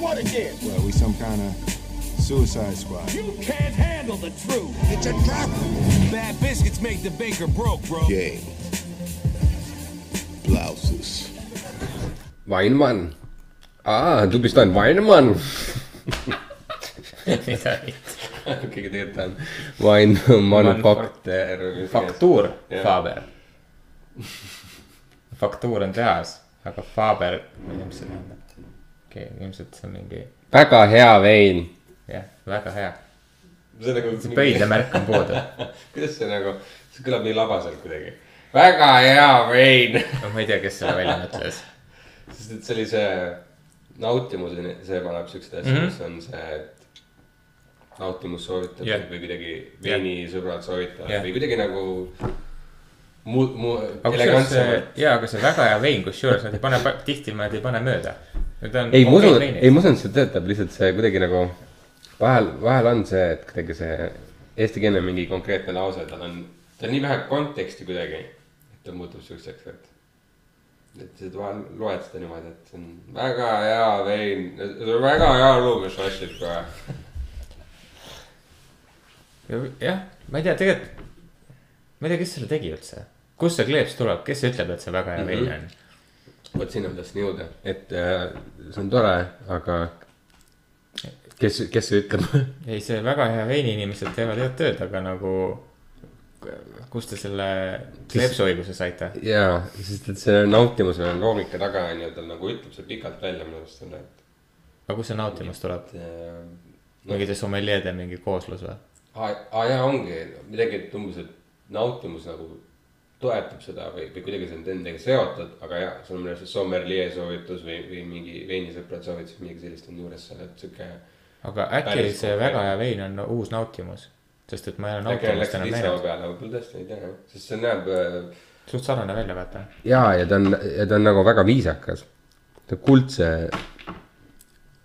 what again? Well, we some kind of suicide squad. You can't handle the truth. It's a trap. Bad biscuits make the baker broke, bro. Game. Blouses. Weinmann. Ah,, du bist ein Weinmann. mida mitte. keegi tegelikult on Wein manufakter. faktuur, Faber. faktuur on tehas, aga Faber, ma ei tea, mis see tähendab. okei, ilmselt see on mingi, väga hea vein. jah, väga hea. see nagu. see pöidlamärk on puudu. kuidas see nagu, see kõlab nii labaselt kuidagi. väga hea vein. ma ei tea, kes selle välja mõtles. sest et see oli see nautimuseni, see paneb siukseid asju mm. -hmm. mis on see, et nautimus soovitab yeah. või kuidagi veinisõbrad soovitavad Jah. yeah. või kuidagi nagu mu, mu aga kusjuures see elegantsemalt., jaa, aga see väga hea vein, kusjuures nad ei pane, tihti nad ei pane mööda. ei, ma usun, ei, ma usun, et see töötab lihtsalt see kuidagi nagu vahel, vahel on see, et kuidagi see eestikeelne mingi konkreetne lause, tal on, tal on nii vähe konteksti kuidagi, et ta muutub siukseks, et. et sa vahel loed seda niimoodi, et see on väga hea vein, väga hea lugu, mis sa ostsid kohe. jah, ma ei tea, tegelikult, ma ei tea, kes selle tegi üldse. Kust see kleeps tuleb, kes ütleb, et see väga hea vein Mhm. on? vot sinna ma tahtsin jõuda, et äh, see on tore, aga kes, kes see ütleb? ei, see väga hea veini inimesed teevad head tööd, aga nagu. kust te selle kleepsuõiguse saite? jaa, sest et see nautimuse loogika taga on ju, ta nagu ütleb see pikalt välja minu arust selle, et aga kust see nautimus tuleb? äh,. mingite sommeljeede mingi kooslus või? aa, aa jaa, ongi midagi, et umbes, et nautimus nagu toetab seda või, või kuidagi see on endaga seotud, aga jaa, sul on minu arust see sommelier soovitus või, või mingi veinisõprad soovitus, midagi sellist on juures seal, et sihuke. aga äkki see väga hea vein on uus nautimus? sest et ma ei ole nautimust enam näinud. peale, võib-olla tõesti ei tea, sest see näeb äh, suht sarnane välja, vaata. jaa, ja ta on, ja ta on nagu väga viisakas. ta kuldse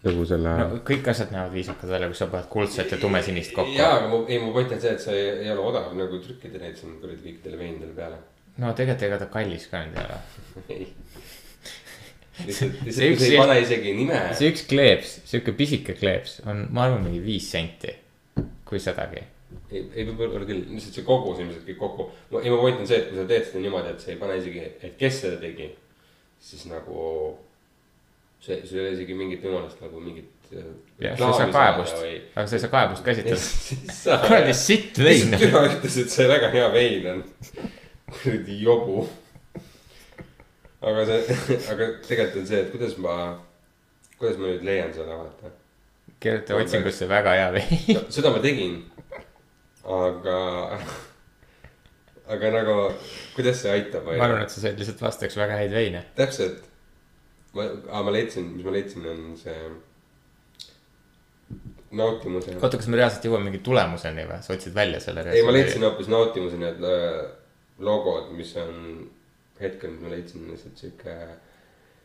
nagu selle no kõik asjad näevad viisakad välja, kui sa paned kuldset ja tumesinist kokku. jaa, aga mu, ei mu point on see, et see ei, ei ole odav nagu trükkida neid siin kuradi kõikidele veinidele peale. no tegelikult ega ta kallis ka nüüd ei ole. ei. lihtsalt, See lihtsalt ei pane isegi nime. see üks kleeps, sihuke pisike kleeps on, ma arvan, mingi viis senti, kui sedagi. ei, ei võib-olla küll, lihtsalt see kogus ilmselt kõik kokku. ei mu point on see, et kui sa teed seda niimoodi, et sa ei pane isegi, et kes seda tegi, siis nagu see, sul ei ole isegi mingit jumalast nagu mingit. jah, sa ei saa kaebust, aga sa ei saa kaebust käsitleda. kuradi sitt vein. tema ütles, et see väga hea vein on. kuradi jobu. aga see, aga tegelikult on see, et kuidas ma, kuidas ma nüüd leian seda, vaata. kirjuta otsingusse väga hea vein. no seda ma tegin. aga, aga nagu, kuidas see aitab? ma arvan, et sa said lihtsalt vastaks väga häid veine. täpselt. ma, ma leidsin, mis ma leidsin, on see nautimuse. oota, kas me reaalselt jõuame mingi tulemuseni või, sa otsid välja selle? ei, ma leidsin hoopis nautimuse need äh, logod, mis on hetkel, mis ma leidsin lihtsalt sihuke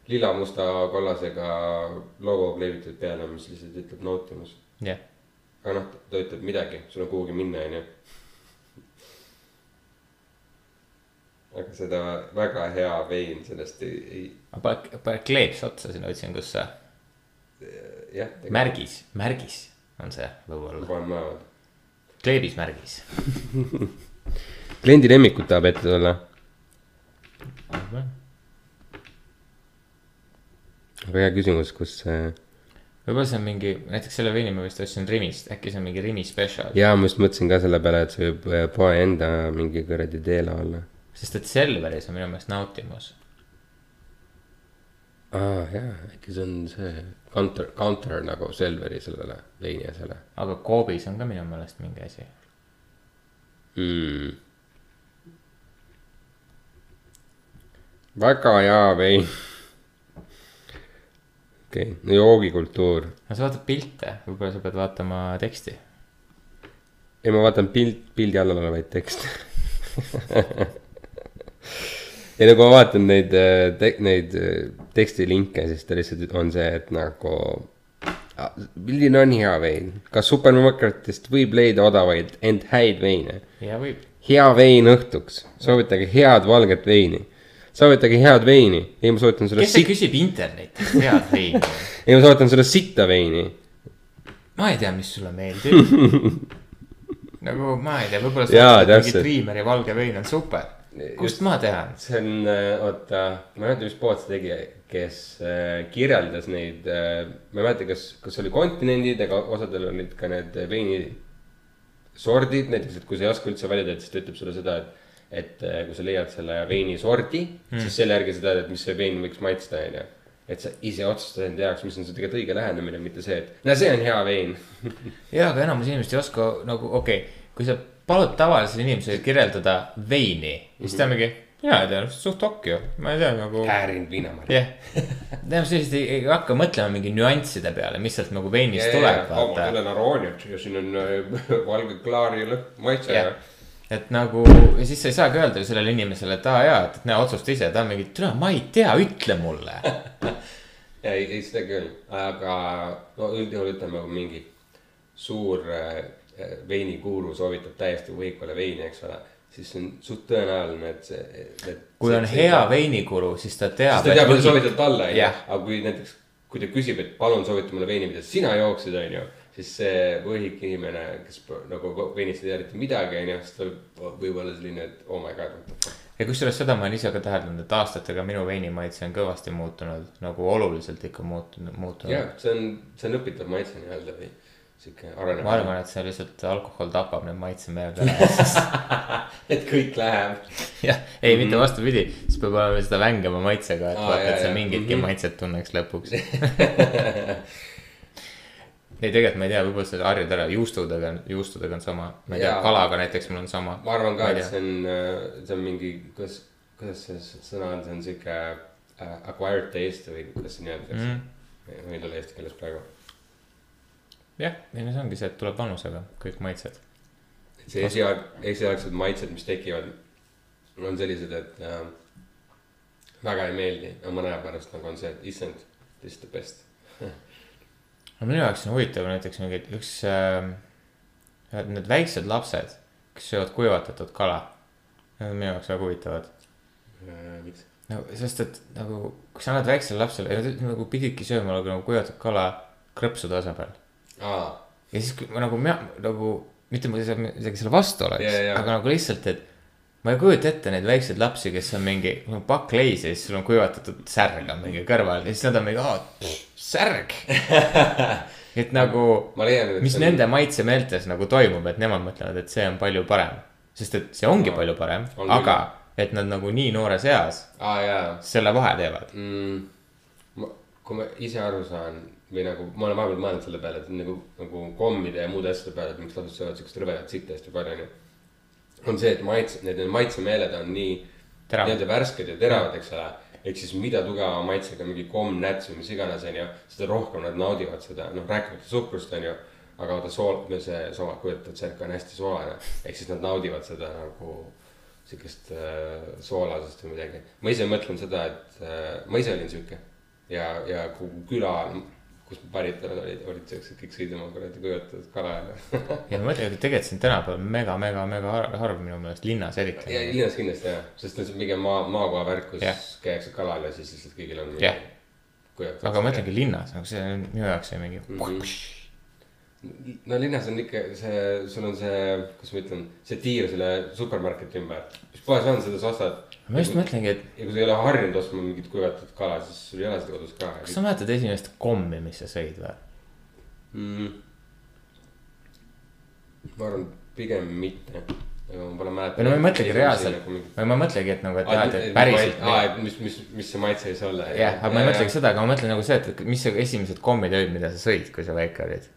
lila, musta, kollasega logo kleebitud peale, mis lihtsalt ütleb nautimus. jah, aga noh, ta ütleb midagi, sul on kuhugi minna, onju. aga seda väga hea vein sellest ei, ei, aga pane, pane kleeps otsa sinna otsingusse. jah. märgis, märgis on see võib-olla, panen maha. kleebis märgis. kliendi lemmikut tahab ette tulla. väga hea küsimus, kus see, võib-olla see on mingi, näiteks selle veini ma vist ostsin Rimist, äkki see on mingi Rimi spetsial. jaa, ma just mõtlesin ka selle peale, et see võib äh, poe enda mingi kuradi teela olla. sest et Selveris on minu meelest nautimus. Aa jaa, äkki see on see counter, counter nagu Selveri sellele veini asjale aga Coopis on ka minu meelest mingi asi. mm.. väga hea vein. okei okay., no joogikultuur. no sa vaatad pilte, võib-olla sa pead vaatama teksti. ei, ma vaatan pilt, pildi all olevaid tekste. ja nagu ma vaatan neid, neid äh, tekstilinke, siis ta lihtsalt on see, et nagu. milline on hea vein, kas supermarketist võib leida odavaid, ent häid veine? ja võib. hea vein õhtuks, soovitage head valget veini. soovitage head veini. ei, ma soovitan sulle kes see sit-, küsib internetis head veini? ei, ma soovitan sulle sitta veini. ma ei tea, mis sulle meeldib. nagu ma ei tea, võib-olla sa Jaa, ütled mingi. Triimeri valge vein on super. Kust ma tean? see on, oota, ma ei mäleta, mis pood see tegi, kes äh, kirjeldas neid äh,, ma ei mäleta, kas, kas oli kontinendid, aga osadel olid ka need veini sordid, näiteks, et kui sa ei oska üldse valida, et siis ta ütleb sulle seda, et et äh, kui sa leiad selle veini sordi mm., siis selle järgi sa tead, et mis see vein võiks maitsta, onju. et sa ise otsustad enda jaoks, mis on see tegelikult õige lähenemine, mitte see, et no see on hea vein. jaa, aga enamus inimesed ei oska nagu okei okay,, kui sa palud tavalisele inimesele kirjeldada veini, siis ta on mingi, mina ei tea, suht ok ju, ma ei tea nagu. äärinud viinamarja. jah, tähendab sellised ei, hakka mõtlema mingi nüansside peale, mis sealt nagu veinist tuleb, vaata. tulen Arooniat ja siin on äh, valge klaar ja lõpp maitse jah, et nagu ja siis sa ei saagi öelda ju sellele inimesele, et aa jaa, et näe otsusta ise, ta on mingi, türa, ma ei tea, ütle mulle. ei, ei seda küll, aga no üldjuhul ütleme, mingi suur äh, veinikuuru soovitab täiesti võhikule veini, eks ole, siis on suht tõenäoline, et see, kui on hea. veinikuru, siis ta siis teab. ta teab, mida soovitad talle, onju, aga kui näiteks, kui ta küsib, et palun soovita mulle veini, mida sina jooksid, onju, siis see võhik inimene, kes nagu veinist ei tea eriti midagi, onju, siis tal võib olla selline, et oh my god, what the fuck. ja kusjuures seda ma olen ise ka täheldanud, et aastatega minu veinimaitse on kõvasti muutunud, nagu oluliselt ikka muutunud, muutunud. jah, see on, see on õpitav maitse nii-öelda või sihuke arenev. ma arvan, et see lihtsalt alkohol tapab need maitsemeeled ära. et kõik läheb. jah, ei mitte vastupidi, siis peab olema seda vängema maitsega, et Aa, vaata, et sa mingitki Mhm. maitset tunneks lõpuks. ei, tegelikult ma ei tea, võib-olla see harjud ära, juustudega, juustudega on sama, ma ei tea Jaa., kalaga näiteks mul on sama. ma arvan ka, et tea. see on, see on mingi, kuidas, kuidas see sõna on, see on sihuke uh, acquired taste või kuidas see nii-öelda Mhm. mm.. meil ei ole eesti keeles praegu. jah, ei no see ongi see, et tuleb vanusega kõik maitsed. see esialg, esialgsed maitsed, mis tekivad, on sellised, et äh, väga ei meeldi, aga mõne aja pärast nagu on see, et issand, this is the best. no minu jaoks on huvitav näiteks mingi üks äh,, need väiksed lapsed, kes söövad kuivatatud kala. Need on minu jaoks väga huvitavad. miks? no sest, et nagu, kui sa annad väiksele lapsele, nagu pididki sööma nagu, kuivatatud kala krõpsude asemel. Ja siis kui ma nagu, nagu mitte ma ei saa midagi selle vastu oleks Jaa, jaa. aga nagu lihtsalt, et ma ei kujuta ette neid väikseid lapsi, kes on mingi no, pakk leisi ja siis sul on kuivatatud särg on mingi kõrval ja siis nad on mingi, aa, särg. et nagu, mis see nende maitsemeeltes nagu toimub, et nemad mõtlevad, et see on palju parem. sest et see ongi Aa, palju parem, on aga et nad nagu nii noores eas jaa selle vahe teevad. mm,. kui ma ise aru saan või nagu ma olen vahepeal mõelnud selle peale, et nagu, nagu kommide ja muude asjade peale, et miks lapsed söövad siukest rõvedat sitta hästi palju onju. on see, et maitse, need maitsemeeled on nii nii-öelda värsked ja teravad, eks ole. ehk siis mida tugevama maitsega mingi komm, näts või mis iganes onju, seda rohkem nad naudivad seda, noh rääkimata suhkrust onju. aga vaata sool, see sool, kujutad, see on hästi soolane, ehk siis nad naudivad seda nagu sihukest äh, soolasest või midagi. ma ise mõtlen seda, et äh, ma ise olin sihuke ja, ja kogu küla, kus päritolud olid, olid siuksed, kõik sõid oma kuradi kujutatud kala ja. ja ma mõtlen, et tegelikult see on tänapäeval mega, mega, mega har- harv minu meelest linnas eriti. ja linnas kindlasti jah, sest see on pigem maa, maakoha värk, kus Jah. käiakse kalal ja siis lihtsalt kõigil on. Jah. aga ma mõtlengi linnas, nagu see on minu jaoks see mingi mm. -hmm. No linnas on ikka see, sul on see, kuidas ma ütlen, see tiir selle supermarketi ümber, mis poes on, seda sa ostad. ma just mõtlengi, et ja kui sa ei ole harjunud ostma mingit kuivatatud kala, siis sul ei ole seda kodus ka. kas sa mäletad esimest kommi, mis sa sõid või? mm.? ma arvan, pigem mitte, ma pole mäletanud. või no ma ei mõtlegi reaalselt, või ma ei mõtlegi, et nagu, et jah, et päriselt. aa, et mis, mis, mis see maitse võis olla. jah, aga ma ei mõtlegi seda, aga ma mõtlen nagu see, et mis esimesed kommid olid, mida sa sõid, kui sa väike olid.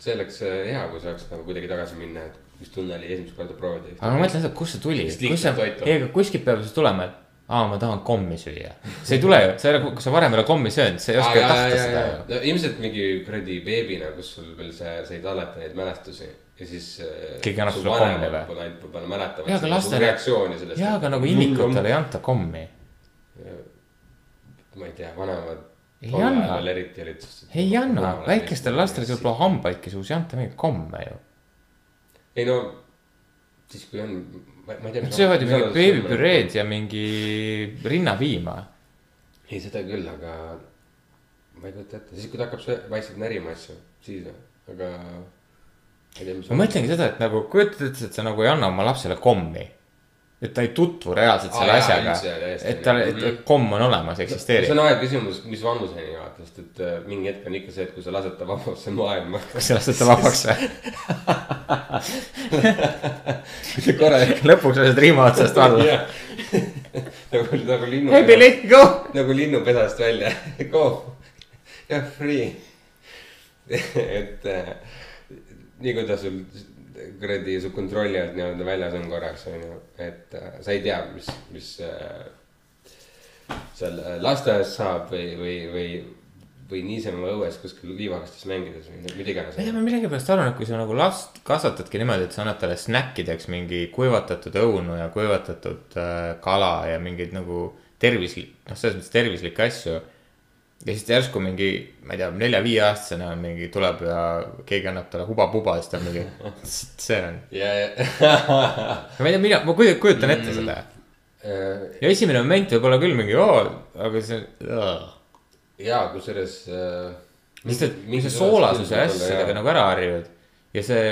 See oleks äh, hea, kui saaks nagu kuidagi tagasi minna, et mis tunne oli esimest korda proovida. aga ma mõtlen seda, kust see tuli, kus see, ei, aga kuskilt peab see tulema, et aa, ma tahan kommi süüa. see ei tule ju, sa ei ole, kui sa varem ei ole kommi söönud, sa ei oska ju tahta seda ju. no ilmselt mingi kuradi beebina, kus sul veel see, sa ei talleta neid mälestusi ja siis. Keegi annab sulle kommi või? või? ainult võib-olla mäletavad. Jaa, aga lastele- reaktsiooni sellest. jaa, aga nagu imikutele ei anta kommi. ma ei tea, vanemad. Ei anna. ei anna, väikestele lastele, kellel pole hambaidki suus, ei anta mingeid komme ju. ei no, siis kui on, ma ei tea. Nad söövad ju mingit beebipüreed ja mingi rinnapiima. ei, seda küll, aga ma ei kujuta ette, siis kui ta hakkab söö- vaikselt närima asju, siis, aga. ma mõtlengi seda, et nagu kujutad ette, et sa nagu ei anna oma lapsele kommi. Et ta ei tutvu reaalselt selle jaa, asjaga et tal, et Mhm. komm on olemas, see eksisteerib on. aeg küsimus, mis vanuseni vaata, sest et äh, mingi hetk on ikka see, et kui sa lased ta vabasse maailma. kas sa lased ta vabaks või? kui sa korra. lõpuks lased riima otsast alla. nagu, nagu linnu. hei, Billy, go. nagu linnupesast välja, go, jah, free. et äh, nii kui ta sul kuradi su kontrolli alt nii-öelda väljas on korraks on ju, et äh, sa ei tea, mis, mis äh, seal äh, lasteaias saab või, või, või, või niisama õues kuskil liivakastis mängides või mida iganes ei ma millegipärast arvan, et kui sa nagu last kasvatadki niimoodi, et sa annad talle snäkkideks mingi kuivatatud õunu ja kuivatatud äh, kala ja mingeid nagu tervislik, noh, selles mõttes tervislikke asju. Ja siis järsku mingi, ma ei tea, nelja-viieaastasena mingi tuleb ja keegi annab talle huba-puba, siis ta on mingi, see on. ja, ja ma ei tea, mina, ma kujutan, ette seda. äh, ja esimene moment võib olla küll mingi, oo, aga see on. ja kusjuures äh,. sest et kui sa soolasuse asjadega nagu ära harjud ja see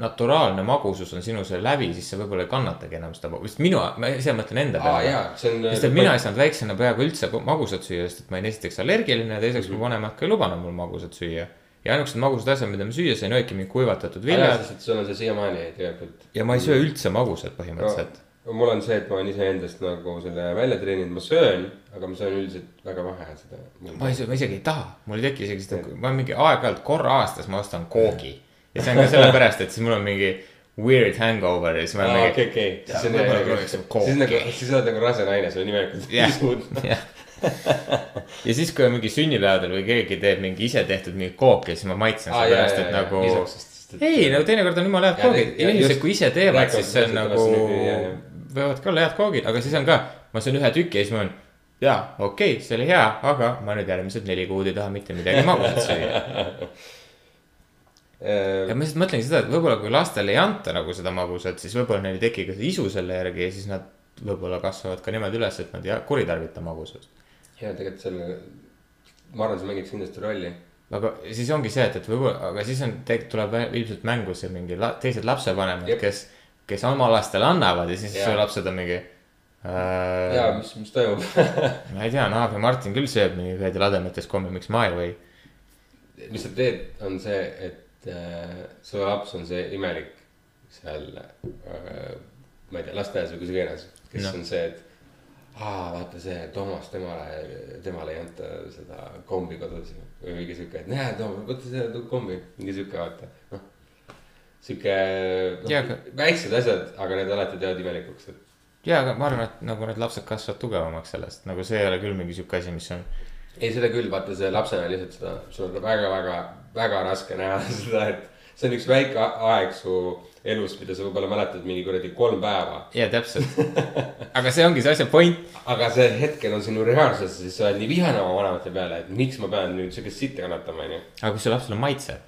naturaalne magusus on sinu see lävi, siis sa võib-olla ei kannatagi enam seda, sest minu, ma ise mõtlen enda peale on. sest et mina ei saanud väiksena peaaegu üldse magusat süüa, sest et ma olin esiteks allergiline ja teiseks mu vanemad ka ei lubanud mul magusat süüa. ja ainukesed magusad asjad, mida ma süüa sain, olidki mingid kuivatatud viljad sul on see siiamaani tegelikult. ja ma ei söö üldse magusat põhimõtteliselt. mul on see, et ma olen iseendast nagu selle välja treeninud, ma söön, aga ma söön üldiselt väga vähe seda. ma ei söö, ma isegi ei taha, mul ei teki isegi seda, ma mingi aeg-ajalt korra aastas ma ostan koogi. Ja see on ka sellepärast, et siis mul on mingi weird hangover ja siis ma olen okei, mingi. okei, siis on nagu, siis nagu, siis oled nagu rase naine, sul on nimelikult jah pisud., jah. ja siis, kui on mingi sünnipäevadel või keegi teeb mingi ise tehtud mingit kooki, siis ma maitsen Aa, seepärast, jaa, et nagu ei, no teinekord on jumala head koogid, inimesed, kui ise teevad, siis see on nagu võivad ka olla head koogid, aga siis on ka, ma söön ühe tüki ja siis ma olen. jaa, okei okay,, see oli hea, aga ma nüüd järgmised neli kuud ei taha mitte midagi magusat süüa. Äh, ja ma lihtsalt mõtlengi seda, et võib-olla kui lastele ei anta nagu seda magusat, siis võib-olla neil ei teki ka isu selle järgi ja siis nad võib-olla kasvavad ka niimoodi üles, et nad ei kuritarvita magusust. ja tegelikult selle, ma arvan, see mängiks kindlasti rolli. aga siis ongi see, et, et võib-olla, aga siis on, tuleb ilmselt mängu see mingi la, teised lapsevanemad kes, kes oma lastele annavad ja siis su lapsed on mingi äh, ja. mis, mis toimub ma ei tea, Naav ja Martin küll sööb mingi kuradi lademetes kommi, miks ma ei või. mis sa teed, on see, et äh, su laps on see imelik seal äh,, ma ei tea, lasteaias või kus iganes, kes no. on see, et aa, vaata see Toomas, temale, temale ei anta seda kombi kodus või mingi sihuke, et näe, Toomas, võta see kombi, mingi sihuke, vaata, noh. sihuke no, väiksed asjad, aga need alati teevad imelikuks, et ja, aga ma arvan, et nagu need lapsed kasvavad tugevamaks sellest, nagu see ei ole küll mingi sihuke asi, mis on. ei, seda küll, vaata see lapsena lihtsalt seda, sul on väga-väga, väga raske näha seda, et see on üks väike aeg su elus, mida sa võib-olla mäletad mingi kuradi kolm päeva. ja täpselt, aga see ongi see asja point. aga see hetkel on sinu reaalsus, siis sa oled nii vihane oma vanemate peale, et miks ma pean nüüd siukest sitta kannatama, onju. aga kui su lapsel on maitsev.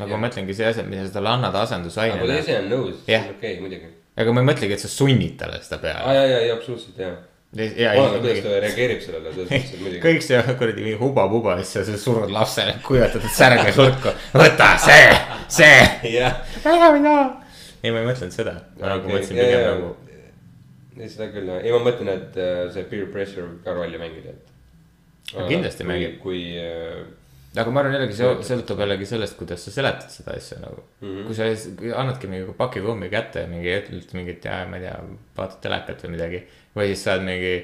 nagu Jah. ma mõtlengi see asi, mida sa talle annad aga kui ta asendusainena. ise on nõus, siis on okei okay,, muidugi. aga ma ei mõtlegi, et sa sunnid talle seda aa peale. ja, ja, ja absoluutselt ja. ja, oleneb, kuidas ja, ta reageerib sellele, selles mõttes, et muidugi. kõik see kuradi mingi huba-puba, siis sa surud lapsele kuivatatud särge sulku. võta see, see. ära mina. ei, ma ei mõtlenud seda, ma nagu mõtlesin ja, pigem ja. nagu. ei seda küll ei ma mõtlen, et äh, see peer pressure ka rolli mängida, et. Kindlasti mängib. kui äh, aga ma arvan jällegi, see sõltub jällegi sellest, kuidas sa seletad seda asja nagu mm. -hmm. kui sa annadki mingi paki kummi kätte ja mingi ütled mingit, ma ei tea, vaatad telekat või midagi. või siis saad mingi,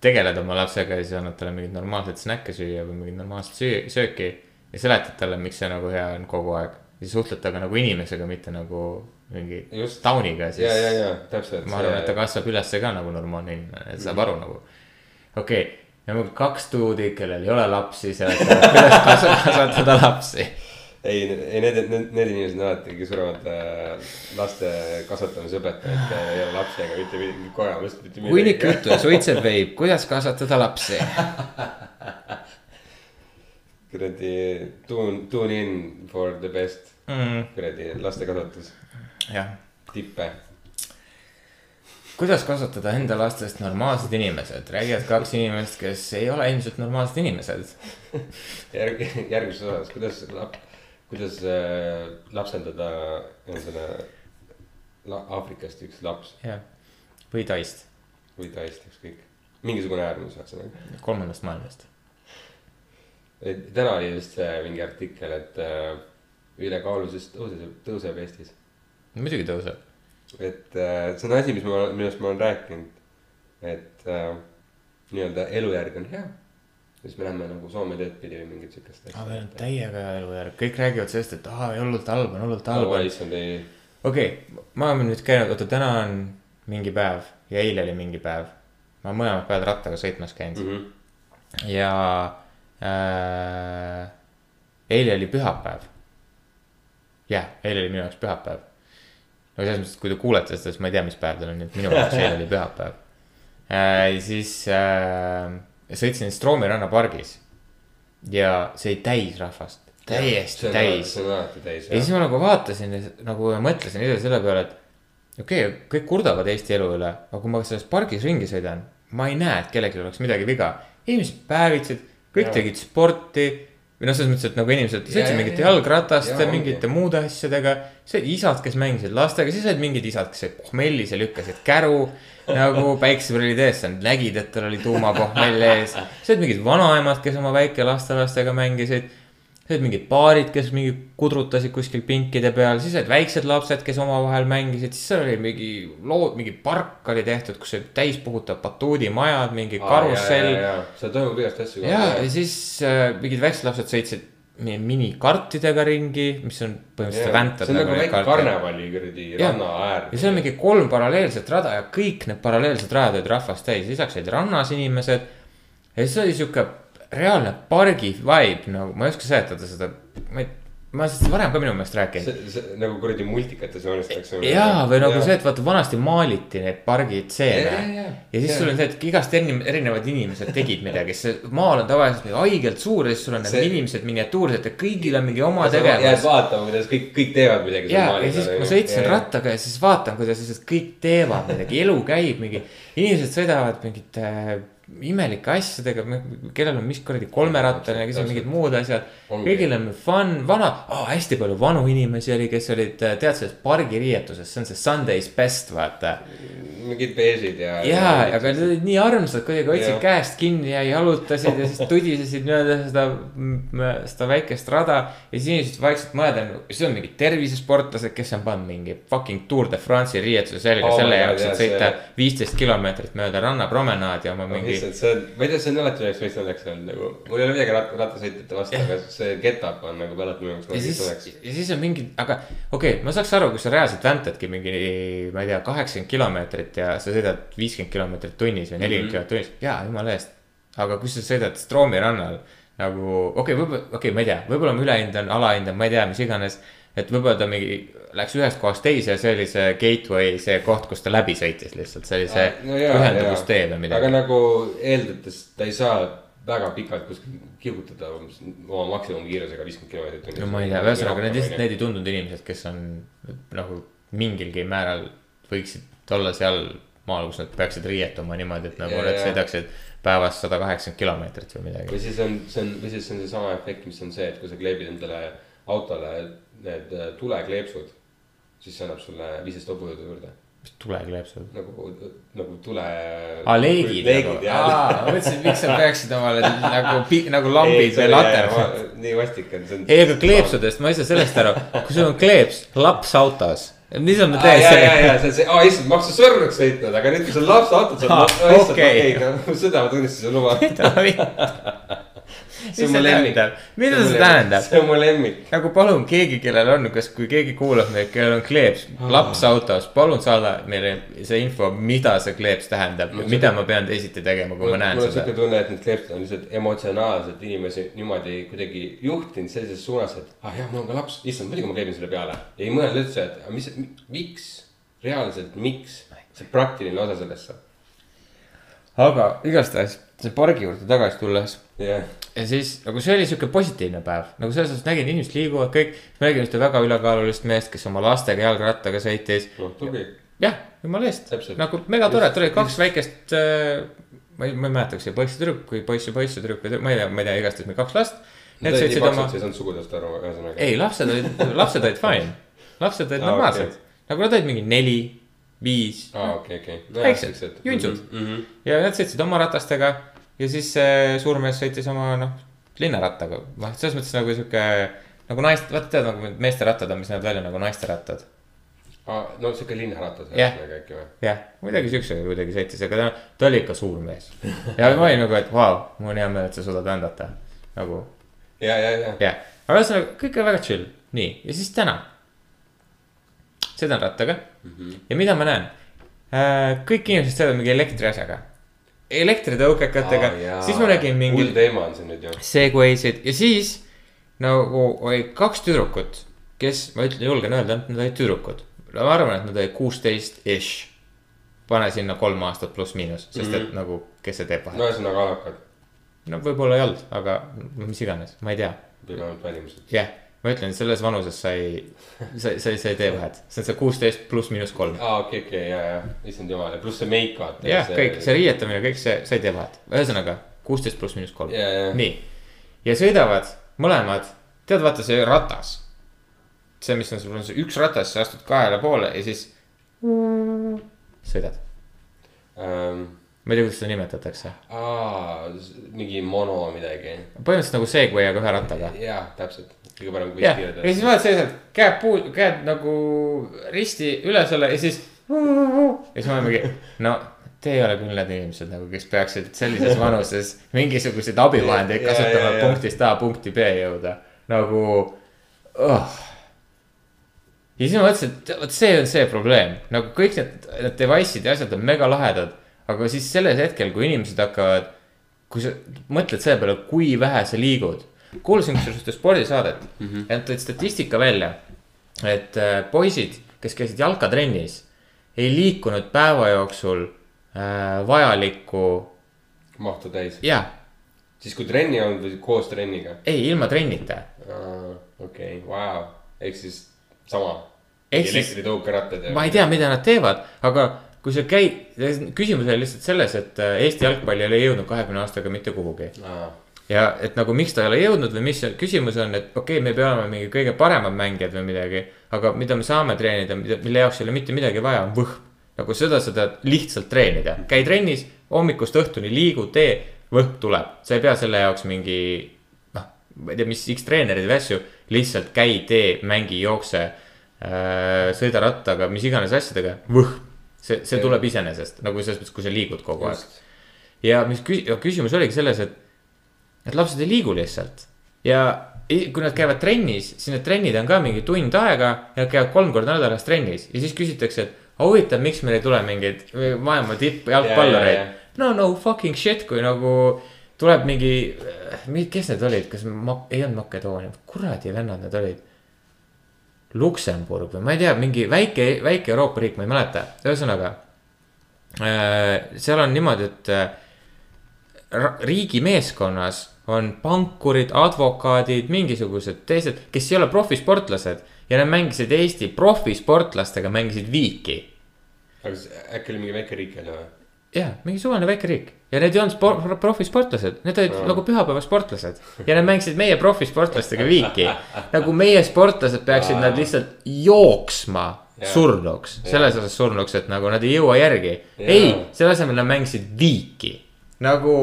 tegeled oma lapsega ja siis annad talle mingit normaalset snäkke süüa või mingit normaalset süü-, sööki. ja seletad talle, miks see nagu hea on kogu aeg. ja suhtled temaga nagu inimesega, mitte nagu mingi Just. tauniga, siis ja, ja, ja täpselt. ma arvan, et ta kasvab ülesse ka nagu normaalne inimene, et saab aru nagu. okei okay., ja mul kaks tuudi, kellel ei ole lapsi, seletavad, kuidas kas- kasvatada lapsi. ei, ei need, need, need inimesed on alati kõige suuremad äh, laste kasvatamise õpetajad, kellel ei ole lapsi ega mitte mingit kogemust, mitte hunnik juttu ja suitseb veib, kuidas kasvatada lapsi. kuradi tune, tune in for the best Mm. kuradi laste kasvatus. jah, tippe. Kuidas kasvatada enda lastest normaalsed inimesed, räägivad kaks inimest, kes ei ole ilmselt normaalsed inimesed. järg, järgmises osas, kuidas lap-, kuidas äh, lapsendada endale la, Aafrikast üks laps jah, või Taist, või Taist, ükskõik. mingisugune äärmus, ühesõnaga. kolmandast maailmast. täna oli vist see mingi artikkel, et äh, ülekaalulisus tõuseb, tõuseb Eestis. muidugi tõuseb. Et äh, see on asi, mis ma, millest ma olen rääkinud. et äh, nii-öelda elujärg on hea. siis me lähme nagu Soome teed pidi või mingit siukest aga meil on täiega elujärg, kõik räägivad sellest, et aa, hullult halb on, hullult halb on. issand ei, okei okay,, ma olen nüüd käinud, oota, täna on mingi päev ja eile oli mingi päev. ma olen mõlemad päevad rattaga sõitmas käinud mm. -hmm. ja äh, eile oli pühapäev. jah, eile oli minu jaoks pühapäev. No selles mõttes, kui te kuulete seda, siis ma ei tea, mis päev teil on, nii et minu jaoks eile oli pühapäev äh,. siis äh, sõitsin Stroomi rannapargis ja see oli täis rahvast, täiesti täis see on alati täis, ja siis ma nagu vaatasin ja nagu ja mõtlesin ise selle peale, et okei okay,, kõik kurdavad Eesti elu üle, aga kui ma selles pargis ringi sõidan, ma ei näe, et kellelgi oleks midagi viga. inimesed päevitsid, kõik Jaa. tegid sporti või noh, selles mõttes, et nagu inimesed sõitsid jaa, mingite jaa. jalgrataste ongi. mingite muude asjadega. olid isad, kes mängisid lastega, siis olid mingid isad, kes olid pohmellis ja lükkasid käru nagu päikseprillid ees, sa nägid, et tal oli tuumapohmell ees. siis olid mingid vanaemad, kes oma väikelastelastega mängisid siis olid mingid paarid, kes mingi kudrutasid kuskil pinkide peal, siis olid väiksed lapsed, kes omavahel mängisid, siis seal oli mingi loo, mingi park oli tehtud, kus olid täispuhutav batuudimajad, mingi karussell. seal toimub igast asju. ja, ja siis äh, mingid väiksed lapsed sõitsid mi- minikartidega ringi, mis on põhimõtteliselt väntad. see on nagu väike karnevali kuradi ranna äär. ja seal on mingi kolm paralleelset rada ja kõik need paralleelsed rajad olid rahvast täis, lisaks olid rannas inimesed. ja siis oli sihuke reaalne pargi vibe nagu, ma ei oska seletada seda, ma ei, ma olen sellest varem ka minu meelest rääkinud. nagu kuradi multikates joonistatakse. jaa, või nagu see, et vaata vanasti maaliti need pargi Jaa, stseene jaa, jaa. ja siis Jaa. sul on see, et igast eri- erinevad inimesed tegid midagi, see maal on tavaliselt haigelt suur ja siis sul on need See- inimesed miniatuursed ja kõigil on mingi oma jääd tegevus. vaatama, kuidas kõik, kõik teevad midagi. ja, ja siis ma sõitsin. rattaga ja siis vaatan, kuidas lihtsalt kõik teevad midagi, elu käib mingi, inimesed sõidavad mingite imelike asjadega, kellel on mis kuradi kolmerattaline, kes on mingid muud asjad. Kõigil on fun, vana oh,, hästi palju vanu inimesi oli, kes olid, tead sellest pargiriietuses, see on see Sunday's best, vaata. mingid beežid ja. ja, aga nad olid nii armsad, kuidagi hoidsid käest kinni ja jalutasid ja siis tudisesid mööda seda, seda väikest rada. ja siis inimesed vaikselt mõelda, see on mingid tervisesportlased, kes on pannud mingi fucking Tour de France'i riietuse selga Oh selle jaoks, et sõita viisteist kilomeetrit mööda rannapromenaadi oma mingi. issand, see on, ma ei tea, see on alati üheks meist õnneks olnud nagu, mul ei ole midagi rat-, rattasõitjate vastu, aga see get-up on nagu alati minu jaoks ja siis õnneks., ja siis on mingi, aga okei okay,, ma saaks aru, kui sa reaalselt väntadki mingi, ma ei tea, kaheksakümmend kilomeetrit ja sa sõidad viiskümmend kilomeetrit tunnis või nelikümmend Mhm. kilomeetrit tunnis, jaa, jumala eest. aga kui sa sõidad Stroomi rannal nagu, okei okay,, võib-olla, okei okay,, ma ei tea, võib-olla ma ülehindan, alahindan, ma ei tea, mis iganes. Et võib-olla ta mingi läks ühest kohast teise ja see oli see gateway, see koht, kus ta läbi sõitis lihtsalt, see oli see ühenduvustee või aga midagi. nagu eeldates ta ei saa väga pikalt kuskil kihutada oma maksimumkiirusega viiskümmend kilomeetrit tunnis. no ma ei tea, ühesõnaga need lihtsalt, need ei tundunud inimesed, kes on nagu mingilgi määral võiksid olla seal maal, kus nad peaksid riietuma niimoodi, et nagu nad sõidaksid päevas sada kaheksakümmend kilomeetrit või või midagi. siis on, see on, või siis on seesama efekt, mis on see, et kui sa kleebid endale autole need äh, tulekleepsud, siis see annab sulle viisteist hobujõudu juurde. mis tulekleepsud? nagu, nagu tule. aa, leegid leegid jah. aa, ma mõtlesin, miks sa peaksid omale nagu, nagu lambid või laternad. nii vastik on, see on. ei, aga kleepsudest ma ei saa sellest aru, kui sul on kleeps laps autos, mis on täiesti ja, ja, ja see on see, aa issand, ma hakkasin surnuks sõitnud, aga nüüd, kui sul laps aa issand, okei. okei, seda ma tunnistasin luba. mis see tähendab, mida see tähendab? see on mu lemmik. nagu palun keegi, kellel on, kas, kui keegi kuulab meid, kellel on kleeps, laps autos, palun saada meile see info, mida see kleeps tähendab ja mida ma pean teisiti tegema, kui ma näen mul on siuke seda. tunne, et need kleepsud on lihtsalt emotsionaalselt inimesi niimoodi kuidagi juhtinud sellises suunas, et ah jah, mul on ka laps, issand, muidugi ma kleebin selle peale. ei mõelda üldse, et aga mis, miks, reaalselt, miks, see praktiline osa sellest. aga igastahes see pargi juurde tagasi tulles jah, ja siis nagu see oli sihuke positiivne päev, nagu selles suhtes nägin, inimesed liiguvad kõik. ma nägin ühte väga ülekaalulist meest, kes oma lastega jalgrattaga sõitis. noh tubli. jah, jumala eest nagu megatore, tulid kaks väikest äh,. ma ei, ma ei mäleta, kas see poiss ja tüdruk või poiss ja poiss ja tüdruk või tüdruk, ma ei tea, ma ei tea, igastahes meil kaks last. Need sõitsid oma sa ei saanud sugudest aru, ühesõnaga. ei lapsed olid, lapsed olid fine, lapsed olid Aa, normaalsed okei. nagu nad olid mingi neli, viis aa, okei, okei. Väiksed, juntsud. ja nad sõitsid oma ratastega ja siis see suur mees sõitis oma noh, linnarattaga, noh, selles mõttes nagu sihuke nagu naist, vaata tead nagu need meeste rattad on, mis näevad välja nagu naiste rattad. no siuke linnaratas ühesõnaga äkki või? jah, midagi siuksega kuidagi sõitis, aga ta, ta oli ikka suur mees. ja ma olin nagu, et vau, mul on hea meel, et sa suudad vändata. nagu ja, ja, ja. jah, aga ühesõnaga kõik on väga chill, nii ja siis täna. sõidan rattaga mm -hmm. ja mida ma näen? kõik inimesed sõidavad mingi elektriasjaga, elektritõukekatega, siis ma nägin hull mingi teema on see nüüd ju. segway'sid ja siis nagu oli kaks tüdrukut, kes ma ütlen, julgen öelda, et nad olid tüdrukud. ma arvan, et nad olid kuusteist ish. pane sinna kolm aastat pluss-miinus, sest et mm -hmm. nagu, kes see teeb no vahet. ühesõnaga alakad, no võib-olla ei olnud, aga no mis iganes, ma ei tea või vähemalt välimused. jah, ma ütlen, selles vanuses sa ei, sa, sa, sa ei tee vahet, see on see kuusteist pluss miinus kolm. aa, okei, okei, ja, ja, issand jumal ja pluss see meik vaata. jah, kõik see riietamine, kõik see, sa ei tee vahet, ühesõnaga kuusteist pluss miinus kolm nii. ja sõidavad mõlemad, tead, vaata see ratas. see, mis on sul on see üks ratas, sa astud kahele poole ja siis sõidad. ähm,. ma ei tea, kuidas seda nimetatakse. mingi mono midagi. põhimõtteliselt nagu Segway, aga ühe rattaga. jah, täpselt, kõige parem kui jah, ja siis vaatad selliselt käed puu, käed nagu risti üle selle ja siis. ja siis ma olen mingi, no te ei ole küll need inimesed nagu, kes peaksid sellises vanuses mingisuguseid abivahendeid kasutama ja. punktist A punkti B jõuda, nagu oh.. ja siis ma mõtlesin, et vot see on see probleem, nagu kõik need, need device'id ja asjad on mega lahedad. aga siis selles hetkel, kui inimesed hakkavad, kui sa mõtled selle peale, kui vähe sa liigud. Kusjuures ühte spordisaadet mm -hmm. ja nad tõid statistika välja, et äh, poisid, kes käisid jalkatrennis, ei liikunud päeva jooksul äh, vajalikku, mahtu täis. jah, siis kui trenni on või koos trenniga? ei ilma trennita okei, vau, ehk siis sama. Elektritõukerattad ja. ma ei tea, mida nad teevad, aga kui sa käid, küsimus oli lihtsalt selles, et äh, Eesti jalgpall ei ole jõudnud kahekümne aastaga mitte kuhugi. Ja et nagu miks ta ei ole jõudnud või mis küsimus on, et okei okay,, me ei pea olema mingi kõige paremad mängijad või midagi. aga mida me saame treenida, mille jaoks ei ole mitte midagi vaja, on võhm. nagu seda sa tahad lihtsalt treenida, käi trennis hommikust õhtuni, liigu, tee, võhm tuleb. sa ei pea selle jaoks mingi noh, ma ei tea, mis X treenerid või asju, lihtsalt käi, tee, mängi, jookse äh,. sõida rattaga, mis iganes asjadega, võhm. see, see tuleb iseenesest nagu selles mõttes, kui sa liigud kogu aeg. ja mis kü- küsimus oligi selles, et, et lapsed ei liigu lihtsalt ja kui nad käivad trennis, siis need trennid on ka mingi tund aega ja nad käivad kolm korda nädalas trennis ja siis küsitakse, et huvitav, miks meil ei tule mingeid maailma Ja, ja, tippjalgpallureid ja.. no no fucking shit, kui nagu tuleb mingi, kes need olid, kas ma, ei olnud Makedoonia, kuradi vennad need olid. Luksemburg või ma ei tea, mingi väike, väike Euroopa riik, ma ei mäleta, ühesõnaga äh, seal on niimoodi, et äh, ra- riigimeeskonnas on pankurid, advokaadid, mingisugused teised, kes ei ole profisportlased ja nad mängisid Eesti profisportlastega, mängisid viiki aga äkki oli mingi väike riik jälle või? jah, mingi suvaline väike riik ja need ei olnud spor-, profisportlased, need olid Aa. nagu pühapäevasportlased. ja nad mängisid meie profisportlastega viiki. nagu meie sportlased peaksid nad lihtsalt jooksma Jaa. surnuks, selles osas surnuks, et nagu nad ei jõua järgi. ei, selle asemel nad mängisid viiki, nagu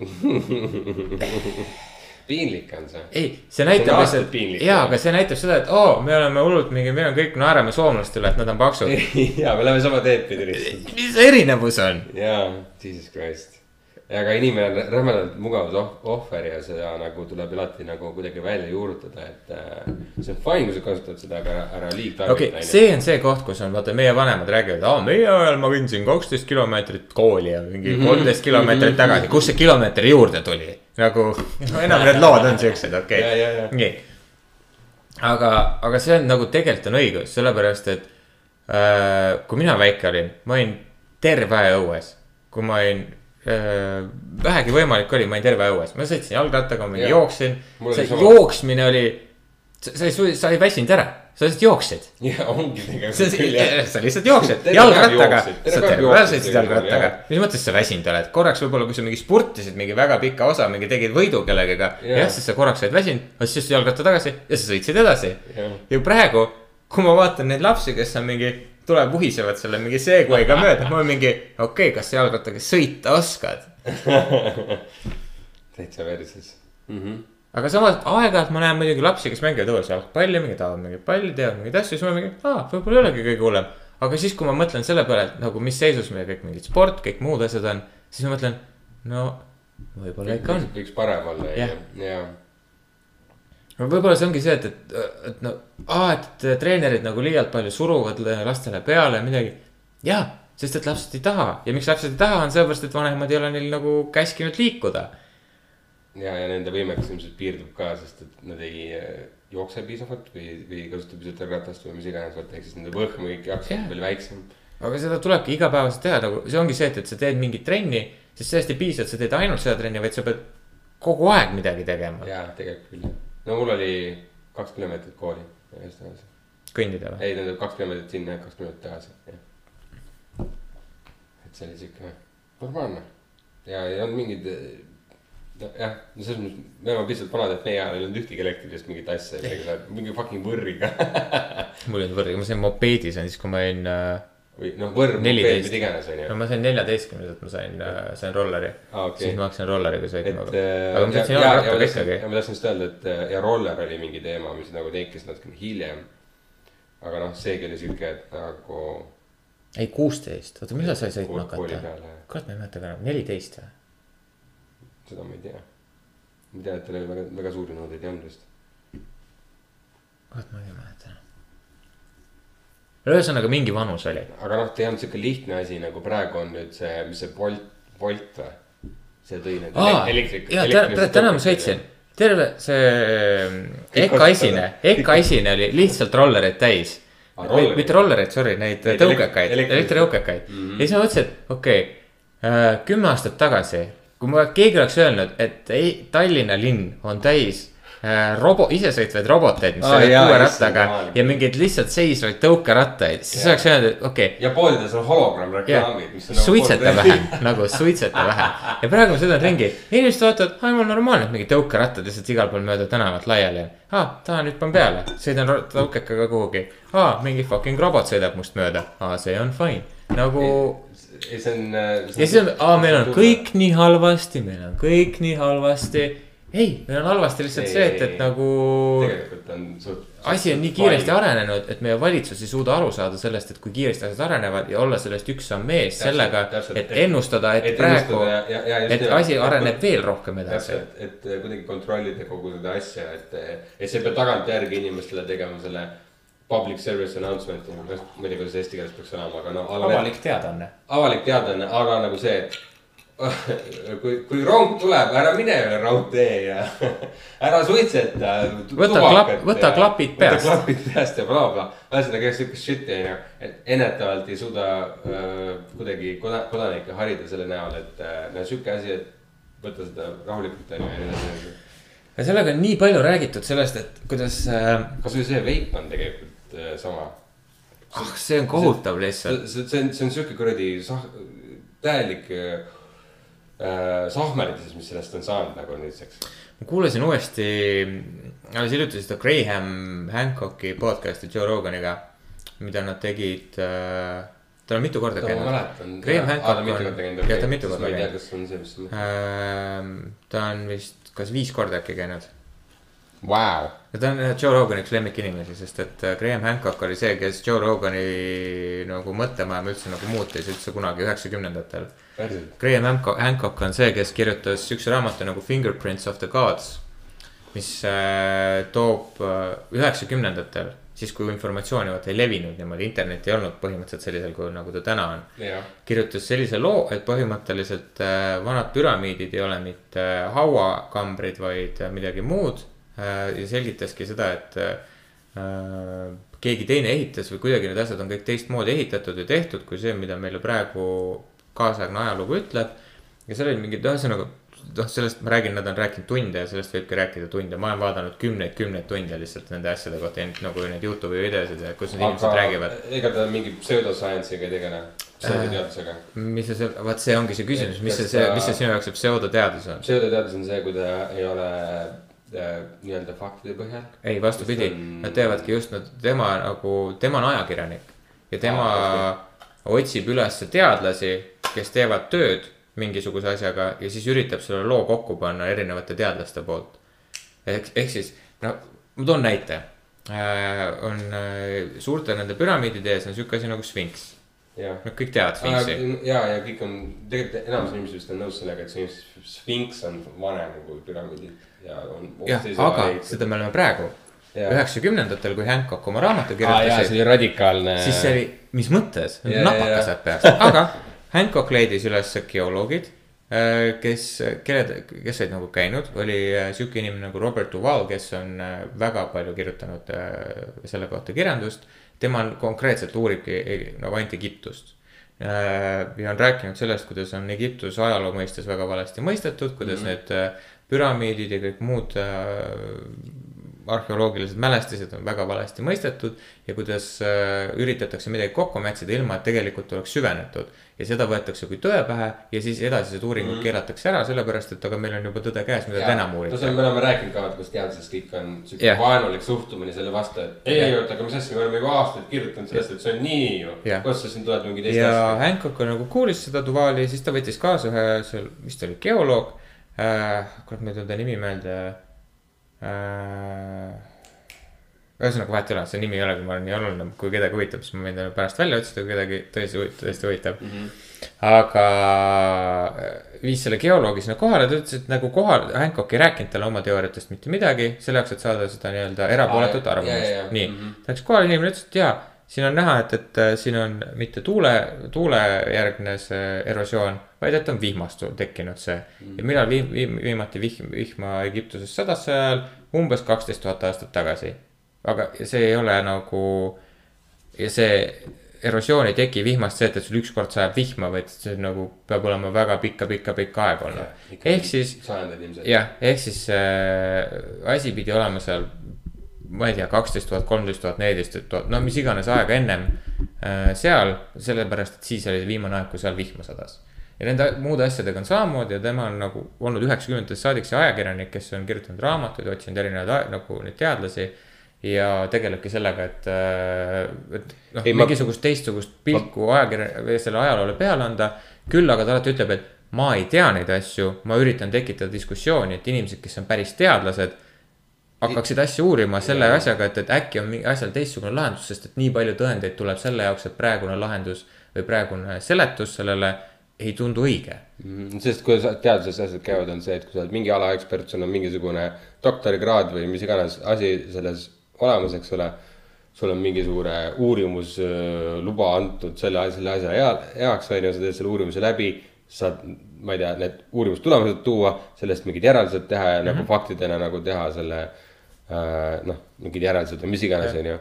piinlik on see. ei, see näitab lihtsalt jaa, aga see näitab seda, et oo oh,, me oleme hullult mingi, me kõik naerame soomlaste üle, et nad on paksud. ja me läheme sama teed pidi lihtsalt. mis erinevus on? jaa, jesus christ. Aga inimene on rämedalt mugavusohver ja seda nagu tuleb alati nagu kuidagi välja juurutada, et äh, see on fine, kui sa kasutad seda, aga ära, liigtarvita okei okay,, see on see koht, kus on vaata meie vanemad räägivad, aa meie ajal ma kõndsin kaksteist kilomeetrit kooli ja mingi kolmteist kilomeetrit tagasi, kust see kilomeeter juurde tuli? nagu, no enam need lood on siuksed, okei okay., nii. aga, aga see on nagu tegelikult on õigus, sellepärast et äh, kui mina väike olin, ma olin terve aja õues. kui ma olin vähegi võimalik oli, ma olin terve õues, ma sõitsin jalgrattaga, ma Jah. jooksin. See sama. jooksmine oli, sa, ei sa ei väsinud ära, sa lihtsalt jooksid. ja ongi tegelikult küll jah. sa lihtsalt jooksed jalgrattaga, sa terve päev sõitsid jalgrattaga mis mõttes sa väsinud oled, korraks võib-olla, kui sa mingi spurtisid mingi väga pika osa, mingi tegid võidu kellegagi. Jah. jah, siis sa korraks olid väsinud, aga siis tõstsid jalgratta tagasi ja sa sõitsid edasi. Ja praegu, kui ma vaatan neid lapsi, kes on mingi, tuleb vuhisevad selle mingi segway'ga mööda, ma olen mingi, okei okay,, kas sa jalgrattaga sõita oskad? täitsa versis mm. -hmm. aga samas aeg-ajalt ma näen muidugi lapsi, kes mängivad õues jalgpalli, mingi tahavad mingit palli, teevad mingeid asju, siis ma mingi, aa, võib-olla ei olegi kõige hullem. aga siis, kui ma mõtlen selle peale, et nagu mis seisus meie kõik mingid sport, kõik muud asjad on, siis ma mõtlen, no võib-olla ikka on. võiks parem olla, Jah. ja. No võib-olla see ongi see, et, et, et no, et treenerid nagu liialt palju suruvad lastele peale midagi. jaa, sest et lapsed ei taha ja miks lapsed ei taha, on sellepärast, et vanemad ei ole neil nagu käskinud liikuda. ja, ja nende võimekus ilmselt piirdub ka, sest et nad ei äh, jookse piisavalt või, või ei kasuta piisavalt ratast või mis iganes, vaata ehk siis nende võhm või kõik Jah. on veel väiksem. aga seda tulebki igapäevaselt teha, nagu see ongi see, et, et sa teed mingit trenni, siis sellest ei piisa, et sa teed ainult seda trenni, vaid sa pead kogu aeg midagi tegema. ja tegelikult küll. No mul oli kaks kilomeetrit kooli just tagasi. kõndida või? ei, tähendab kaks kilomeetrit sinna ja kaks kilomeetrit tagasi, jah. et see oli siuke normaalne ja ei olnud mingid. nojah, no selles mõttes me oleme piisavalt vanad, et meie ajal ei olnud ühtegi elektrilist mingit asja, mingi fucking võrriga mul ei olnud võrregi, ma sain mopeedi, see on siis, kui ma olin äh,, või noh, Neliteist. mida iganes no onju. ma sain neljateistkümneselt, ma sain äh,, sain rolleri Aa, okei. siis ma hakkasin rolleriga sõitma. äh, aga ma sõitsin jalgrattaga ikkagi. ja ma tahtsin just öelda, et äh, ja roller oli mingi teema, mis nagu tekkis natukene hiljem. aga noh, seegi oli siuke, et nagu. ei, kuusteist, oota, millal sai sõitma hakata? kurat, ma ei mäleta ka enam, neliteist või? seda ma ei tea. ma tean, et tal oli väga, väga suuri nõudeid ei olnud vist. kurat, ma ei mäleta enam. Ühesõnaga mingi vanus oli. aga noh, ta ei olnud siuke lihtne asi nagu praegu on nüüd see, mis see Bolt, Bolt või? see tõi need elektrik- ja täna, ma sõitsin, terve see Kõik EKA esine, kasutada. EKA esine oli lihtsalt rollereid täis Aa, rollereid. mitte rollereid, sorry, neid tõukekaid, elek- elektritõukekaid Mhm. ja siis ma mõtlesin, et okei okay,, kümme aastat tagasi, kui ma, keegi oleks öelnud, et ei, Tallinna linn on täis äh, robo, isesõitvaid roboteid, mis sõidavad jaa, kuue rattaga ja mingeid lihtsalt seisvaid tõukerattaid, siis oleks öelnud, et okei. Okay, ja poodides on hologrammreklaamid, jah mis, on nagu suitseta vähem, nagu suitseta ja praegu ma sõidan ringi, inimesed vaatavad, aa mul normaalne, et mingi tõukerattad lihtsalt igal pool mööda tänavat laiali. On. aa, tahan hüppan peale, sõidan tõukekaga kuhugi. aa, mingi fucking robot sõidab must mööda, aa see on fine, nagu. ei, see on. äh, ja siis on, aa meil on kõik nii halvasti, meil on kõik nii halvasti. ei, meil on halvasti lihtsalt Ei, see, et, et nagu tegelikult on suht. asi on nii kiiresti. arenenud, et meie valitsus ei suuda aru saada sellest, et kui kiiresti asjad arenevad ja olla sellest üks samm ees sellega, et ennustada, et Et praegu et asi Et- areneb veel rohkem edasi. et äh, kuidagi kontrollida kogu seda asja, et, et sa ei pea tagantjärgi inimestele tegema selle public service announcement'i, ma ei tea, kuidas eesti keeles peaks olema, aga noh. avalik teadaanne. avalik teadaanne, aga nagu see, et kui, kui rong tuleb, ära mine üle raudtee ja ära suitseta. Võta klapp- võta klapid peast. võta klapid peast ja blablabla. ühesõnaga siukest shit'i on ju, et ennetavalt ei suuda äh, kuidagi koda- kodanikke harida selle näol, et äh, no sihuke asi, et võta seda rahulikult on ju ja nii edasi ja sellega on nii palju räägitud sellest, et kuidas äh,, kasvõi see veip on tegelikult äh, sama. ah see on kohutav lihtsalt. see, on, see on sihuke kuradi sah-, täielik äh, sahmerdases, mis sellest on saanud nagu nüüdseks. ma kuulasin uuesti, alles hiljuti seda Graham Hancocki podcast'i Joe Roganiga, mida nad tegid äh,. ta on mitu korda ma käinud. mäletan. Graham Hancock on- jah, ta on mitu korda ma käinud. kas on see, mis mõtled. Ähm, ta on vist kas viis korda äkki käinud. Vau. Ja ta on äh, Joe Rogani üks lemmikinimesi, sest et äh, Graham Hancock oli see, kes Joe Rogani nagu mõttemaailma üldse nagu muutis üldse kunagi üheksakümnendatel. Graham Hancock, Hancock on see, kes kirjutas siukse raamatu nagu Fingerprints of the Gods. mis äh, toob üheksakümnendatel, siis kui informatsiooni vaata ei levinud niimoodi, internet ei olnud põhimõtteliselt sellisel kujul, nagu ta täna on jah, kirjutas sellise loo, et põhimõtteliselt äh, vanad püramiidid ei ole mitte hauakambrid, vaid äh, midagi muud äh,. Ja selgitaski seda, et äh, keegi teine ehitas või kuidagi need asjad on kõik teistmoodi ehitatud ja tehtud kui see, mida meile praegu kaasaegne ajalugu ütleb. ja seal olid mingid, ühesõnaga noh, sellest ma räägin, nad on rääkinud tunde ja sellest võibki rääkida tunde, ma olen vaadanud kümneid, kümneid tunde lihtsalt nende asjade kohta, nagu neid Youtube'i videosid kus need inimesed räägivad. ega ta mingi pseudoscience'iga ei tegele, pseudoteadusega. mis see, vaat see ongi see küsimus, mis see, see, mis see sinu jaoks see pseudoteadus on? pseudoteadus on see, kui ta ei ole äh, nii-öelda faktide põhjal. ei, vastupidi on-, nad teevadki just, nad, tema nagu, tema on ajakirjanik ja tema otsib üles teadlasi, kes teevad tööd mingisuguse asjaga ja siis üritab selle loo kokku panna erinevate teadlaste poolt. ehk, ehk siis, no ma toon näite. on äh, suurte nende püramiidide ees on sihuke asi nagu sfinks, nad kõik teavad sfinksi. ja, ja kõik on, tegelikult enamus inimesi vist on nõus sellega, et see sfinks on vanem kui püramiidid ja on. jah, aga seda me oleme praegu, üheksakümnendatel, kui Hancock oma raamatu kirjutas see, oli radikaalne. siis see oli, mis mõttes, napakas läheb peast, aga Hancock leidis üles geoloogid. kes, kelle, kes olid nagu käinud, oli äh, sihuke inimene nagu Robert Duval, kes on äh, väga palju kirjutanud äh, selle kohta kirjandust. tema on konkreetselt uuribki nagu ainult Egiptust. ja on rääkinud sellest, kuidas on Egiptus ajaloo mõistes väga valesti mõistetud, kuidas mm -hmm. need äh, püramiidid ja kõik muud äh, arheoloogilised mälestised on väga valesti mõistetud ja kuidas äh, üritatakse midagi kokku mätsida, ilma et tegelikult oleks süvenetud. ja seda võetakse kui tõe pähe ja siis edasised uuringud mm -hmm. keelatakse ära, sellepärast et aga meil on juba tõde käes, mida te enam no see on, me oleme rääkinud ka, et kuidas teaduses kõik on siuke Jah. vaenulik suhtumine selle vastu, et ei, ei oota, aga mis asja, me oleme juba aastaid kirjutanud sellest, et see on nii ju Jah.. kuidas sa siin tuled mingi teist ja asja. Hancock nagu kuulis seda Duvali ja siis ta võttis kaasa ühe seal, mis ta oli, geoloog äh,. kurat, ma ei tule ta nimi meelde äh,. ühesõnaga vahet ei ole, see nimi ei olegi, ma olen nii oluline, kui kedagi huvitab, siis ma võin talle pärast välja otsida, kui kedagi tõesti tõesti huvitab mm. -hmm. aga äh, viis selle geoloogi sinna kohale, ta ütles, et nagu kohal, Hancock ei rääkinud talle oma teooriatest mitte midagi, selle jaoks, et saada seda nii-öelda erapooletut arvamust, nii mhm. ta läks kohale, inimene ütles, et jaa, siin on näha, et, et äh, siin on mitte tuule, tuulejärgne see erosioon, vaid et on vihmast tekkinud see ja millal viim-, viim-, viimati vihm-, vihma Egiptuses sadas ajal, umbes kaksteist tuhat aastat tagasi. aga see ei ole nagu ja see erosioon ei teki vihmast see, et, et sul ükskord sajab vihma, vaid see nagu peab olema väga pikka-pikka-pikka aega olnud. ehk siis jah, ehk siis äh, asi pidi olema seal, ma ei tea, kaksteist tuhat, kolmteist tuhat, neliteist tuhat, no mis iganes aega ennem äh, seal, sellepärast et siis oli viimane aeg, kui seal vihma sadas. ja nende muude asjadega on samamoodi ja tema on nagu olnud üheksakümnendatest saadik see ajakirjanik, kes on kirjutanud raamatuid, otsinud erinevaid nagu neid teadlasi ja tegelebki sellega, et, et noh Ei,, ma- mingisugust teistsugust pilku ajakirja või selle ajaloole peale anda. küll aga ta alati ütleb, et ma ei tea neid asju, ma üritan tekitada diskussiooni, et inimesed, kes on päris teadlased. Hakkaksid asju uurima selle Jaa. asjaga, et, et äkki on mingi asjal teistsugune lahendus, sest et nii palju tõendeid tuleb selle jaoks, et praegune lahendus või praegune seletus sellele ei tundu õige. Mhm, sest kuidas teaduses asjad käivad, on see, et kui sa oled mingi ala ekspert, sul on mingisugune doktorikraad või mis iganes asi selles olemas, eks ole. sul on mingisugune uurimusluba antud selle, selle asja hea, heaks, on ju, sa teed selle uurimise läbi. saad, ma ei tea, need uurimustulemused tuua, sellest mingid järeldused teha ja mm -hmm. nagu faktidena nagu teha selle äh,. noh, mingid järeldused või mis iganes, on ju.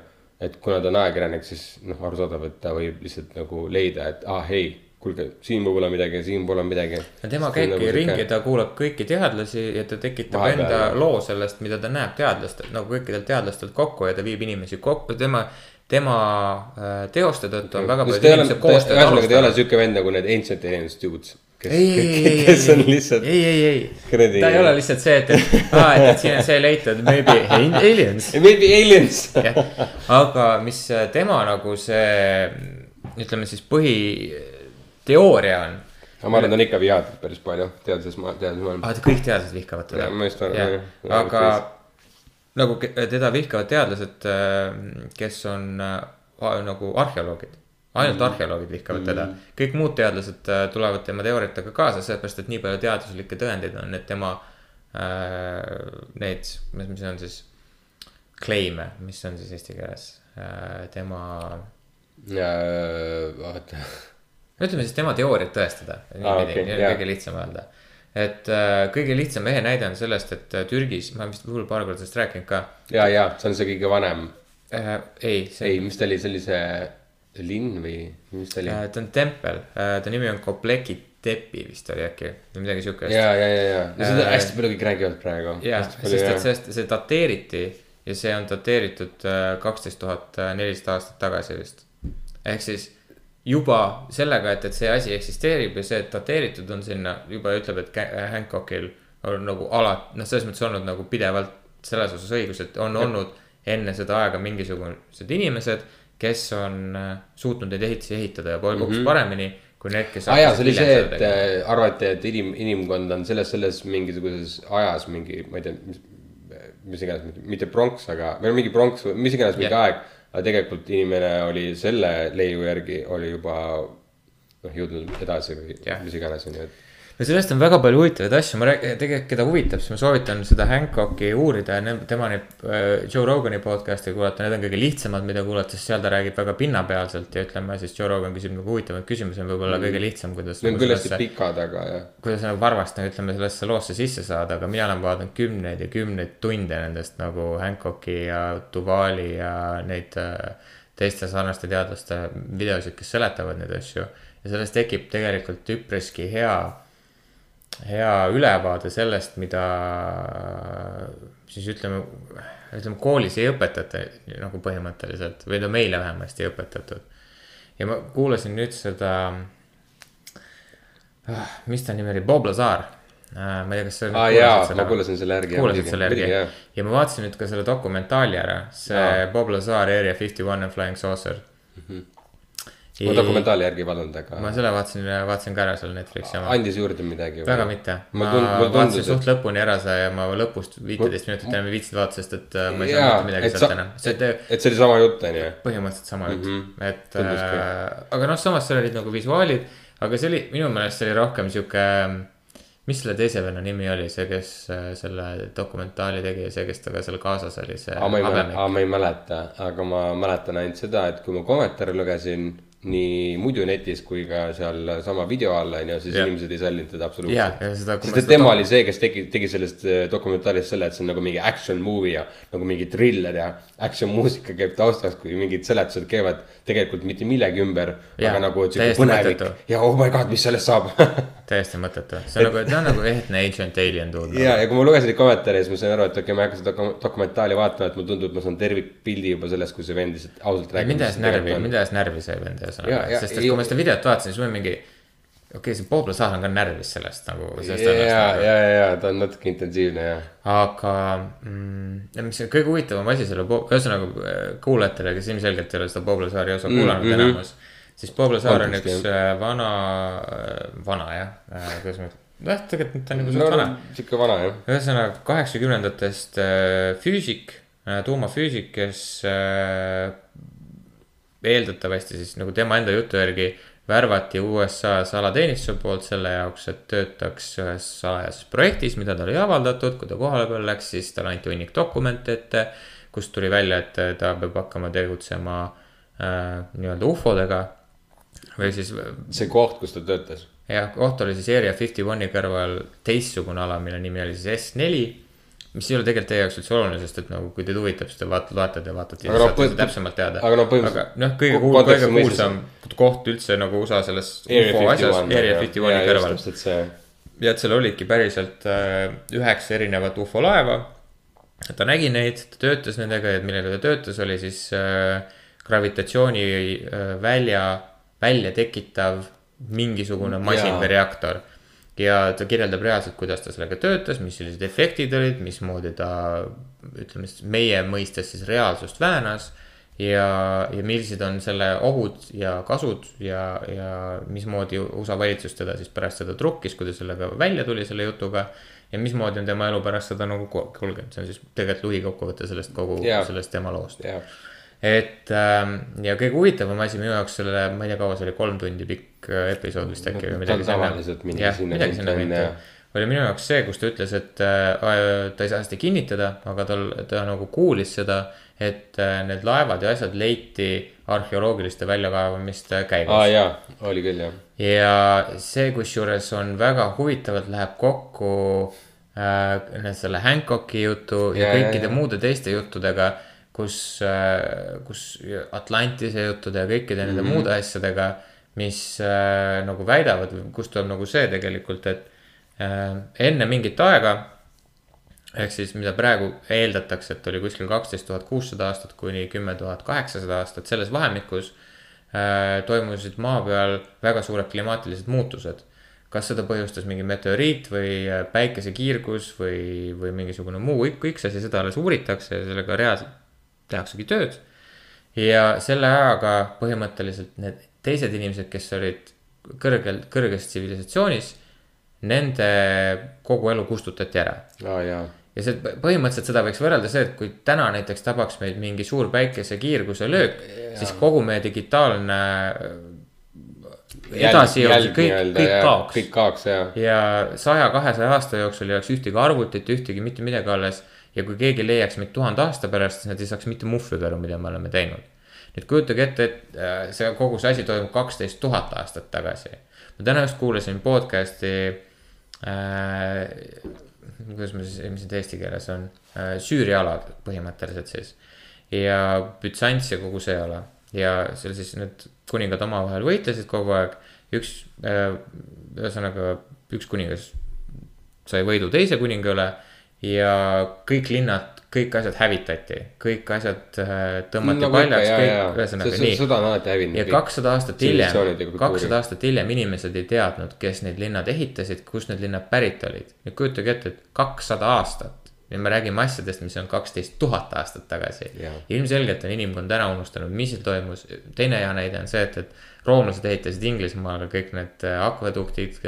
et kuna ta on ajakirjanik, siis noh, arusaadav, et ta võib lihtsalt nagu leida, et aa ah, ei kuulge, siin pole midagi, siin pole midagi. ja tema käibki ringi, ta kuulab kõiki teadlasi ja ta tekitab Vahepeal, enda jah. loo sellest, mida ta näeb teadlastelt, nagu kõikidelt teadlastelt kokku ja ta viib inimesi kokku, tema, tema äh, teoste tõttu on väga paljud inimesed koostööd ühesõnaga, ta ei ole alustanud. siuke vend nagu need ancient aliens dudes. kes, ei, kes on lihtsalt ei, ei, ei, ta ei ole lihtsalt see, et, et aa, et, et siin on see leitud, maybe aliens. Maybe aliens. aga mis äh, tema nagu see, ütleme siis põhiteooria on. aga ma arvan, ta on ikka vihatud päris palju teaduses, teadusmaailmas. aa, kõik teadlased vihkavad teda ma just arvan, Jah. jah. aga nagu teda vihkavad teadlased, kes on äh, nagu arheoloogid. Ainult arheoloogid vihkavad teda, kõik muud teadlased äh, tulevad tema teooriatega kaasa, sellepärast et nii palju teaduslikke tõendeid on, et tema äh, need, mis, mis on siis, claim'e, mis on siis eesti keeles äh,, tema vaata, ütleme siis tema teooriat tõestada, niipidi okei, nii on jaa. kõige lihtsam öelda. et äh, kõige lihtsam mehe näide on sellest, et äh, Türgis, ma vist hull paar korda sellest rääkinud ka ja, ja see on see kõige vanem. äh,. ei, see ei, mis ta oli, see oli see linn või mis ta oli? äh,, ta on tempel äh,, ta nimi on Kopleki Deppi vist oli äkki või midagi siukest. ja, ja, ja, ja, ja seda Äh, hästi palju kõik räägivad praegu. jah, sest et sellest, see dateeriti ja see on dateeritud kaksteist tuhat nelisada aastat tagasi vist. ehk siis juba sellega, et, et see asi eksisteerib ja see, et dateeritud on sinna, juba ütleb, et Hancockil on nagu alati, noh, selles mõttes olnud nagu pidevalt selles osas õigus, et on olnud enne seda aega mingisugused inimesed, kes on äh, suutnud neid ehitisi ehitada ja hoopis mm -hmm. paremini kui need, kes. aa jaa, see oli see, et äh, arvati, et inim, inimkond on selles, selles mingisuguses ajas mingi, ma ei tea, mis, mis iganes, mitte pronks, aga, või mingi pronks või mis iganes mingi Jah. aeg. aga tegelikult inimene oli selle leiu järgi oli juba noh, jõudnud edasi või Jah. mis iganes on ju, et. No sellest on väga palju huvitavaid asju, ma räägin, tegelikult keda huvitab, siis ma soovitan seda Hancocki uurida ja tema neid äh, Joe Rogani podcast'e kuulata, need on kõige lihtsamad, mida kuulata, sest seal ta räägib väga pinnapealselt ja ütleme siis Joe Rogan küsib nagu huvitavaid küsimusi, on võib-olla kõige lihtsam, kuidas. Need on küll hästi pikad, aga jah. kuidas nagu varvast nagu ütleme sellesse loosse sisse saada, aga mina olen vaadanud kümneid ja kümneid tunde nendest nagu Hancocki ja Duvali ja neid äh, teiste sarnaste teadlaste videosid, kes seletavad neid asju. ja sellest tekib tegelikult üpriski hea, hea ülevaade sellest, mida siis ütleme, ütleme koolis ei õpetata nagu põhimõtteliselt või no meile vähemasti ei õpetatud. ja ma kuulasin nüüd seda ah, mis ta nimi oli, Bob Lazar. ma ei tea, kas sa. aa jaa, ma kuulasin selle järgi. kuulasid selle järgi ja ma vaatasin nüüd ka selle dokumentaali ära, see Aa. Bob Lazar Area Fifty One and Flying Saucer. Ma dokumentaali järgi ei vaadanud, aga ma selle vaatasin, vaatasin ka ära seal Netflixi oma. andis juurde midagi. väga mitte, Ma ma, tund- vaatasin suht lõpuni ära see ja ma lõpust viiteist minutit enam ei viitsinud vaadata, sest et äh, ma ei saanud mitte, midagi et sealt enam., et, et see oli sama jutt, on ju. põhimõtteliselt sama jutt mm, -hmm. et äh, aga noh, samas seal olid nagu visuaalid, aga see oli minu meelest see oli rohkem sihuke. mis selle teise venna nimi oli, see, kes äh, selle dokumentaali tegi ja see, kes temaga seal kaasas oli, see ma ei mäleta, aga ma mäletan ainult seda, et kui ma kommentaare lugesin nii muidu netis kui ka seal sama video all on ju, siis Jah. inimesed ei sallinud teda absoluutselt. sest et tema oli see, kes tegi, tegi sellest äh, dokumentaalist selle, et see on nagu mingi action movie ja nagu mingi triller ja action muusika käib taustas, kui mingid seletused käivad tegelikult mitte millegi ümber. Jaa, aga nagu ja oh my god, mis sellest saab täiesti mõttetu, see on nagu, ta on nagu ehtne Agent Alien dude. ja, ja kui ma lugesin neid kommentaare, siis ma sain aru, et okei okay,, ma ei hakka seda doku- dokumentaali vaatama, et mulle tundub, et ma saan tervikpildi juba sellest, kui see vend lihtsalt ausalt räägib. mind ajas närvi, mind ajas närvi see vend ühesõnaga, sest et kui ma seda videot vaatasin, siis ma mingi. okei okay,, see Bob Lazar on ka närvis sellest nagu. ja, ja, ja, ta on natuke intensiivne ja. aga mm,, mis kõige huvitavam asi selle, ühesõnaga äh, kuulajatele, kes ilmselgelt ei ole seda Bob Lazari osa kuulanud mm -hmm. enamus. Siis Bob Lazar on Konteksti, üks äh, vana, vana jah, kuidas ma, noh, tegelikult ta on nagu suht vana. sihuke vana jah. ühesõnaga kaheksakümnendatest äh, füüsik, tuumafüüsik, kes äh, eeldatavasti siis nagu tema enda jutu järgi värvati USA salateenistuse poolt selle jaoks, et töötaks ühes salajases projektis, mida tal ei avaldatud, kui ta kohale peale läks, siis talle anti hunnik dokumente ette, kust tuli välja, et ta peab hakkama tegutsema äh, nii-öelda ufodega või siis see koht, kus ta töötas. jah, koht oli siis Area Fifty One'i kõrval teistsugune ala, mille nimi oli siis S4 mis ei ole tegelikult teie jaoks üldse oluline, sest et nagu kui teid huvitab, siis te vaat-, loetate ja vaatate ja saate seda täpsemalt teada. aga noh, põhimõtteliselt- noh, kõige kuul-, kõige kuulsam koht üldse nagu USA selles ufo asjas, 51, Area. Fifty One'i kõrval. ja et seal olidki päriselt äh, üheksa erinevat ufo laeva. ta nägi neid, ta töötas nendega ja millega ta töötas, oli siis äh, gravitatsiooni äh, välja, tekitav mingisugune masin Jaa. või reaktor. ja ta kirjeldab reaalselt, kuidas ta sellega töötas, mis sellised efektid olid, mismoodi ta ütleme siis meie mõistes siis reaalsust väänas ja, ja millised on selle ohud ja kasud ja, ja mismoodi USA valitsus teda siis pärast seda trukkis, kui ta sellega välja tuli selle jutuga. ja mismoodi on tema elu pärast seda nagu ku- kulgenud, see on siis tegelikult lühikokkuvõte sellest kogu sellest tema loost. Et ähm, ja kõige huvitavam asi minu jaoks selle, ma ei tea, kaua see oli, kolm tundi pikk äh, episood vist äkki või Ta midagi tavaliselt mingi jah, sinna midagi sinna kanti oli minu jaoks see, kus ta ütles, et äh, ta ei saa seda kinnitada, aga tal, ta nagu kuulis seda, et äh, need laevad ja asjad leiti arheoloogiliste väljakaevamiste käigus aa jaa, oli küll jah. ja see, kusjuures on väga huvitavalt läheb kokku äh, selle Hancocki jutu ja, Ja, ja ja, kõikide ja. muude teiste juttudega, kus äh,, kus Atlantise juttude ja kõikide nende mm -hmm. muude asjadega, mis äh, nagu väidavad kust tuleb nagu see tegelikult, et äh, enne mingit aega ehk siis, mida praegu eeldatakse, et oli kuskil kaksteist tuhat kuussada aastat kuni kümme tuhat kaheksasada aastat, selles vahemikus äh, toimusid maa peal väga suured klimaatilised muutused. kas seda põhjustas mingi meteoriit või äh, päikesekiirgus või, või mingisugune muu kõik, üks asi, seda alles uuritakse ja sellega reaalselt tehaksegi tööd. ja selle ajaga põhimõtteliselt need teised inimesed, kes olid kõrgel, kõrges tsivilisatsioonis, nende kogu elu kustutati ära aa jaa. ja see põhimõtteliselt seda võiks võrrelda see, et kui täna näiteks tabaks meid mingi suur päikesekiirguse löök, siis kogu meie digitaalne edasijõud, kõik, kõik kaoks. kõik kaoks ja. ja saja-kahesaja aasta jooksul ei oleks ühtegi arvutit, ühtegi mitte midagi alles. Ja kui keegi leiaks meid tuhande aasta pärast, siis nad ei saaks mitte muhvigi aru, mida me oleme teinud. nüüd kujutage ette, et äh, see kogu see asi toimub kaksteist tuhat aastat tagasi. ma täna just kuulasin podcast'i äh,. kuidas ma siis, mis see eesti keeles on äh,, Süüria alad põhimõtteliselt siis. ja Bütsants ja kogu see ala ja seal siis need kuningad omavahel võitlesid kogu aeg. üks äh,, ühesõnaga üks kuningas sai võidu teise kuninga üle ja kõik linnad, kõik asjad hävitati, kõik asjad äh, tõmmati Nagu ikka, paljaks, kõik, ühesõnaga nii. sõda on alati hävinud ja kakssada aastat hiljem kakssada aastat hiljem inimesed ei teadnud, kes need linnad ehitasid, kust need linnad pärit olid. nüüd kujutage ette, et kakssada aastat ja me räägime asjadest, mis on kaksteist tuhat aastat tagasi ilmselgelt on inimkond ära unustanud, mis seal toimus. teine hea näide on see, et, et roomlased ehitasid Inglismaale kõik need äh, akveduktid,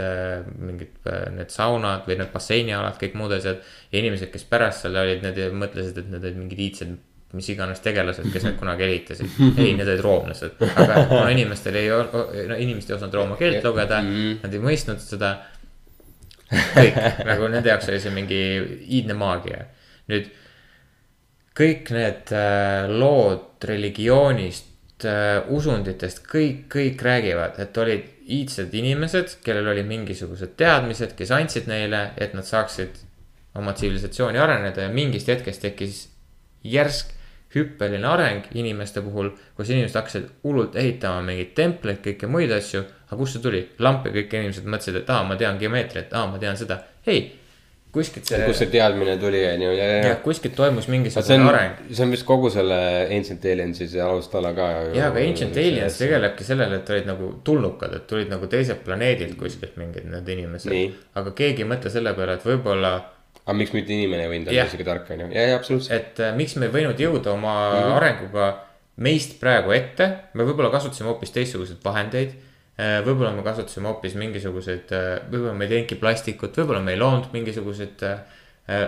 mingid äh, need saunad või need basseinialad, kõik muud asjad. ja inimesed, kes pärast seal olid, need mõtlesid, et need olid mingid iidsed mis iganes tegelased, kes need kunagi ehitasid. ei, need olid roomlased, aga kuna inimestel ei no inimesed ei osanud rooma keelt lugeda, nad ei mõistnud seda. kõik, nagu nende jaoks oli see mingi iidne maagia. nüüd kõik need äh, lood religioonist äh,, usunditest, kõik, kõik räägivad, et olid iidsed inimesed, kellel olid mingisugused teadmised, kes andsid neile, et nad saaksid oma tsivilisatsiooni areneda ja mingist hetkest tekkis järsk hüppeline areng inimeste puhul, kus inimesed hakkasid hullult ehitama mingeid templeid, kõike muid asju. aga kust see tuli? lamp ja kõik inimesed mõtlesid, et aa, ma tean geomeetriat, aa, ma tean seda. ei, kuskilt see, kust see teadmine tuli, on ju, ja, ja, jah, kuskilt toimus mingisugune areng., see on vist kogu selle Ancient Aliensi see alustala ka. jah, aga Ancient Aliens. tegelebki sellele, et olid nagu tulnukad, et tulid nagu teiselt planeedilt kuskilt mingid need inimesed aga keegi ei mõtle selle peale, et võib-olla, aga miks mitte inimene ei võinud olla isegi tark, on ju, ja, ja absoluutselt. et äh, miks me ei võinud jõuda oma mm. -hmm. arenguga meist praegu ette, me võib-olla kasutasime hoopis teistsuguseid vahendeid. Võib-olla me kasutasime hoopis mingisuguseid, võib-olla me ei teinudki plastikut, võib-olla me ei loonud mingisuguseid äh,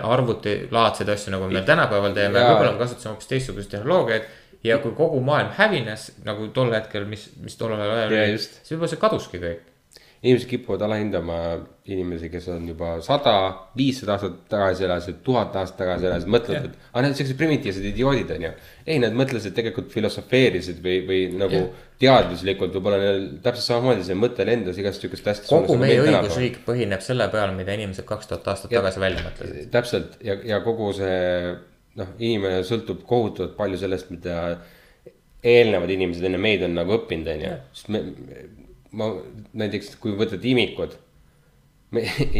arvutilaadseid asju, nagu me tänapäeval teeme, võib-olla me kasutasime hoopis teistsuguseid tehnoloogiaid. ja kui kogu maailm hävines nagu tol hetkel, mis, mis tollel ajal oli, siis võib-olla see kaduski kõik. Inimesed kipuvad alahindama inimesi, kes on juba sada, viissada aastat tagasi elasid, tuhat aastat tagasi elasid, mõtlevad, et aa, need on siuksed primitiivsed idioodid, on ju. ei, nad mõtlesid tegelikult filosofeerisid või, või nagu Jah. teaduslikult võib-olla neil täpselt samamoodi see mõte lendas igast siukest asja. kogu meie õigusriik põhineb selle peal, mida inimesed kaks tuhat aastat Ja- tagasi välja mõtlesid. täpselt ja, ja kogu see noh, inimene sõltub kohutavalt palju sellest, mida eelnevad inimesed enne meid on nagu õppinud, on ju. sest me, ma näiteks, kui võtad imikud,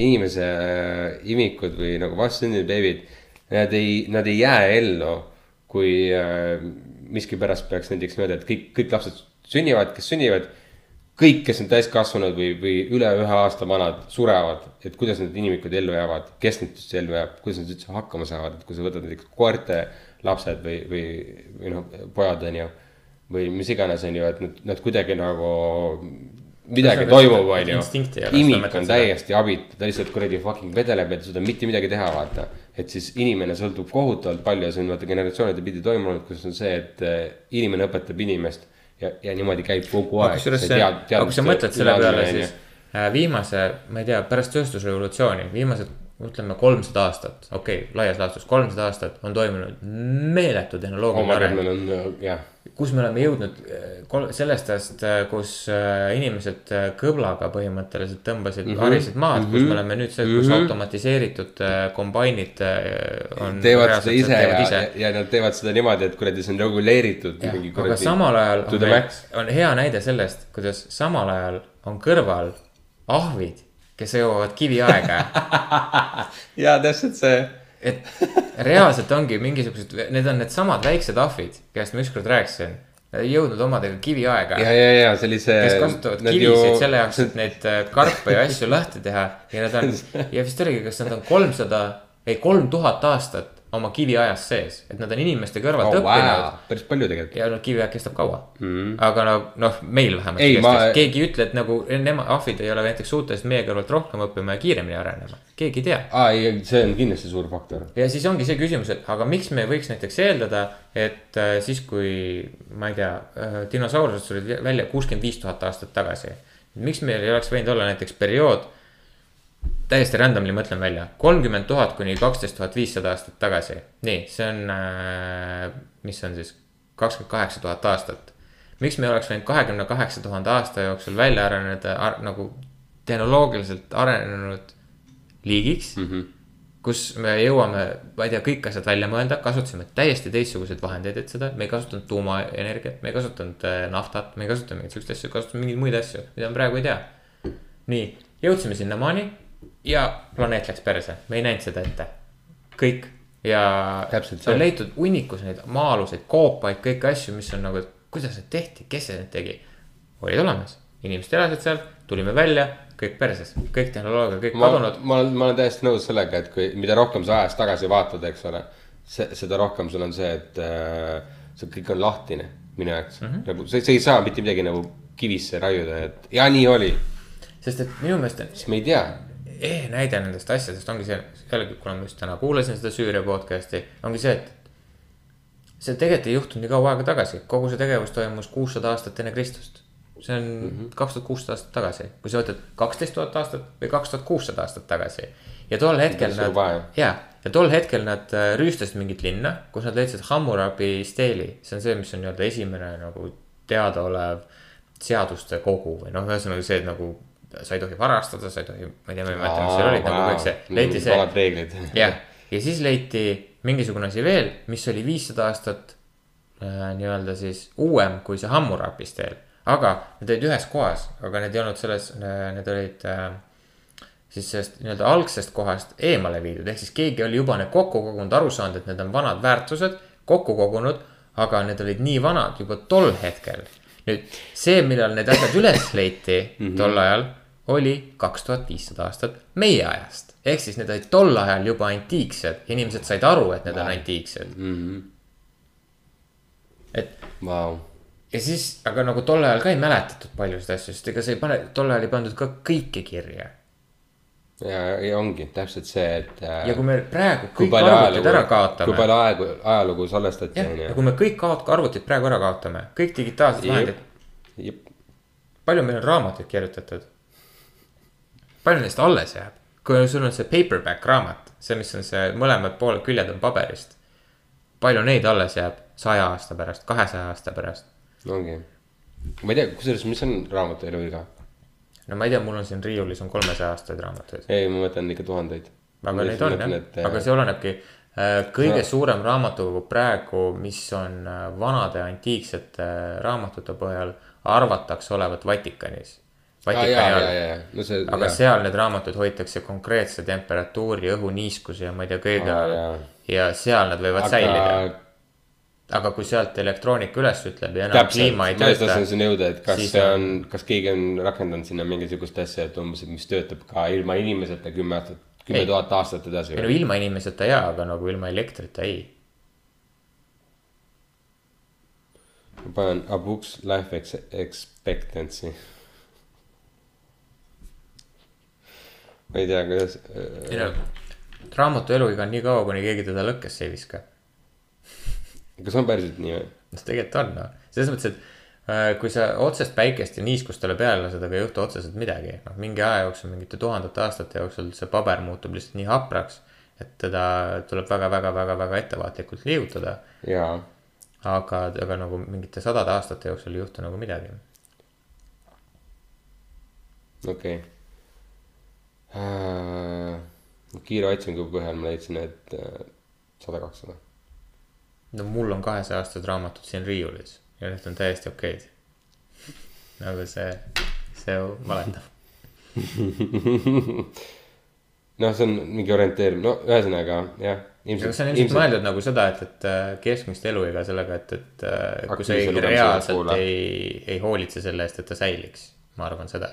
inimese imikud või nagu vastsündinud beebid, nad ei, nad ei jää ellu, kui äh, miskipärast peaks näiteks niimoodi, et kõik, kõik lapsed sünnivad, kes sünnivad kõik, kes on täiskasvanud või, või üle ühe aasta vanad, surevad, et kuidas need inimlikud ellu jäävad, kes nüüd üldse ellu jääb, kuidas nad üldse hakkama saavad, et kui sa võtad näiteks koerte lapsed või, või, või noh, pojad on ju. või mis iganes on ju, et nad, nad kuidagi nagu midagi toimub, on ju instinkti ei ole,. imik on täiesti abitu, ta lihtsalt kuradi fucking vedeleb ja ta ei suuda mitte midagi teha, vaata. et siis inimene sõltub kohutavalt palju ja see on vaata generatsioonide pidi toimunud, kus on see, et eh, inimene õpetab inimest ja, ja niimoodi käib kogu aeg. kusjuures see, aga kui sa mõtled selle peale, siis äh, viimase, ma ei tea, pärast tööstusrevolutsiooni, viimased ütleme kolmsada aastat, okei okay,, laias laastus kolmsada aastat on toimunud meeletu tehnoloogiline areng. jah, kus me oleme jõudnud kol- sellest ajast, kus äh, inimesed kõblaga põhimõtteliselt tõmbasid mm, Mhm. -hmm. harisid maad mm, -hmm. kus Mhm. me oleme nüüd see, kus mm Mhm. -hmm. automatiseeritud kombainid on. teevad seda ise ja, ja, ja nad teevad seda niimoodi, et kuradi see on reguleeritud. aga samal ajal on, meil, on hea näide sellest, kuidas samal ajal on kõrval ahvid, kes jõuavad kiviaega jaa, täpselt see. Et reaalselt ongi mingisugused, need on needsamad väiksed ahvid, kellest ma ükskord rääkisin. jõudnud omadega kiviaega. ja, ja, ja see. kes kasutavad kivisid ju... selle jaoks, et neid äh, karpe ja asju lahti teha ja nad on ja vist oligi, kas nad on kolmsada, ei kolm tuhat aastat oma kiviajas sees, et nad on inimeste kõrvalt oh, õppinud wow.. päris palju tegelikult. ja no kiviaeg kestab kaua mm.. aga no noh, meil vähemalt Ei, kestab ma- keegi ei ütle, et nagu nemad, ahvid ei ole näiteks suutelised meie kõrvalt rohkem õppima ja kiiremini arenema, keegi ei tea. aa, ei, see on kindlasti suur faktor. ja siis ongi see küsimus, et aga miks me võiks näiteks eeldada, et äh, siis, kui ma ei tea, dinosaurused tulid välja kuuskümmend viis tuhat aastat tagasi. miks meil ei oleks võinud olla näiteks periood, täiesti randomly mõtlen välja, kolmkümmend tuhat kuni kaksteist tuhat viissada aastat tagasi. nii, see on äh,, mis on siis kakskümmend kaheksa tuhat aastat. miks me oleks võinud kahekümne kaheksa tuhande aasta jooksul välja areneda ar, nagu tehnoloogiliselt arenenud liigiks mm. -hmm kus me jõuame, ma ei tea, kõik asjad välja mõelda, kasutasime täiesti teistsuguseid vahendeid, et seda, me ei kasutanud tuumaenergiat, me ei kasutanud äh, naftat, me ei kasutanud mingeid siukseid asju, kasutasime mingeid muid asju, mida me praegu ei tea. nii, jõudsime sinnamaani ja planeet läks perse, me ei näinud seda ette. kõik ja Täpselt on leitud hunnikus neid maa-aluseid koopaid, kõiki asju, mis on nagu, kuidas need tehti, kes need tegi. olid olemas, inimesed elasid seal, tulime välja, kõik perses, kõik tehnoloogia, kõik ma, kadunud. ma olen, ma olen täiesti nõus sellega, et kui, mida rohkem sa ajas tagasi vaatad, eks ole. seda rohkem sul on see, et äh, see kõik on lahtine minu jaoks mm. -hmm. nagu sa, sa ei saa mitte midagi nagu kivisse raiuda, et ja nii oli, sest et minu meelest on siis me ei tea. Ehe näide nendest asjadest ongi see, jällegi, kuna ma just täna kuulasin seda Süüria podcast'i, ongi see, et. see tegelikult ei juhtunud nii kaua aega tagasi, kogu see tegevus toimus kuussada aastat enne Kristust. see on kaks tuhat kuussada aastat tagasi, kui sa võtad kaksteist tuhat aastat või kaks tuhat kuussada aastat tagasi. ja tol hetkel nad vahe., ja, tol hetkel nad äh, rüüstasid mingit linna, kus nad leidsid Hammurabi steeli, see on see, mis on nii-öelda esimene nagu teadaolev seaduste kogu või noh, ühesõnaga see, nagu sa ei tohi varastada, sa ei tohi, ma ei tea, ma ei mäleta, mis seal olid nagu kõik see, leiti see. vanad reeglid. jah, ja siis leiti mingisugune asi veel, mis oli viissada aastat äh, nii-öelda siis uuem kui see Hammurapi steel. aga need olid ühes kohas, aga need ei olnud selles, need olid äh, siis sellest nii-öelda algsest kohast eemale viidud, ehk siis keegi oli juba need kokku kogunud, aru saanud, et need on vanad väärtused kokku kogunud, aga need olid nii vanad juba tol hetkel. nüüd see, millal need asjad üles leiti tol ajal, oli kaks tuhat viissada aastat meie ajast. ehk siis need olid tol ajal juba antiiksed, inimesed said aru, et need on antiiksed. et Vau, ja siis, aga nagu tol ajal ka ei mäletatud paljusid asju, sest ega sa ei pane, tol ajal ei pandud ka kõike kirja. ja, ja ongi täpselt see, et. ja kui me praegu kõik arvutid ära ajalugu, kui kaotame. palju aegu, ajalugu salvestati, jah, ja kui me kõik kaot-, arvutid praegu ära kaotame, kõik digitaalsed vahendid, palju meil on raamatuid kirjutatud? Palju neist alles jääb? kui sul on see paperback raamat, see, mis on see mõlemad pooled küljed on paberist. palju neid alles jääb saja aasta pärast, kahesaja aasta pärast? ongi. ma ei tea, kusjuures, mis on raamatu eluiga? no ma ei tea, mul on siin riiulis on kolmesaja aastaid raamatuid. ei, ma mõtlen ikka tuhandeid. aga neid on jah, äh, aga see olenebki. kõige Sa- suurem raamatukogu praegu, mis on äh, vanade antiiksete raamatute põhjal, arvatakse olevat Vatikanis. Vatikani all no see. aga seal need raamatud hoitakse konkreetse temperatuuri, õhuniiskuse ja ma ei tea kõige all ja seal nad võivad aga... säilida. aga kui sealt elektroonika üles ütleb ja enam täpselt, kliima ei ma just tööta tahtsin, sinna jõuda, et kas see on- kas keegi on rakendanud sinna mingisugust asja, et umbes, et mis töötab ka ilma inimeseta kümme aastat, kümme tuhat aastat edasi ei no. ilma inimeseta jaa, aga nagu ilma elektrita ei. ma panen a book's life ex- expectancy. Ma ei tea, kuidas. ei no raamatu eluiga on nii kaua, kuni keegi teda lõkkesse ei viska. kas on päriselt nii või? noh, tegelikult on noh, selles mõttes, et äh, kui sa otsest päikest ja niiskust talle peale lased, aga ei juhtu otseselt midagi, noh mingi aja jooksul, mingite tuhandete aastate jooksul see paber muutub lihtsalt nii hapraks, et teda tuleb väga-väga-väga-väga ettevaatlikult liigutada. jaa, aga, aga nagu mingite sadade aastate jooksul ei juhtu nagu midagi. okei okay.. Kiire otsingu põhjal ma leidsin, et äh, sada kakssada. no mul on kahesaja aastased raamatud siin riiulis ja need on täiesti okeid. nagu see, see valetab. noh, see on mingi orienteeriv, no ühesõnaga jah. aga see on ilmselt mõeldud nagu seda, et, et äh, keskmist eluiga sellega, et, et äh, kui sa Aktiivse reaalselt ei, ei hoolitse selle eest, et ta säiliks. ma arvan seda.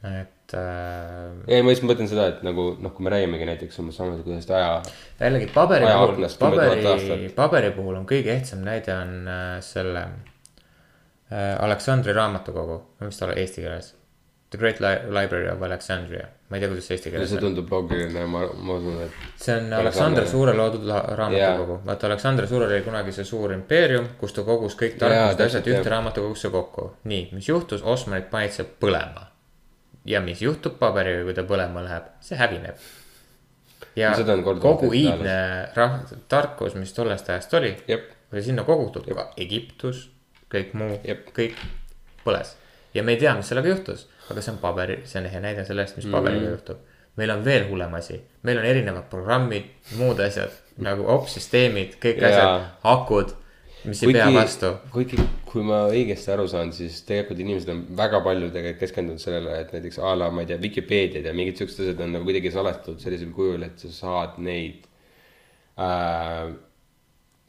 Et äh, ei, ma just mõtlen seda, et nagu noh, kui me räägimegi näiteks umbes samasugusest aja, jällegi paberi puhul, paberi paberi puhul on kõige ehtsam näide on äh, selle äh, Aleksandri raamatukogu, mis ta oli eesti keeles. The Great Li Library of Alexandria, ma ei tea, kuidas see eesti keeles see tundub loogiline, ma, ma usun, et see on Aleksander Suure loodud raamatukogu Jaa. vaata Aleksander Suurel oli kunagi see suur impeerium, kus ta kogus kõik tarkused ja asjad ühte raamatukogusse kokku. nii, mis juhtus, Osmanid panid see põlema. Ja mis juhtub paberiga, kui ta põlema läheb, see hävineb. ja kogu iidne rah-, tarkus, mis tollest ajast oli, oli sinna kogutud, ka Egiptus, kõik muu kõik põles. ja me ei tea, mis sellega juhtus, aga see on paberi, see on ehe näide sellest, mis paberiga Mhm. juhtub. meil on veel hullem asi, meil on erinevad programmid, muud asjad nagu opsüsteemid, kõik Jaa. asjad, akud, mis ei pea vastu. kuigi, kui ma õigesti aru saan, siis tegelikult inimesed on väga palju tegelikult keskendunud sellele, et näiteks a la, ma ei tea, Vikipeediad ja mingid siuksed asjad on nagu kuidagi salestatud sellisel kujul, et sa saad neid äh,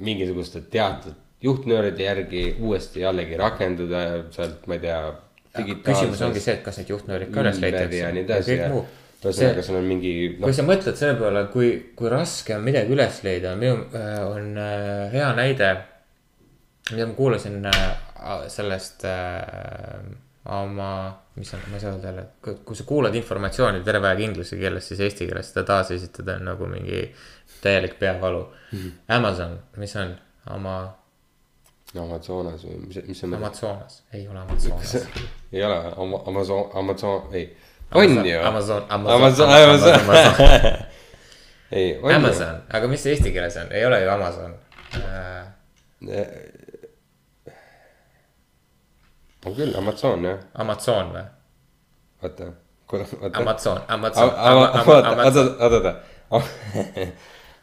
mingisuguste teatud juhtnööride järgi uuesti jällegi rakendada sealt, ma ei tea. küsimus ongi see, et kas neid juhtnöörid ka üles leitakse ja nii edasi ja ühesõnaga, seal on mingi kui noh, sa mõtled selle peale, kui, kui raske on midagi üles leida, minu äh, on äh, hea näide. Mida ma kuulasin äh, sellest äh, oma, mis on, ma ei saa öelda jälle, kui sa kuulad informatsiooni terve aeg inglise keeles, siis eesti keeles seda taasesitada on nagu mingi täielik peavalu mm. -hmm. Amazon, mis on oma Amazonas või mis, mis on? Amazonas, ei ole Amazonas. ei ole, Amazon, Amazon, ei. on ju. Amazon, Amazon, Amazon, Amazon. ei, on ju. Amazon, aga mis see eesti keeles on, ei ole ju Amazon äh,. On küll, Amazon jah, Amazon või? oota, oota. Amazon, Amazon, oota, oota, oota, oota.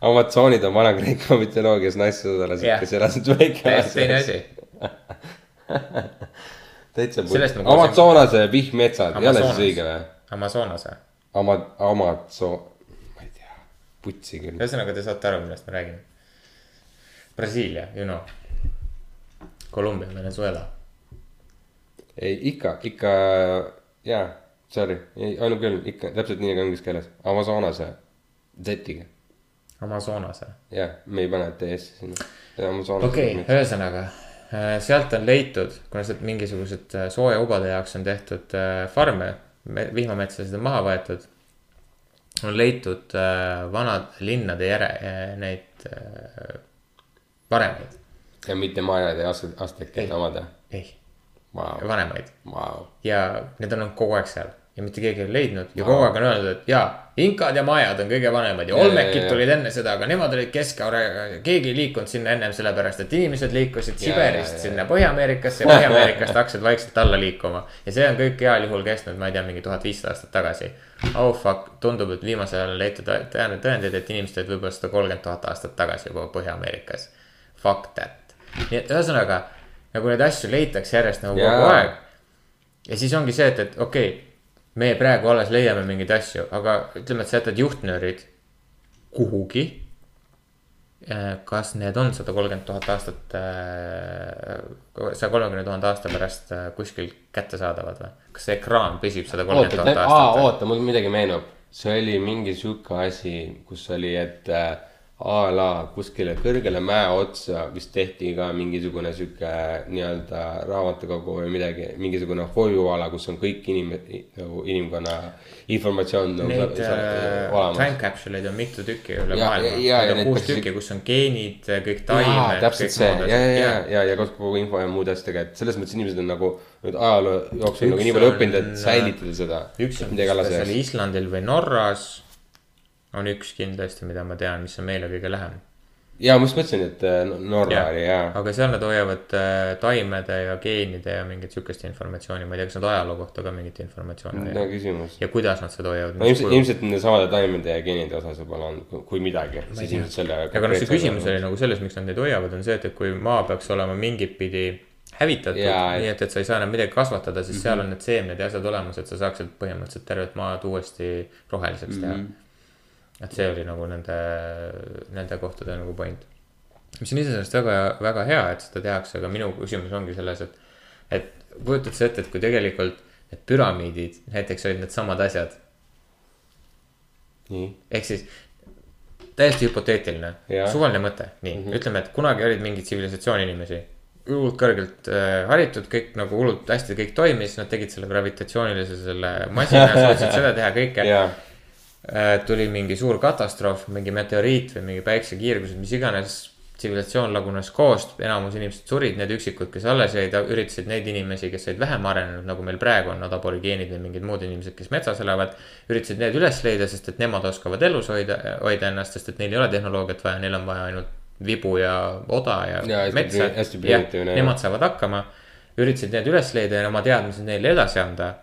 Amazonid on Vana-Kreeka mütoloogias naissõdalased Jah. kes elasid väike. täiesti teine asi. täitsa pull. Amazonase vihmetsad, ei ole siis õige või? Amazonase, Ama-, Amazon, ma ei tea, putsi küll. ühesõnaga te saate aru, millest ma räägin. Brasiilia, you know. Kolumbia, Venezuela. ei, ikka, ikka, jaa, sorry, ei, on küll, ikka täpselt nii nagu inglise keeles, Amazonase Z-iga. Amazonase. jah, me ei pane TS-i sinna. okei okay,, ühesõnaga äh, sealt on leitud, kuna sealt mingisugused äh, soojaubade jaoks on tehtud äh, farme, vihmametsasid on maha võetud. on leitud vanad linnade järe, neid varemeid, ja mitte majad ja aste-, astekid omad, ei, vau, vanemaid vau. ja need on olnud kogu aeg seal ja mitte keegi ei ole leidnud ja kogu aeg on öeldud, et jaa, inkad ja majad on kõige vanemad ja olmekid tulid enne seda, aga nemad olid kesk, keegi ei liikunud sinna ennem sellepärast, et inimesed liikusid Siberist ja, ja. sinna Põhja-Ameerikasse ja Põhja-Ameerikast hakkasid vaikselt alla liikuma. ja see on kõik heal juhul kestnud, ma ei tea, mingi tuhat viissada aastat tagasi. Oh fuck, tundub, et viimasel ajal on leitud tõendeid, et inimesed olid võib-olla sada kolmkümmend tuhat aastat tagasi juba Põhja-Ameerikas. Fuck that. nii et ühesõnaga nagu neid asju leitakse järjest nagu Jaa. kogu aeg ja siis ongi see, et, et okei okay,, me praegu alles leiame mingeid asju, aga ütleme, et sa jätad juhtnöörid kuhugi. kas need on sada kolmkümmend tuhat aastat, saja kolmekümne tuhande aasta pärast äh, kuskil kättesaadavad või? kas see ekraan püsib sada kolmkümmend tuhat aa, aastat? oota, mul midagi meenub. see oli mingi sihuke asi, kus oli, et äh, a la kuskile kõrgele mäe otsa vist tehti ka mingisugune sihuke nii-öelda raamatukogu või midagi, mingisugune hoiuala, kus on kõik inim-, nagu inimkonna informatsioon nagu Neid äh, time capsule'id on mitu tükki üle maailma. Neid on need kuus tükki, kus on geenid, kõik taimed. täpselt see ja, ja, ja, ja, ja kogu- info ja muude asjadega, et selles mõttes inimesed on nagu nüüd ajaloo jooksul nagu nii palju õppinud, et säilitada seda. üks on, kas oli jääks. Islandil või Norras. On üks kindlasti, mida ma tean, mis on meile kõige lähem. ja ma just mõtlesin, et äh, no- Norra oli hea. aga seal nad hoiavad äh, taimede ja geenide ja mingit sihukest informatsiooni, ma ei tea, kas nad ajaloo kohta ka mingit informatsiooni hoiavad. küsimus. ja kuidas nad seda hoiavad no ilmselt, ilmselt nende samade taimede ja geenide osas võib-olla on, kui midagi, siis ilmselt selle. aga noh, see küsimus oli nagu selles, miks nad neid hoiavad, on see, et, et kui maa peaks olema mingit pidi hävitatud nii et, et sa ei saa enam midagi kasvatada, siis mm -hmm. seal on need seemned ja asjad olemas, et sa saaksid põhimõtteliselt tervet maad uuesti roheliseks teha mm. -hmm. Et see oli nagu nende, nende kohtade nagu point. mis on iseenesest väga, väga hea, et seda tehakse, aga minu küsimus ongi selles, et, et kujutad sa ette, et kui tegelikult need püramiidid näiteks olid needsamad asjad, nii, ehk siis täiesti hüpoteetiline suvaline mõte, nii mm, -hmm. ütleme, et kunagi olid mingid tsivilisatsiooni inimesi. hullult kõrgelt äh, haritud, kõik nagu hullult hästi kõik toimis, nad tegid selle gravitatsioonilise selle masina, suutsid seda teha kõike äh,. Tuli mingi suur katastroof, mingi meteoriit või mingi päiksekiirgused, mis iganes. tsivilisatsioon lagunes koost, enamus inimesed surid, need üksikud, kes alles jäid, üritasid neid inimesi, kes olid vähem arenenud, nagu meil praegu on, aborigeenid või mingid muud inimesed, kes metsas elavad. üritasid need üles leida, sest et nemad oskavad elus hoida, hoida ennast, sest et neil ei ole tehnoloogiat vaja, neil on vaja ainult vibu ja oda ja, hästi metsa. Nemad saavad hakkama, üritasid need üles leida ja oma teadmised neile edasi anda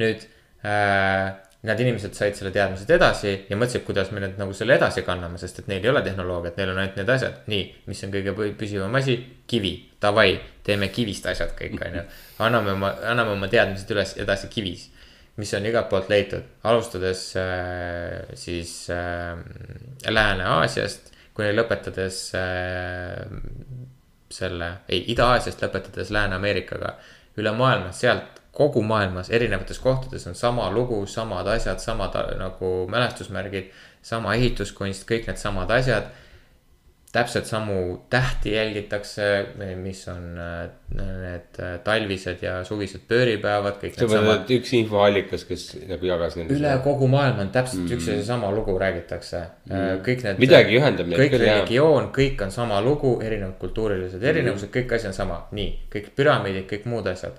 nüüd äh, need inimesed said selle teadmised edasi ja mõtlesid, kuidas me nüüd nagu selle edasi kanname, sest et neil ei ole tehnoloogiat, neil on ainult need asjad. nii, mis on kõige pü- püsivam asi, kivi, davai, teeme kivist asjad kõik, onju. anname oma, anname oma teadmised üles edasi kivis, mis on igalt poolt leitud, alustades äh, siis äh, Lääne-Aasiast kuni lõpetades äh, selle, ei Ida-Aasiast lõpetades Lääne-Ameerikaga. üle maailma, sealt kogu maailmas erinevates kohtades on sama lugu, samad asjad, samad äh, nagu mälestusmärgid, sama ehituskunst, kõik needsamad asjad. täpselt samu tähti jälgitakse, mis on äh, need äh, talvised ja suvised pööripäevad, kõik sa mõtled, üks infoallikas, kes nagu jagas nende. üle kogu maailma on täpselt mm. üks ja seesama lugu räägitakse mm.. kõik need. Midagi ühendab neid kõik religioon, kõik on sama lugu, erinevad kultuurilised erinevused mm., kõik asi on sama, nii, kõik püramiidid, kõik muud asjad.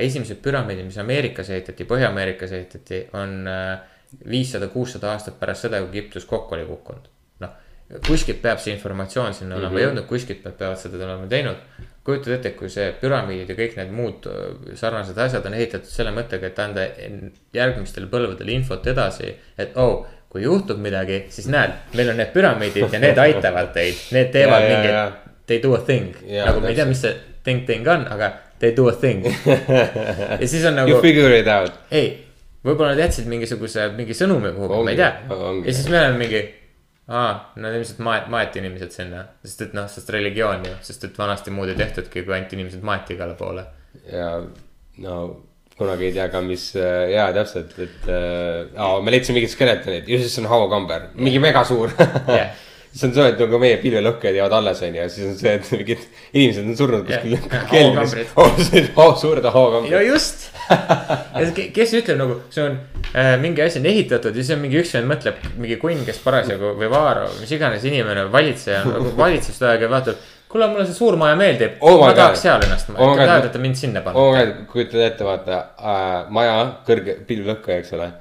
Esimesed püramiidid, mis Ameerikas ehitati, Põhja-Ameerikas ehitati, on viissada, kuussada aastat pärast seda, kui Egiptus kokku oli kukkunud. noh, kuskilt peab see informatsioon sinna olema mm -hmm. jõudnud, kuskilt nad peavad seda olema teinud kujutad ette, kui see püramiidid ja kõik need muud öö, sarnased asjad on ehitatud selle mõttega, et anda järgmistele põlvedele infot edasi, et oh, kui juhtub midagi, siis näed, meil on need püramiidid ja need aitavad teid, need teevad mingit they do a thing. Nagu ma ei tea, mis see thing thing on, aga they do a thing. ja siis on You nagu, figure it out. ei, võib-olla nad jätsid mingisuguse, mingi sõnumi kuhugi, ma ei tea ja siis me oleme mingi, aa, nad ilmselt maet-, maeti inimesed sinna, sest et noh, sest religioon ju, sest et vanasti muud ei tehtudki, kui ainult inimesed maeti igale poole. ja no kunagi ei tea ka, mis äh, jaa, täpselt, et äh, aa, me leidsime mingit skeletonit ja siis on hauakamber, mingi megasuur Jah. siis on see, et nagu meie pilvelõhked jäävad alles, onju, ja siis on see, et mingid inimesed on surnud kuskil Ja, keldris oh, see suured no hauakambrid. just. kes ütleb nagu, see on äh, mingi asi on ehitatud ja siis on mingi üks vend mõtleb, mingi kunn, kes parasjagu või vaara, mis iganes inimene, valitseja nagu valitsust aeg ja vaatab. kuule, mulle see suur maja meeldib Oh my ma tahaks God. seal ennast, Oh my God. tahad, et ta mind sinna oo paneb. kujutad ette, vaata äh, maja, kõrge pilvelõhkaja, eks ole,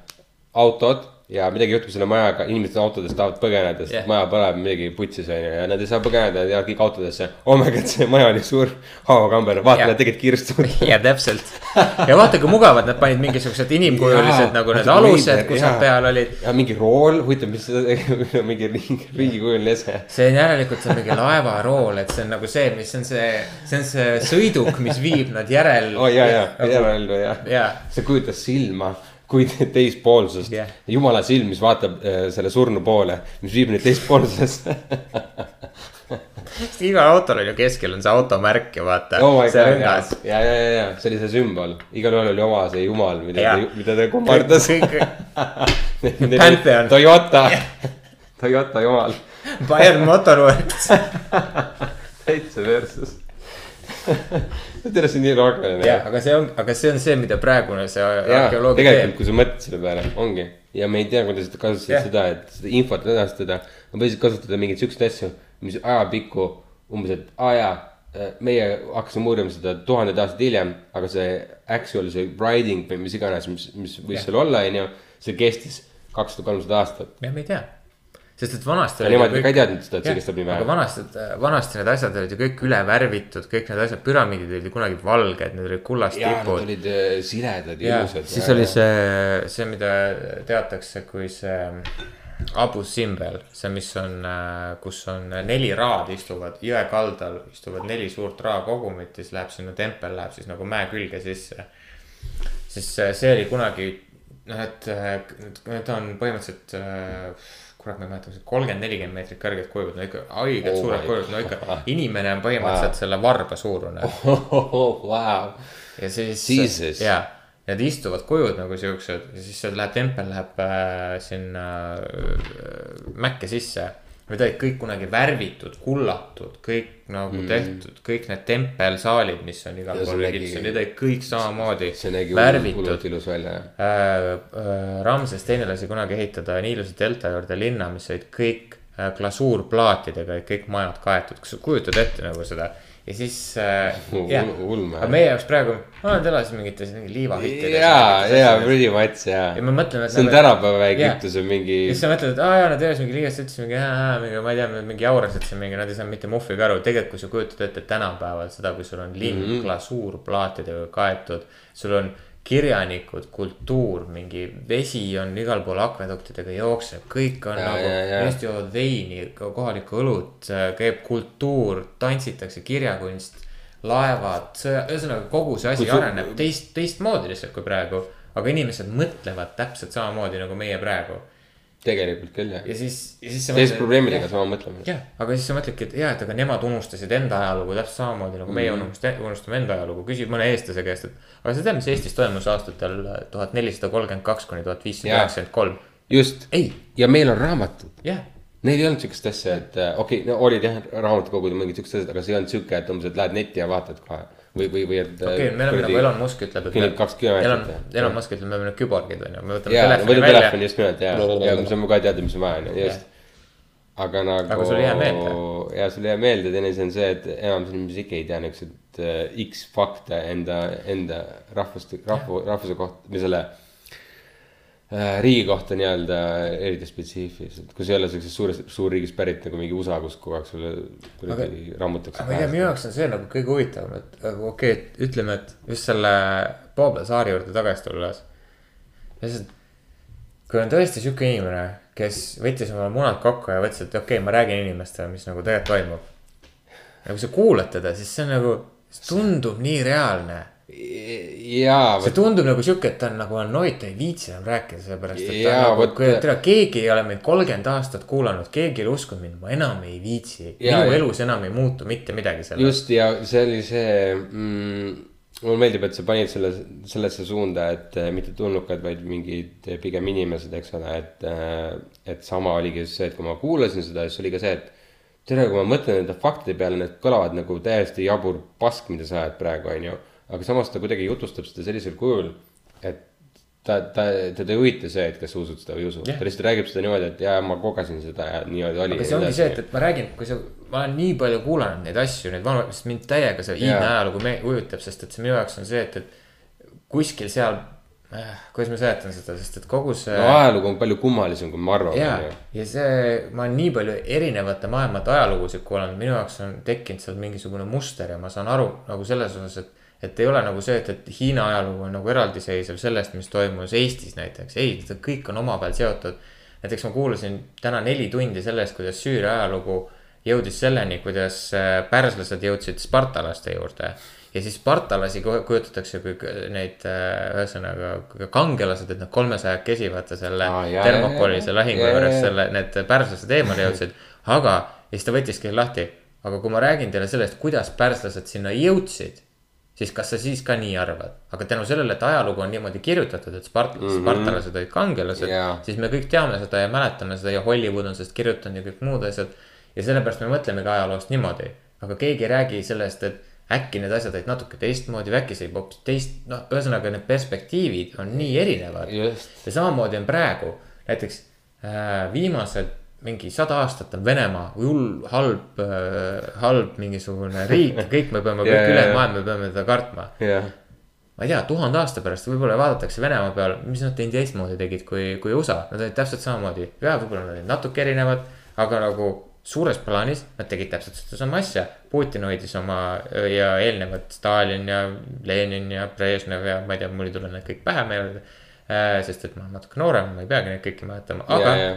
autod ja midagi juhtub selle majaga, inimesed autodest tahavad põgeneda, sest yeah. maja põleb midagi putsis onju ja nad ei saa põgeneda, jäävad kõik autodesse. oh my god, see maja oli suur hauakamber, vaata Jah. nad tegid kirstud. ja täpselt. ja vaata, kui mugavad nad panid mingisugused inimkujulised Jaa, nagu need alused, kus nad peal olid. ja mingi rool, huvitav, mis mingi riigikujuline ese. see on järelikult see on mingi laevarool, et see on nagu see, mis on see, see on see sõiduk, mis viib nad järel. oo oh, ja, ja, järelellu ja Jaa. see kujutas silma kui teispoolsust yeah.. jumala silm, mis vaatab äh, selle surnu poole, mis viib neid teispoolsusesse igal autol on ju keskel on see automärk ja vaata oh ja, ja, ja, ja, see oli see sümbol, igalühel oli oma see jumal, mida mida ta kummardas. Toyota, Toyota jumal, Bayern Motorworks. täitsa versus. tere, see on nii loogiline. jah, aga see on, aga see on see, mida praegune see arheoloogia tegelikult, teeb. kui sa mõtled selle peale, ongi ja me ei tea, kuidas nad kasutasid Jah. seda, et seda infot edastada. Nad võisid kasutada mingeid siukseid asju, mis ajapikku umbes, et aa jaa, meie hakkasime uurima seda tuhandeid aastaid hiljem, aga see actual see writing või mis iganes, mis, mis võis Jah. seal olla, onju, see kestis kakssada, kolmsada aastat. jah, me ei tea. Sest et vanasti. Nemad ka ei teadnud seda, et see kestab nii vähe. aga vanasti, vanasti need asjad olid ju kõik üle värvitud, kõik need asjad, püramiidid olid ju kunagi valged, need olid kullast tipud. Nad olid äh, siledad ja ilusad. siis oli see, see, mida teatakse kui see Abu Simbel, see, mis on, äh, kus on neli raad istuvad jõe kaldal, istuvad neli suurt raakogumit ja siis läheb sinna tempel, läheb siis nagu mäe külge sisse. siis äh, see oli kunagi noh, et need on põhimõtteliselt kurat, ma ei mäleta, kolmkümmend, nelikümmend meetrit kõrged kujud, no ikka haiged oh suured kujud, no ikka inimene on põhimõtteliselt wow. selle varba suurune oh,. Wow. ja siis, ja, need istuvad kujud nagu siuksed ja siis läheb tempel läheb äh, sinna äh, mäkke sisse Need olid kõik kunagi värvitud, kullatud, kõik nagu mm. tehtud, kõik need tempelsaalid, mis on igal pool Egiptuses, need olid kõik samamoodi. hullult ilus välja, jah äh,. Äh, Ramses teine lasi kunagi ehitada Niiluse delta juurde linna, mis olid kõik äh, glasuurplaatidega, kõik majad kaetud, kas sa kujutad ette nagu seda ja siis äh, jah, aga meie jaoks praegu, nad elasid mingites mingi liivahüttides. ja, ja pretty much ja. ja me mõtleme, et. see on nagu, tänapäeva Egiptuse mingi. ja siis sa mõtled, et aa jaa, nad elasid mingi liigas, ütles mingi, mingi, ma ei tea, mingi aurased siin mingi, nad ei saanud mitte muhviga aru. tegelikult, kui sa kujutad ette tänapäeval seda, kui sul on linn mm -hmm. glasuurplaatidega kaetud, sul on kirjanikud, kultuur, mingi vesi on igal pool akveduktidega jookseb, kõik on ja, nagu, inimesed joovad veini, kohalikku õlut, käib kultuur, tantsitakse, kirjakunst, laevad, sõja, ühesõnaga kogu see asi Kus... areneb teist, teistmoodi lihtsalt kui praegu. aga inimesed mõtlevad täpselt samamoodi nagu meie praegu tegelikult küll jah. ja siis, ja siis sa. teised probleemidega sama mõtleme. jah, aga siis sa mõtledki, et jah, et aga nemad unustasid enda ajalugu täpselt samamoodi nagu meie mm. unustame, unustame enda ajalugu, küsid mõne eestlase käest, et. aga sa tead, mis Eestis toimus aastatel tuhat nelisada kolmkümmend kaks kuni tuhat viissada üheksakümmend kolm? just, ja meil on raamatud. jah Neil ei olnud siukest asja, et okei okay,, no olid jah raamatukogud ja mingid siuksed asjad, aga see ei olnud siuke, et umbes, et lähed netti ja vaatad kohe või, või, või et. okei okay,, me oleme nagu Elon Musk ütleb, et. kümned kaks kilomeetrit. Elon, Musk ütleb, me oleme küborgid on ju, me võtame telefoni välja. võtame telefoni just nimelt ja, ja me saame kohe teada, mis on vaja on ju, just. aga nagu. aga sul ei jää meelde. ja sul ei jää meelde, teine asi on see, et enamus inimesi ikka ei tea niisuguseid äh, X fakte enda, enda rahvust, rahvu, rahvuse kohta või selle Äh, riigi kohta nii-öelda eriti spetsiifiliselt, kui sa ei ole siuksest suurest, suurriigist pärit nagu mingi USA, kus kogu aeg sulle kuradi rammutakse. aga ma ei tea, minu jaoks on see nagu kõige huvitavam, et okei okay,, et ütleme, et just selle Pablo Saari juurde tagasi tulles. lihtsalt, kui on tõesti sihuke inimene, kes võttis oma munad kokku ja mõtles, et okei okay,, ma räägin inimestele, mis nagu tegelikult toimub. ja kui sa kuulad teda, siis see on nagu, tundub nii reaalne jaa. see tundub nagu sihuke, et ta on nagu annoid, ta ei viitsi enam rääkida, sellepärast et ta on nagu, tere, keegi ei ole meid kolmkümmend aastat kuulanud, keegi ei ole uskunud mind, ma enam ei viitsi. minu elus enam ei muutu mitte midagi sellest. just ja see oli see mm, mulle meeldib, et sa panid selle, sellesse suunda, et äh, mitte tulnukad, vaid mingid pigem inimesed, eks ole, et äh,. et sama oligi see, et kui ma kuulasin seda, siis oli ka see, et tere, kui ma mõtlen nende faktide peale, need kõlavad nagu täiesti jabur pask, mida sa ajad praegu, on ju aga samas ta kuidagi jutustab seda sellisel kujul, et ta, ta, teda ei huvita see, et kas sa usud seda või ei usu yeah., ta lihtsalt räägib seda niimoodi, et jaa, ma kogesin seda ja niimoodi oli. aga see ongi see, et, et ma räägin, kui sa, ma olen nii palju kuulanud neid asju, neid vanu, sest mind täiega see iidne yeah. ajalugu huvitab, sest et see minu jaoks on see, et, et kuskil seal äh,. kuidas ma seletan seda, sest et kogu see. no ajalugu on palju kummalisem, kui me arvame. ja, ja see, ma olen nii palju erinevate maailmate ajalugusid kuulanud, minu jaoks on tekkinud seal mingisugune muster ja ma saan aru nagu selles osas, et et ei ole nagu see, et, et Hiina ajalugu on nagu eraldiseisev sellest, mis toimus Eestis näiteks, ei, kõik on omavahel seotud. näiteks ma kuulasin täna neli tundi sellest, kuidas Süüria ajalugu jõudis selleni, kuidas äh, pärslased jõudsid spartalaste juurde. ja siis spartalasi kujutatakse kui neid, äh, ühesõnaga kangelased, et nad kolmesajakesi vaata selle ah, Thermopolise lahingu juures selle, need pärslased eemale jõudsid. aga, ja siis ta võttiski lahti, aga kui ma räägin teile sellest, kuidas pärslased sinna jõudsid siis kas sa siis ka nii arvad, aga tänu sellele, et ajalugu on niimoodi kirjutatud, et spart- mm, -hmm. spartalased olid kangelased yeah., siis me kõik teame seda ja mäletame seda ja Hollywood on sellest kirjutanud ja kõik muud asjad. ja sellepärast me mõtlemegi ajaloost niimoodi, aga keegi ei räägi sellest, et äkki need asjad olid natuke teistmoodi või äkki see hoopis teist, noh, ühesõnaga need perspektiivid on nii erinevad. ja samamoodi on praegu, näiteks äh, viimased mingi sada aastat on Venemaa hull, halb äh,, halb mingisugune riik, kõik me peame yeah,, kõik ülejäänud maailm, me peame teda kartma yeah.. ma ei tea, tuhande aasta pärast võib-olla vaadatakse Venemaa peale, mis nad teistmoodi tegid kui, kui USA, nad olid täpselt samamoodi. ja võib-olla nad olid natuke erinevad, aga nagu suures plaanis nad tegid täpselt sedasama asja. Putin hoidis oma ja eelnevad Stalin ja Lenin ja Brežnev ja ma ei tea, mul ei tule need kõik pähe meelde. sest et ma olen natuke noorem, ma ei peagi neid kõiki mäletama, aga ja, ja,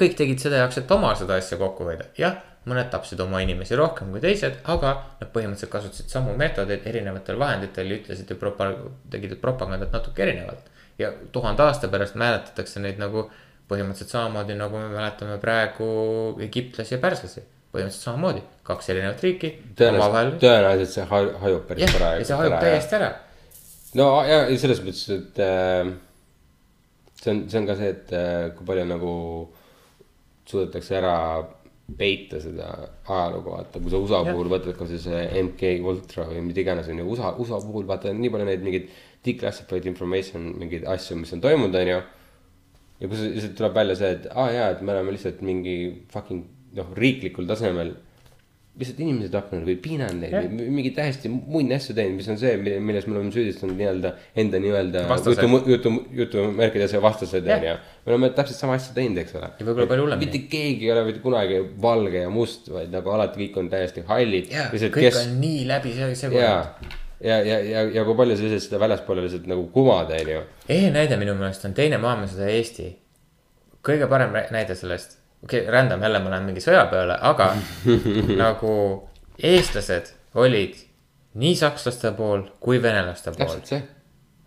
kõik tegid seda jaoks, et oma seda asja kokku hoida, jah, mõned tapsid oma inimesi rohkem kui teised, aga nad põhimõtteliselt kasutasid samu meetodeid erinevatel vahenditel ja ütlesid ju propa-, tegid propagandat natuke erinevalt. ja tuhande aasta pärast mäletatakse neid nagu põhimõtteliselt samamoodi, nagu me mäletame praegu egiptlasi ja pärslasi. põhimõtteliselt samamoodi, kaks erinevat riiki, tõenäoliselt tõenäoliselt see haju- hajub päris jah, praegu. ja see hajub täiesti ära. no ja ja selles mõttes, et äh, see on, see on ka see, et äh, kui palju nagu suudetakse ära peita seda ajalugu, vaata, kui sa USA puhul võtad ka see MK Ultra või mida iganes on ju, USA, USA puhul vaata nii palju neid mingeid declassified information, mingeid asju, mis on toimunud, on ju. ja kui lihtsalt tuleb välja see, et aa ah, jaa, et me oleme lihtsalt mingi fucking noh, riiklikul tasemel lihtsalt inimesed tapnud või piinanud neid Jah. või mingeid täiesti muid asju teinud, mis on see, milles me oleme süüdistanud nii-öelda enda nii-öelda jutu, jutu, jutumärkides vastased Jah. on ju. me oleme täpselt sama asja teinud, eks ole. Ja võib-olla palju hullemini. mitte keegi ei ole mitte kunagi valge ja must, vaid nagu alati kõik on täiesti hallid. ja kõik on nii läbi see, see ja, ja, ja, ja, ja kui palju sa lihtsalt seda väljaspoole lihtsalt nagu kuvad, on ju. ehe näide minu meelest on Teine maailmasõda Eesti. kõige parem näide sellest, okei okay,, rändam jälle, ma lähen mingi sõja peale, aga nagu eestlased olid nii sakslaste pool kui venelaste pool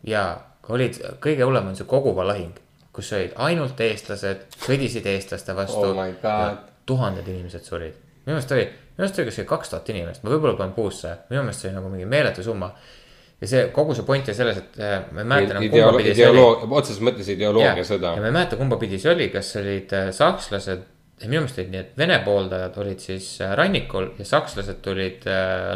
ja olid, kõige hullem on see koguva lahing, kus olid ainult eestlased, sõdisid eestlaste vastu Oh tuhanded inimesed surid. minu meelest oli, minu meelest oli kuskil kaks tuhat inimest, ma võib-olla panen puusse, minu meelest see oli nagu mingi meeletu summa. Ja see kogu see point oli selles, et äh, ma ei mäleta enam kumba pidi see oli otseses mõttes ideoloogia sõda ja. ma ei mäleta, kumba pidi see oli, kas olid äh, sakslased, minu meelest olid nii, et Vene pooldajad olid siis äh, rannikul ja sakslased tulid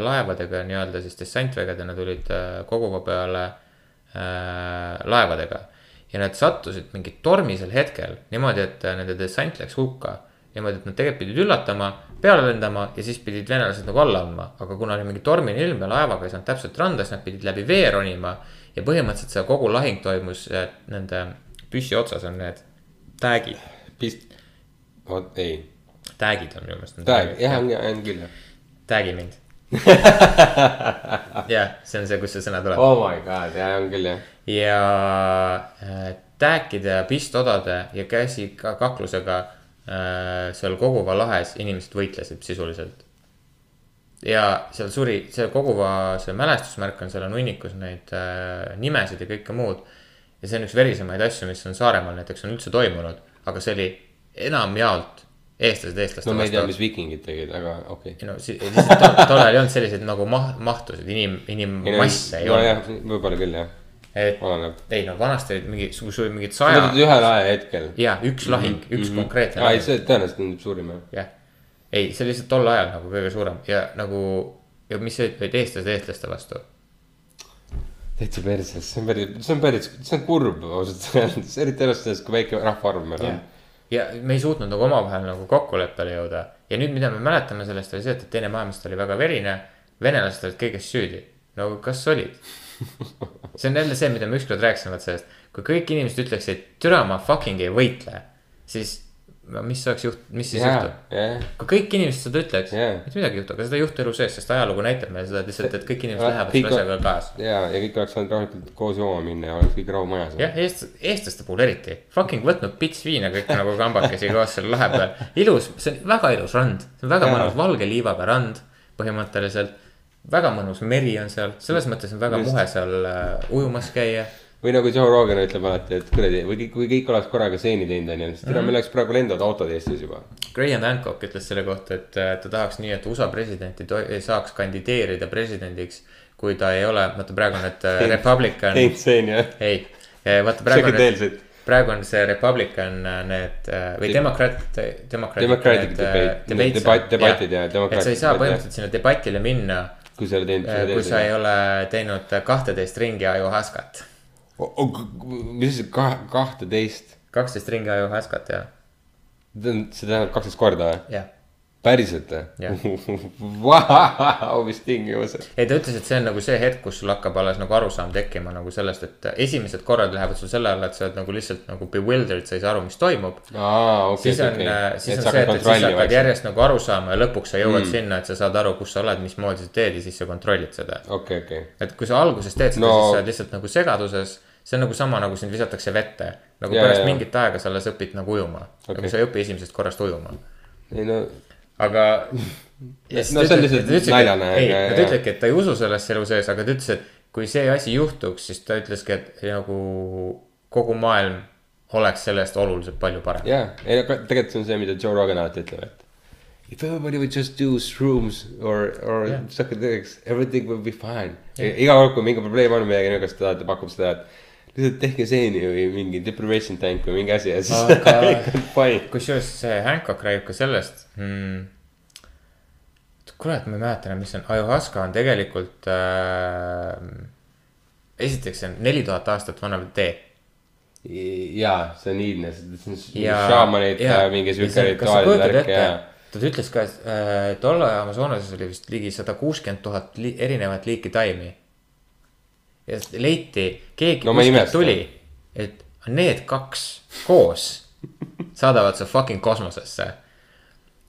laevadega nii-öelda siis dessantvägedena tulid koguva peale äh, laevadega. ja nad sattusid mingi tormisel hetkel niimoodi, et nende dessant läks hukka. niimoodi, et nad tegelikult pidid üllatama, peale lendama ja siis pidid venelased nagu alla andma, aga kuna oli mingi tormine ilm ja laevaga ei saanud täpselt randa, siis nad pidid läbi vee ronima. ja põhimõtteliselt see kogu lahing toimus nende püssi otsas on need tag'id, pist-, vot ei, tag'id on minu meelest. tag, jah, on, küll jah. Tag'i mind. jah, see on see, kust see sõna tuleb. Oh my god, jah, on küll jah. ja äh, tag'ide ja pistodade ja käsi ka kaklusega seal Koguva lahes inimesed võitlesid sisuliselt. ja seal suri, see Koguva, see mälestusmärk on seal on hunnikus neid äh, nimesid ja kõike muud. ja see on üks verisemaid asju, mis on Saaremaal näiteks on üldse toimunud, aga see oli enamjaolt eestlased eestlaste no ma ei tea, mis viikingid tegid, aga okei ei no lihtsalt tol- tollal ei olnud selliseid nagu maht-, mahtusid, inim, inimmasse ei nojah olnud., võib-olla küll jah, et oleneb. ei no vanasti olid mingi, sul olid mingid sa saja ühel ajahetkel. ja üks lahing, üks konkreetne aa, ei see tõenäoliselt on suurim jah. jah. ei, see oli lihtsalt tol ajal nagu kõige suurem ja nagu ja mis olid, olid eestlased eestlaste vastu. täitsa perses, see on päris, see on päris, see on kurb ausalt öeldes, eriti arvestades, kui väike rahvaarv meil on. ja me ei suutnud nagu omavahel nagu kokkuleppele jõuda ja nüüd, mida me mäletame sellest oli see, et teine maailmasõda oli väga verine. venelased olid kõiges süüdi, no kas olid? see on jälle see, mida me ükskord rääkisime vaat sellest, kui kõik inimesed ütleksid, türa ma fucking ei võitle, siis mis oleks juht-, mis siis jaa juhtub?, jah, kui kõik inimesed seda ütleks Jaa. mitte midagi ei juhtu, aga seda ei juhtu elu sees, sest ajalugu näitab meile seda, et lihtsalt, et kõik inimesed Kõik lähevad selle asjaga kaasa. ja, ja kõik oleks saanud rahulikult koos jooma minna ja oleks kõik rahu majas. jah, eest-, eestlaste puhul eriti, fucking võtnud pits viina kõik nagu kambakesi koos seal lahe peal. ilus, see on väga ilus rand, see on väga Jaa. mõnus valge liivaga rand põhimõtteliselt. Väga mõnus meri on seal, selles mõttes on väga Just. muhe seal äh, ujumas käia. või nagu Joe Rogan ütleb alati, et kuradi, või kõik- kui kõik oleks korraga seeni teinud, onju, siis täna meil oleks praegu lendavad autod Eestis juba. Graham Hancock ütles selle kohta, et äh, ta tahaks nii, et USA president ei ei saaks kandideerida presidendiks, kui ta ei ole, vaata praegu on need äh, Republican, teinud seeni jah. ei, vaata praegu on praegu on see Republican äh, need äh, või demokraat, demokraat. Democratic debate- debatid ja et sa ei saa põhimõtteliselt sinna debatile minna, kui sa oled teinud. kui sa ei ole teinud kahteteist ringi ajuhaskat. mis asi, kahteteist, kaksteist ringi ajuhaskat ja, see tähendab kaksteist korda või? jah. Päriselt või? Vau, mis tingimused. ei, ta ütles, et see on nagu see hetk, kus sul hakkab alles nagu arusaam tekkima nagu sellest, et esimesed korrad lähevad sul selle alla, et sa oled nagu lihtsalt nagu bewildered, sa ei saa aru, mis toimub. okei, siis on okay., okei. siis on see, et, et siis hakkad järjest nagu aru saama ja lõpuks sa jõuad mm. sinna, et sa saad aru, kus sa oled, mismoodi sa teed ja siis sa kontrollid seda. okei, okei. et kui sa alguses teed seda No- siis sa oled lihtsalt nagu segaduses. see on nagu sama, nagu sind visatakse vette. nagu Ja, pärast ja, mingit aega sa alles õpid nagu ujuma okay.. Okei. aga sa ei õpi esimesest korrast ujuma. ei no, aga. No see on lihtsalt naljane, ei, ta ütlebki, et ta ei usu sellesse elu sees, aga ta ütles, et kui see asi juhtuks, siis ta ütleski, et nagu kogu maailm oleks sellest oluliselt palju parem. jaa, ei ka- tegelikult see on see, mida Joe Rogan alati ütleb, et. If everybody would just do shrooms or, or yeah. psychedelics, everything will be fine yeah.. iga kord, kui mingi probleem on midagi niisugust, ta pakub seda, et lihtsalt tehke seeni või mingi deprivation tank või mingi asi ja siis Aga- kusjuures see Hancock räägib ka sellest hmm,. kurat, ma ei mäleta enam, mis see on, Ayahuasca on tegelikult äh,. esiteks see on neli tuhat aastat vana tee. jaa, see on iidne, see on ja, šaamanid ja mingi siuke rituaalide värk ja. ta ütles ka, et äh, tolle Amazonases oli vist ligi sada kuuskümmend tuhat erinevat liiki taimi. Ja leiti, keegi No kuskilt tuli, et need kaks koos saadavad su fucking kosmosesse.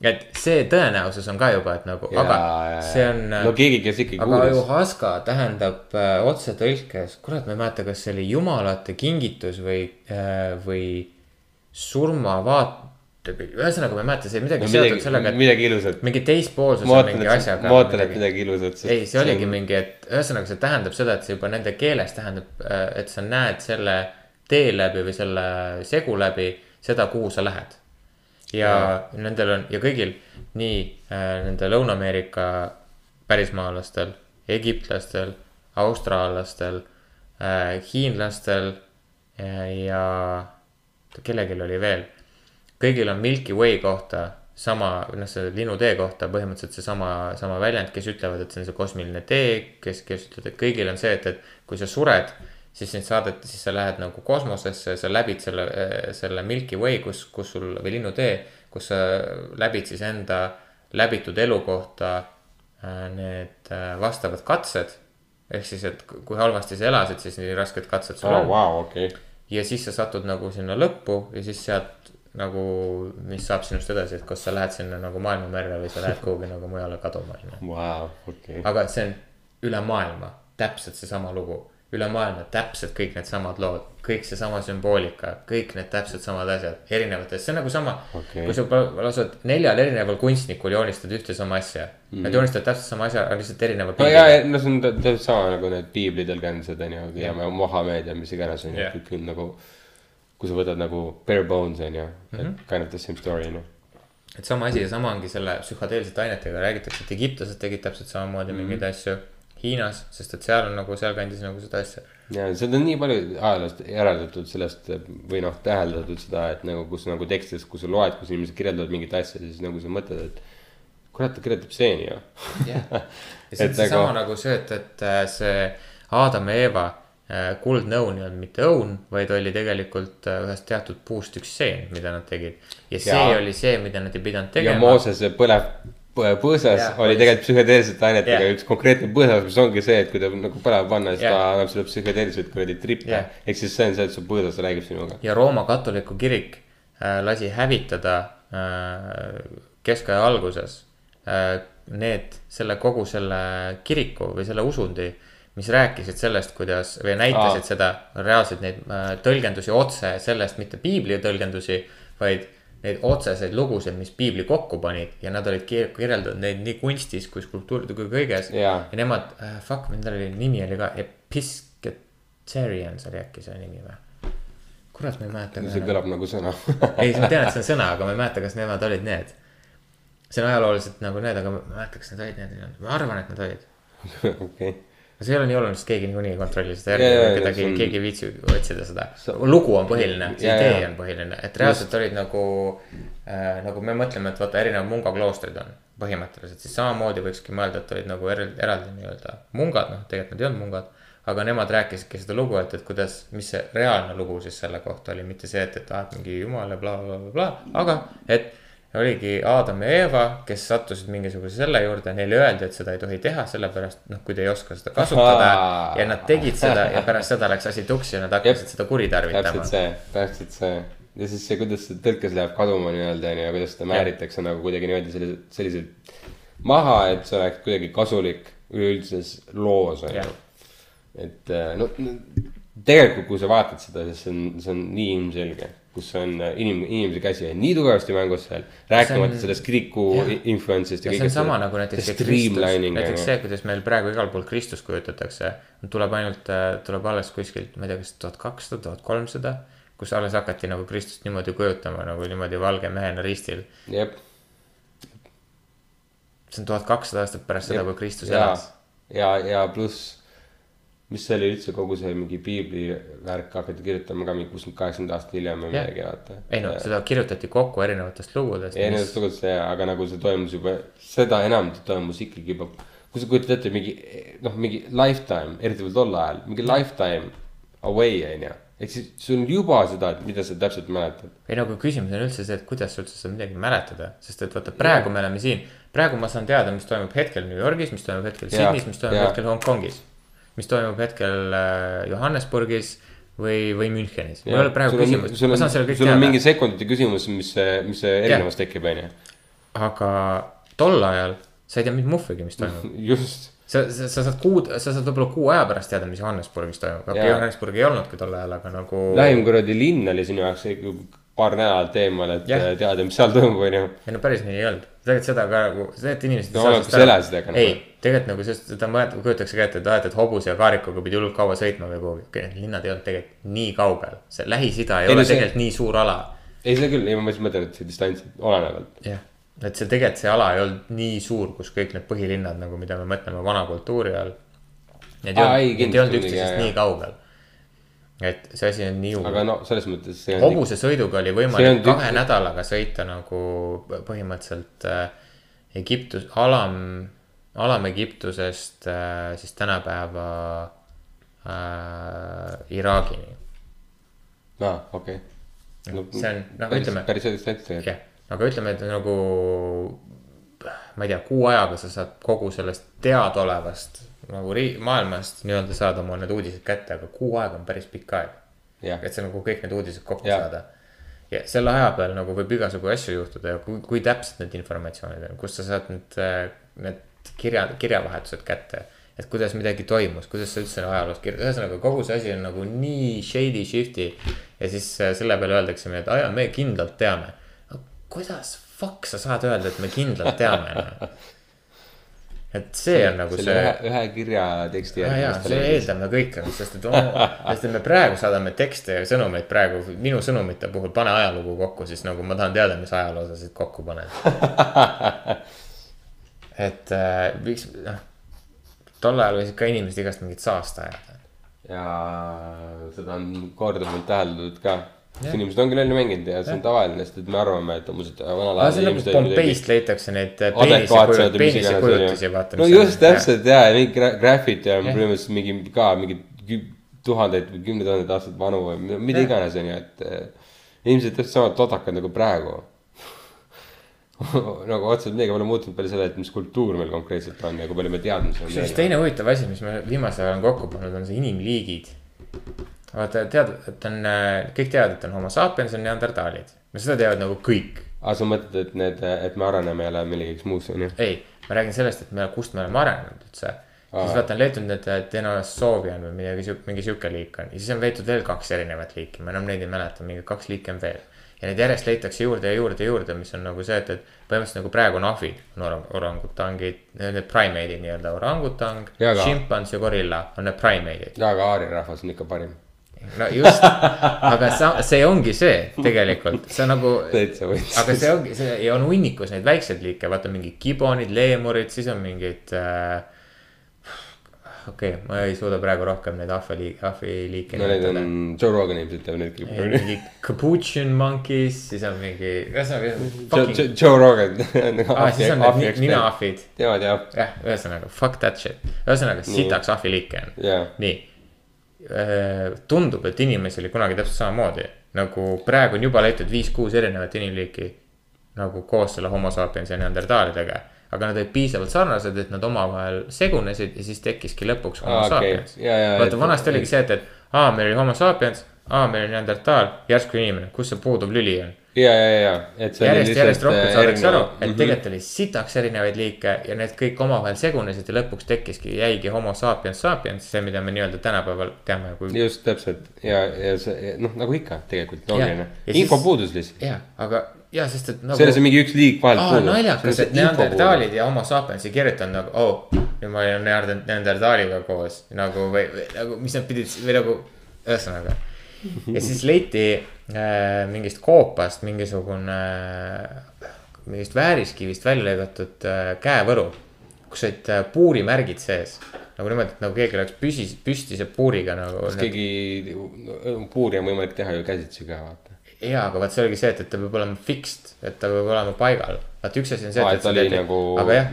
et see tõenäosus on ka juba, et nagu, aga see on. no keegi, kes ikkagi aga kuulis. Ayahuasca tähendab äh, otsetõlkes, kurat, ma ei mäleta, kas see oli jumalate kingitus või äh,, või surmavaate, ühesõnaga ma ei mäleta, see oli midagi seotud sellega, et midagi ilusat. mingi teispoolsus on mingi asjaga. ma ootan, et midagi ilusat. ei, see oligi mingi, et ühesõnaga see tähendab seda, et see juba nende keeles tähendab, et sa näed selle tee läbi või selle segu läbi seda, kuhu sa lähed. ja nendel on ja kõigil nii äh, nende Lõuna-Ameerika pärismaalastel, egiptlastel, austraallastel äh,, hiinlastel äh, ja kellelgi oli veel. Kõigil on Milky Way kohta sama, noh, see linnutee kohta põhimõtteliselt seesama, sama väljend, kes ütlevad, et see on see kosmiline tee, kes, kes ütlevad, et kõigil on see, et, et kui sa sured, siis sind saadeti, siis sa lähed nagu kosmosesse, sa läbid selle, selle Milky Way, kus, kus sul või linnutee, kus sa läbid siis enda läbitud elu kohta äh, need äh, vastavad katsed. ehk siis, et kui halvasti sa elasid, siis nii rasked katsed sul aa, on vau, okei. ja siis sa satud nagu sinna lõppu ja siis sealt nagu, mis saab sinust edasi, et kas sa lähed sinna nagu maailmamerre või sa lähed kuhugi nagu mujale kaduma, onju. Aga see on üle maailma täpselt seesama lugu, üle maailma täpselt kõik needsamad lood, kõik seesama sümboolika, kõik need täpselt samad asjad, erinevates, see on nagu sama okay.. kui sa lased neljal erineval kunstnikul joonistad ühte sama asja mm., nad joonistavad täpselt sama asja, aga lihtsalt erineva no ja, no see on tä- täpselt sama nagu need piibli tõlgendused on ju, ja Mohammed ja mis iganes on ju Jah., kõik on nagu. Kui sa võtad nagu bare bones on ju, Mhm. et kind of the same story on ju. et sama asi ja sama ongi selle psühhedeelsete ainetega, räägitakse, et egiptlased tegid täpselt samamoodi mm -hmm. mingeid asju. Hiinas, sest et seal on nagu sealkandis nagu seda asja. ja seda on nii palju ajaloost järeldatud sellest või noh, täheldatud seda, et nagu kus nagu tekstis, kui sa loed, kus inimesed kirjeldavad mingit asja, siis nagu sa mõtled, et. kurat, ta kirjeldab seeni ju. jah, ja see on seesama nagu- nagu see, et, et äh, see Aadam ja Eeva äh, kuldne õun ei olnud mitte õun, vaid oli tegelikult äh, ühest teatud puust üks seen, mida nad tegid. ja see Jaa. oli see, mida nad ei pidanud ja tegema. Moosese põlev põ- põõsas oli tegelikult psühhedeelsete ainetega üks konkreetne põõsas, mis ongi see, et kui ta nagu põlema panna, siis ta annab sulle psühhedeelseid kuradi trippe ehk siis see on see, et su põõsas räägib sinuga. ja Rooma katoliku kirik äh, lasi hävitada äh, keskaja alguses äh, need, selle kogu selle kiriku või selle usundi, mis rääkisid sellest, kuidas või näitasid Aa. seda reaalselt neid äh, tõlgendusi otse sellest, mitte piibli tõlgendusi, vaid neid otseseid lugusid, mis piibli kokku panid ja nad olid kir- kirjeldanud neid nii kunstis kui skulptuuride kui kõiges. Jaa. ja nemad äh,, fuck, nendel oli nimi oli ka Episcoparians oli äkki see nimi või? kurat, ma ei mäleta. see kõlab nagu sõna. ei, ma tean, et see on sõna, aga ma ei mäleta, kas nemad olid need. see on ajalooliselt nagu need, aga ma ei mäleta, kas need olid need, ma arvan, et need olid. okei, aga see ei ole nii oluline, sest keegi niikuinii ei kontrolli seda järgi, kedagi see, on- keegi ei viitsi otsida seda lugu on põhiline, see Jaa, idee jaa. on põhiline, et reaalselt olid nagu äh,. nagu me mõtleme, et vaata erinevad mungakloostrid on põhimõtteliselt, siis samamoodi võikski mõelda, et olid nagu eraldi, eraldi nii-öelda mungad, noh, tegelikult nad ei olnud mungad. aga nemad rääkisidki seda lugu, et, et kuidas, mis see reaalne lugu siis selle kohta oli, mitte see, et, et et mingi jumal ja blablabla bla,, bla, bla, aga et oligi Adam ja Eeva, kes sattusid mingisuguse selle juurde, neile öeldi, et seda ei tohi teha, sellepärast noh, kui te ei oska seda kasutada. Ahaa. ja nad tegid seda ja pärast seda läks asi tuksi ja nad hakkasid seda kuritarvitama. Täpselt. see, täpselt see. Ja siis see, kuidas see tõlkes läheb kaduma nii-öelda onju ja kuidas seda määritakse nagu kuidagi niimoodi selliselt, selliselt maha, et see oleks kuidagi kasulik üleüldises loos onju et äh, no tegelikult, kui sa vaatad seda, siis see on, see on nii ilmselge, kus on äh, inim-, inimese käsi on nii tugevasti mängus seal. rääkimata on- sellest kiriku influence'ist ja ja see on kõigest sama nagu näiteks streamlining näiteks see, kuidas meil praegu igal pool Kristus kujutatakse. tuleb ainult, tuleb alles kuskilt, ma ei tea, kas tuhat kakssada, tuhat kolmsada, kus alles hakati nagu Kristust niimoodi kujutama nagu niimoodi valge mehena ristil. jep, see on tuhat kakssada aastat pärast seda, kui Kristus ja elas., ja, ja pluss, mis see oli üldse kogu see mingi piibli värk hakati kirjutama ka mingi kuuskümmend, kaheksakümmend aastat hiljem või Jah. midagi, vaata. ei no seda kirjutati kokku erinevatest lugudest. erinevatest lugudest ja, aga nagu see toimus juba, seda enam ta toimus ikkagi juba, kui sa kujutad ette mingi noh, mingi lifetime, eriti veel tol ajal, mingi lifetime away on ju. ehk siis sul juba seda, mida sa täpselt mäletad. ei no aga küsimus on üldse see, et kuidas sa üldse saad midagi mäletada, sest et vaata, praegu me oleme siin, praegu ma saan teada, mis toimub hetkel New Yorgis, mis toimub hetkel Sydneys, mis toimub jaa. hetkel Hongkongis. Mis toimub hetkel äh, Johannesburgis või, või Münchenis, mul ei ole praegu küsimust, ma on saan selle, kõik sul on mingi teada, sekundite küsimus, mis, mis erinevus tekib, on ju. aga tol ajal sa ei tea mitte muhvigi, mis toimub. just, sa, sa, sa saad kuud, sa saad võib-olla kuu aja pärast teada, mis Johannesburgis toimub, Jaa. Johannesburg ei olnudki tol ajal, aga nagu. lähim kuradi linn oli sinu jaoks paar nädalat eemal, et Jah. yeah. teada, mis seal toimub, on ju. ei no päris nii ei olnud, tegelikult seda ka nagu, et inimesed. No oleneb, kus sa elasid, aga nagu- ei, tegelikult nagu sest seda mõelda, kujutakse ka ette, et aa, et, hobuse ja kaarikuga pidi hullult kaua sõitma või kuhugi, okei, need linnad ei olnud tegelikult nii kaugel, see Lähis-Ida ei, Ei, ei no ole see- tegelikult nii suur ala. ei, seda küll, ei ma just mõtlen, et see distants olenevalt. jah, et see tegelikult see ala ei olnud nii suur, kus kõik need põhilinnad nagu, mida me mõtleme vana kultuuri all. Need ei olnud, need ei olnud üksteisest nii kaugel. Et see asi on nii hull aga no selles mõttes see on. hobuse sõiduga oli võimalik on kahe nädalaga sõita nagu põhimõtteliselt äh, Egiptus, alam, alam-Egiptusest äh, siis tänapäeva äh, Iraagini. aa, okei. see on, noh, ütleme, päris hea distants tegelikult. jah, aga ütleme, et nagu ma ei tea, kuu ajaga sa saad kogu sellest teadaolevast nagu ri-, maailmast nii-öelda saada oma need uudised kätte, aga kuu aega on päris pikk aeg. et sa nagu kõik need uudised kokku Jaa. saada. ja selle aja peal nagu võib igasugu asju juhtuda ja kui, kui täpsed need informatsioonid on, kust sa saad need, need kirja, kirjavahetused kätte. et kuidas midagi toimus, kuidas sa üldse ajaloos kirjutad, ühesõnaga kogu see asi on nagu nii shady shifty. ja siis äh, selle peale öeldakse meile, et aa jaa, me kindlalt teame. kuidas fuck sa saad öelda, et me kindlalt teame no? et see on nagu see ühe, ühe kirja teksti ja, ja see eeldab nagu kõike, sest et, sest et me praegu saadame tekste ja sõnumeid praegu minu sõnumite puhul, pane ajalugu kokku, siis nagu ma tahan teada, mis ajaloo sa siit kokku paned. et äh, miks, noh, tol ajal võisid ka inimesed igast mingit saasta ajada. ja seda on korduvalt täheldatud ka. Inimesed ongi lolli mänginud ja see on tavaline, sest et me arvame, et umbes, et vanal on nagu Pompeist leitakse neid peenise peenise kujutusi, vaata. no just. täpselt ja, ja mingi gra- graffiti on Jah. põhimõtteliselt mingi ka mingi tuhandeid või kümneid tuhandeid aastaid vanu või mida- iganes on ju, et äh, inimesed täpselt samad todakad nagu praegu. nagu otseselt midagi pole muutunud peale selle, et mis kultuur meil konkreetselt on ja kui palju me teadmisi on. kusjuures teine huvitav asi, mis me viimasel ajal oleme kokku pannud, on see inimliigid. vaata, tead, et on, kõik teavad, et on homo sapiens, on neandertaalid. no seda teavad nagu kõik. aga sa mõtled, et need, et me areneme jälle millegiks muuks on ju? ei, ma räägin sellest, et me, kust me oleme arenenud üldse. siis vaata on leitud need Denosoovian või midagi sihuke, mingi sihuke liik on ja siis on leitud veel kaks erinevat liiki, ma enam neid ei mäleta, mingi kaks liiki on veel. ja neid järjest leitakse juurde ja juurde ja juurde, mis on nagu see, et, et põhimõtteliselt nagu praegu on ahvid, on orang- orangutangid, need primate'id nii-öelda, orangutang, Ja šimpans ja gorilla on need primate'id. jaa, aga Aari rahvas on ikka parim. No just, aga sa, see ongi see tegelikult, see on nagu täitsa võiks. aga see ongi, see ja on hunnikus neid väikseid liike, vaata mingid gibonid, leemurid, siis on mingid äh,. okei okay,, ma ei suuda praegu rohkem neid ahviliike, ahviliike no need on, Joe Rogan ilmselt teab neid kõik. mingi capuchin monkeys, siis on mingi, ühesõnaga Joe, Rogan. aa, siis on need ni- ninaahvid, teavad jah, jah, ühesõnaga fuck that shit, ühesõnaga sitaks ahviliike on, nii. tundub, et inimesi oli kunagi täpselt samamoodi, nagu praegu on juba leitud viis-kuus erinevat inimliiki. nagu koos selle homo sapiens ja neandertaalidega. aga nad olid piisavalt sarnased, et nad omavahel segunesid ja siis tekkiski lõpuks homo okei. sapiens. Ja, vaata vanasti oligi see, et, et aa, meil oli homo sapiens, aa, meil oli neandertaal, järsku inimene, kus see puuduv lüli on. ja, ja, ja, et see järjest, järjest rohkem äh, saadakse aru, et tegelikult oli sitaks erinevaid liike ja need kõik omavahel segunesid ja lõpuks tekkiski, jäigi homo sapiens sapiens, see, mida me nii-öelda tänapäeval teame kui. just täpselt ja, ja see noh, nagu ikka tegelikult loogiline Ja info siis- puudus lihtsalt. jah, aga ja sest, et nagu. selles on mingi üks liik vahelt puudu. naljakas, et neandertaalid ja homo sapiens ei kirjutanud nagu, oh, nüüd ma neander- neandertaaliga koos nagu või, või nagu, mis nad pidid või nagu, ühesõnaga. ja siis leiti mingist koopast mingisugune äh,, mingist vääriskivist välja lõigatud äh, käevõru, kus olid äh, puurimärgid sees. nagu niimoodi, et nagu keegi oleks püsis, püstise puuriga nagu. kas keegi, puuri on võimalik teha ju käsitsi ka vaata. jaa, aga vaat see oligi see, et, et ta peab olema fixed, et ta peab olema paigal. vaat üks asi on see, aa, et. et ta oli nagu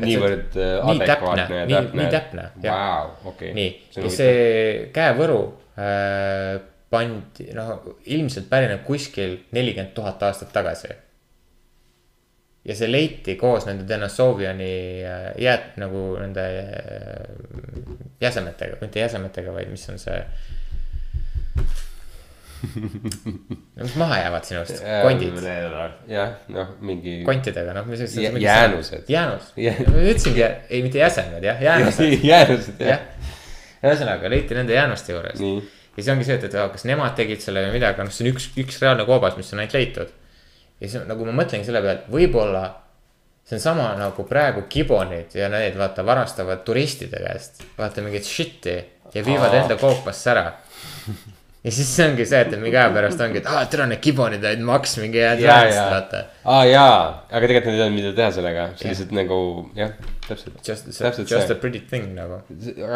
niivõrd äh, nii täpne, adekvaatne ja nii, täpne. nii täpne, jah. Vau, okei. nii, ja see käevõru äh, pandi, noh, ilmselt pärineb kuskil nelikümmend tuhat aastat tagasi. ja see leiti koos nende Denisovjani äh, jäät-, nagu nende äh, jäsemetega, mitte jäsemetega, vaid mis on see. no mis maha jäävad sinust, kondid, jah, noh, mingi. kontidega, noh, mis Jä- jäänused. jäänus, Jä- ma ütlesingi, ei mitte jäsemed jah, jäänused, jäänused jah jah.. ühesõnaga leiti nende jäänuste juures nii, ja siis ongi see, et, et kas nemad tegid selle või midagi, noh, see on üks, üks reaalne koobas, mis on ainult leitud. ja siis nagu ma mõtlengi selle peale, et võib-olla see on sama nagu praegu kibonid ja need vaata varastavad turistide käest, vaata mingit shit'i ja viivad Aa. enda koopasse ära. ja siis see ongi see, et, mingi aja pärast ongi, et aa, tere, need kibonid olid maks mingi väärtust, ja vaata., aa jaa, aga tegelikult nad ei teadnud, mida teha sellega, see lihtsalt nagu jah, täpselt. Just, just see. a pretty thing nagu.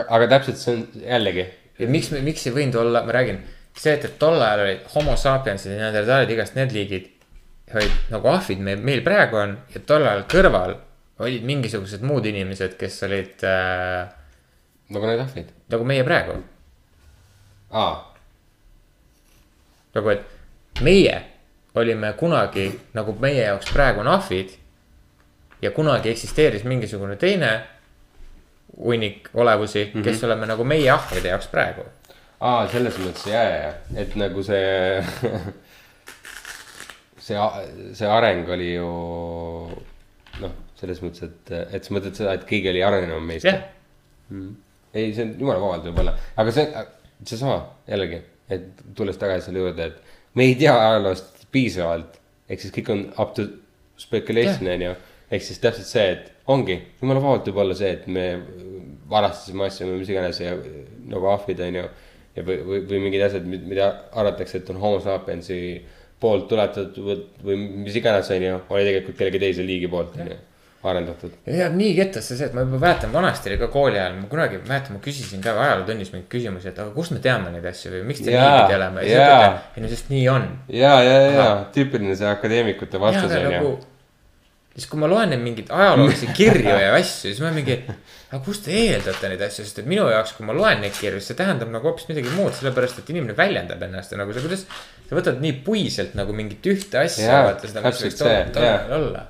aga täpselt see on jällegi, ja miks, miks ei võinud olla, ma räägin, see, et, et tol ajal olid homo sapiensid ja neandertaalid, igast need liigid. olid nagu ahvid meil, meil praegu on ja tol ajal kõrval olid mingisugused muud inimesed, kes olid äh, nagu need ahvid. nagu meie praegu. aa, nagu, et meie olime kunagi nagu meie jaoks praegu on ahvid. ja kunagi eksisteeris mingisugune teine hunnik olevusi mm, -hmm. kes oleme nagu meie ahvide jaoks praegu. aa, selles mõttes ja, ja, ja, et nagu see see, see areng oli ju noh, selles mõttes, et, et sa mõtled seda, et keegi oli arenenud meist jah, ei, see on jumala vabalt võib-olla, aga see, seesama jällegi, et tulles tagasi selle juurde, et me ei tea ajaloost piisavalt. ehk siis kõik on up to speculation on ju, ehk siis täpselt see, et ongi, jumala vabalt võib olla see, et me varastasime asju või mis iganes ja nagu ahvid on ju. ja või, või, või mingid asjad, mida arvatakse, et on homo sapiensi poolt tuletatud või, mis iganes on ju, oli tegelikult kellegi teise liigi poolt on ju arendatud. ja jääb nii kettasse see, et ma juba mäletan, vanasti oli ka kooli ajal, ma kunagi mäletan, ma küsisin ka ajalootunnis mingeid küsimusi, et aga kust me teame neid asju või miks te Jaa, niipidi oleme. ja siis õpetaja, ei no sest nii on. ja, ja, ja tüüpiline see akadeemikute vastus on ju nagu. Siis kui ma loen neid mingeid ajaloolisi kirju ja asju, siis ma mingi, aga kust te eeldate neid asju, sest et minu jaoks, kui ma loen neid kirju, siis see tähendab nagu hoopis midagi muud, sellepärast et inimene väljendab ennast ja nagu sa, kuidas. sa võtad nii puiselt nagu mingit ühte asja vaata seda, mis võiks see, tol jaa. ajal olla.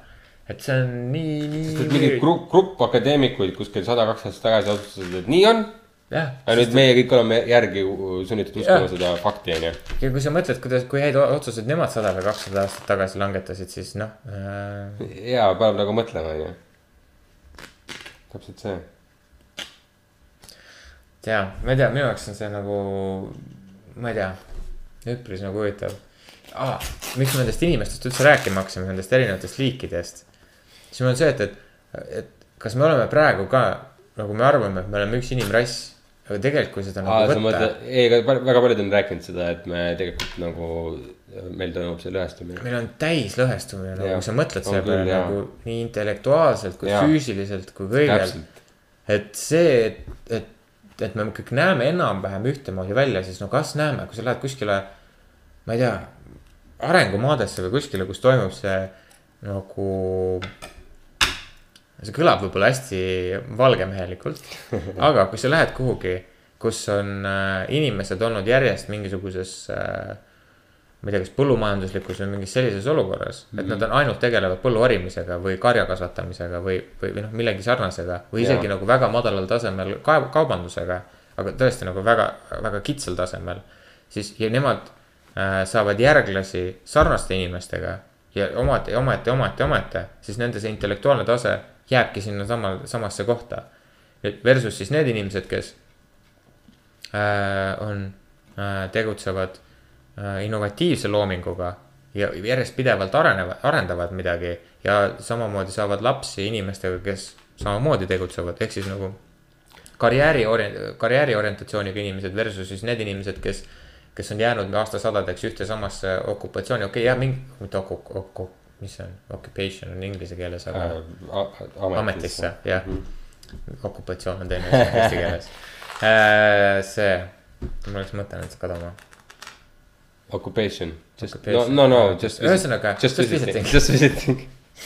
et see on nii, nii mingi. grupp, grupp akadeemikuid kuskil sada, kaks aastat tagasi otsustasid, et nii on. Ja nüüd meie kõik oleme järgi sunnitud uskuma seda fakti, on ju. ja kui sa mõtled, kuidas, kui häid otsuseid nemad sada või kakssada aastat tagasi langetasid, siis noh äh,. ja paneb nagu mõtlema, on ju. täpselt see. jaa, ma ei tea, minu jaoks on see nagu, ma ei tea, üpris nagu huvitav ah,. miks me nendest inimestest üldse rääkima hakkasime, nendest erinevatest liikidest. siis mul on see, et, et, et kas me oleme praegu ka nagu me arvame, et me oleme üks inimrass. Aga tegelikult, kui seda aa, nagu võtta, ei, aga väga paljud on rääkinud seda, et me tegelikult nagu, meil toimub see lõhestumine. meil on täis lõhestumine, nagu kui sa mõtled selle peale nagu nii intellektuaalselt kui Jaa. füüsiliselt kui täpselt, et see, et, et, et me kõik näeme enam-vähem ühtemoodi välja, siis no kas näeme, kui sa lähed kuskile, ma ei tea, arengumaadesse või kuskile, kus toimub see nagu. See kõlab võib-olla hästi valgemehelikult, aga kui sa lähed kuhugi, kus on äh, inimesed olnud järjest mingisuguses äh, ma ei tea, kas põllumajanduslikus või mingis sellises olukorras mm, -hmm. et nad on ainult tegelevad põlluharimisega või karja kasvatamisega või, või, või noh, millegi sarnasega või isegi Jaa. nagu väga madalal tasemel kaev-, kaubandusega. aga tõesti nagu väga, väga kitsal tasemel, siis ja nemad äh, saavad järglasi sarnaste inimestega ja ometi, ometi, ometi, ometi, siis nende see intellektuaalne tase jääbki sinna sama, samasse kohta. Versus siis need inimesed, kes äh, on äh,, tegutsevad äh, innovatiivse loominguga ja järjest pidevalt arenevad, arendavad midagi ja samamoodi saavad lapsi inimestega, kes samamoodi tegutsevad, ehk siis nagu karjääri ori-, karjääri orientatsiooniga inimesed versus siis need inimesed, kes, kes on jäänud aastasadadeks ühte samasse okupatsiooni, okei okay,, jah, mingi, mitte oku-, oku-, mis see on, occupation on inglise keeles, aga Äh, ametisse, jah. okupatsioon on teine asi eesti keeles. see, mul läks mõte nüüd kaduma. Occupation. No, no, no, just. Ühesõnaga, just visiting, just visiting.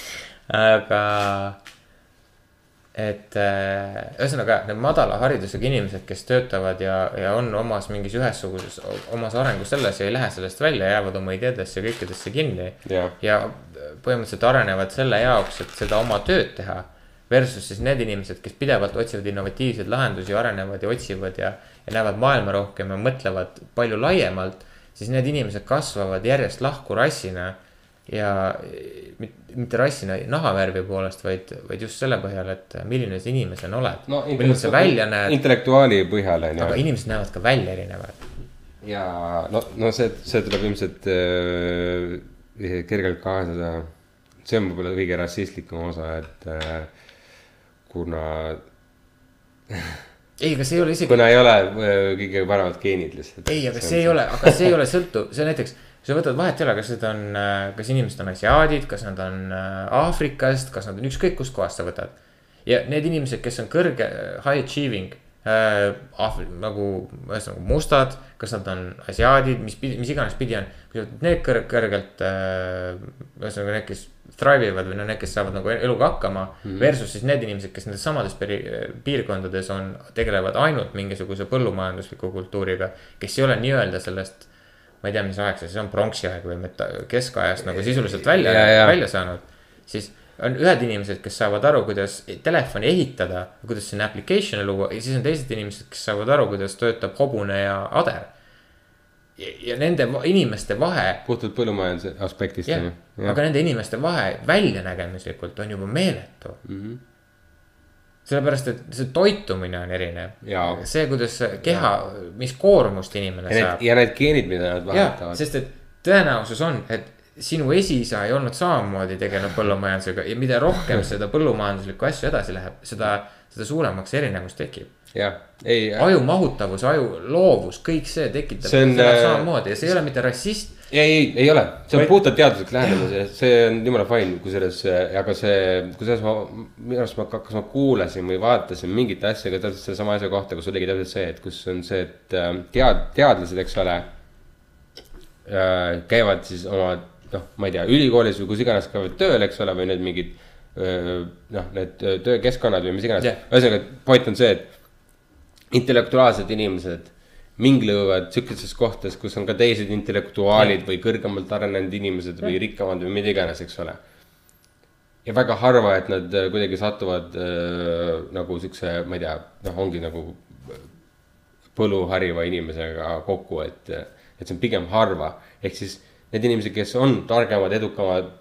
aga, et äh, ühesõnaga need madala haridusega inimesed, kes töötavad ja, ja on omas mingis ühesuguses, omas arengus selles ja ei lähe sellest välja, jäävad oma ideedesse ja kõikidesse kinni. jah, ja põhimõtteliselt arenevad selle jaoks, et seda oma tööd teha. Versus siis need inimesed, kes pidevalt otsivad innovatiivseid lahendusi, arenevad ja otsivad ja, ja näevad maailma rohkem ja mõtlevad palju laiemalt. siis need inimesed kasvavad järjest lahku rassina ja mit- mitte rassina nahavärvi poolest, vaid, vaid just selle põhjal, et milline sa inimesena oled no milline sa välja näed, intellektuaali põhjal on aga ju. inimesed näevad ka välja erinevad. ja no, no see, see tuleb ilmselt äh, kergelt kaasa. See on võib-olla kõige rassistlikum osa, et äh, kuna, ei, aga see ei ole isegi kuna ei ole äh, kõige paremad geenid lihtsalt. ei, aga see ei ole, aga see ei ole sõltuv, see näiteks, sa võtad vahet ei ole, kas need on, kas inimesed on asiaadid, kas nad on äh, Aafrikast, kas nad on ükskõik kustkohast sa võtad. ja need inimesed, kes on kõrge, high achieving äh,, nagu ühesõnaga mustad, kas nad on asiaadid, mis, mis iganes pidi on. need kõr-, kõrgelt äh,, ühesõnaga need, kes thrive ivad või no need, kes saavad nagu eluga hakkama mm. -hmm. Versus siis need inimesed, kes nendes samades piirkondades on, tegelevad ainult mingisuguse põllumajandusliku kultuuriga. kes ei ole nii-öelda sellest, ma ei tea, mis aeg see siis on, pronksi aeg või meta-, keskajast nagu sisuliselt välja Ja, ja., välja saanud. siis on ühed inimesed, kes saavad aru, kuidas telefoni ehitada, kuidas sinna application'e luua ja siis on teised inimesed, kes saavad aru, kuidas töötab hobune ja ader. ja, nende inimeste vahe puhtalt põllumajanduse aspektist jah aga nende inimeste vahe väljanägemislikult on juba meeletu mm. Mhm. sellepärast, et see toitumine on erinev see, kuidas keha, mis koormust inimene ja saab ja need geenid, mida nad vahetavad. sest et tõenäosus on, et sinu esiisa ei olnud samamoodi tegelenud põllumajandusega ja mida rohkem seda põllumajanduslikku asju edasi läheb, seda, seda suuremaks erinevus tekib. jah, ei, aju mahutavus, aju loovus, kõik see tekitab See on, äh, samamoodi ja see ei ole mitte rassist. ei, ei, ei ole, see on Vaid- puhtalt teaduslik lähenemine, see on jumala fine, kusjuures, aga see, kusjuures ma, minu arust ma, kas ma kuulasin või vaatasin mingit asja ka täpselt sellesama asja kohta, kus oligi täpselt see, et kus on see, et äh, tead-, teadlased, eks ole äh,. käivad siis oma, noh, ma ei tea, ülikoolis või kus iganes käivad tööl, eks ole, või need mingid noh, need öö, töökeskkonnad või mis iganes yeah.. ühesõnaga, point on see, et intellektuaalsed inimesed minglevad siukestes kohtades, kus on ka teised intellektuaalid või kõrgemalt arenenud inimesed või rikkamad või mida iganes, eks ole. ja väga harva, et nad kuidagi satuvad äh, nagu siukse, ma ei tea, noh, ongi nagu põlluhariva inimesega kokku, et, et see on pigem harva. ehk siis need inimesed, kes on targemad, edukamad,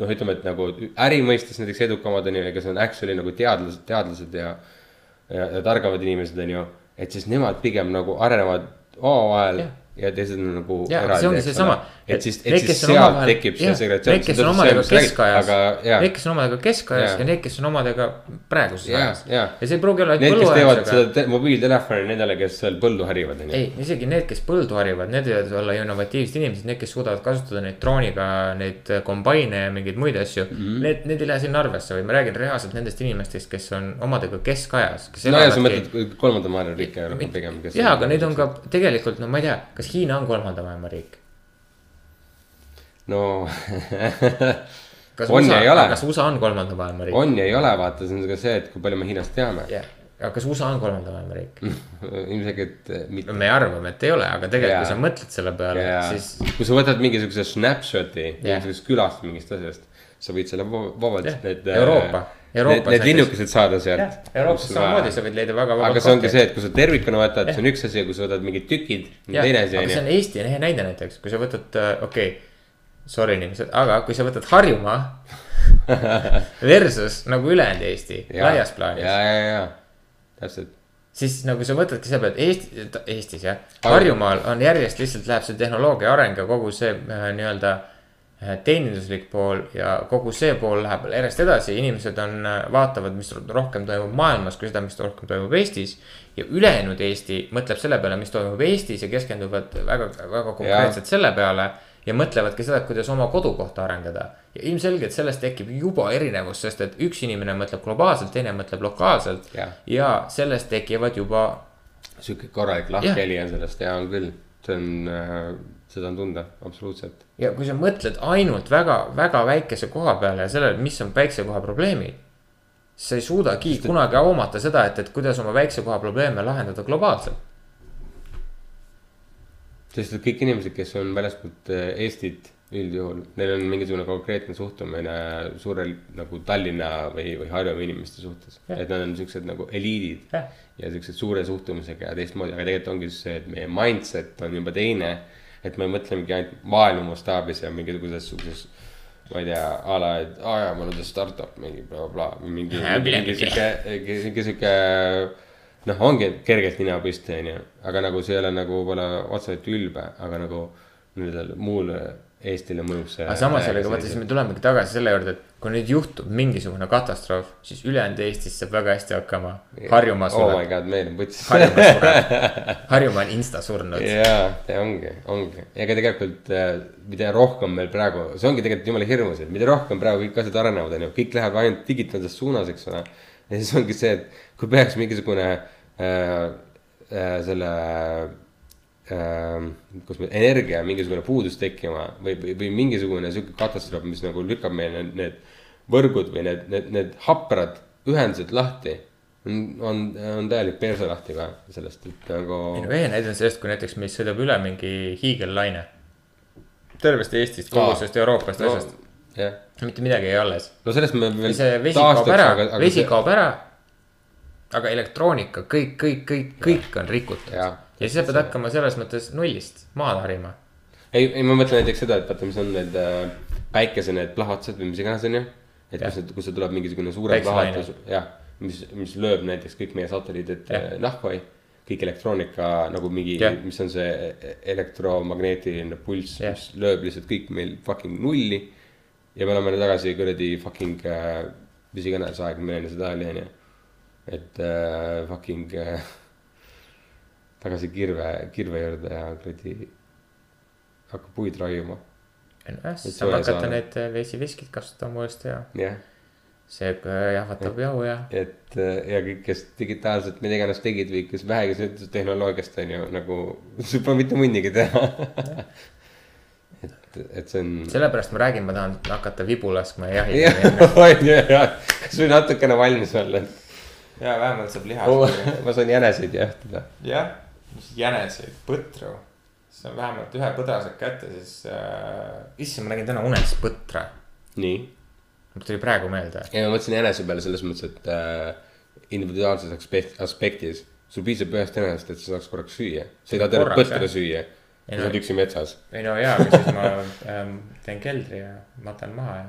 noh, ütleme, et nagu äri mõistes näiteks edukamad on ju, ja kes on actually nagu teadlased, teadlased ja ja, ja targemad inimesed on ju, et siis nemad pigem nagu arenevad omavahel Jah. ja teised on nagu ja see ongi seesama. Et siis, et siis sealt tekib see segregatsioon. Need, kes on omadega keskajas, need, kes on omadega keskajas ja need, kes on omadega praeguses ajas. ja see ei pruugi olla Need, kes teevad seda. te- mobiiltelefoni nendele, kes seal põldu harivad, ei, isegi need, kes põldu harivad, need võivad olla innovatiivsed inimesed, need, kes suudavad kasutada neid drooniga neid kombaine ja mingeid muid asju mm. -hmm. Need, need ei lähe sinna arvesse, vaid ma räägin reaalselt nendest inimestest, kes on omadega keskajas. no ja sa mõtled kolmanda maailma riike pigem. jaa, aga neid on ka tegelikult, no ma ei tea, kas Hiina on kolmanda maailma riik? No kas On USA ja ei ole. kas USA on kolmanda maailma riik? on ja ei ole, vaata, see on ka see, et kui palju me Hiinast teame. jah, aga kas USA on kolmanda maailma riik? ilmselgelt äh, mitte. me arvame, et ei ole, aga tegelikult, Jaa. kui sa mõtled selle peale, ja siis kui sa võtad mingisuguse snapshot'i Jah. mingisugusest külast, mingist asjast, sa võid selle va- vabalt Jah. need. Euroopa. Euroopas Need, need linnukesed saada sealt., Euroopas samamoodi sa võid leida väga vabalt aga see ongi see, et kui sa tervikuna võtad, see on üks asi ja kui sa võtad mingid tükid, teine asi see on on ju. Eesti hea näide näiteks, kui sa võtad, okei okay,, sorry inimesed, aga kui sa võtad Harjumaa versus nagu ülejäänud Eesti laias plaanis ja, ja, ja, täpselt. siis nagu sa mõtledki selle peale, et Eesti, Eestis jah, Harju- Harjumaal on järjest lihtsalt läheb see tehnoloogia areng ja kogu see äh, nii-öelda äh, teeninduslik pool ja kogu see pool läheb järjest edasi, inimesed on, vaatavad, mis rohkem toimub maailmas, kui seda, mis rohkem toimub Eestis. ja ülejäänud Eesti mõtleb selle peale, mis toimub Eestis ja keskenduvad väga, väga konkreetselt selle peale. Ja mõtlevadki seda, et kuidas oma kodukohta arendada. ja ilmselgelt sellest tekib juba erinevus, sest et üks inimene mõtleb globaalselt, teine mõtleb lokaalselt Jah. ja sellest tekivad juba sihuke korralik lahkheli on sellest ja on küll, see on äh,, seda on tunda absoluutselt. ja kui sa mõtled ainult väga, väga väikese koha peale ja sellele, mis on väikse koha probleemid. sa ei suudagi kunagi hoomata seda, et, et kuidas oma väikse koha probleeme lahendada globaalselt. Sest et kõik inimesed, kes on väljaspoolt äh, Eestit üldjuhul, neil on mingisugune konkreetne suhtumine suure nagu Tallinna või, või Harjumaa inimeste suhtes. Et nad on siuksed nagu eliidid Jah. ja siuksed suure suhtumisega ja teistmoodi, aga tegelikult ongi see, et meie mindset on juba teine. et me mõtlemegi ainult maailma mastaabis ja mingisuguses sihukeses, ma ei tea, a la, et aa jaa, on see startup mingi blablabla bla,, mingi, mingi sihuke, mingi sihuke noh, ongi kergelt nina püsti, onju, aga nagu see ei ole nagu võib-olla otseselt ülbe, aga nagu nendel muul Eestile mõjub see. aga samas jällegi vaata, siis me tulemegi tagasi selle juurde, et kui nüüd juhtub mingisugune katastroof, siis ülejäänud Eestis saab väga hästi hakkama. Harjumaa oh my sureb, god, meil on putsis. Harjumaa sureb, Harjumaa on insta surnud. jaa, see ongi, ongi, ega tegelikult äh, mida rohkem meil praegu, see ongi tegelikult jumala hirmus, et mida rohkem praegu kõik asjad arenevad, onju, kõik läheb ainult digitaalses suunas, eks ole. ja siis ongi see, et kui peaks mingisugune äh, selle äh,, kus meil energia mingisugune puudus tekkima või, või, või mingisugune sihuke katastroof, mis nagu lükkab meil need, need võrgud või need, need, need haprad ühendused lahti. on, on, on täielik perse lahti ka sellest, et nagu. ei no ehe näide on sellest, kui näiteks meist sõidab üle mingi hiigellaine. tervest Eestist, kogu Aa. sellest Euroopast no, asjast, mitte midagi ei alles. no sellest me veel. see vesi kaob ära, vesi kaob ära. Aga elektroonika, kõik, kõik, kõik, kõik on rikutud. Ja siis sa pead hakkama selles mõttes nullist maad harima. ei, ei ma mõtlen näiteks seda, et vaata, mis on need äh, päikese need plahatsed või mis iganes on ju. et Jah. kus, kus tuleb mingisugune suurem plahatus, jah, mis, mis lööb näiteks kõik meie satelliidid äh, nahku, kõik elektroonika nagu mingi Jah., mis on see e- elektromagneetiline pulss, Jah. mis lööb lihtsalt kõik meil fucking nulli. ja me oleme nüüd tagasi kuradi fucking äh,, mis iganes aeg meil enne seda oli, on ju. Et äh, fucking äh, tagasi kirve, kirve juurde ja kuradi hakkab puid raiuma, nojah, siis Et saab hakata saada. need vesiveskid kasutama uuesti ja jah. see äh, jahvatab jahu ja. et äh, ja kõik, kes digitaalselt mida iganes tegid või kes vähegi sõltus tehnoloogiast on ju nagu, sul pole mitte munnigi teha. et, et see on. sellepärast ma räägin, ma tahan hakata vibu laskma ja jah jahima. on ju, jah, kas või natukene valmis olla. Ja vähemalt saab liha ma saan jäneseid jahtida. jah, jäneseid, põtru. on vähemalt ühe põdra saad kätte, siis äh,. issand, ma nägin täna unes põtra. nii, mul tuli praegu meelde. ja ma mõtlesin jänese peale selles mõttes, et äh, individuaalses aspekt, aspektis sul piisab ühest jänesest, et sa saaks korraks süüa. sa ei taha tervet põtra süüa. Ei sa oled üksi metsas. ei no jaa, aga siis ma ähm, teen keldri ja matan maha ja.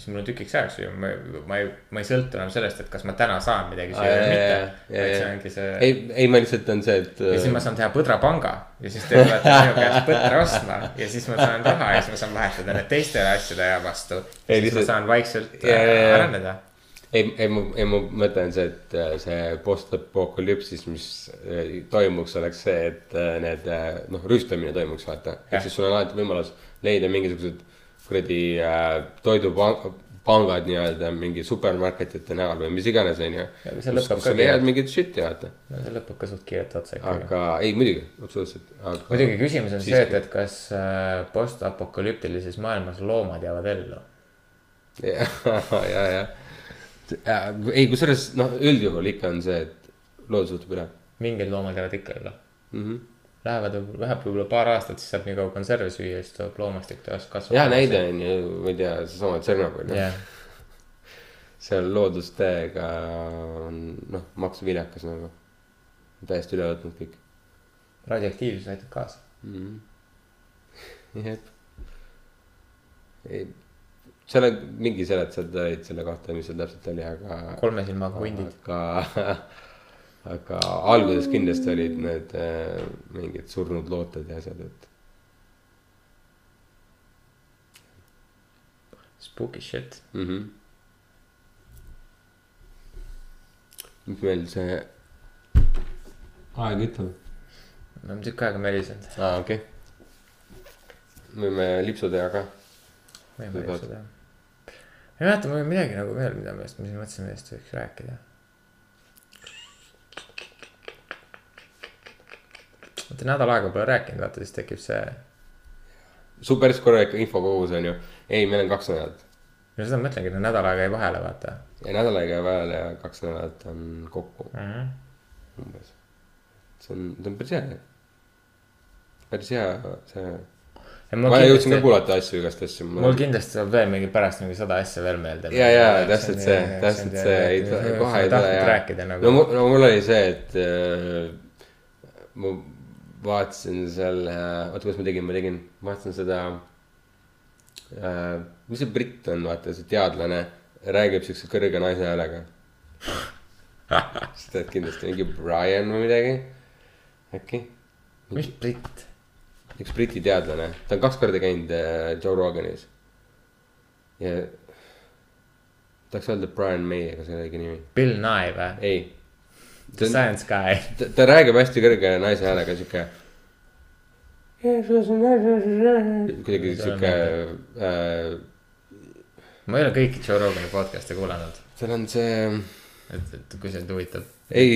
Siis mul on tükiks ajaks süüa, ma, ma ei, ma ei sõltu enam sellest, et kas ma täna saan midagi süüa või mitte. vaid see ongi see. ei, ei ma lihtsalt on see, et. ja siis ma saan teha põdrapanga ja siis te tulete minu käest põtra ostma ja siis ma saan raha ja siis ma saan vahetada need teistele asjade vastu. Ei, ja siis lihtsalt- ma saan vaikselt äh, areneda. ei, ei mu, ei mu mõte on see, et äh, see post-apokalüpsis, mis äh, toimuks, oleks see, et äh, need äh, noh, rüüstamine toimuks, vaata. Ehk siis sul on alati võimalus leida mingisugused kuradi äh, toidupangad nii-öelda mingi supermarketite näol või mis iganes, onju. Kus, sa leiad mingit shit'i, vaata. see lõpeb ka suht kiirelt otsa ikkagi. aga ei, muidugi, absoluutselt, aga. muidugi küsimus on see, et, et kas äh, postapokalüptilises maailmas loomad jäävad ellu. ja, ja, ja ei, kusjuures noh, üldjuhul ikka on see, et loodus võtab üle mingid loomad jäävad ikka üle. mm. -hmm. Lähevad, läheb võib-olla paar aastat, siis saab nii kaua konserve süüa siis tuleb loomastik tõenäoliselt kasvab. hea näide on ju, ma ei tea, seesama Tšernobõl yeah., jah, seal loodustäiega on noh, maksuviljakas nagu. täiesti üle võtnud kõik radioaktiivsus aitab kaasa. mm. -hmm. jep. ei, seal on mingi seletused olid selle kohta, mis seal täpselt oli, aga. kolme silmaga hundid. aga, aga alguses kindlasti olid need äh, mingid surnud looted ja asjad, et Spooky shit. mm. -hmm. mis meil see aeg ütleb? me oleme tükk aega melisenud. aa, okei okay.. võime lipsu teha ka. võime Võib-olla. ju seda. ei mäleta, mul oli midagi nagu veel, mida me ma siin mõtlesin, millest võiks rääkida. Vaata nädal aega pole rääkinud, vaata siis tekib see, su päris korralik infokogus on ju. ei, meil on kaks nädalat no seda ma mõtlengi, et no nädal aega jäi vahele, vaata ja nädal aega jääb vahele ja kaks nädalat on kokku mm. -hmm. umbes. see on, see on päris hea. päris hea, see. ma jõudsin ka kuulata asju, igast asju. mul kindlasti saab veel mingi pärast mingi sada asja veel meelde. ja, ja täpselt see, täpselt see, ei tule, kohe ei tule ja. rääkida nagu no mul, no mul oli see, et äh, ma vaatasin selle, oota, kuidas ma tegin, ma tegin, vaatasin seda äh,. mis see britt on, vaata see teadlane räägib siukse kõrge naise häälega. sa tead kindlasti mingi Brian või midagi, äkki? mis britt? üks Briti teadlane, ta on kaks korda käinud äh, Joe Roganis. ja tahaks öelda Brian May, aga see ei ole õige nimi, Bill Nye või? ei. The Science Guy. ta, räägib hästi kõrge naise häälega, sihuke. kuidagi sihuke äh,, ma ei ole kõiki Joe Rogani podcast'e kuulanud, seal on see, et, et kui sind huvitab ei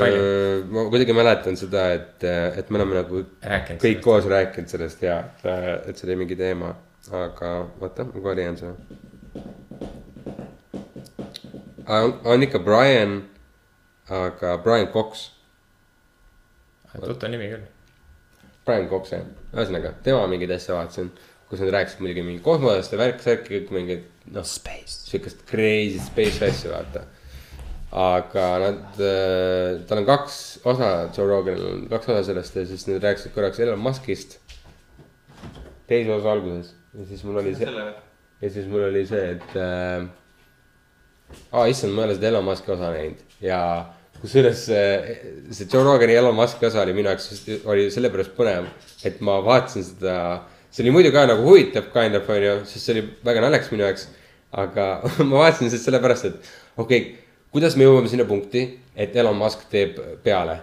palju. äh, ma kuidagi mäletan seda, et, et me oleme nagu rääkinud. kõik. koos rääkinud sellest ja, et see oli mingi teema, aga oota, ma selle. on, on ikka Brian, aga Brian Cox, tuttav nimi küll. Brian Cox jah, ühesõnaga tema mingeid asju vaatasin, kus nad rääkisid muidugi mingi kosmosest ja värk-särki, kõik mingid noh, sihukest crazy space asju vaata. aga nad äh,, tal on kaks osa, Joe Roganil on kaks osa sellest ja siis nad rääkisid korraks Elon Muskist. teise osa alguses ja siis mul oli see, ja siis mul oli see, et äh,. aa, issand, ma ei ole seda Elon Musk'i osa näinud ja kusjuures see, see Joe Rogani Elon Musk'i osa oli minu jaoks, oli sellepärast põnev, et ma vaatasin seda. see oli muidu ka nagu huvitav kind of on ju, sest see oli väga naljakas minu jaoks. aga ma vaatasin seda sellepärast, et okei okay,, kuidas me jõuame sinna punkti, et Elon Musk teeb peale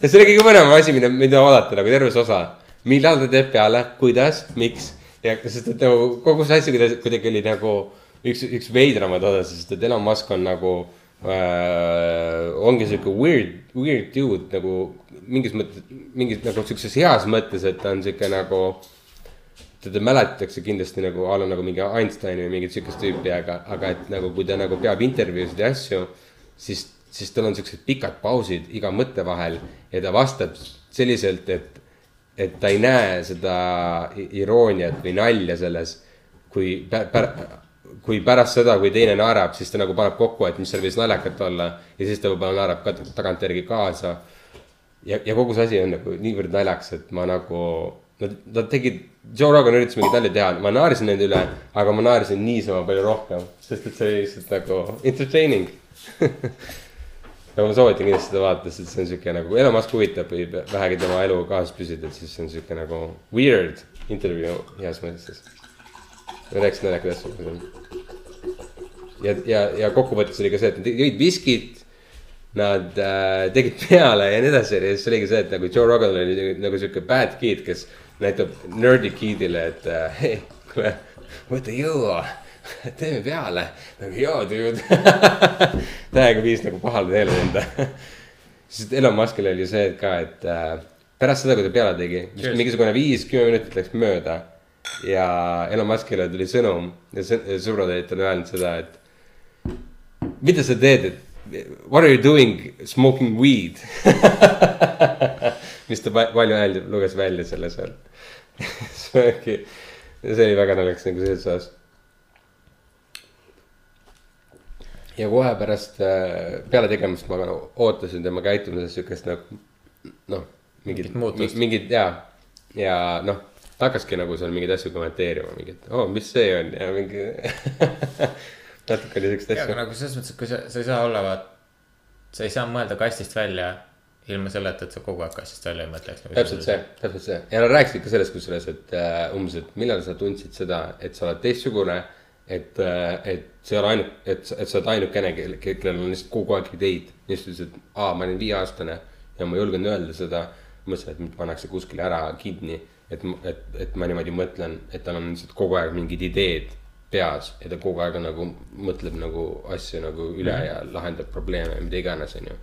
ja see oli kõige põnevam asi, mida, mida oodata nagu terve see osa. millal ta teeb peale, kuidas, miks ja sest et nagu kogu see asi kuidagi, kuidagi oli nagu üks, üks veidramaid osasid, sest et Elon Musk on nagu äh,. ongi sihuke weird, weird dude nagu mingis mõttes, mingis nagu sihukeses heas mõttes, et ta on sihuke nagu teda mäletatakse kindlasti nagu a la nagu mingi Einsteini või mingit sihukest tüüpi, aga, aga et nagu kui ta nagu peab intervjuusid ja asju, siis, siis tal on siuksed pikad pausid iga mõtte vahel ja ta vastab selliselt, et, et ta ei näe seda irooniat või nalja selles, kui pä-, pä-, kui pärast seda, kui teine naerab, siis ta nagu paneb kokku, et mis seal võis naljakat olla ja siis ta võib-olla naerab ka tagantjärgi kaasa ja, ja kogu see asi on nagu niivõrd naljakas, et ma nagu, nad, nad tegid, Joe Rogan üritas mingit nalja teha, ma naersin nende üle, aga ma naersin niisama palju rohkem, sest et see oli lihtsalt nagu entertaining aga ma soovitan kindlasti seda vaadata, sest see on siuke nagu, Elon Musk huvitab või vähegi tema elu kaasas püsida, et siis see on siuke nagu weird intervjuu heas mõttes. ma rääkisin naljakaid asju. ja, ja, ja kokkuvõttes oli ka see, et nad jõid viskit nad äh, tegid peale ja nii edasi ja siis oligi see, et nagu Joe Rogan oli nagu sihuke bad kid, kes näitab nerdy kid'ile, et äh, hei, kuule, võta jõua, teeme peale. nagu joo, dude. täiega viis nagu pahale teele enda. sest Elon Muskil oli see ka, et äh, pärast seda, kui ta peale tegi, mingisugune viis-kümme minutit läks mööda ja Elon Muskile tuli sõnum ja sõ- sõbrad on öelnud seda, et mida sa teed, et what are you doing smoking weed mis ta pa- palju öeldi, luges välja selle seal. see oli, see oli väga naljakas nagu selles osas. ja kohe pärast äh, peale tegemist ma nagu ootasin tema käitumises siukest nagu noh, mingit Mingit mingit ja, ja noh, hakkaski nagu seal mingeid asju kommenteerima, mingit, oo, mis see on ja mingi natuke oli siukest ja, aga asja. nagu selles mõttes, et kui sa, sa ei saa olla, vaat. sa ei saa mõelda kastist välja ilma selleta, et sa kogu aeg kastist välja ei mõtleks. nagu täpselt see, täpselt see ja nad rääkisid ka sellest kusjuures, et äh, umbes, et millal sa tundsid seda, et sa oled teistsugune. et äh,, et see ei ole ainult, et, et sa oled ainukene, kellel, kellel on lihtsalt kogu aeg ideid. ja siis ta ütles, et aa, ma olin viieaastane ja ma julgen öelda seda. mõtlesin, et mind pannakse kuskile ära kinni, et, et, et ma niimoodi mõtlen, et tal on lihtsalt kogu aeg mingid ideed peas ja ta kogu aeg nagu mõtleb nagu asju nagu üle mm -hmm. ja lahendab probleeme, mida iganes, onju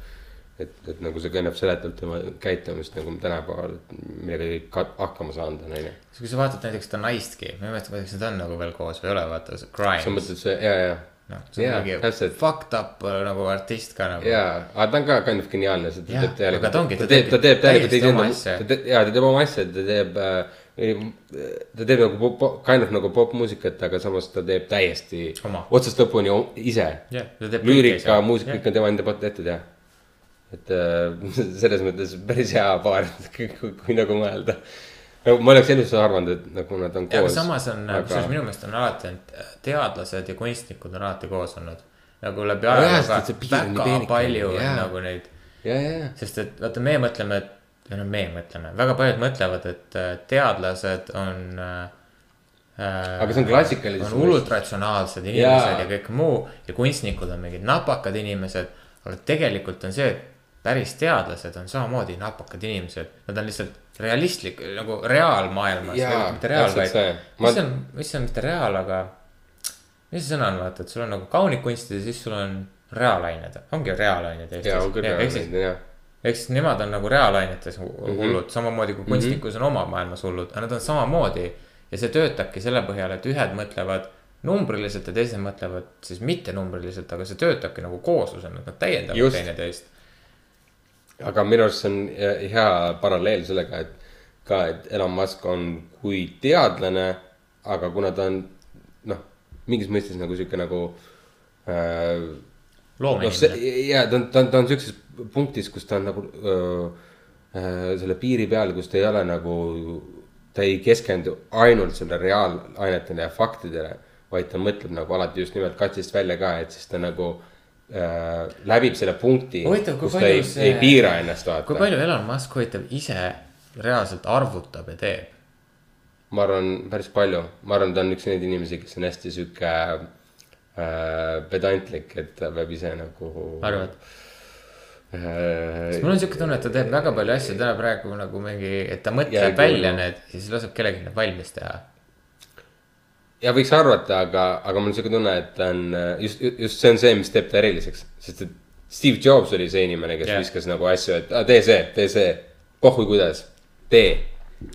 et, et nagu see kõneb seletult tema käitumist nagu tänapäeval, millega hakkama saanud on, onju. kui sa vaatad näiteks seda naistki, ma ei mäleta, kas nad on nagu veel koos või ei ole, vaata see Grimes sa. mõtled see, ja, ja, noh, see on jaa, mingi täpselt. fucked up äh, nagu artist ka nagu. ja, aga ta on ka kind of geniaalne, see ta teeb täielikult ta teeb, ta teeb täielikult asja. ta teeb, jaa, ta teeb oma asja, ta teeb äh,. Ta teeb nagu pop, kind of nagu popmuusikat, aga samas ta teeb täiesti Oma. otsast lõpuni ise teeb. lüürika, muusika, kõik on tema enda poolt tehtud jah. et äh, selles mõttes päris hea paar, kui, nagu mõelda. no ma oleks elus arvanud, et nagu nad on aga koos. samas on, kusjuures minu meelest on alati olnud teadlased ja kunstnikud on alati koos olnud. nagu läbi ajaloo väga palju on nagu neid, sest et vaata, me mõtleme, et, või noh, me mõtleme, väga paljud mõtlevad, et äh, teadlased on äh,. Aga see on klassikalises on mõistes. ultratsionaalsed inimesed Jaa. ja kõik muu ja kunstnikud on mingid napakad inimesed. aga tegelikult on see, et päris teadlased on samamoodi napakad inimesed, nad on lihtsalt realistlik nagu reaalmaailmas. Mitte reaal, vaid see., mis Ma- on, mis on mitte reaal, aga. mis see sõna on, vaata, et sul on nagu kaunitkunstid ja siis sul on reaalained, ongi reaalained Eestis. ja ehk siis. Ehk siis nemad on nagu reaalainetes Mhm. hullud, samamoodi kui kunstnikus on oma maailmas hullud, aga nad on samamoodi. ja see töötabki selle põhjal, et ühed mõtlevad numbriliselt ja teised mõtlevad siis mittenumbriliselt, aga see töötabki nagu kooslusena, nad täiendavad teineteist. aga minu arust see on hea- hea paralleel sellega, et ka, et Elon Musk on kui teadlane, aga kuna ta on noh, mingis mõistes nagu sihuke nagu äh, noh, see loomeinimene, ja ta on, ta on, ta on siukses punktis, kus ta on nagu öö, selle piiri peal, kus ta ei ole nagu, ta ei keskendu ainult selle reaalainetele ja faktidele, vaid ta mõtleb nagu alati just nimelt katsist välja ka, et siis ta nagu äh, läbib selle punkti, kui kus ta ei, see- ei piira ennast kui vaata. palju Elon Musk huvitav ise reaalselt arvutab ja teeb? ma arvan päris palju, ma arvan, ta on üks neid inimesi, kes on hästi sihuke äh, pedantlik, et ta peab ise nagu. arvad? äh, mul on siuke tunne, et ta teeb väga palju asju täna praegu nagu mingi, et ta mõtleb välja kuule. need ja siis laseb kellelgi need valmis teha. ja võiks arvata, aga, aga mul on siuke tunne, et ta on just, just see on see, mis teeb ta eriliseks, sest et Steve Jobs oli see inimene, kes yeah. viskas nagu asju, et ah, tee see, tee see, pohhui kuidas, tee.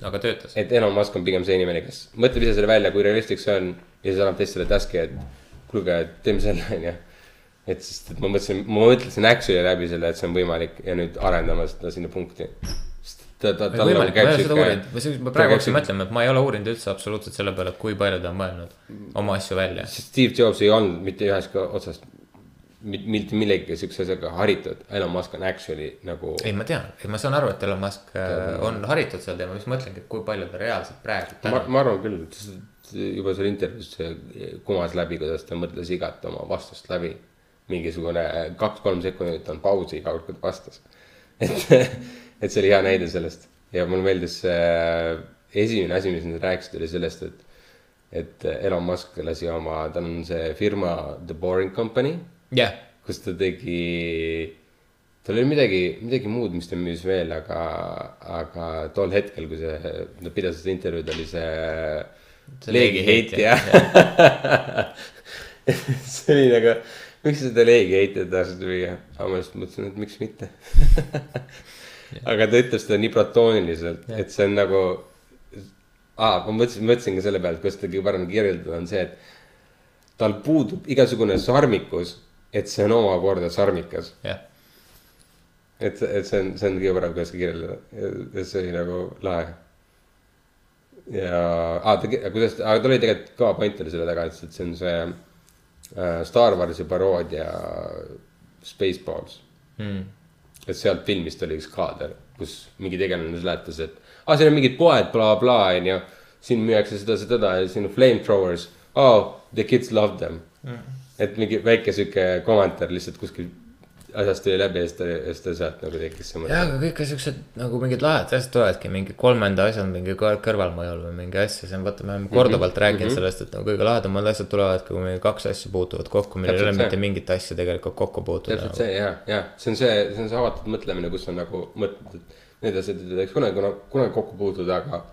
aga töötas. et Elon Musk on pigem see inimene, kes mõtleb ise selle välja, kui realistlik see on ja siis annab teistele task'i, et kuulge, teeme selle, onju. et sest, et ma mõtlesin, ma mõtlesin actually läbi selle, et see on võimalik ja nüüd arendame seda sinna punkti. ta, ta, tal nagu ma käib uurinud, ma ma praegu hakkasin mõtlema, et ma ei ole uurinud üldse absoluutselt selle peale, et kui palju ta on mõelnud oma asju välja. Steve Jobs ei olnud mitte ühest otsast mitte millegi siukse asjaga haritud, Elon Musk on actually nagu. ei, ma tean, ma saan aru, et Elon Musk äh, on haritud sel teemal, siis mõtlengi, et kui palju ta reaalselt praegu ma, ma arvan küll, et juba seal intervjuus see kumas läbi, kuidas ta mõtles igat oma vastust läbi. mingisugune kaks-kolm sekundit on pausi iga kord, kui ta vastas. et, et see oli hea näide sellest ja mulle meeldis see esimene asi, mis nad rääkisid, oli sellest, et. et Elon Musk lasi oma, tal on see firma The Boring Company jah, kus ta tegi, tal oli midagi, midagi muud, mis ta müüs veel, aga, aga tol hetkel, kui see, ta pidas seda intervjuud, oli See leegiheitja. see oli nagu, miks seda leegiheitjat tahtsid müüa, aga ma just mõtlesin, et miks mitte. aga ta ütleb seda nii platooniliselt, et see on nagu aa, ma mõtlesin, mõtlesin ka selle peale, et kuidas seda kõige parem kirjeldada on see, et tal puudub igasugune sarmikus, et see on omakorda sarmikas. et, et see on, see on kõige parem, kuidas seda kirjeldada, see oli nagu lahe. ja, aa, ta, kuidas, aga tal oli tegelikult kõva point oli selle taga, et see on see äh, Star Warsi paroodia Spaceballs Hmm. et sealt filmist oli üks kaader, kus mingi tegelane seletas, et aa, siin on mingid poed bla,, blablabla, onju. siin müüakse seda, seda ja siin on flamethrowers. Oh, the kids love them mm.. et mingi väike sihuke kommentaar lihtsalt kuskil asjast tuli läbi ja siis ta, siis ta sealt nagu tekkis see mõte. aga kõik siuksed nagu mingid lahedad asjad tulevadki mingi kolmanda asjal mingi kõr- kõrvalmõjul või mingi asja, see on vaata, me oleme korduvalt Mhm. rääkinud sellest, et nagu kõige lahedamad asjad tulevadki, kui meil kaks asja puutuvad kokku, meil ei ole mitte mingit asja tegelikult kokku puutuda täpselt nagu.. see ja, ja see on see, see on see avatud mõtlemine, kus on nagu mõtled, et need asjad ei tohiks kunagi, kunagi kokku puutuda, aga.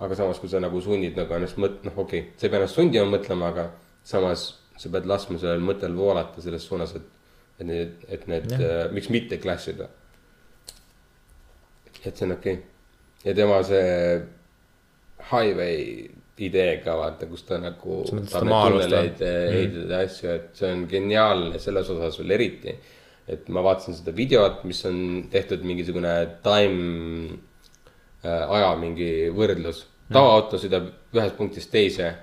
aga samas, kui sa nagu sunnid nagu ennast mõt-, noh, okei okay,, sa ei pea ennast sundima mõtlema, aga samas sa pead laskma sellel mõttel voolata selles suunas, et. Et need, et need, miks mitte clash ida. et see on okei okay. ja tema see highway ideega vaata, kus ta nagu. Maa-alust või? ehitada ja asju, et see on geniaalne selles osas veel eriti. et ma vaatasin seda videot, mis on tehtud mingisugune time äh, aja mingi võrdlus. tavaauto sõidab ühest punktist teise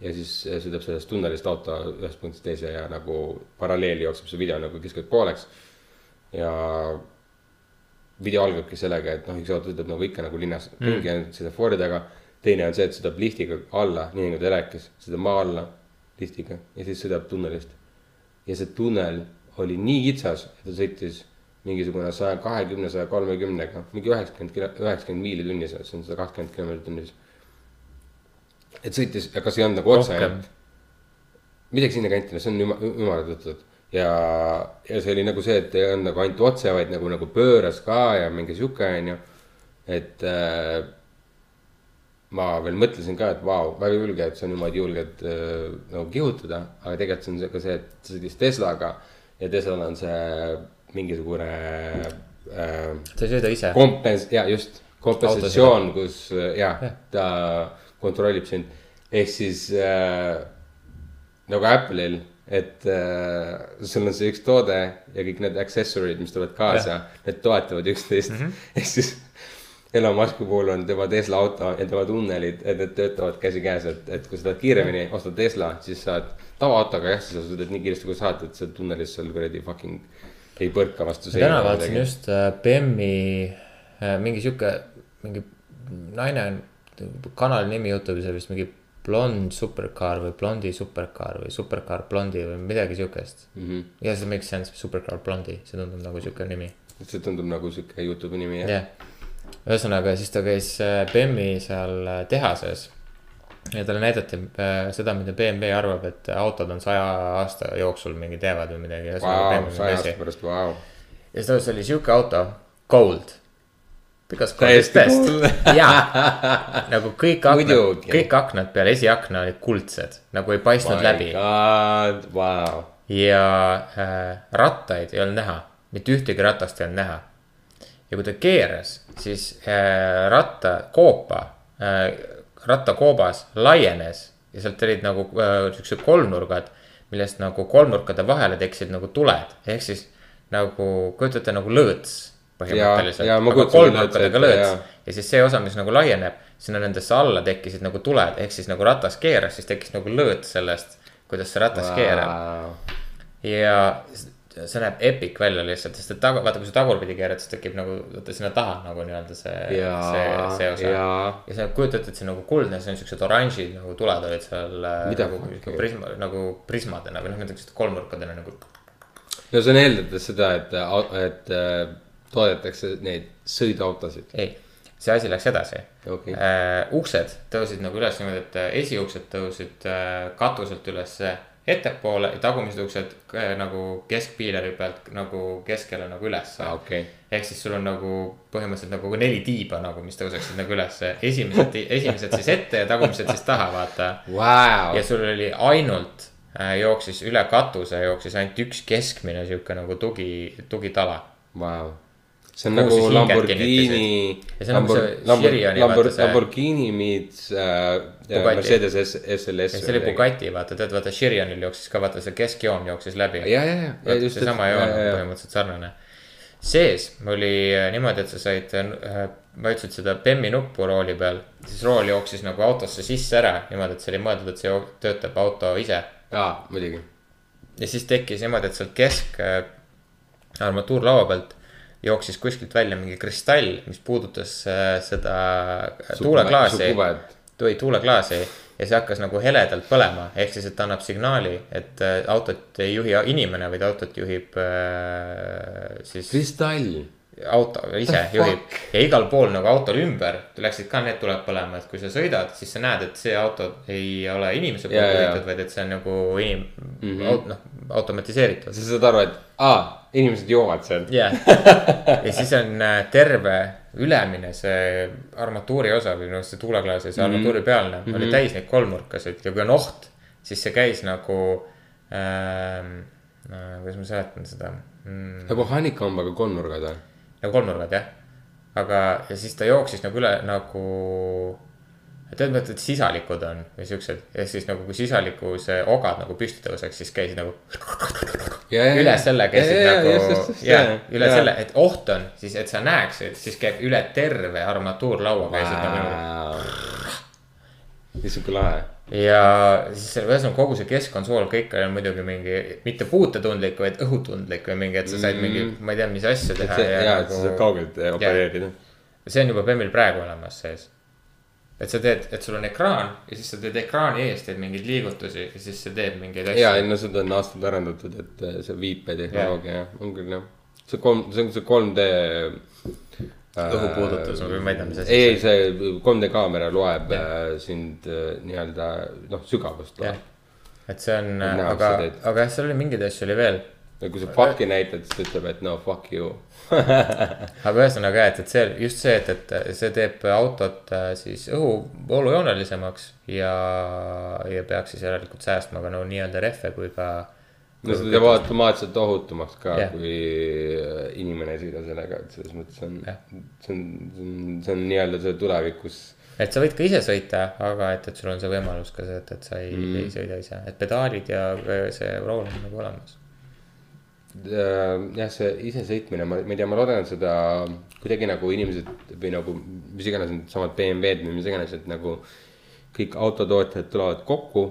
ja siis äh, sõidab sellest tunnelist auto ühest punktist teise ja nagu paralleeli jookseb see video nagu keskeltläbi pooleks. ja video algabki sellega, et noh, üks auto sõidab nagu ikka nagu linnas ringi mm., sõidab Fordiga. teine on see, et sõidab liftiga alla, nii nagu ta rääkis, sõidab maa alla liftiga ja siis sõidab tunnelist. ja see tunnel oli nii kitsas, et ta sõitis mingisugune saja kahekümne, saja kolmekümnega, mingi üheksakümmend üheksakümmend miili tunnis, see on sada kakskümmend kilomeetrit tunnis. Et sõitis, see ei olnud nagu otse ainult. midagi sinnakanti, no see on üma- ümardatud ja, ja see oli nagu see, et ei olnud nagu ainult otse, vaid nagu, nagu pööras ka ja mingi sihuke onju, et äh, ma veel mõtlesin ka, et vau, väga julge, et see on niimoodi julged äh, nagu kihutada, aga tegelikult see on see ka see, et ta sõitis Teslaga ja Teslal on see mingisugune äh, sa ei sõida ise. kompens-, ja just, kompensatsioon, kus äh, ja ta kontrollib sind, ehk siis äh, nagu Apple'il, et äh, sul on see üks toode ja kõik need accessory'd, mis tulevad kaasa, need toetavad üksteist. Mm, -hmm. ehk siis Elon Musk'i puhul on tema Tesla auto ja tema tunnelid, et need töötavad käsikäes, et, et kui sa tahad kiiremini, ostad Tesla, siis saad tavaautoga jah, sa sõidad nii kiiresti, kui saad, et seal tunnelis seal kuradi fucking ei põrka vastu täna vaatasin just äh, BM-i äh, mingi sihuke, mingi naine on, kanali nimi Youtube'is oli vist mingi blond supercar või blondi supercar või supercar blondi või midagi siukest mm. -hmm. ja see makes sense, supercar blondi, see tundub nagu sihuke nimi. see tundub nagu sihuke Youtube'i nimi jah jah, ühesõnaga siis ta käis äh, BM-i seal äh, tehases. ja talle näidati äh, seda, mida BMW arvab, et autod on saja aasta jooksul mingi teevad või midagi. Vau. ja siis oli sihuke auto, gold. Täiesti best. jaa, nagu kõik aknad kõik aknad peale esiakna olid kuldsed, nagu ei paistnud läbi. Vau, ja äh, rattaid ei olnud näha, mitte ühtegi ratast ei olnud näha. ja kui ta keeras, siis äh, rattakoopa äh,, rattakoobas laienes ja sealt olid nagu äh, siuksed kolmnurgad, millest nagu kolmnurkade vahele tekkisid nagu tuled, ehk siis nagu kujutate nagu lõõts põhimõtteliselt. Ja- ja aga kolmnurkadega lõõts jaa. ja siis see osa, mis nagu laieneb, sinna nendesse alla tekkisid nagu tuled, ehk siis nagu ratas keeras, siis tekkis nagu lõõts sellest, kuidas see ratas keerab. ja see näeb epic välja lihtsalt, sest et taga, vaata, kui sa tagurpidi keerad, siis tekib nagu, vaata sinna taha nagu nii-öelda see, see, see osa. jaa. ja sa kujutad ette, et see on nagu kuldne, see on siuksed oranžid nagu tuled olid seal. Mida nagu, prisma, nagu prismadena või noh, need siuksed kolmnurkadena nagu. no see on eeldades seda, et, et äh, toodetakse neid sõiduautosid. ei, see asi läks edasi Okei. äh,. uksed tõusid nagu üles niimoodi, et äh, esiuksed tõusid äh, katuselt üles ettepoole ja tagumised uksed äh, nagu keskpiileri pealt nagu keskele nagu ülesse aa, okei. ehk siis sul on nagu põhimõtteliselt nagu neli tiiba nagu, mis tõuseksid nagu ülesse, esimesed, esimesed siis ette ja tagumised siis taha, vaata. Vau ja, sul oli ainult jooksis üle katuse jooksis ainult üks keskmine sihuke nagu tugi, tugitala. vau. See on Kuhu nagu Lamborghini on nagu Chirioni, Lambor, vaata see- Lamborghini meets äh, Bugatti. Mercedes S, SLS see oli Bugatti, vaata, tead, vaata Chirionil jooksis ka, vaata see keskjoon jooksis läbi. ja, ja, ja, ja just seesama joon on põhimõtteliselt sarnane. sees oli äh, niimoodi, et sa said, vajutasid seda BEM-i nuppu rooli peal, siis rool jooksis nagu autosse sisse ära, niimoodi, et see oli mõeldud, et see töötab auto ise. jaa, muidugi. ja siis tekkis niimoodi, et sealt kesk äh, armatuurlaua pealt jooksis kuskilt välja mingi kristall, mis puudutas äh, seda äh, tuuleklaasi, või tuuleklaasi ja see hakkas nagu heledalt põlema, ehk siis, et ta annab signaali, et äh, autot ei juhi inimene, vaid autot juhib äh, siis kristall. auto ise juhib. ja igal pool nagu autol ümber läksid ka need tuled põlema, et kui sa sõidad, siis sa näed, et see auto ei ole inimese poolt juhitud, vaid et see on nagu inim- mm, -hmm. noh, automatiseeritud. sa saad aru, et aa, inimesed joovad seal. jah, ja siis on äh, terve ülemine see armatuuri osa või noh, see tuuleklaas ja see armatuuri pealne mm -hmm. oli täis neid kolmnurkasid ja kui on oht, siis see käis nagu ähm,. kuidas ma seletan seda mm,, nagu honeycomb, aga kolmnurgad või? nagu kolmnurgad jah. aga, ja siis ta jooksis nagu üle nagu. tead, mõtled, sisalikud on või siuksed ja siis nagu kui sisaliku see ogad nagu püsti tõuseks, siis käisid nagu üle selle käisid nagu ja üle selle, et oht on siis, et sa näeksid, siis käib üle terve armatuurlaua käisid nagu niimoodi. niisugune lahe. ja siis ühesõnaga kogu see keskkonsool, kõik oli muidugi mingi mitte puutetundlik, vaid õhutundlik või mingi, et sa said mingi, ma ei tea, mis asja et teha. see, jaa, et sa saad kaugelt opereerida. see on juba BEM-il praegu olemas sees. Et sa teed, et sul on ekraan ja siis sa teed ekraani ees, teed mingeid liigutusi ja siis see teeb mingeid jaa, ei asju. no seda on aastaid arendatud, et eh, see viipetehnoloogia jah, on küll jah. see kolm, see on see 3D. õhupuudutus või ma ei tea, mis asi ei, ei see 3D kaamera loeb äh, sind äh, nii-öelda noh, sügavust loeb., et see on, aga aga jah, seal oli mingeid asju oli veel. ja kui sa fuck'i näitad, siis ta ütleb, et no fuck you. Aga ühesõnaga, et, et see just see, et, et see teeb autot äh, siis õhu voolujoonelisemaks ja, ja peaks siis järelikult säästma ka no nii-öelda rehve kui ka. no seda teeb automaatselt ohutumaks ka Jah. yeah., kui inimene ei sõida sellega, et selles mõttes on Jah., see on, see on, see on nii-öelda see tulevikus. et sa võid ka ise sõita, aga et, et sul on see võimalus ka see, et, et sa ei mm., ei sõida ise, et pedaalid ja äh, see rool on nagu olemas. jah, see isesõitmine, ma, ma ei tea, ma loodan, et seda kuidagi nagu inimesed või nagu mis iganes needsamad BMW-d või mis iganes, et nagu kõik autotootjad tulevad kokku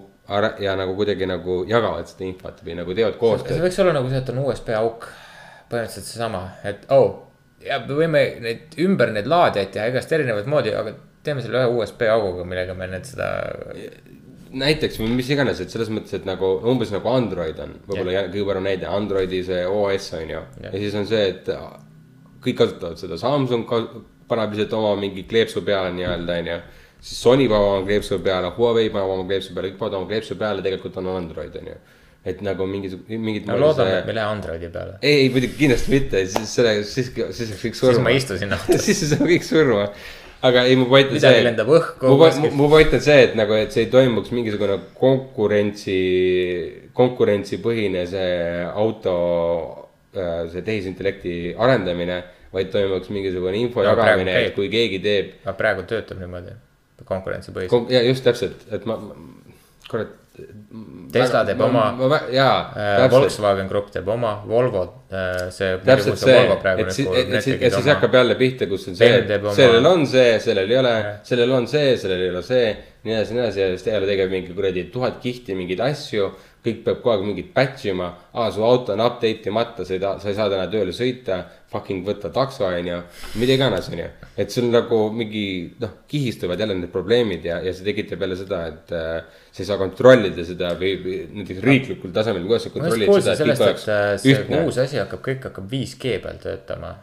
ja nagu kuidagi nagu jagavad seda infot või nagu teevad see koostööd. võiks olla nagu see, et on USB auk, põhimõtteliselt seesama, et oh, ja me võime neid ümber neid laadijaid teha igast erinevat moodi, aga teeme selle ühe USB auguga, millega me need seda. Näiteks või mis iganes, et selles mõttes, et nagu umbes nagu Android on, võib-olla yeah. kõige parem näide, Androidi see OS on ju yeah.. ja siis on see, et kõik kasutavad seda, Samsung paneb lihtsalt oma mingi kleepsu peale nii-öelda on ju. siis Sony paneb oma kleepsu peale, Huawei paneb oma kleepsu peale, kõik panevad oma kleepsu peale, tegelikult on Android on ju. et nagu mingisugune, mingit. no loodame, et me ei lähe Androidi peale. ei, ei muidugi kindlasti mitte, siis selle, siis, siis läheks kõik surma. siis ma istusin autos. siis saame kõik surma. Aga ei, mu point on midagi see. lendab õhku mu, mu point on see, et nagu, et see ei toimuks mingisugune konkurentsi, konkurentsipõhine see auto, see tehisintellekti arendamine, vaid toimuks mingisugune info No jagamine, et kui keegi teeb. aga praegu töötab niimoodi, konkurentsipõhiselt. ja just täpselt, et ma, kurat. Tesla teeb oma- jaa, Äh, Volkswagen Grupp teeb oma, Volvo, see. täpselt see, et siis, et siis, et siis hakkab jälle pihta, kus on see sellel on see, sellel ei ole sellel on see, sellel ei ole see. nii edasi, nii edasi ja siis ta jälle tegeleb mingi kuradi tuhat kihti mingeid asju. kõik peab kogu aeg mingit batch ima, aa su auto on update imata, sa ei taha, sa ei saa täna tööle sõita. Fucking võta takso on ju, mida iganes on ju, et sul nagu mingi noh, kihistuvad jälle need probleemid ja, ja see tekitab jälle seda, et äh, sa ei saa kontrollida seda või, või näiteks riiklikul tasemel, kuidas sa kontrollid seda, sellest, et äh, see ühtne uus asi hakkab, kõik hakkab 5G peal töötama.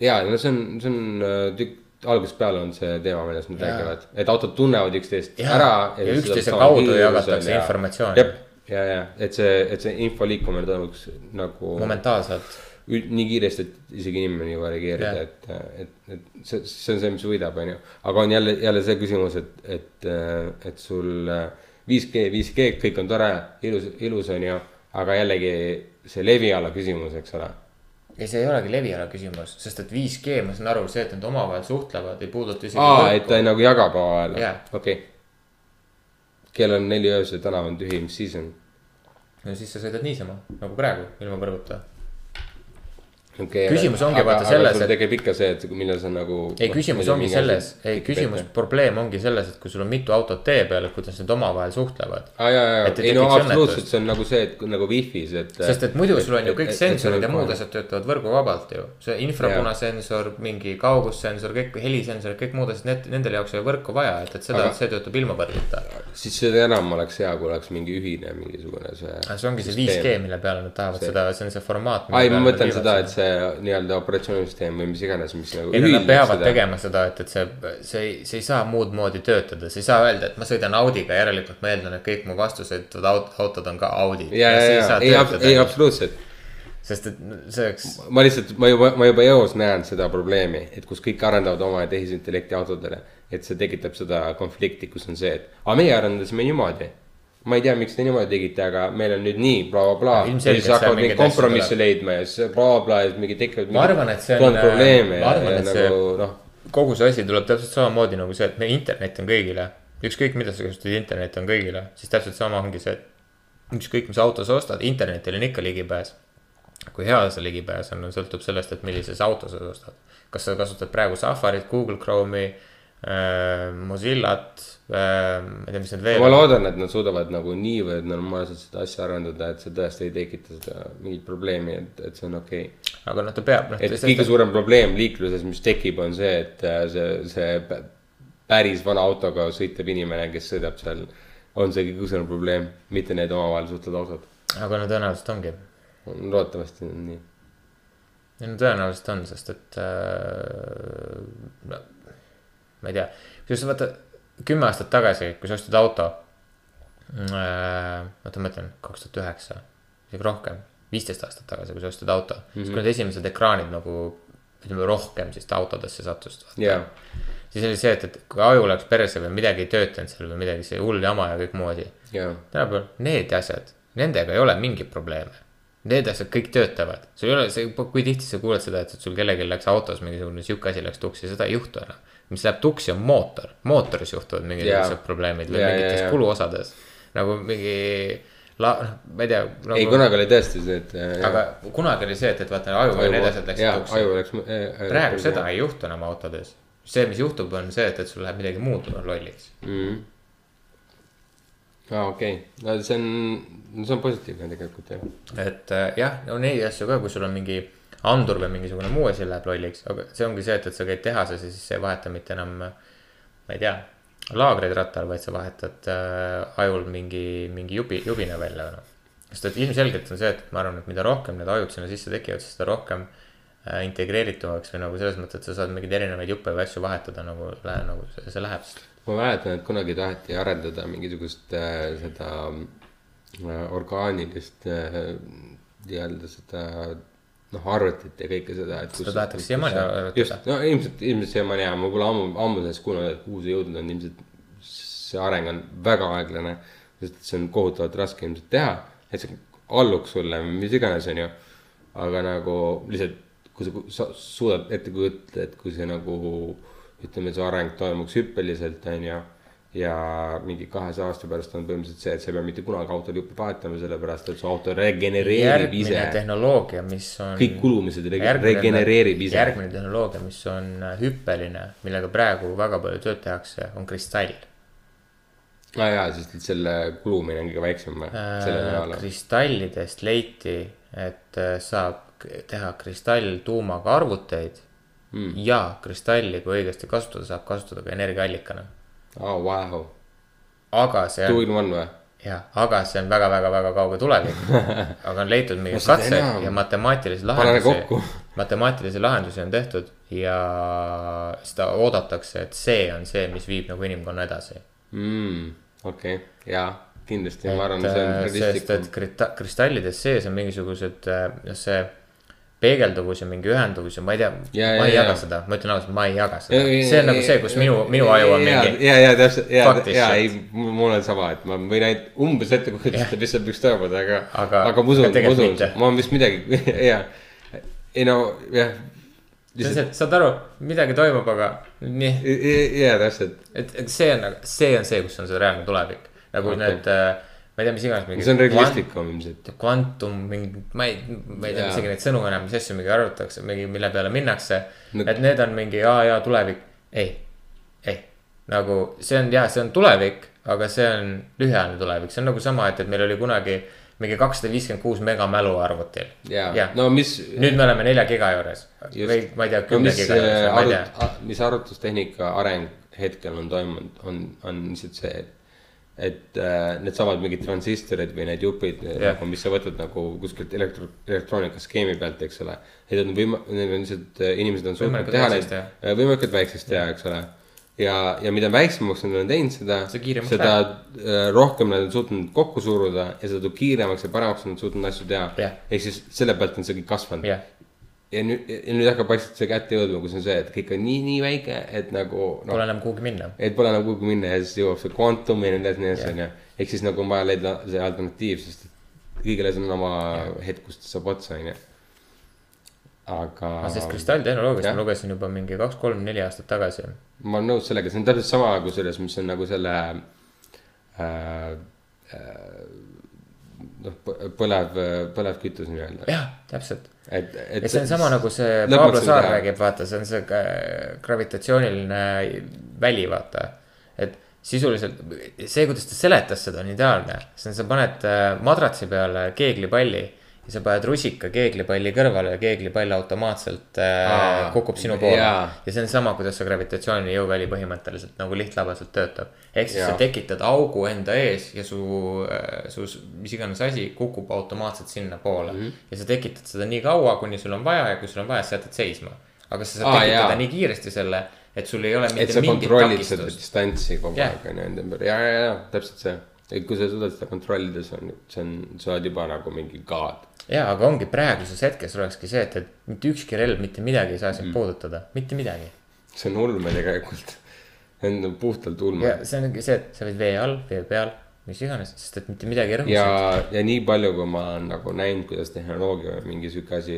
ja, no see on, see on äh, tükk, algusest peale on see teema, millest nad räägivad, et autod tunnevad üksteist ära. ja üksteise kaudu jagatakse informatsiooni. ja, ja et see, et see info liikumine toimuks nagu momentaalselt. Nii kiiresti, et isegi inimene ei jõua reageerida Jah., et, et, et see, see on see, mis võidab, on ju. aga on jälle, jälle see küsimus, et, et, et sul 5G, 5G, kõik on tore, ilus, ilus on ju, aga jällegi see leviala küsimus, eks ole. ja see ei olegi leviala küsimus, sest et 5G, ma saan aru, see, et nad omavahel suhtlevad, ei puuduta isegi aa, et ta nagu jagab omavahel Jaa., okei. kell on neli öösel, tänav on tühi, mis siis on? no siis sa sõidad niisama nagu praegu, ilma võrguta. Okay, Küsimus ongi vaata selles, et. tekib ikka see, et millal sa nagu. ei, küsimus ongi selles, ei küsimus, probleem ongi selles, et kui sul on mitu autot tee peal, et kuidas nad omavahel suhtlevad. aa, ja, ja, Et ei ei no absoluutselt, see on nagu see, et nagu wifi's, et. sest et muidu sul on ju kõik sensorid ja muud asjad. asjad töötavad võrguvabalt ju. see infrapunasensor, mingi kaugussensor, kõik helisensorid, kõik muud asjad, need, nendele jaoks ei ole võrku vaja, et, et seda Aga-, see töötab ilma võrguta. siis seda enam oleks hea, kui oleks mingi ühine mingisugune see. see ongi see 5G, mille peale nad tahavad See- seda, see on see formaat. ai, ma mõtlen seda, et see nii-öelda operatsioonisüsteem või mis iganes, mis nagu. ei, nad peavad tegema seda, et, et see, see ei, see ei saa muud moodi töötada, sa ei saa öelda, et ma sõidan Audiga, järelikult ma eeldan, et kõik mu vastused aut- autod on ka Audid. ja, ja, ja, ei, ei, absoluutselt. sest et see oleks, ma lihtsalt, ma juba, ma juba eos näen seda probleemi, et kus kõik arendavad oma tehisintellekti autodele. et see tekitab seda konflikti, kus on see, et aga meie arendasime niimoodi. Ma ei tea, miks te niimoodi tegite, aga meil on nüüd nii blablabla No bla,. ja ilmselgelt siis hakkavad asju kompromisse leidma ja siis blablabla ja siis mingi tekivad. Ma arvan, et see on, äh, probleeme ja, ja nagu noh, kogu see asi tuleb täpselt samamoodi nagu see, et meie internet on kõigile. ükskõik, mida sa kasutad, internet on kõigile, siis täpselt sama ongi see, et ükskõik, mis auto sa ostad, internetile on ikka ligipääs. kui hea see ligipääs on, sõltub sellest, et millises auto sa ostad. kas sa kasutad praegu Safarit, Google Chrome'i äh,, Mozillat äh,, ma ei tea, mis need veel ma loodan, et nad suudavad nagu niivõrd normaalselt seda asja arendada, et see tõesti ei tekita seda mingit probleemi, et, et see on okei okay.. aga noh, ta peab, noh. et kõige suurem probleem liikluses, mis tekib, on see, et äh, see, see pä- päris vana autoga sõitev inimene, kes sõidab seal, on see kõige suurem probleem, mitte need omavahel suhtlevad autod. aga no tõenäoliselt ongi loodetavasti on nii. ei no tõenäoliselt on, sest et äh, no, ma ei tea, kusjuures vaata kümme aastat tagasi, kui sa ostsid auto äh,. oota, ma mõtlen kaks tuhat üheksa, isegi rohkem, viisteist aastat tagasi, kui sa ostsid auto mm, -hmm. siis kui need esimesed ekraanid nagu ütleme rohkem siis autodesse sattusid. jaa, siis oli see, et, et kui aju läks perse või midagi ei töötanud seal või midagi, see hull jama ja kõik muu asi. jaa, tänapäeval need asjad, nendega ei ole mingeid probleeme. Need asjad kõik töötavad, sul ei ole see, kui tihti sa kuuled seda, et sul kellelgi läks autos mingisugune sihuke asi läks tuksi, seda ei juhtu enam. Mis läheb tuksi, on mootor, mootoris juhtuvad sellised probleemid või jaa, mingites jaa. kuluosades. nagu mingi la-, noh, ma ei tea nagu,. ei kunagi oli tõesti see, et. aga kunagi oli see, et, et vaata aju ja need asjad läksid jaa, tuksi. aju läks. äh, praegu seda ei juhtu enam autodes. see, mis juhtub, on see, et, et sul läheb midagi muud lolliks. mm.. aa, okei okay., no see on, see on positiivne tegelikult jah. et äh, jah, no neid asju ka, kui sul on mingi andur või mingisugune muu asi läheb lolliks, aga see ongi see, et, et sa käid tehases ja siis sa ei vaheta mitte enam, ma ei tea, laagreid rattal, vaid sa vahetad äh, ajul mingi, mingi jubi, jubina välja, noh. sest et ilmselgelt on see, et ma arvan, et mida rohkem need ajud sinna sisse tekivad, seda rohkem äh, integreeritumaks või nagu selles mõttes, et sa saad mingeid erinevaid juppe või asju vahetada nagu, nagu see, see läheb. ma mäletan, et kunagi taheti arendada mingisugust äh, seda äh, orgaanilist äh, nii-öelda seda noh, arvutit ja kõike seda, et. Seda tahetakse siiamaani arendada. just, no ilmselt, ilmselt siiamaani ja ma pole ammu, ammu sellest kuulnud, et kuhu see jõudnud on, ilmselt see areng on väga aeglane. sest see on kohutavalt raske ilmselt teha, et see alluks sulle või mis iganes, onju. aga nagu lihtsalt, kui sa, sa suudad ette kujutada, et kui see nagu ütleme, see areng toimuks hüppeliselt, onju ja mingi kahesaja aasta pärast on põhimõtteliselt see, et sa ei pea mitte kunagi autol juppe vahetama, sellepärast et su auto regenereerib ise järgmine. tehnoloogia, mis on. kõik kulumised rege- regenereerib ise. järgmine tehnoloogia, mis on äh, hüppeline, millega praegu väga palju tööd tehakse, on kristall aa Ah, jaa, sest et selle kulumine on kõige väiksem äh,. kristallidest leiti, et äh, saab teha kristalltuumaga arvuteid mm.. ja kristalli, kui õigesti kasutada, saab kasutada ka energiaallikana. aa, vau. aga see Two on, in one või? jah, aga see on väga-väga-väga kauge tulevik. aga on leitud mingi No seda katse enam. ja matemaatilisi lahendusi matemaatilisi lahendusi on tehtud ja seda oodatakse, et see on see, mis viib nagu inimkonna edasi. mm,. okei okay., jaa, kindlasti, ma arvan, see on äh, sest et kristallides sees on mingisugused, noh, see peegelduvus ja mingi ühenduvus ja ma ei tea, Ja, ma ja, ei ja. jaga seda, ma ütlen ausalt, ma ei jaga seda, see on nagu see, kus minu, minu aju on ja, mingi. ja, ja täpselt, ja ja ei, mul on sama, et ma võin ainult umbes ette kujutada, mis seal võiks toimuda, aga, Aga- aga ma usun ma usun ma vist midagi, jaa. ei no jah. et saad aru, midagi toimub, aga nii, jaa, täpselt. et, et see on, see on see, kus on see reaalne tulevik. nagu okay. need, ma ei tea, mis iganes. see on realistlikum ilmselt. kvantum, mingi, ma ei, ma ei tea isegi neid sõnu enam, mis asju mingi arutatakse, mingi, mille peale minnakse No- no.. et need on mingi aa jaa tulevik, ei, ei, nagu see on jah, see on tulevik, aga see on lühiajaline tulevik, see on nagu sama, et, et meil oli kunagi mingi kakssada viiskümmend kuus megamälu arvutil. Jah., no mis. nüüd me oleme nelja giga juures Just. või ma ei tea, no kümne mis giga juures, ma ei tea. mis arvutustehnika areng hetkel on toimunud, on, on lihtsalt see, et. Et äh, needsamad mingid transistorid või need jupid Jah. nagu, mis sa võtad nagu kuskilt elektro, elektroonikaskeemi pealt, eks ole. Need on võima-, need on lihtsalt, inimesed on suutnud teha neid äh, võimalikult väikseks teha, eks ole. ja, ja mida väiksemaks nad on teinud seda, Seda äh, rohkem nad on suutnud kokku suruda ja seda kiiremaks ja paremaks on nad suutnud asju teha Jah. ehk siis selle pealt on see kõik kasvanud jah, ja nüüd, ja nüüd hakkab vaikselt see kätte jõudma, kus on see, et kõik on nii, nii väike, et nagu pole noh, enam kuhugi minna. et pole enam kuhugi minna ja siis jõuab see kvantum ja nii edasi, nii edasi, onju. ehk siis nagu on vaja leida see alternatiiv, sest see on oma hetk, kust saab otsa, onju. aga aga sellest kristalltehnoloogiast ma lugesin juba mingi kaks, kolm, neli aastat tagasi. ma olen nõus sellega, see on täpselt sama kusjuures, mis on nagu selle äh,. Äh, noh, põlev, põlevkütus nii-öelda, jah, täpselt. et, et. ja see on sama nagu see Pablo Saar räägib, vaata, see on see äh, gravitatsiooniline väli, vaata. et sisuliselt see, kuidas ta seletas seda, on ideaalne. see on, sa paned äh, madratsi peale keeglipalli ja sa paned rusika keeglipalli kõrvale ja keeglipall automaatselt äh, Aa, kukub sinu poole jaa.. ja see on sama, kuidas see gravitatsiooniline jõuväli põhimõtteliselt nagu lihtlabaselt töötab. ehk siis Jaa. sa tekitad augu enda ees ja su, su s- mis iganes asi kukub automaatselt sinnapoole mm. -hmm. ja sa tekitad seda nii kaua, kuni sul on vaja ja kui sul on vaja, siis jätad seisma. aga sa saad Aa, tekitada jaa. nii kiiresti selle, et sul ei ole et mitte sa mingit kontrollid seda takistust. distantsi kogu Jah. aeg on ju enda ümber ja, ja, ja täpselt see. et kui sa suudad seda kontrollida, see on, see on, sa oled juba nagu mingi god. ja, aga ongi praeguses hetkes olekski see, et, et mitte ükski relv mitte midagi ei saa Mm. sind puudutada, mitte midagi. see on ulme tegelikult. see on puhtalt ulme see ongi see, et sa võid vee all, vee peal, mis iganes, sest et mitte midagi ei rõhu ja ja nii palju, kui ma olen nagu näinud, kuidas tehnoloogia või mingi sihuke asi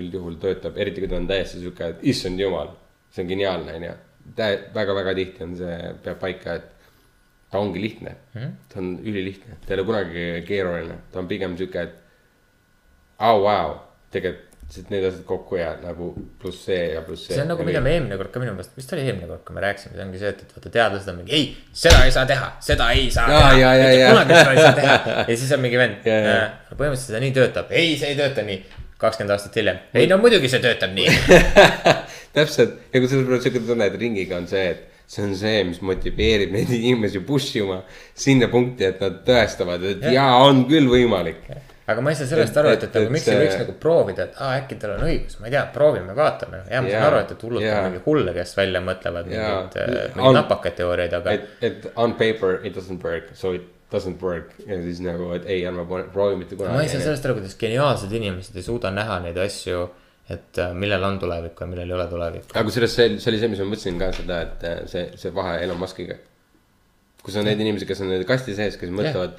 üldjuhul töötab, eriti kui ta on täiesti sihuke, et issand jumal, see on geniaalne, onju. väga-väga tihti on see, peab paika, et ta ongi lihtne Mhm. ta on ülilihtne, ta ei ole kunagi keeruline, ta on pigem sihuke, et au, vau, tegelikult lihtsalt need asjad kokku ja nagu pluss see ja pluss see. see on nagu, mida me eelmine kord ka minu meelest, vist oli eelmine kord, kui me rääkisime, see ongi see, et, et vaata teadlased on mingi, ei, seda ei saa teha, seda ei saa Jaa, teha. kunagi seda ei saa teha ja siis on mingi vend äh,, põhimõtteliselt seda nii töötab, ei, see ei tööta nii. kakskümmend aastat hiljem, ei no muidugi see töötab nii. täpselt ja kusjuures mul on siuke tunne, et ringiga on see, et see on see, mis motiveerib neid inimesi push ima sinna punkti, et nad tõestavad, et Jah. jaa, on küll võimalik. Aga ma ei saa sellest aru, et, et- nagu miks ei võiks nagu proovida, et aa, äkki tal on õigus, ma ei tea, proovime, vaatame. ja ma saan aru, et, et hullult jaa. on mingi hulle, kes välja mõtlevad Jaa. mingeid äh, mingeid napakaid teooriaid, aga et, et on paper it doesn't work, so it doesn't work ja siis nagu, et ei, ärme proovi mitte ma ei saa kunagi. sellest aru, kuidas geniaalsed inimesed ei suuda näha neid asju, et äh, millel on tulevik ja millel ei ole tulevikku. aga kusjuures see, see oli see, mis ma mõtlesin ka seda, et äh, see, see vahe Elon Muskiga. kus on neid inimesi, kes on nende kasti sees, kes mõtlevad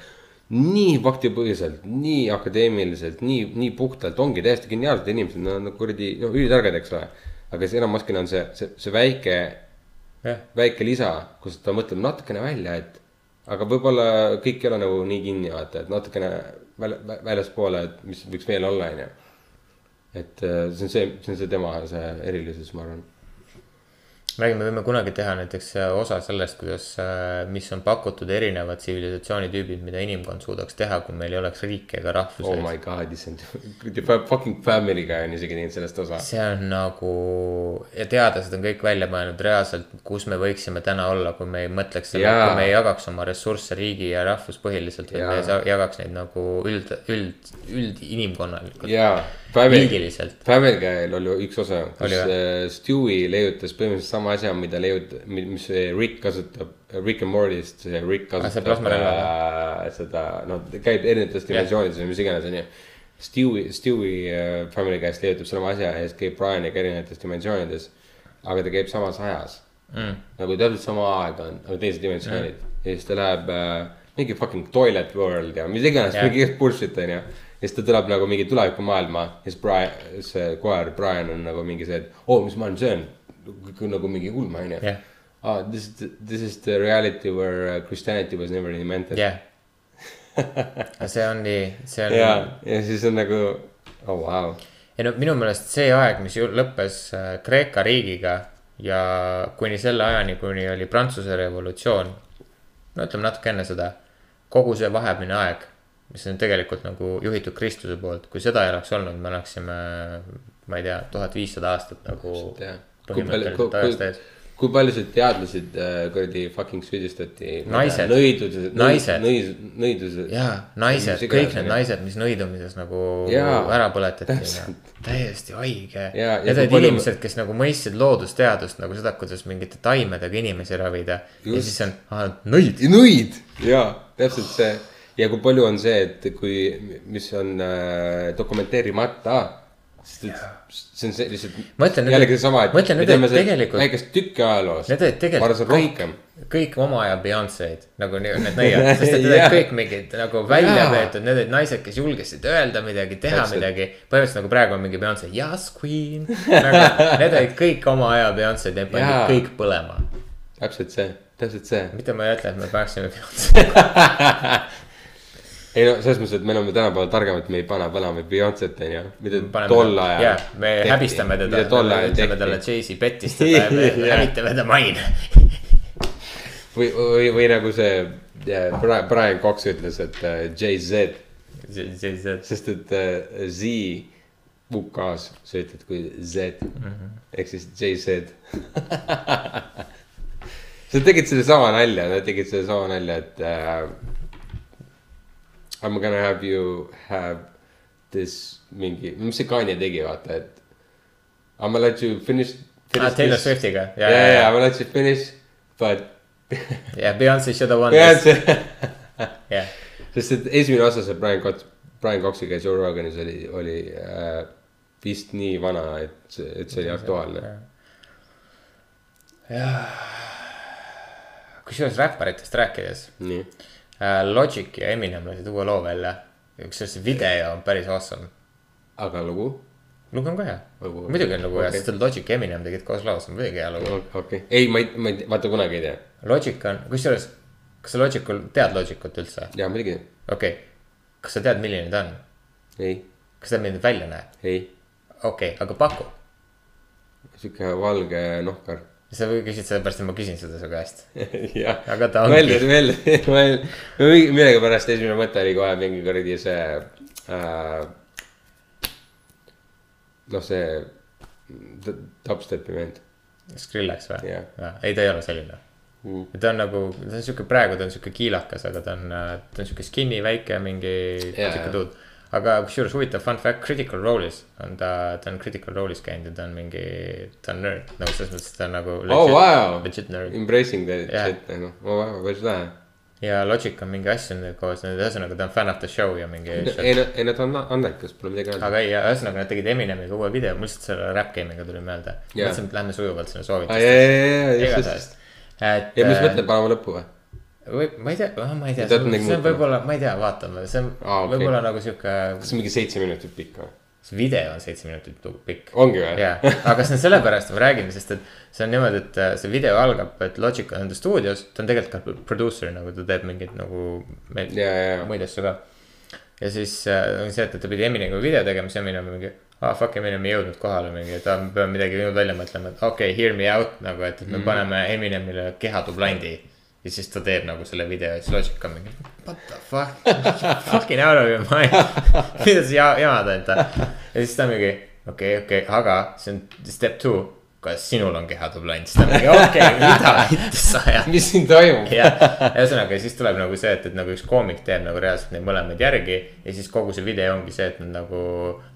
nii faktipõhiselt, nii akadeemiliselt, nii, nii puhtalt, ongi täiesti geniaalsed inimesed, nad on nagu kuradi, no ülitargad, eks ole. aga siis Elon Muskil on see, see, see väike, jah, väike lisa, kus ta mõtleb natukene välja, et aga võib-olla kõik ei ole nagu nii kinni, vaata, et natukene väl-, väljaspoole, et mis võiks veel olla, onju. et äh, see on see, see on see tema see erilisus, ma arvan. räägime, võime kunagi teha näiteks äh, osa sellest, kuidas, mis on pakutud erinevad tsivilisatsioonitüübid, mida inimkond suudaks teha, kui meil ei oleks riiki ega rahvuseid Oh my god, issand, fucking Family Guy on isegi teinud sellest osa. see on nagu ja teadlased on kõik välja mõelnud reaalselt, kus me võiksime täna olla, kui me ei mõtleks selle, Jaa. kui me ei jagaks oma ressursse riigi ja rahvuspõhiliselt, vaid me jagaks neid nagu üld, üld, üldinimkonnalikult, Family, liigiliselt. Family Guy'l oli üks osa, kus äh, Stewie leiutas põhimõtteliselt sama asja, mida leiut-, mis Rick kasutab, Rick and Morty'st, see Rick Ah, kasutab plasmarelva, äh, seda, noh, käib erinevates dimensioonides või mis iganes, onju. Stewie, Stewie äh, Family Guy'st leiutab sama asja ja siis käib Brianiga erinevates dimensioonides. aga ta käib samas ajas mm.. nagu täpselt sama aeg on, aga teised dimensioonid mm. ja siis ta läheb äh, mingi fucking toilet world ja mis iganes yeah., mingi bullshit onju. Ja siis ta tuleb nagu mingi tulevikumaailma ja siis Brian, see koer Brian on nagu mingi see, et oo oh,, mis maailm see on. nagu mingi ulme on ju Jah.. Ah, this this is the reality where uh, Christianity was never invented jah. see on nii, see on ja, ja siis on nagu, oh wow. ei no minu meelest see aeg, mis lõppes äh, Kreeka riigiga ja kuni selle ajani, kuni oli Prantsuse revolutsioon. no ütleme natuke enne seda, kogu see vahepealne aeg, mis on tegelikult nagu juhitud Kristuse poolt, kui seda ei oleks olnud, me oleksime, ma ei tea, tuhat viissada aastat nagu kui palju, kui, kui, kui paljusid teadlasid äh, kuradi fucking süüdistati. Naised. Naised. nõis, nõidused. jaa, naised, kõik need naised, mis nõidumises nagu Jaa, ära põletati täpselt.. täiesti haige. Ja Need olid palju- inimesed, kes nagu mõistsid loodusteadust nagu seda, kuidas mingite taimedega inimesi ravida. ja siis on, nõid. nõid. jaa, täpselt see ja kui palju on see, et kui, mis on äh, dokumenteerimata. sest et see on see lihtsalt. Jällegi seesama, et ma ütlen, me teeme tegelikult- väikest tükki ajaloost. Need olid tegelikult kõik kõik, oma aja Beyonce'd nagu need nõiad, sest et need olid kõik mingid nagu välja Jaa. peetud, need olid naised, kes julgesid öelda midagi, teha Täpselt. midagi. põhimõtteliselt nagu praegu on mingi Beyonce, yes queen nagu,. Need olid kõik oma aja Beyonce'd, need pandi kõik põlema. täpselt see, täpselt see. mitte ma ei ütle, et me peaksime Beyonce'd ei no selles mõttes, et me oleme tänapäeval targemad, me ei pane põlema Beyonce't on ju, mida tol ajal. jah, me häbistame teda, ütleme talle tehti. Jay-Z pettis teda ja me hävitame ta maine. või, või, või nagu see Brian, Brian Cox ütles, et äh, Jay-Z, Jay-Z, sest et äh, Z UK-s sa ütled kui Z mm. -hmm. ehk siis Jay-Z. sa tegid sedasama nalja, nad tegid sedasama nalja, et äh, I m gonna have you have this mingi, mis see Kanye tegi, vaata, et I m gonna let you finish, finish. ah Taylor Swiftiga, ja, ja, ja, I m gonna let you finish, but. ja Beyonce should have won jah, this, see, jah. sest et esimene osa see Brian Cox, Brian Coxiga ja Joe Roganis oli, oli äh, vist nii vana, et et see oli aktuaalne. kusjuures räpparitest rääkides nii, Logic ja Eminem lasid uue loo välja. kusjuures see video on päris awesome. aga lugu? lugu on ka hea muidugi on lugu hea okay., sest Logic ja Eminem tegid koos loo, see on muidugi hea lugu. okei, ei, ma ei, ma ei, vaata kunagi ei tea. Logic on, kusjuures, kas sa Logicul, tead Logicut üldse? jaa, muidugi, okei okay., kas sa tead, milline ta on? ei, kas ta milline ta välja näeb? ei, okei okay,, aga paku. sihuke valge nohkar. Sa küsid sellepärast, et ma küsin seda su käest. aga ta ongi välja, välja, välja, millegipärast esimene mõte oli kohe mingi kuradi see äh,. noh, see dubstepi vend, Skrillex või yeah.? ei, ta ei ole selline Mm. ta on nagu, ta on sihuke, praegu ta on sihuke kiilakas, aga ta on, ta on sihuke skinny, väike, mingi Jaa, sihuke dude. Aga kusjuures huvitav fun fact, Critical Role'is on ta, ta on Critical Role'is käinud ja ta on mingi, ta on nerd, nagu selles mõttes, et ta on nagu. oh wow, embracing the Jah. shit nagu, oh wow, päris lahe. ja Logic on mingi asju nüüd koos, ühesõnaga ta on fan of the show ja mingi. ei, ei nad on andekas, pole midagi öelda. aga ei, ühesõnaga nad tegid Eminemiga uue video, mul lihtsalt selle rap game'iga tuli meelde. Jaa. mõtlesin, et lähme sujuvalt sinna soovitustesse. just, igatahes ja mis mõtled, paneme lõppu või? Või ma ei tea, ma ei tea, see on, on võib-olla, ma ei tea, vaatame, see on ah, okei. võib-olla nagu sihuke, kas see on mingi seitse minutit pikk või? see video on seitse minutit pikk. ongi või? jaa, aga see on sellepärast, ma räägin, sest et see on niimoodi, et äh, see video algab, et Logic on enda stuudios, ta on tegelikult ka producer nagu ta teeb mingeid nagu me- ja, ja, ja, muid asju ka. ja siis äh, on see, et ta pidi Eminemiga video tegema, siis Eminem mingi, ah, fuck Eminem ei jõudnud kohale mingi, et me peame midagi välja mõtlema, et okei okay,, hear me out nagu, et, et me mm. paneme Eminemile kehadublandi. Ja siis ta teeb nagu selle video ja siis Logic on mingi what the fuck, fucking out of your mind. mida sa ja- jamad enda ja siis ta mingi okei okay,, okei okay,, aga see on step two, kas sinul on kehatubland, siis ta mingi okei okay,, mida sa ajad mis siin toimub? jah, ühesõnaga siis tuleb nagu see, et, et nagu üks koomik teeb nagu reaalselt neid mõlemaid järgi ja siis kogu see video ongi see, et nad nagu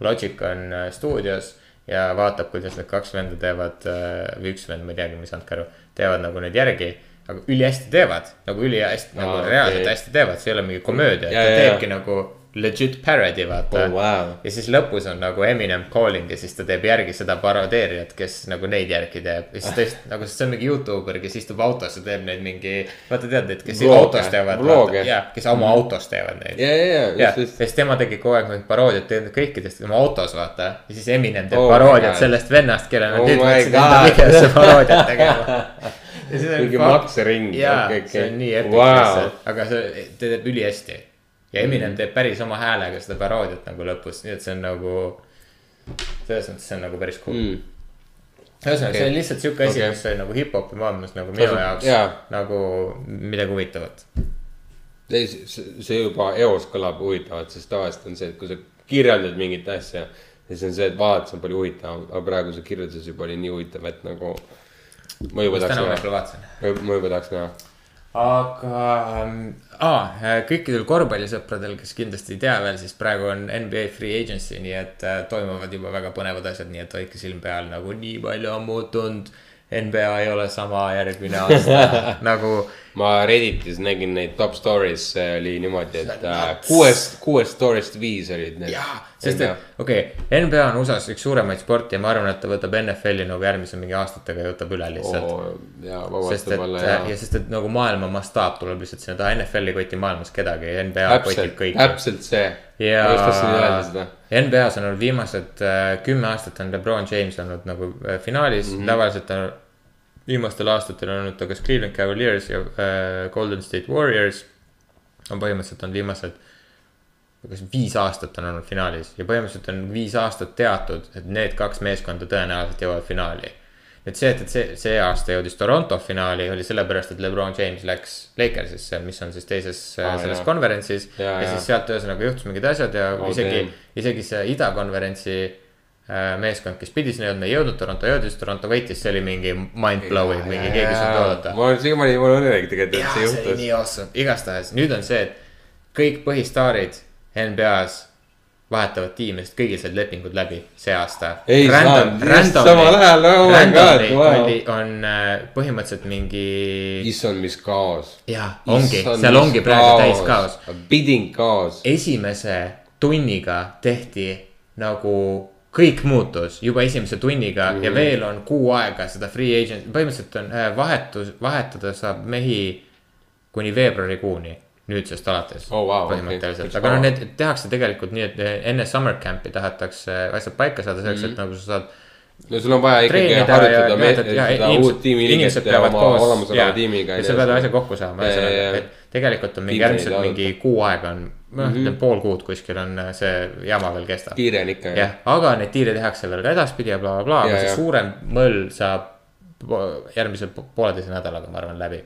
Logic on äh, stuudios ja vaatab, kuidas need kaks venda teevad äh, või üks vend, ma ei teagi, ma ei saanudki aru, teevad nagu neid järgi. Aga ülihästi teevad, nagu ülihästi, nagu Aa, reaalselt hästi teevad, see ei ole mingi komöödia, Ja, ta ja. teebki nagu legit parody vaata Oh, wow. ja siis lõpus on nagu Eminem calling ja siis ta teeb järgi seda parodeerijat, kes nagu neid järgi teeb. ja siis tõesti nagu see on mingi Youtuber, kes istub autos ja teeb neid mingi, vaata tead neid, kes Vlog'e, autos teevad, vlog'e. ja kes oma autos teevad neid. ja, ja, ja, ja siis tema tegi kogu aeg mingit paroodiat kõikidest oma autos vaata. ja siis Eminem teeb Oh paroodiat sellest vennast, kellele Oh nad nüüd my võtsid enda videosse paroodiat tegema. Ja see Mingi maksering, jaa see on nii epic Wow. aga see, ta teeb ülihästi. ja Eminem teeb päris oma häälega seda paroodiat nagu lõpus, nii et see on nagu, selles mõttes see on nagu päris cool Mm. ühesõnaga, see Okei. on lihtsalt sihuke asi Okei. mis sai nagu hip-hopi maailmas nagu minu Tasub- jaoks jaa. nagu midagi huvitavat. see, see see juba eos kõlab huvitavalt, sest tavaliselt on see, et kui sa kirjeldad mingit asja, siis on see, et vaadata on palju huvitavam, aga praegu see kirjeldus juba oli nii huvitav, et nagu ma juba tahaks näha ma juba tahaks näha. aga aa, kõikidel korvpallisõpradel, kes kindlasti ei tea veel, siis praegu on NBA free agency, nii et äh, toimuvad juba väga põnevad asjad, nii et hoidke silm peal, nagu nii palju on muutunud. NBA ei ole sama järgmine aasta nagu ma Redditis nägin neid top stories, see oli niimoodi, et äh, kuuest, kuuest story'st viis olid need. jaa, sest et okei okay,, NBA on USA-s üks suuremaid sporti ja ma arvan, et ta võtab NFL-i nagu järgmise mingi aastatega ja võtab üle lihtsalt oh,. ja sest et võib-olla ja. ja sest, et nagu maailma mastaap tuleb lihtsalt sinna taha, NFL ei koti maailmas kedagi, NBA kotib kõiki. täpselt see. ja. NBA-s on olnud viimased äh, kümme aastat on LeBron James olnud nagu äh, finaalis mm. -hmm. tavaliselt on viimastel aastatel on olnud ta kas Cleveland Cavaliers ja äh, Golden State Warriors. on põhimõtteliselt on viimased, kas viis aastat on olnud finaalis ja põhimõtteliselt on viis aastat teatud, et need kaks meeskonda tõenäoliselt jõuavad finaali. nüüd see, et, see, see aasta jõudis Toronto finaali, oli sellepärast, et LeBron James läks Lakersisse, mis on siis teises ah, selles jaa. konverentsis. Ja jaa. siis sealt ühesõnaga juhtus mingid asjad ja Oh, isegi isegi see idakonverentsi äh, meeskond, kes pidi sinna jõudma, ei jõudnud, Toronto jõudis, Toronto võitis, see oli mingi mind-blowing, mingi keegi ei saanud oodata. ma olen siiamaani, mul on õnnelik tegelikult, et see see oli juhtus. nii awesome, igastahes nüüd on see, et kõik põhistaarid NBA-s vahetavad tiime, sest kõigil said lepingud läbi see aasta. Samal ajal, oh oli, on äh, põhimõtteliselt mingi, issand, mis kaos. jaa, ongi, seal ongi praegu täis kaos. Bidding kaos. esimese tunniga tehti nagu kõik muutus juba esimese tunniga mm -hmm. ja veel on kuu aega seda free agent, põhimõtteliselt on äh, vahetus, vahetada saab mehi kuni veebruarikuuni nüüdsest alates Oh, wow, põhimõtteliselt okay., aga noh, need tehakse tegelikult nii, et enne summer camp'i tahetakse asjad paika saada selleks mm, -hmm. et nagu sa saad no sul on vaja ikkagi harjutada ja, me- ja, ja seda uut, tiimi inimesed liiget ja oma olemasoleva tiimiga. sa pead asja kokku saama, ühesõnaga et tegelikult on mingi ei mingi kuu aega on, noh mm -hmm. pool kuud kuskil on äh, see jama veel kestab. kiire on ikka. jah, aga neid tiire tehakse veel ka edaspidi ja blablabla bla,, Ja, aga see suurem mõll saab järgmise po- pooleteise nädalaga, ma arvan, läbi.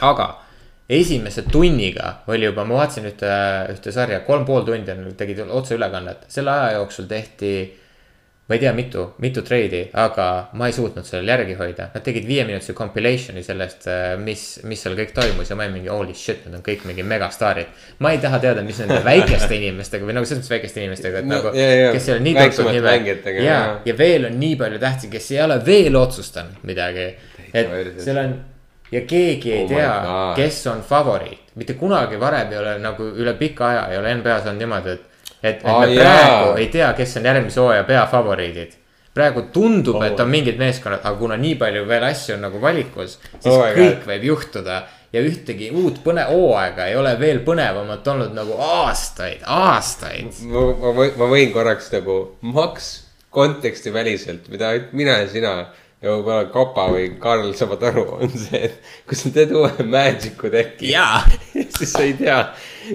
aga esimese tunniga oli juba, ma vaatasin ühte, ühte sarja, kolm pool tundi on, tegid otseülekannet, selle aja jooksul tehti. ma ei tea, mitu, mitu treidi, aga ma ei suutnud sellele järgi hoida, nad tegid viieminutise compilation'i sellest, mis, mis seal kõik toimus ja ma olin mingi holy shit, need on kõik mingi megastaarid. ma ei taha teada, mis nende väikeste inimestega või nagu selles mõttes väikeste inimestega, et No, nagu jaa, jaa, kes ei ole nii tuntud nime ja jaa., ja veel on nii palju tähtsi, kes ei ole veel otsustanud midagi. et seal on ja keegi ei Oh tea God., kes on favoriit, mitte kunagi varem ei ole nagu üle pika aja ei ole NBA-s olnud niimoodi, et. et, et Aa, me praegu ei tea, kes on järgmise hooaja peafavoriidid. praegu tundub, et on mingid meeskonnad, aga kuna nii palju veel asju on nagu valikus, siis Oh oh kõik võib juhtuda ja ühtegi uut põne-, hooaega ei ole veel põnevamat olnud nagu aastaid, aastaid. ma, ma võin, ma võin korraks nagu maks konteksti väliselt, mida mina ja sina ja võib-olla Kopa või Karl saavad aru, on see, et kui sa teed uue Magic'u teki, jaa, siis sa ei tea,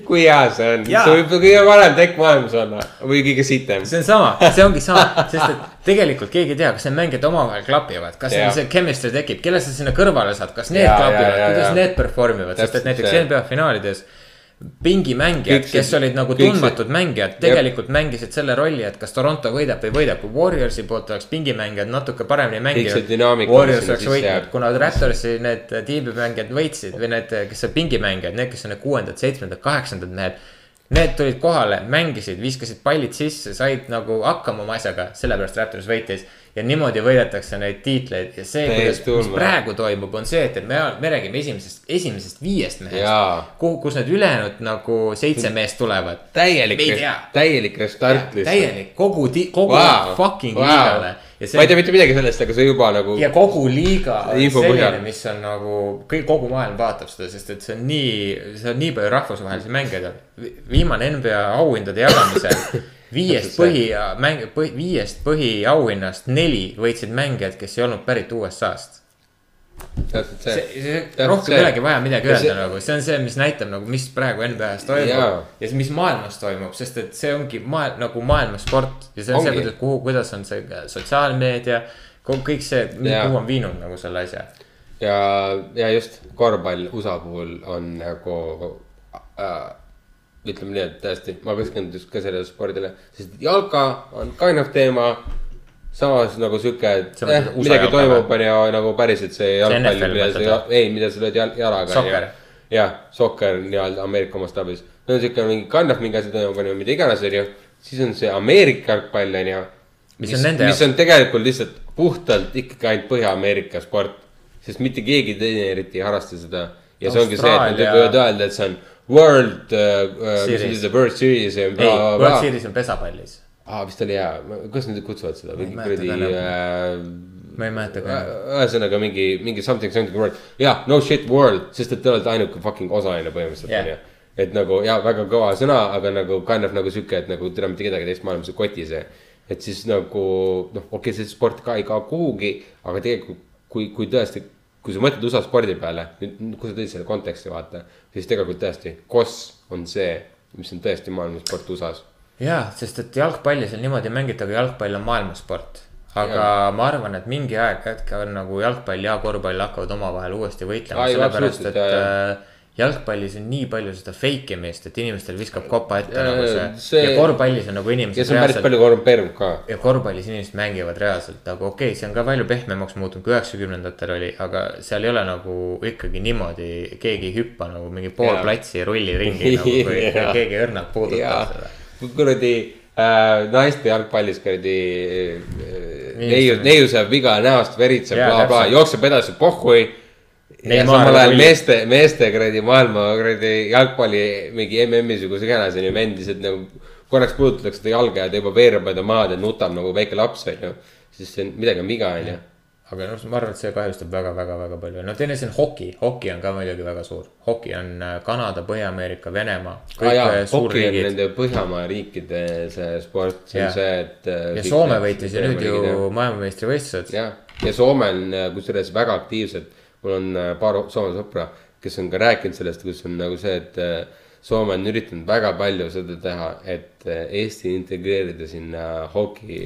kui hea see on. Jaa. see võib kõige parem tekk maailmas olla või kõige sitem. see on sama, see ongi sama, sest et tegelikult keegi ei tea, kas need mängijad omavahel klapivad, kas neil see chemistry tekib, kelle sa sinna kõrvale saad, kas need Jaa, klapivad jaa,, jaa, kuidas jaa. need perform ivad, sest et näiteks. NBA finaalides. Pingimängijad kes olid nagu kõik see- tundmatud mängijad, tegelikult mängisid selle rolli, et kas Toronto võidab või võidab, kui Warriorsi poolt oleks pingimängijad natuke paremini mänginud. Warriors oleks võitnud kuna Raptorsi need tiimimängijad võitsid või need, kes on pingimängijad, need, kes on need kuuendad, seitsmendad, kaheksandad mehed. Need tulid kohale, mängisid, viskasid pallid sisse, said nagu hakkama oma asjaga, sellepärast Raptors võitis. Ja niimoodi võidetakse neid tiitleid ja see, kuidas, mis praegu toimub, on see, et, et me, me räägime esimesest, esimesest viiest mehest kuhu, kus need ülejäänud nagu seitse meest tulevad. täielik täielik restart lihtsalt. täielik, kogu, kogu Wow. fucking Wow. liigale. ja ma ei tea see, mitte midagi sellest, aga see juba nagu. ja kogu liiga on selline mis on nagu, kõik, kogu maailm vaatab seda, sest et see on nii, see on nii palju rahvusvahelisi mängijaid. viimane NBA auhindade jagamisel viiest põhi, mäng, põhi, viiest põhiauhinnast neli võitsid mängijad, kes ei olnud pärit USA-st. täpselt see, see. see, rohkem see. ei olegi vaja midagi Ja öelda see- nagu, see on see, mis näitab nagu, mis praegu NBA-s toimub ja see, mis maailmas toimub, sest et see ongi maailm nagu maailmasport ja see on see, Ongi. kuidas, kuhu, kuidas on see sotsiaalmeedia, kõik see, kuhu on viinud nagu selle asja. ja, ja just korvpall USA puhul on nagu äh,. Ütleme nii, et tõesti, ma keskenduks ka sellele spordile, sest jalka on kind of teema. samas nagu sihuke, et eh, midagi toimub, on ju nagu päriselt see jalgpall, mida sa ei, mida sa lööd jal- jalaga. Jah, sokker nii-öelda Ameerika mastaabis. no sihuke mingi kind of mingi asi toimub, on ju, mida iganes, on ju. siis on see Ameerika jalgpall, on ju. Mis on nende mis jaoks? on tegelikult lihtsalt puhtalt ikkagi ainult Põhja-Ameerika sport. sest mitte keegi teine eriti ei harrasta seda. ja see ongi see, et nad Austraalia- võivad öelda, et see on World uh,, mis Series. see World Series ja ei, World bla. Series on pesapallis. aa, vist oli hea, kuidas nad kutsuvad seda, ei kuradi äh,. ma ei mäleta ka. ühesõnaga mingi, mingi something, something world, jah, no shit world, sest et te olete ainuke fucking osaline põhimõtteliselt Jah. onju et nagu ja väga kõva sõna, aga nagu kind of nagu sihuke, et nagu täna mitte kedagi teist maailmas ei koti see. et siis nagu noh, okei okay,, see sport ka ei kao kuhugi, aga tegelikult kui, kui tõesti, kui sa mõtled USA spordi peale, kui sa tõid selle konteksti vaata, siis tegelikult tõesti, KOS on see, mis on tõesti maailmasport USA-s. jaa, sest et jalgpalli seal niimoodi ei mängita, aga jalgpall on maailmasport. aga ja. ma arvan, et mingi aeg hetk on nagu jalgpall ja korvpall hakkavad omavahel uuesti võitlema, sellepärast et äh, jalgpallis on nii palju seda fake imist, et inimestel viskab kopa ette Jaa, nagu see, see- ja korvpallis on nagu ja inimesed see on päris palju korrumpeerunud ka. ja korvpallis inimesed mängivad reaalselt nagu okei okay,, see on ka palju pehmemaks muutunud, kui üheksakümnendatel oli, aga seal ei ole nagu ikkagi niimoodi, keegi ei hüppa nagu mingi pool Jaa. platsi rulli ringi nagu, kui keegi õrnalt puudutab seda. kuradi äh, naiste jalgpallis kuradi äh, neiu, neiu saab viga näost, veritseb jookseb edasi, pohhui. Ja samal ajal meeste, meeste kuradi maailma kuradi jalgpalli mingi MM-i suguse kehanas on ju, vend lihtsalt nagu korraks puudutatakse ta jalga ja ta juba veereb mööda maad ja nutab nagu väike laps on ju. siis see on, midagi on viga on ju. aga noh, ma arvan, et see kahjustab väga-väga-väga palju, no teine asi on hoki, hoki on ka muidugi väga suur, hoki on äh, Kanada, Põhja-Ameerika, Venemaa. aa jaa, hoki on nende Põhjamaa riikide see sport, see on see, et. äh, ja Soome võitis ju nüüd ju maailmameistrivõistlused. jah, ja Soome on äh, kusjuures väga aktiivsed, mul on äh, paar Soome sõpra, kes on ka rääkinud sellest, kus on nagu see, et äh, Soome on üritanud väga palju seda teha, et äh, Eesti integreerida sinna hoki,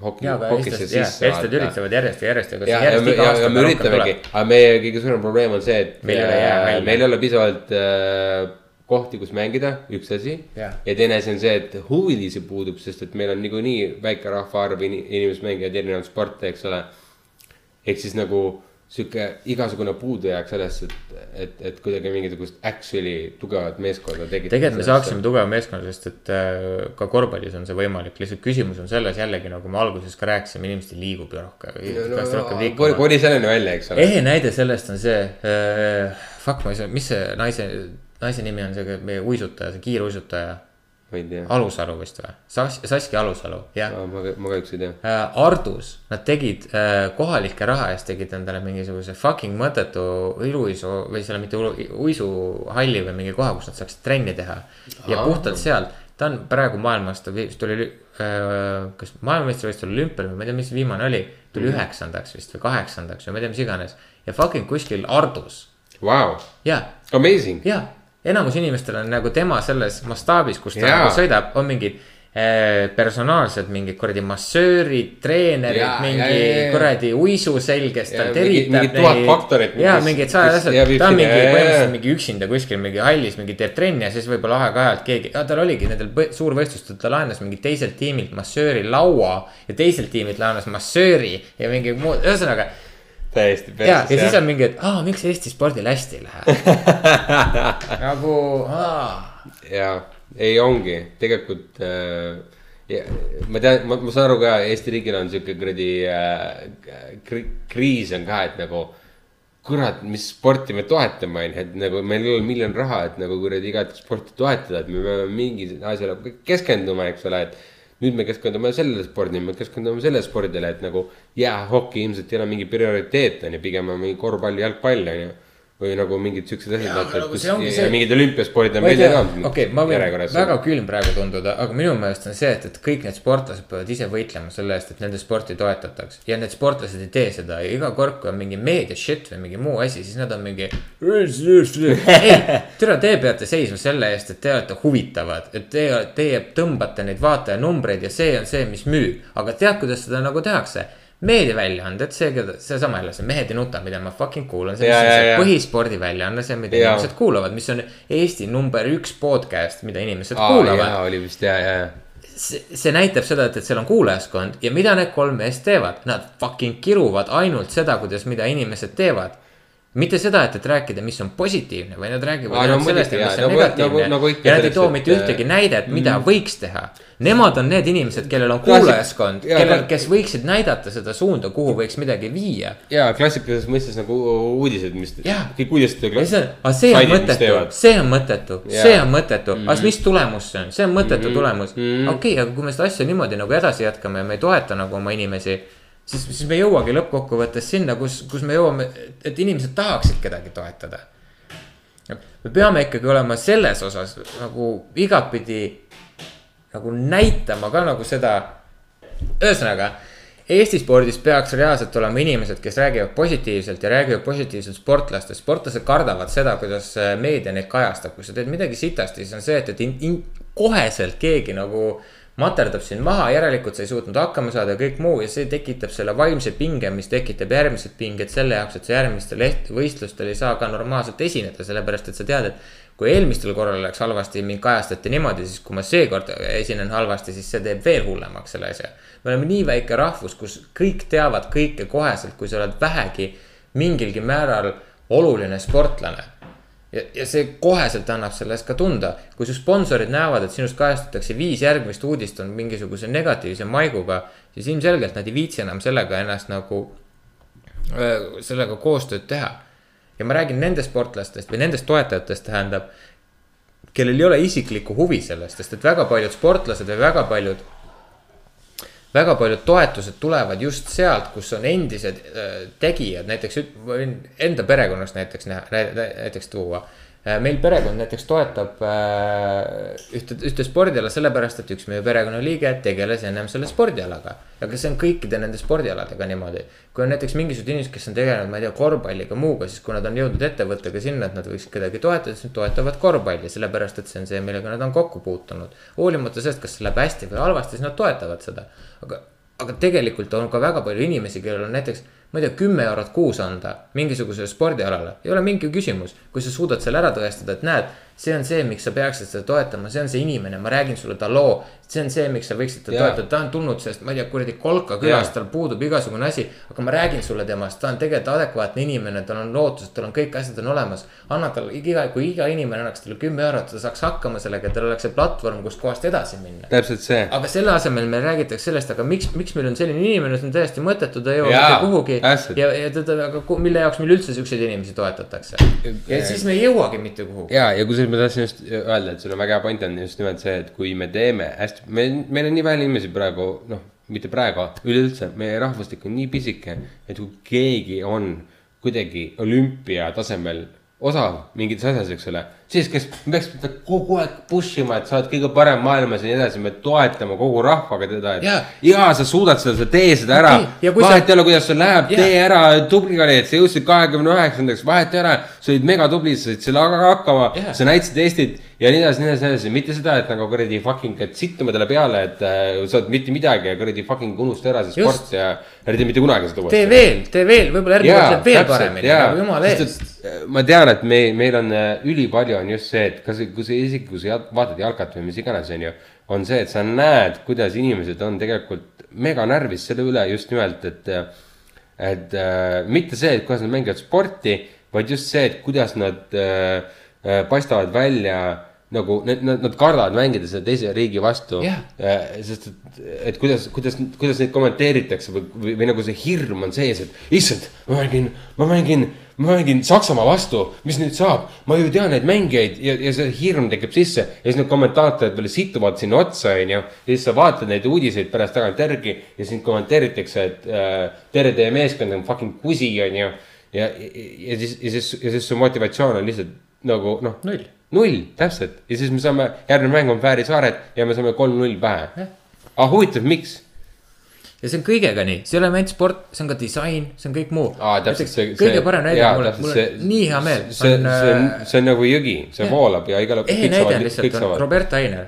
hoki, hokisse sisse. eestlased üritavad järjest ja järjest, aga see järjest me, iga aasta rohkem tuleb., aga meie kõige suurem probleem on see, et Meil ei ole meil ei ole piisavalt äh, kohti, kus mängida, üks asi. Jah. ja teine asi on see, et huvilisi puudub, sest et meil on niikuinii väike rahvaarv, inimesed mängivad erinevaid sporte, eks ole. ehk siis nagu sihuke igasugune puudujääk sellest, et, et, et kuidagi mingisugust actually tugevat meeskonda tekitada. tegelikult me saaksime tugeva meeskonna, sest et äh, ka korvpallis on see võimalik, lihtsalt küsimus on selles jällegi nagu me alguses ka rääkisime, inimesed ei liigu rohkem, rohkem koli, liikuma. koli selleni välja, eks ole. ehe näide sellest on see äh,, fuck, ma ei saa, mis see naise, naise nimi on see meie uisutaja, see kiiruisutaja, ma ei tea, Alusalu vist või? Sas-, Saskia Alusalu, jah. ma, ma kahjuks ei tea. Ardus, nad tegid äh, kohalike raha eest tegid endale mingisuguse fucking mõttetu iluuisu või selle mitte uisuhalli või mingi koha, kus nad saaksid trenni teha. ja Aa. puhtalt sealt, ta on praegu maailmas, ta vist tuli äh,, kas maailmameistrivõistlusel olümpial või ma ei tea, mis viimane oli. tuli Mhm. üheksandaks vist või kaheksandaks või ma ei tea, mis iganes ja fucking kuskil Ardus Vau, ja, amazing. ja enamus inimestel on nagu tema selles mastaabis, kus ta Jaa. nagu sõidab, on mingid äh, personaalsed mingid kuradi massöörid, treenerid Jaa,, mingi jaa. kuradi uisuselg, kes Jaa, tal mingi- teritab mingi tuhat faktorit, ja mingid sajad asjad, ta on mingi põhimõtteliselt mingi üksinda kuskil mingi hallis mingi teeb trenni ja siis võib-olla aeg-ajalt keegi, tal oligi nendel suurvõistlustel, ta laenas mingi teiselt tiimilt massööri laua ja teiselt tiimilt laenas massööri ja mingi muud, ühesõnaga täiesti ja, ja siis on mingi, et aa, miks Eesti spordil hästi ei lähe? Nagu, aa. Ja ei ongi. Tegelikult äh, ja ma tean, ma, ma saan aru ka, Eesti riigil on sihuke kuradi äh, kri, kriis on ka, et nagu kurat, mis sporti me toetame, onju, et nagu meil ei ole miljon raha, et nagu kuradi igat sporti toetada, et me peame mingi asjale keskenduma, eks ole, et nüüd me keskendume sellele spordile, me keskendume sellele spordile, et nagu jäähoki ilmselt ei ole mingi prioriteet, onju, pigem on mingi korvpall, jalgpall, onju. Või nagu mingid siuksed asjad, vaata, et nagu kus see mingid olümpiaspordid on tea, enam okei, ma võin väga külm praegu tunduda, aga minu meelest on see, et, et kõik need sportlased peavad ise võitlema selle eest, et nende sporti toetataks. ja need sportlased ei tee seda ja iga kord, kui on mingi meedia shit või mingi muu asi, siis nad on mingi. ei, tere, te peate seisma selle eest, et te olete huvitavad, et teie, teie tõmbate neid vaatajanumbreid ja see on see, mis müüb. aga tead, kuidas seda nagu tehakse? meediaväljaanded, see, seesama jälle see Mehed ei nuta, mida ma fucking kuulan, see Ja, on see ja. põhispordiväljaanne, see, mida Ja. inimesed kuulavad, mis on Eesti number üks podcast, mida inimesed aa, kuulavad oli vist ja, ja, ja. see, see näitab seda, et, et seal on kuulajaskond ja mida need kolm meest teevad, nad fucking kiruvad ainult seda, kuidas, mida inimesed teevad. Mitte seda, et, et rääkida, mis on positiivne, vaid nad räägivad Aa, no ainult sellest, mis on nagu- negatiivne nagu- nagu ja nad ei too et, mitte äh, ühtegi näidet, mida võiks teha. Nemad on need inimesed, kellel on kuulajaskond, kellel, kes võiksid näidata seda suunda, kuhu võiks midagi viia. ja klassikalises mõistes nagu uudised, mis Jaa. kõik uudised. ja see on, aga see on mõttetu, see on mõttetu, see on mõttetu, aga Mhm. mis tulemus see on, see on mõttetu tulemus. okei, aga kui me seda asja niimoodi nagu edasi jätkame ja me ei toeta nagu oma inimesi. siis, siis me ei jõuagi lõppkokkuvõttes sinna, kus, kus me jõuame, et inimesed tahaksid kedagi toetada. me peame ikkagi olema selles osas nagu igatpidi nagu näitama ka nagu seda. ühesõnaga, Eesti spordis peaks reaalselt olema inimesed, kes räägivad positiivselt ja räägivad positiivselt sportlastest. sportlased kardavad seda, kuidas äh, meedia neid kajastab, kui sa teed midagi sitasti, siis on see, et, et in, in, koheselt keegi nagu materdab sind maha, järelikult sa ei suutnud hakkama saada ja kõik muu ja see tekitab selle vaimse pinge, mis tekitab järgmised pinged selle jaoks, et sa järgmistel võistlustel ei saa ka normaalselt esineda, sellepärast et sa tead, et kui eelmistel korral läks halvasti, mind kajastati niimoodi, siis kui ma seekord esinen halvasti, siis see teeb veel hullemaks selle asja. me oleme nii väike rahvus, kus kõik teavad kõike koheselt, kui sa oled vähegi mingilgi määral oluline sportlane ja, ja see koheselt annab sellest ka tunda, kui su sponsorid näevad, et sinust kajastatakse viis järgmist uudist on mingisuguse negatiivse maiguga, siis ilmselgelt nad ei viitsi enam sellega ennast nagu, sellega koostööd teha. ja ma räägin nendest sportlastest või nendest toetajatest, tähendab, kellel ei ole isiklikku huvi sellest, sest et väga paljud sportlased või väga paljud väga paljud toetused tulevad just sealt, kus on endised äh, tegijad, näiteks võin enda perekonnast näiteks näha, näiteks tuua. Meil perekond näiteks toetab äh, ühte, ühte spordiala sellepärast, et üks meie perekonnaliige tegeles ennem selle spordialaga. aga see on kõikide nende spordialadega niimoodi. kui on näiteks mingisugused inimesed, kes on tegelenud, ma ei tea, korvpalliga, muuga, siis kui nad on jõudnud ettevõttega sinna, et nad võiksid kedagi toetada, siis nad toetavad korvpalli, sellepärast et see on see, millega nad on kokku puutunud. hoolimata sellest, kas see läheb hästi või halvasti, siis nad toetavad seda. aga, aga tegelikult on ka väga palju inimesi, kellel on näiteks, ma ei tea, kümme eurot kuus anda mingisugusele spordialale, ei ole mingi küsimus. kui sa suudad selle ära tõestada, et näed, see on see, miks sa peaksid seda toetama, see on see inimene, ma räägin sulle ta loo. See on see, miks sa võiksid teda toetada, ta on tulnud sellest, ma ei tea, kuradi kolka külast, tal puudub igasugune asi. aga ma räägin sulle temast, ta on tegelikult adekvaatne inimene, tal on lootused, tal on kõik asjad on olemas. anna talle iga, kui iga inimene annaks talle kümme eurot, ta saaks hakkama sellega, tal oleks see platvorm, kustkohast edasi minna täpselt see. aga selle asemel meil räägitakse sellest, aga miks, miks meil on selline inimene, see on täiesti mõttetu, ta ei jõua mitte kuhugi. ja, ja teda, aga mille jaoks meil üldse siukseid inimesi toetatakse. ja siis me ei jõuagi mitte kuhugi. ja, ja kusjuures ma tahtsin just öelda, et sul on väga hea point on just nimelt see, et kui me teeme hästi, me, meil on nii vähe inimesi praegu, noh, mitte praegu, üleüldse, meie rahvustik on nii pisike, et kui keegi on kuidagi olümpia tasemel osav mingites asjades, eks ole, siis kes, me peaks teda kogu aeg push ima, et sa oled kõige parem maailmas ja nii edasi, me toetame kogu rahvaga teda, et ja sa suudad seda, sa tee seda ära ja kui vahet ei ole, kuidas sul läheb, tee ära, tubli olid, sa jõudsid kahekümne üheksandaks, vahet ei ole, sa olid megatubli, sa said selle aga hakkama sa näitasid Eestit ja nii edasi, nii edasi, nii edasi, mitte seda, et nagu kuradi fucking, et sittuma talle peale, et äh, sa oled mitte midagi ja kuradi fucking unusta ära see Just. sport ja ära tee mitte kunagi seda uuesti. tee veel, tee veel, võib-olla järgmine kord teeb veel paremini, nagu jumala eest. ma tean, et me, meil on äh, ülipalju on just see, et kas, kui sa jal- vaatad jalkat või mis iganes, on ju. on see, et sa näed, kuidas inimesed on tegelikult mega närvis selle üle just nimelt, et. et äh, mitte see, et kuidas nad mängivad sporti, vaid just see, et kuidas nad äh, äh, paistavad välja nagu need, nad, nad kardavad mängida selle teise riigi vastu yeah.. sest et, et kuidas, kuidas, kuidas neid kommenteeritakse või, või, või nagu see hirm on sees, et issand, ma mängin, ma mängin, ma mängin Saksamaa vastu, mis nüüd saab, ma ju tean neid mängijaid ja, ja see hirm tekib sisse ja siis need kommentaatorid veel situvad sinna otsa, onju. ja siis sa vaatad neid uudiseid pärast tagantjärgi ja sind kommenteeritakse, et äh, tere, teie meeskond on fucking kusi, onju. ja, ja, ja siis, ja siis, ja siis su motivatsioon on lihtsalt nagu noh, null. null, täpselt ja siis me saame, järgmine mäng on Fääri saared ja me saame kolm-null pähe. aga huvitav, miks? ja see on kõigega nii, see ei ole ainult sport, see on ka disain, see on kõik muu. kõige parem näide, mul on, mul on nii hea meel. see, see on, see on nagu jõgi, see Jah. voolab ja igale. ehe näide on lihtsalt on Roberta Ainer,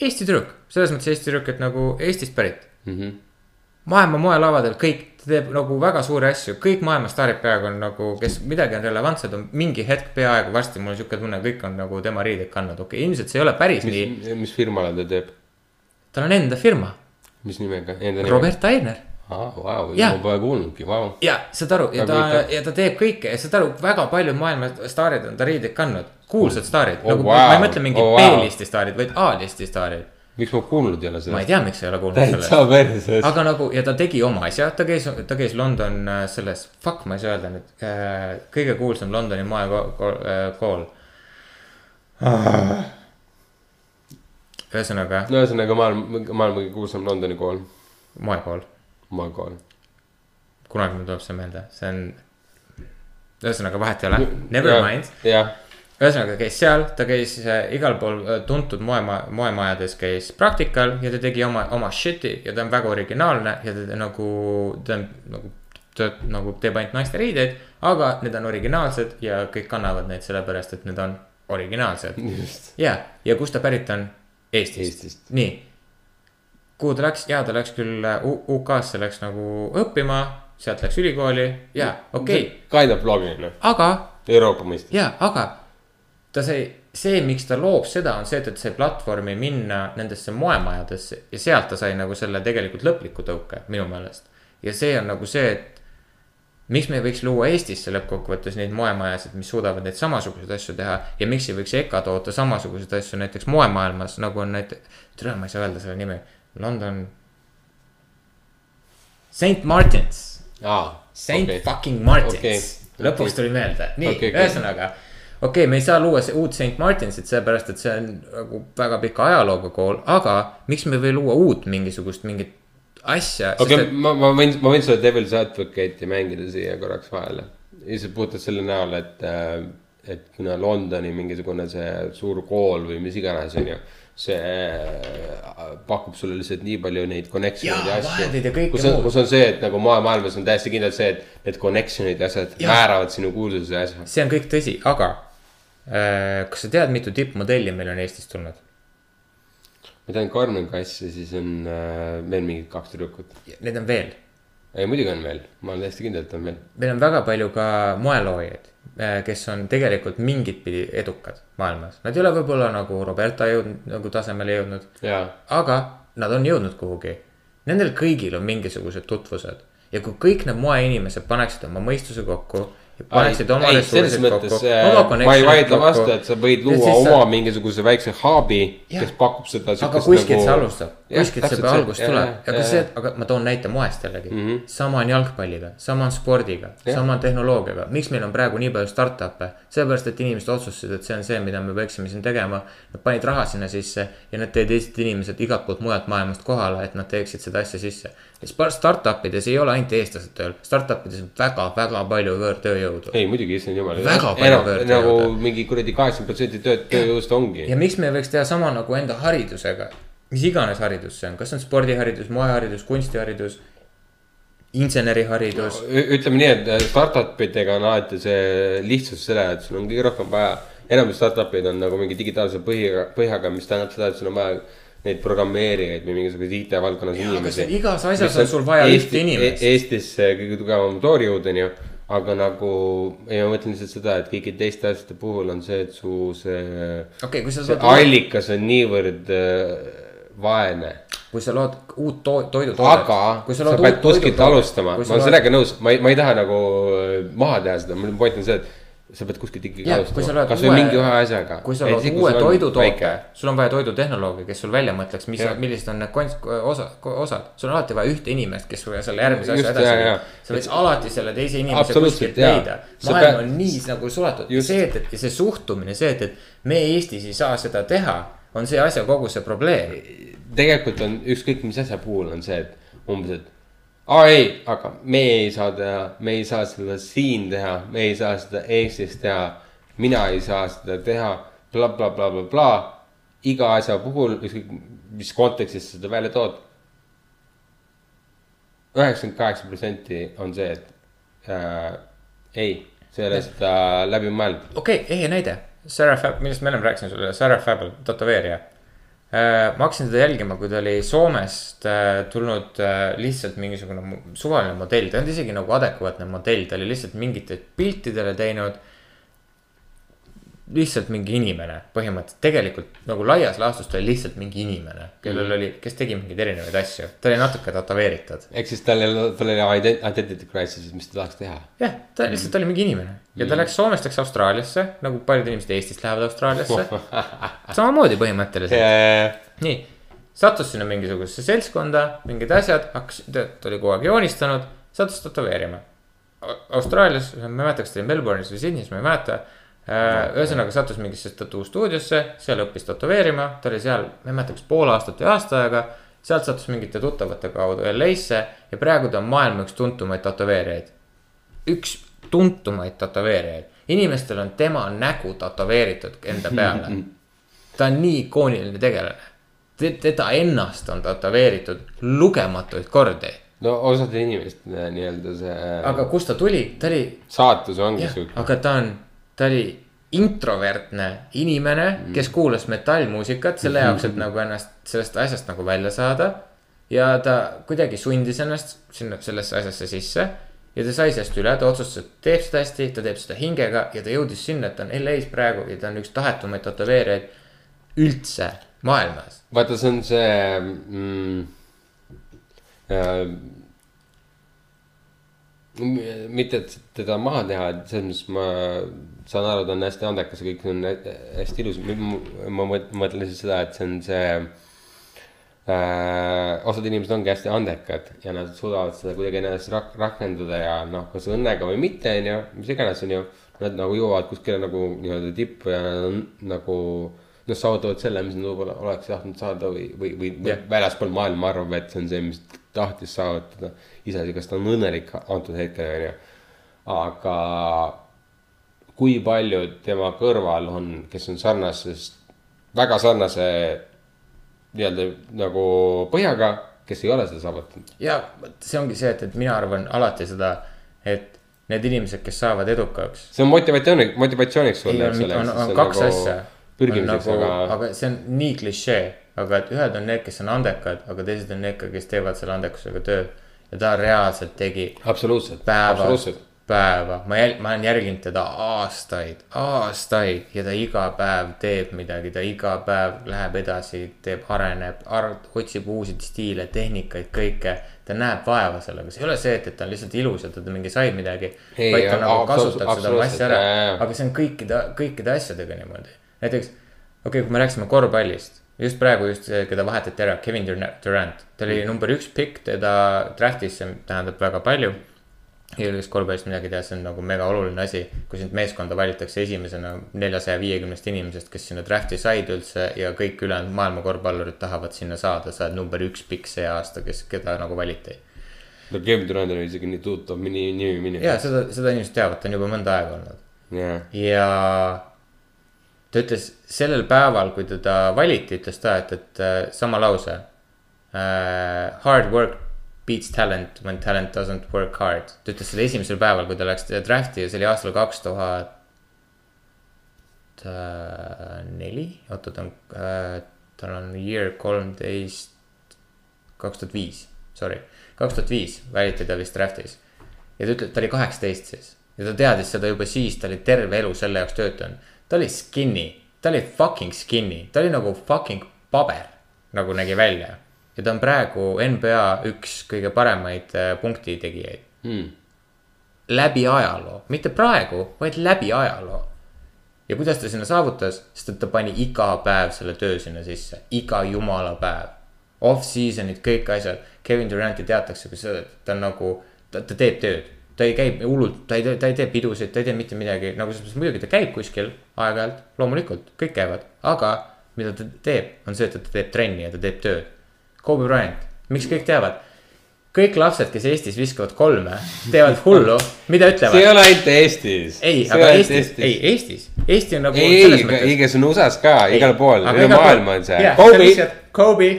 Eesti tüdruk, selles mõttes Eesti tüdruk, et nagu Eestist pärit mm. -hmm. maailma moelavadel kõik, ta teeb nagu väga suuri asju, kõik maailma staarid peaaegu on nagu, kes midagi on relevantsed, on mingi hetk peaaegu varsti mul on sihuke tunne, kõik on nagu tema riideid kandnud, okei okay,, ilmselt see ei ole päris mis... nii, mis, firmale ta teeb, tal on enda firma, mis nimega? enda nime? Robert Ainer aa, vau, Jah. ma pole kuulnudki, vau. ja saad aru ja ta ja ta teeb kõike ja saad aru, väga paljud maailma staarid on ta riideid kandnud, kuulsad staarid Oh, nagu wow. ma ei mõtle mingid Oh, oh, wow. B-listi staarid, vaid A-listi staarid. Miks ma kuulnud ei ole ma ei sellest? tea, miks sa ei ole kuulnud sellest. täitsa perses. aga nagu ja ta tegi oma asja, ta käis, ta käis London äh, selles, fuck, ma ei saa öelda nüüd äh,, kõige kuulsam Londoni moekool äh,. ühesõnaga no ühesõnaga maailma, maailma kõige kuulsam Londoni kool, moekool, maakool. kunagi mul tuleb see meelde, see on. ühesõnaga vahet ei ole, never mind. jah, ühesõnaga käis seal, ta käis äh, igal pool äh, tuntud moema-, moemajades käis praktikal ja ta tegi oma, oma shit'i ja ta on väga originaalne ja ta nagu, ta on nagu, ta nagu teeb ainult naiste riideid. aga need on originaalsed ja kõik kannavad neid sellepärast, et need on originaalsed. ja, ja kust ta pärit on? Eestist, Eestist. nii. kuhu ta läks, ja ta läks küll äh, UK-sse läks nagu õppima, sealt läks ülikooli ja okei okay., Kind of blogging, noh, aga Euroopa mõistes. ja, aga ta sai, see, miks ta loob seda, on see, et, et sai platvormi minna nendesse moemajadesse ja sealt ta sai nagu selle tegelikult lõpliku tõuke minu meelest. ja see on nagu see, et miks me ei võiks luua Eestisse lõppkokkuvõttes neid moemajasid, mis suudavad neid samasuguseid asju teha ja miks ei võiks EKA toota samasuguseid asju näiteks moemaailmas, nagu on näiteks, tere, ma ei saa öelda selle nime, London. Saint Martins Saint okei. okay. fucking Martins okay., lõpuks okei. tuli meelde, nii okay, ühesõnaga. Okei okay,, me ei saa luua uut Saint Martinsit, sellepärast et see on nagu väga pika ajalooga kool, aga miks me ei või luua uut mingisugust mingit asja. okei okay,, ma, ma võin, ma võin seda Devil's Advocate'i mängida siia korraks vahele. lihtsalt puhtalt selle näol, et, et kuna Londoni mingisugune see suur kool või mis iganes, on ju. see äh, pakub sulle lihtsalt nii palju neid connection'id ja ja asju. kus on, kus on see, et nagu moemaailmas on täiesti kindlalt see, et need connection'id ja asjad Jaa. määravad sinu kuulsuse ja asja. see on kõik tõsi, aga äh, kas sa tead, mitu tippmodelli meil on Eestist tulnud? ma tean Karmen Kass ja siis on äh, veel mingid kaks tüdrukut. Neid on veel, ei muidugi on veel, ma olen täiesti kindel, et on veel. meil on väga palju ka moeloojaid, kes on tegelikult mingit pidi edukad maailmas, nad ei ole võib-olla nagu Roberta jõudnud nagu tasemele jõudnud aga nad on jõudnud kuhugi. Nendel kõigil on mingisugused tutvused ja kui kõik need moeinimesed paneksid oma mõistuse kokku paneksid oma ressursid kokku, äh, ma ei vaidle vastu, et sa võid luua oma mingisuguse väikse hub'i, kes pakub seda. aga kuskilt see alustab, kuskilt see algus tuleb aga see aga ma toon näite moest jällegi mm. -hmm. sama on jalgpalliga, sama on spordiga, sama on tehnoloogiaga, miks meil on praegu nii palju startup'e. sellepärast, et inimesed otsustasid, et see on see, mida me peaksime siin tegema. Nad panid raha sinna sisse ja nad tõid Eesti inimesed igalt poolt mujalt maailmast kohale, et nad teeksid seda asja sisse. Startup ides ei ole ainult eestlased tööl, startup ides on väga-väga palju võõrtööjõudu. ei muidugi, issand jumal. Väga palju võõrtööjõudu. nagu mingi kuradi kaheksakümmend protsenti tööd, tööjõust ongi. ja miks me ei võiks teha sama nagu enda haridusega, mis iganes haridus see on, kas see on spordiharidus, moeharidus, kunstiharidus, inseneriharidus. ütleme nii, et äh, startup idega on alati see lihtsus selle, et sul on kõige rohkem vaja, enamik startup'id on nagu mingi digitaalse põhiga, põhjaga, mis tähendab seda, et sul on vaja neid programmeerijaid või mingisuguseid IT-valdkonnas inimesi igas asjas on sul vaja ühte inimest. Eestis see kõige tugevam motoorijuht on ju, aga nagu, ei ma mõtlen lihtsalt seda, et kõikide teiste asjade puhul on see, et su see okay,, allikas on niivõrd äh, vaene, kui sa lood uut to toidutoodet. aga sa pead kuskilt alustama, ma olen sellega nõus, ma ei, ma ei taha nagu äh, maha teha seda, mu point on see, et sa pead kuskilt ikkagi kui sa alustama, kasvõi uue- mingi ühe asjaga. kui sa lood uue toidutoote, sul on vaja toidutehnoloogi, kes sul välja mõtleks, mis millised on need konst-, osa, osad. sul on alati vaja ühte inimest, kes sulle selle järgmise asja edasi viib. sa võid alati selle teise inimese kuskilt leida. Sa maailm on nii nagu suletud, see, et, et see suhtumine, see, et, et me Eestis ei saa seda teha, on see asja kogu see probleem. tegelikult on ükskõik mis asja puhul on see, et umbes, et aa ei, aga me ei saa teha, me ei saa seda siin teha, me ei saa seda Eestis teha. mina ei saa seda teha bla,, blablabla, bla. iga asja puhul, ükskõik mis kontekstis sa seda välja tood. üheksakümmend kaheksa protsenti on see, et äh, ei, see ei ole seda läbi mõeldud. okei okay,, ehe näide, Sarah Fab, millest me ennem rääkisime sulle, Sarah Fabel, tätoveerija äh,. ma hakkasin teda jälgima, kui ta oli Soomest äh, tulnud äh, lihtsalt mingisugune suvaline modell, ta ei olnud isegi nagu adekvaatne modell, ta oli lihtsalt mingite piltidele teinud. Lihtsalt mingi inimene, põhimõtteliselt. Tegelikult nagu laias laastus ta oli lihtsalt mingi inimene, kellel oli, kes tegi mingeid erinevaid asju, ta oli natuke tätoveeritud. Ehk siis tal ole, tal ident- identity crisis, mis ta tahaks teha. jah, ta lihtsalt oli mingi inimene. Ja ta läks Soomest läks Austraaliasse nagu paljud inimesed Eestist lähevad Austraaliasse. samamoodi põhimõtteliselt, nii, sattus sinna mingisugusesse seltskonda, mingid asjad, hakkas, ta oli kogu aeg joonistanud, sattus tätoveerima. Austraalias, ma ei mäleta, kas ta oli Melbourne'is või Sydney's, ma ei mäleta. Ühesõnaga sattus mingisse tattoo-stuudiosse, seal õppis tätoveerima, ta oli seal, ma ei mäleta, kas pool aastat või aasta aega. sealt sattus mingite tuttavate kaudu LA-sse ja praegu ta on maailma üks tuntumaid tätoveerijaid üks tuntumaid tätoveerijaid, inimestel on tema nägu tätoveeritud enda peale. ta on nii ikooniline tegelane. teda ennast on tätoveeritud lugematuid kordi, no osadel inimestel äh, nii-öelda see äh, aga kust ta tuli, ta oli, saatus ongi sihuke. aga ta on, ta oli introvertne inimene, kes kuulas metallmuusikat selle jaoks, et nagu ennast sellest asjast nagu välja saada. ja ta kuidagi sundis ennast sinna sellesse asjasse sisse ja ta sai sellest üle, ta otsustas, et teeb seda hästi, ta teeb seda hingega ja ta jõudis sinna, et ta on LA-s praegu ja ta on üks tahetumaid tätoveerijaid üldse maailmas. vaata, see on see mm, äh,. mitte, et teda maha teha, et selles mõttes ma saan aru, ta on hästi andekas ja kõik on hä- hästi ilus. ma mõt- mõtlen siis seda, et see on see äh,. osad inimesed ongi hästi andekad ja nad suudavad seda kuidagi ennast rak-, rakendada ja noh, kas õnnega või mitte, on ju, mis iganes, on ju. Nad nagu jõuavad kuskile nagu nii-öelda tippu ja nad on nagu noh, saavutavad selle, mis nad võib-olla oleks tahtnud saada või, või, või yeah. väljaspool maailma arvab, et see on see, mis tahtis saavutada. iseasi, kas ta on õnnelik antud hetkel, on ju. aga kui paljud tema kõrval on, kes on sarnasest, väga sarnase nii-öelda nagu põhjaga, kes ei ole seda saavutanud. ja see ongi see, et, et mina arvan alati seda, et need inimesed, kes saavad edukaks. see on motivatsiooni, motivatsiooniks ei, sulle, on, eks ole. on, on kaks nagu asja. pürgimiseks, nagu, aga aga see on nii klišee, aga et ühed on need, kes on andekad, aga teised on need, kes teevad selle andekusega tööd. ja ta reaalselt tegi absoluutselt, absoluutselt. päeva, ma jäl-, ma olen jälginud teda aastaid, aastaid ja ta iga päev teeb midagi, ta iga päev läheb edasi, teeb, areneb, otsib uusi stiile, tehnikaid, kõike. ta näeb vaeva sellega, see ei ole see, et, et ta on lihtsalt ilus ja ta mingi sai midagi. Vaid ta nagu kasutab seda absoluutselt, massi ära aga see on kõikide, kõikide asjadega niimoodi. näiteks, okei okay,, kui me rääkisime korvpallist, just praegu just see, keda vahetati ära, Kevin Durant, ta Mm. oli number üks pikk, teda draft'is, see tähendab väga palju keegi, kes korvpallist midagi teab, see on nagu mega oluline asi, kui sind meeskonda valitakse esimesena neljasaja viiekümnest inimesest, kes sinna draft'i said üldse ja kõik ülejäänud maailma korvpallurid tahavad sinna saada, sa oled number üks pikk see aasta, kes, keda nagu valiti. no Kevin Durant oli isegi nii tuttav nimi, nimi, nimi. ja seda, seda inimesed teavad, ta on juba mõnda aega olnud. jah, ja ta ütles sellel päeval, kui teda valiti, ütles ta, et, et äh, sama lause uh,. Hard work beats talent when talent doesn't work hard. ta ütles selle esimesel päeval, kui ta läks draft'i ja see oli aastal kaks tuhat neli, oota ta on uh,, tal on year kolmteist, kaks tuhat viis, sorry, kaks tuhat viis valiti ta vist draft'is. ja ta ütleb, ta oli kaheksateist siis ja ta teadis seda juba siis, ta oli terve elu selle jaoks töötanud. ta oli skinny, ta oli fucking skinny, ta oli nagu fucking paber, nagu nägi välja. Ja ta on praegu NBA üks kõige paremaid äh, punktitegijaid hmm. läbi ajaloo, mitte praegu, vaid läbi ajaloo. ja kuidas ta sinna saavutas, sest et ta pani iga päev selle töö sinna sisse, iga jumala päev. Off-season'id, kõik asjad, Kevin Duranti teatakse kui see, et ta on nagu, ta, ta teeb tööd. ta ei käi hullult, ta ei, ta ei tee pidusid, ta ei tee mitte midagi, nagu selles mõttes muidugi ta käib kuskil aeg-ajalt, loomulikult, kõik käivad, aga mida ta teeb, on see, et ta teeb trenni ja ta teeb tööd. Kobe Bryant, miks kõik teavad? kõik lapsed, kes Eestis viskavad kolme, teevad hullu, mida see ei ütlevad? ole ainult Eestis. ei, aga Eestis, ei Eestis, Eesti on nagu ei, ei, ei, kes on USA-s ka, igal pool, üle maailma on see. Kobe Kobe,.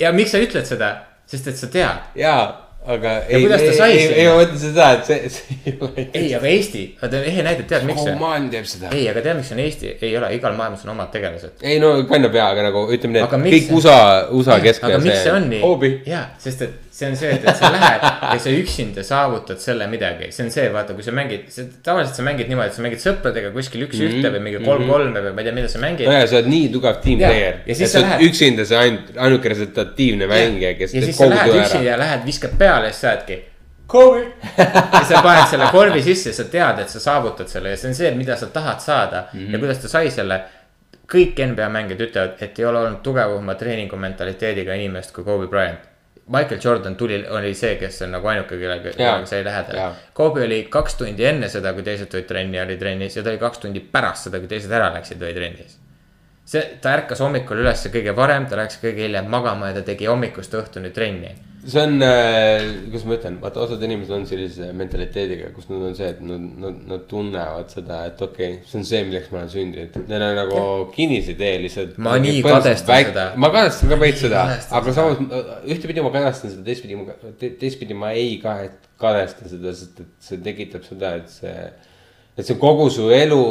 Ja miks sa ütled seda, sest et sa tead, jaa, aga. Ja kuidas ta sai ei, sinna? ei, ma mõtlen seda, et see, see ei ole. ei, aga Eesti, vaata ehe näide, tead miks see? Oman teeb seda. ei, aga tead, miks on Eesti, ei ole, igal maailmas on omad tegelased. ei no kannab jaa, aga nagu ütleme nii, Aga et kõik see- USA, USA keskne aga miks see on nii jaa, sest et see on see, et, et sa lähed ja sa üksinda saavutad selle midagi, see on see, vaata, kui sa mängid, tavaliselt sa mängid niimoodi, et sa mängid sõpradega kuskil üks-ühte või mingi kolm-kolme või ma ei tea, mida sa mängid. nojah, sa oled nii tugev Jaa, player, ja siis sa sa lähed- üksinda see ainult, ainuke resultatiivne mängija, kes ja siis sa lähed töö üksi ära. ja lähed, viskad peale ja siis saadki. Kobe. ja sa paned selle korvi sisse sa tead, et sa saavutad selle ja see on see, mida sa tahad saada mm -hmm. ja kuidas ta sai selle. kõik NBA mängijad ütlevad, et ei ole olnud tugevama treeningu mentaliteediga inimest kui Kobe Bryant. Michael Jordan tuli, oli see, kes on nagu ainuke, kellega kellega sai lähedale. Kobe oli kaks tundi enne seda, kui teised tulid trenni, oli trennis ja ta oli kaks tundi pärast seda, kui teised ära läksid, oli trennis see, ta ärkas hommikul üles kõige varem, ta läks kõige hiljem magama ja ta tegi hommikust õhtuni trenni. See on, kuidas ma ütlen, vaata osad inimesed on sellise mentaliteediga, kus nad on see, et nad, nad, nad tunnevad seda, et okei okay,, see on see, milleks ma olen sündinud. Neil on nagu kinnisidee lihtsalt. Ma nii kadestan seda. ma kadestan ka veits seda, aga samas ühtepidi ma kadestan seda, teistpidi ma, teistpidi ma ei kahe- kadesta seda, sest et see tekitab seda, et see, et see kogu su elu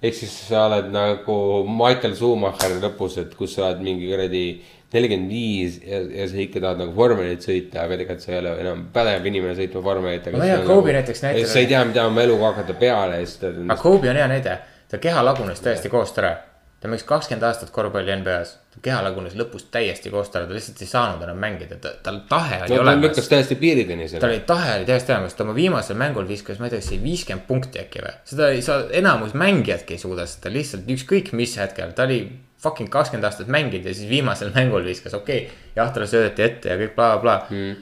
ehk siis sa oled nagu Michael Schumacher lõpus, et kus sa oled mingi kuradi nelikümmend viis ja, ja sa ikka tahad nagu vormelit sõita, aga tegelikult sa ei ole enam pädev inimene sõitma vormelit. Ma ei tea, Kobe näiteks näitab- sa ei tea, mida oma eluga hakata peale ja siis tead aga Kobe on hea näide, ta keha lagunes täiesti koost ära. ta mängis kakskümmend aastat korvpalli NBA-s, ta keha lagunes lõpus täiesti koost ära, ta lihtsalt ei saanud enam mängida, ta, tal tahe oli no, ta olemas lükkas. täiesti piirideni tal selle. oli tahe oli täiesti olemas, ta oma viimasel mängul viskas, ma ei tea, kas see viiskümmend punkti äkki või. seda ei saa, enamus mängijadki ei suuda seda lihtsalt ükskõik mis hetkel, ta oli fucking kakskümmend aastat mänginud ja siis viimasel mängul viskas, okei okay,. jah, talle söödeti ette ja kõik blablabla bla, bla. mm..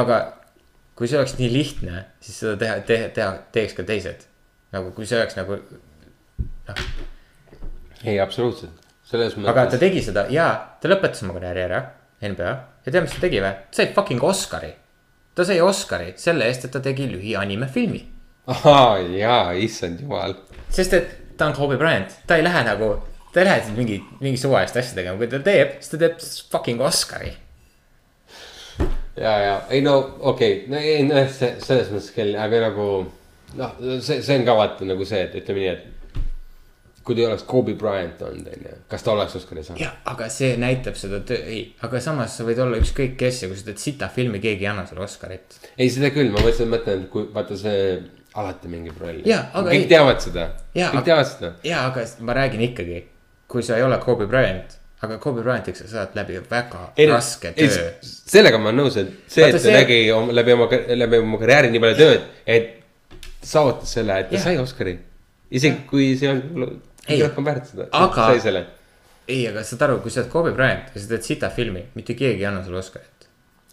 aga kui see oleks nii lihtne, siis seda teha, teha, teha, teeks ka teised. nagu kui see oleks nagu, ei, absoluutselt, selles mõttes. aga ta tegi seda ja ta lõpetas oma karjääri ära, NBA. ja tead, mis ta tegi või? ta sai fucking Oscari. ta sai Oscari selle eest, et ta tegi lühianimefilmi ahaa, jaa, issand jumal. sest et ta on Kobe Bryant, ta ei lähe nagu, ta ei lähe siis mingi, mingi suvalist asja tegema, kui ta teeb, siis ta teeb fucking Oscari. ja, ja ei no okei okay., no ei noh, see selles mõttes küll, aga nagu noh, see, see on ka vaata nagu see, et ütleme nii, et kui ta ei oleks Kobe Bryant olnud, onju, kas ta oleks Oscari saanud? jah, aga see näitab seda ei, aga samas sa võid olla ükskõik kes ja kui sa teed sita filmi, keegi ei anna sulle Oscarit. ei, seda küll, ma mõtlesin, mõtlen, kui vaata see alati mängib rolli. Kõik ei- teavad seda, kõik aga- teavad seda. ja, aga ma räägin ikkagi, kui sa ei ole Kobe Bryant, aga Kobe Bryantiks sa saad läbi väga ei, raske töö. sellega ma olen nõus, et see, et ta see- nägi oma, läbi oma, läbi oma karjääri nii palju tööd, et saavutas selle, et ta Jah. sai Oscari. isegi kui see Ei, kõige rohkem väärt seda, aga- sai selle. ei, aga saad aru, kui sa oled Kobe Bryant ja sa teed sita filmi, mitte keegi ei anna sulle Oscarit.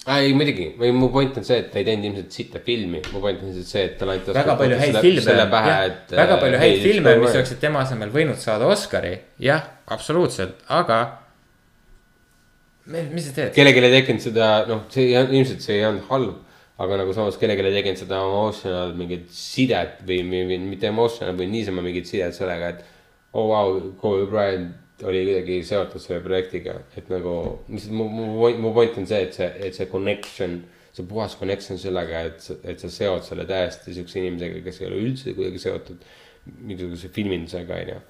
Ei muidugi, või mu point on see, et ta ei teinud ilmselt sitta filmi, mu point on lihtsalt see, et talle anti. väga palju häid filme, väga palju häid äh, filme, mis oleksid tema asemel võinud saada Oscari, jah, absoluutselt, aga. mis sa teed? kellelegi ei tekkinud seda, noh, see ilmselt see ei olnud halb. aga nagu samas kellelegi ei tekkinud seda emotional mingit sidet või, või, või mitte emotional või niisama mingit sidet sellega, et. oh vau wow,, Kobe Bryant oli kuidagi seotud selle projektiga, et nagu, lihtsalt mu, mu, mu point on see, et see, et see connection. see puhas connection sellega, et, et sa seod selle täiesti siukse inimesega, kes ei ole üldse kuidagi seotud mingisuguse filmindusega, onju.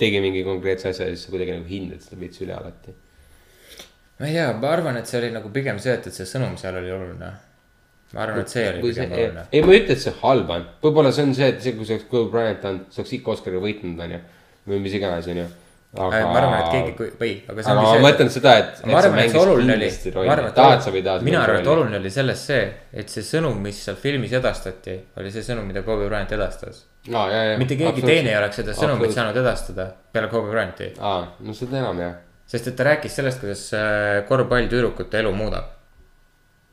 tegi mingi konkreetse asja ja siis sa kuidagi nagu hindad seda veits üle alati ma ei tea, ma arvan, et see oli nagu pigem see, et, et see sõnum seal oli oluline. ma arvan, et see oli pigem oluline. ei, ma ei ütle, et see halb on, võib-olla see on see, et see, kui see oleks Kobe Bryant olnud, see oleks ikka Oscari võitnud, onju. või mis iganes, onju. Aga ma arvan, et keegi, või, aga see aga ongi ma mõtlen seda, et, ma arvan, et see oluline oli, ma arvan, et tahad sa või ei taha mina arvan, et oluline oli selles see, et see sõnum, mis seal filmis edastati, oli see sõnum, mida Kobe Bryant edastas. no,. mitte keegi teine ei oleks seda sõnumit saanud edastada peale Kobe Bryanti, aa, no seda enam jah. sest et ta rääkis sellest, kuidas äh, korvpall tüdrukute elu muudab.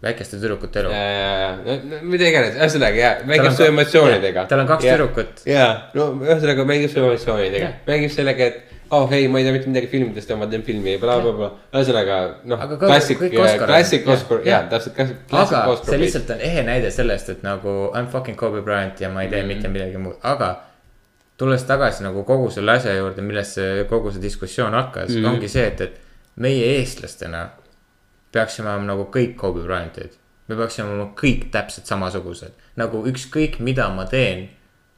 väikeste tüdrukute elu. ja, ja, ja, no mida iganes, ühesõnaga jaa, mängib on su emotsioonidega. tal on kaks tüdrukut. jaa, no ühesõnaga mängib su emotsioonidega mängib sellega, et oh ei, ma ei tea mitte midagi filmidest ja ma teen filmi ja blablabla. ühesõnaga noh Aga, klassik Oscarid. klassik Oscar, jaa, täpselt, klassik, klassik aga Oscar. see lihtsalt on ehe näide sellest, et nagu I m fucking Kobe Bryant ja ma ei tee Mhm. mitte midagi muud, aga tulles tagasi nagu kogu selle asja juurde, millest see kogu see diskussioon hakkas mm, -hmm. ongi see, et, et meie eestlastena peaksime olema nagu kõik Kobe Bryantid. me peaksime olema kõik täpselt samasugused, nagu ükskõik, mida ma teen,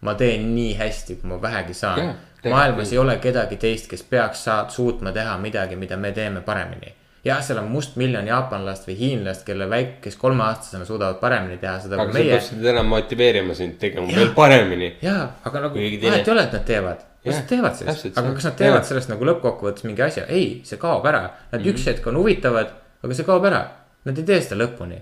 ma teen nii hästi, kui ma vähegi saan yeah,. Maailmas ei ole kedagi teist, kes peaks saad, suutma teha midagi, mida me teeme paremini jah, seal on mustmiljon jaapanlast või hiinlast, kelle väik-, kes kolmeaastasena suudavad paremini teha seda aga kui sa meie. peaksid enam motiveerima sind tegema Jah. veel paremini. jaa, aga nagu vahet ei ole, et nad teevad. Jah, nad teevad siis aga kas nad teevad Jah. sellest nagu lõppkokkuvõttes mingi asja, ei, see kaob ära. Nad Mhm. üks hetk on huvitavad, aga see kaob ära. Nad ei tee seda lõpuni.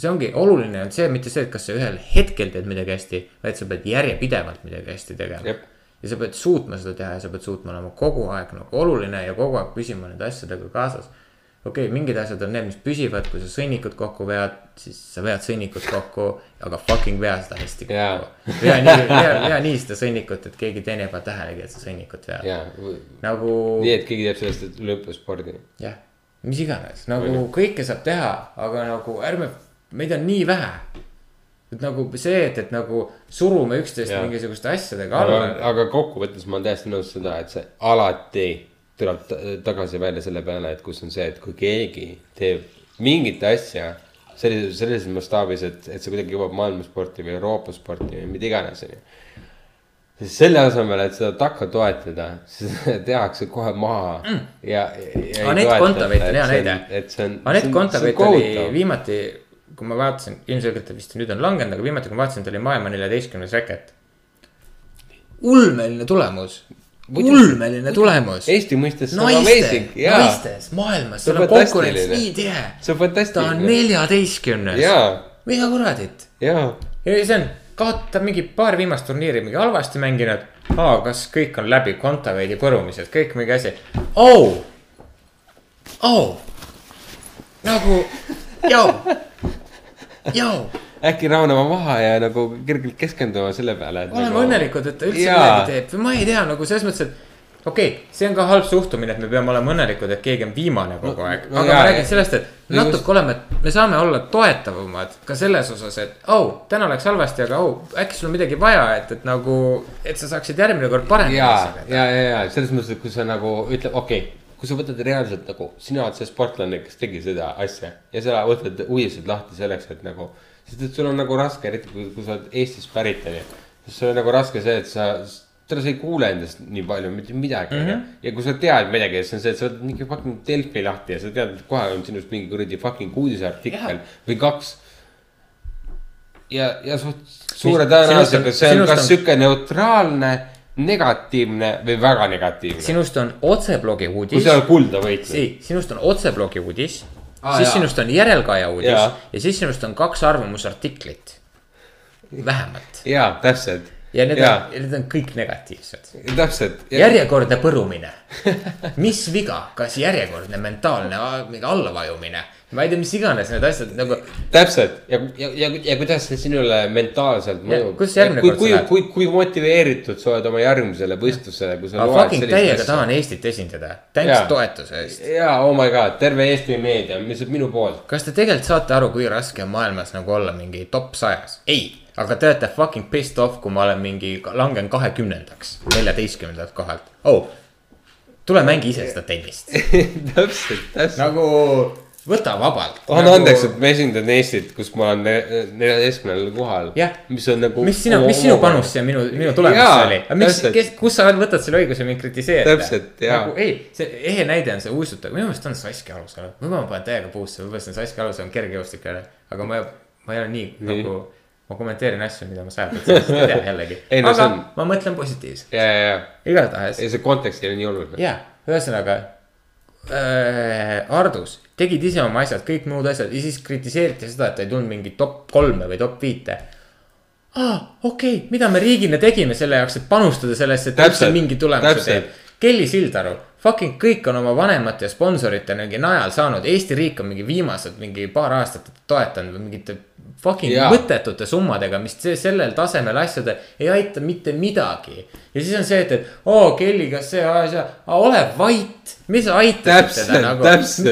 see ongi oluline on see, mitte see, et kas sa ühel hetkel teed midagi hästi, vaid sa pead järjepidevalt midagi hästi tegema. Ja sa pead suutma seda teha ja sa pead suutma olema kogu aeg nagu oluline ja kogu aeg püsima nende asjadega kaasas. okei okay,, mingid asjad on need, mis püsivad, kui sa sõnnikut kokku vead, siis sa vead sõnnikut kokku, aga fucking vea seda hästi kokku. vea nii, vea, vea nii seda sõnnikut, et keegi teine ei pane tähelegi, et sa sõnnikut vead. jaa, nagu nii, et keegi teeb sellest olümpiaspordi. jah, mis iganes, nagu kõike saab teha, aga nagu ärme, meid on nii vähe. Et nagu see, et, et nagu surume üksteist mingisuguste asjadega aga alla,. aga kokkuvõttes ma olen täiesti nõus seda, et see alati tuleb ta- tagasi välja selle peale, et kus on see, et kui keegi teeb mingit asja sellises, sellises mastaabis, et, et see kuidagi jõuab maailmasporti või Euroopa sporti või mida iganes, onju. siis selle asemel, et seda takka toetada, siis tehakse kohe maha mm. ja, ja. Anett Kontaveit on hea näide. et see on. Anett Kontaveit oli viimati, kui ma vaatasin, ilmselgelt ta vist nüüd on langenud, aga viimati, kui ma vaatasin, ta oli maailma neljateistkümnes reket. ulmeline tulemus, ulmeline tulemus. Eesti mõistes see on amazing,, naistes, maailmas, seal on on konkurents fantastiline. nii tihe. see on ta on fantastiline. neljateistkümnes. mida kuradit. ja see on, kaotab mingi paar viimast turniiri mingi halvasti mänginud. aa, kas kõik on läbi Kontaveidi põrumised, kõik mingi asi oh!. Oh! nagu, joo, äkki rahunema maha ja nagu kergelt keskenduma selle peale. oleme õnnelikud, et ta üldse midagi teeb. Või ma ei tea, nagu selles mõttes, et okei okay,, see on ka halb suhtumine, et me peame olema õnnelikud, et keegi on viimane kogu aeg. no aga jaa, ma räägin sellest, et no just- natuke oleme, me saame olla toetavamad ka selles osas, et au oh,, täna läks halvasti, aga au oh,, äkki sul on midagi vaja, et, et nagu, et sa saaksid järgmine kord paremini ja, ja, ja, ja selles mõttes, et kui sa nagu ütled, okei okay,, kui sa võtad reaalselt nagu, sina oled see sportlane, kes tegi seda asja ja sa võtad uudised lahti selleks, et nagu. sest et sul on nagu raske, eriti kui, kui sa oled Eestist pärit onju. siis sul on nagu raske see, et sa, täna sa ei kuule endast nii palju mitte midagi onju mm. -hmm. ja kui sa tead midagi, siis on see, et sa võtad mingi fucking Delfi lahti ja sa tead, et kohe on sinust mingi kuradi fucking uudiseartikkel või kaks ja, ja suht suure tõenäosusega see on kas sihuke neutraalne, negatiivne või väga negatiivne. sinust on otseblogi kui uudis sa. oled kulda võitnud. ei, sinust on otseblogi uudis Aa, siis jaa. sinust on järelkaja uudis Jaa. ja siis sinust on kaks arvamusartiklit. vähemalt jaa, täpselt. ja need Jaa. on, need on kõik negatiivsed. täpselt. järjekordne põrumine. mis viga, kas järjekordne mentaalne mingi allavajumine, ma ei tea, mis iganes need asjad nagu. täpselt ja, ja, ja, ja kuidas see sinule mentaalselt mõjub. kuidas järgmine kui, kord kui sa, lähed? kui, kui motiveeritud sa oled oma järgmisele võistlusele, kui sa ma fucking täiega. tahan Eestit esindada, Jaa. toetuse eest. jaa, oh my god, terve Eesti meedia lihtsalt minu poolt. kas te tegelikult saate aru, kui raske on maailmas nagu olla mingi top sajas? ei, aga te olete fucking pissed off, kui ma olen mingi, langen kahekümnendaks, neljateistkümnendalt kohalt oh,. tule mängi ise seda tennist, täpselt, täpselt. nagu võta vabalt. anna andeks, et ma esindan Eestit, kus ma olen ne- neljateistkümnendal kohal. Mis on nagu. mis sinu, mis sinu panus siia minu, minu tulemusse Jaa, oli? miks kes, kus sa võtad selle õiguse mind kritiseerida? Täpselt, jaa. nagu ei, see ehe näide on see uisutaja, minu meelest on Saskia Alusalu, võib-olla ma panen täiega puusse, võib-olla see on Saskia Alusalu on kergejõustiklane, aga ma, ma ei ole nii, nii. Nagu ma kommenteerin asju, mida ma sajaprotsendiliselt ei tea jällegi Ei, no aga on- ma mõtlen positiivselt, igatahes ei see kontekst ei ole nii oluline. ja ühesõnaga äh,. Hardus tegid ise oma asjad, kõik muud asjad ja siis kritiseeriti seda, et ei tulnud mingit top kolme või top viite. aa, okei okay,, mida me riigina tegime selle jaoks, et panustada sellesse, et üldse mingi tulemuse teeb. Kelly Sildaru, fucking kõik on oma vanemate ja sponsorite mingi najal saanud, Eesti riik on mingi viimased mingi paar aastat toetanud mingite fucking ja. mõttetute summadega, mis sellel tasemel asjadel ei aita mitte midagi. ja siis on see, et, et oo Kelly, kas see asja, ole vait, mis aitasid teda nagu,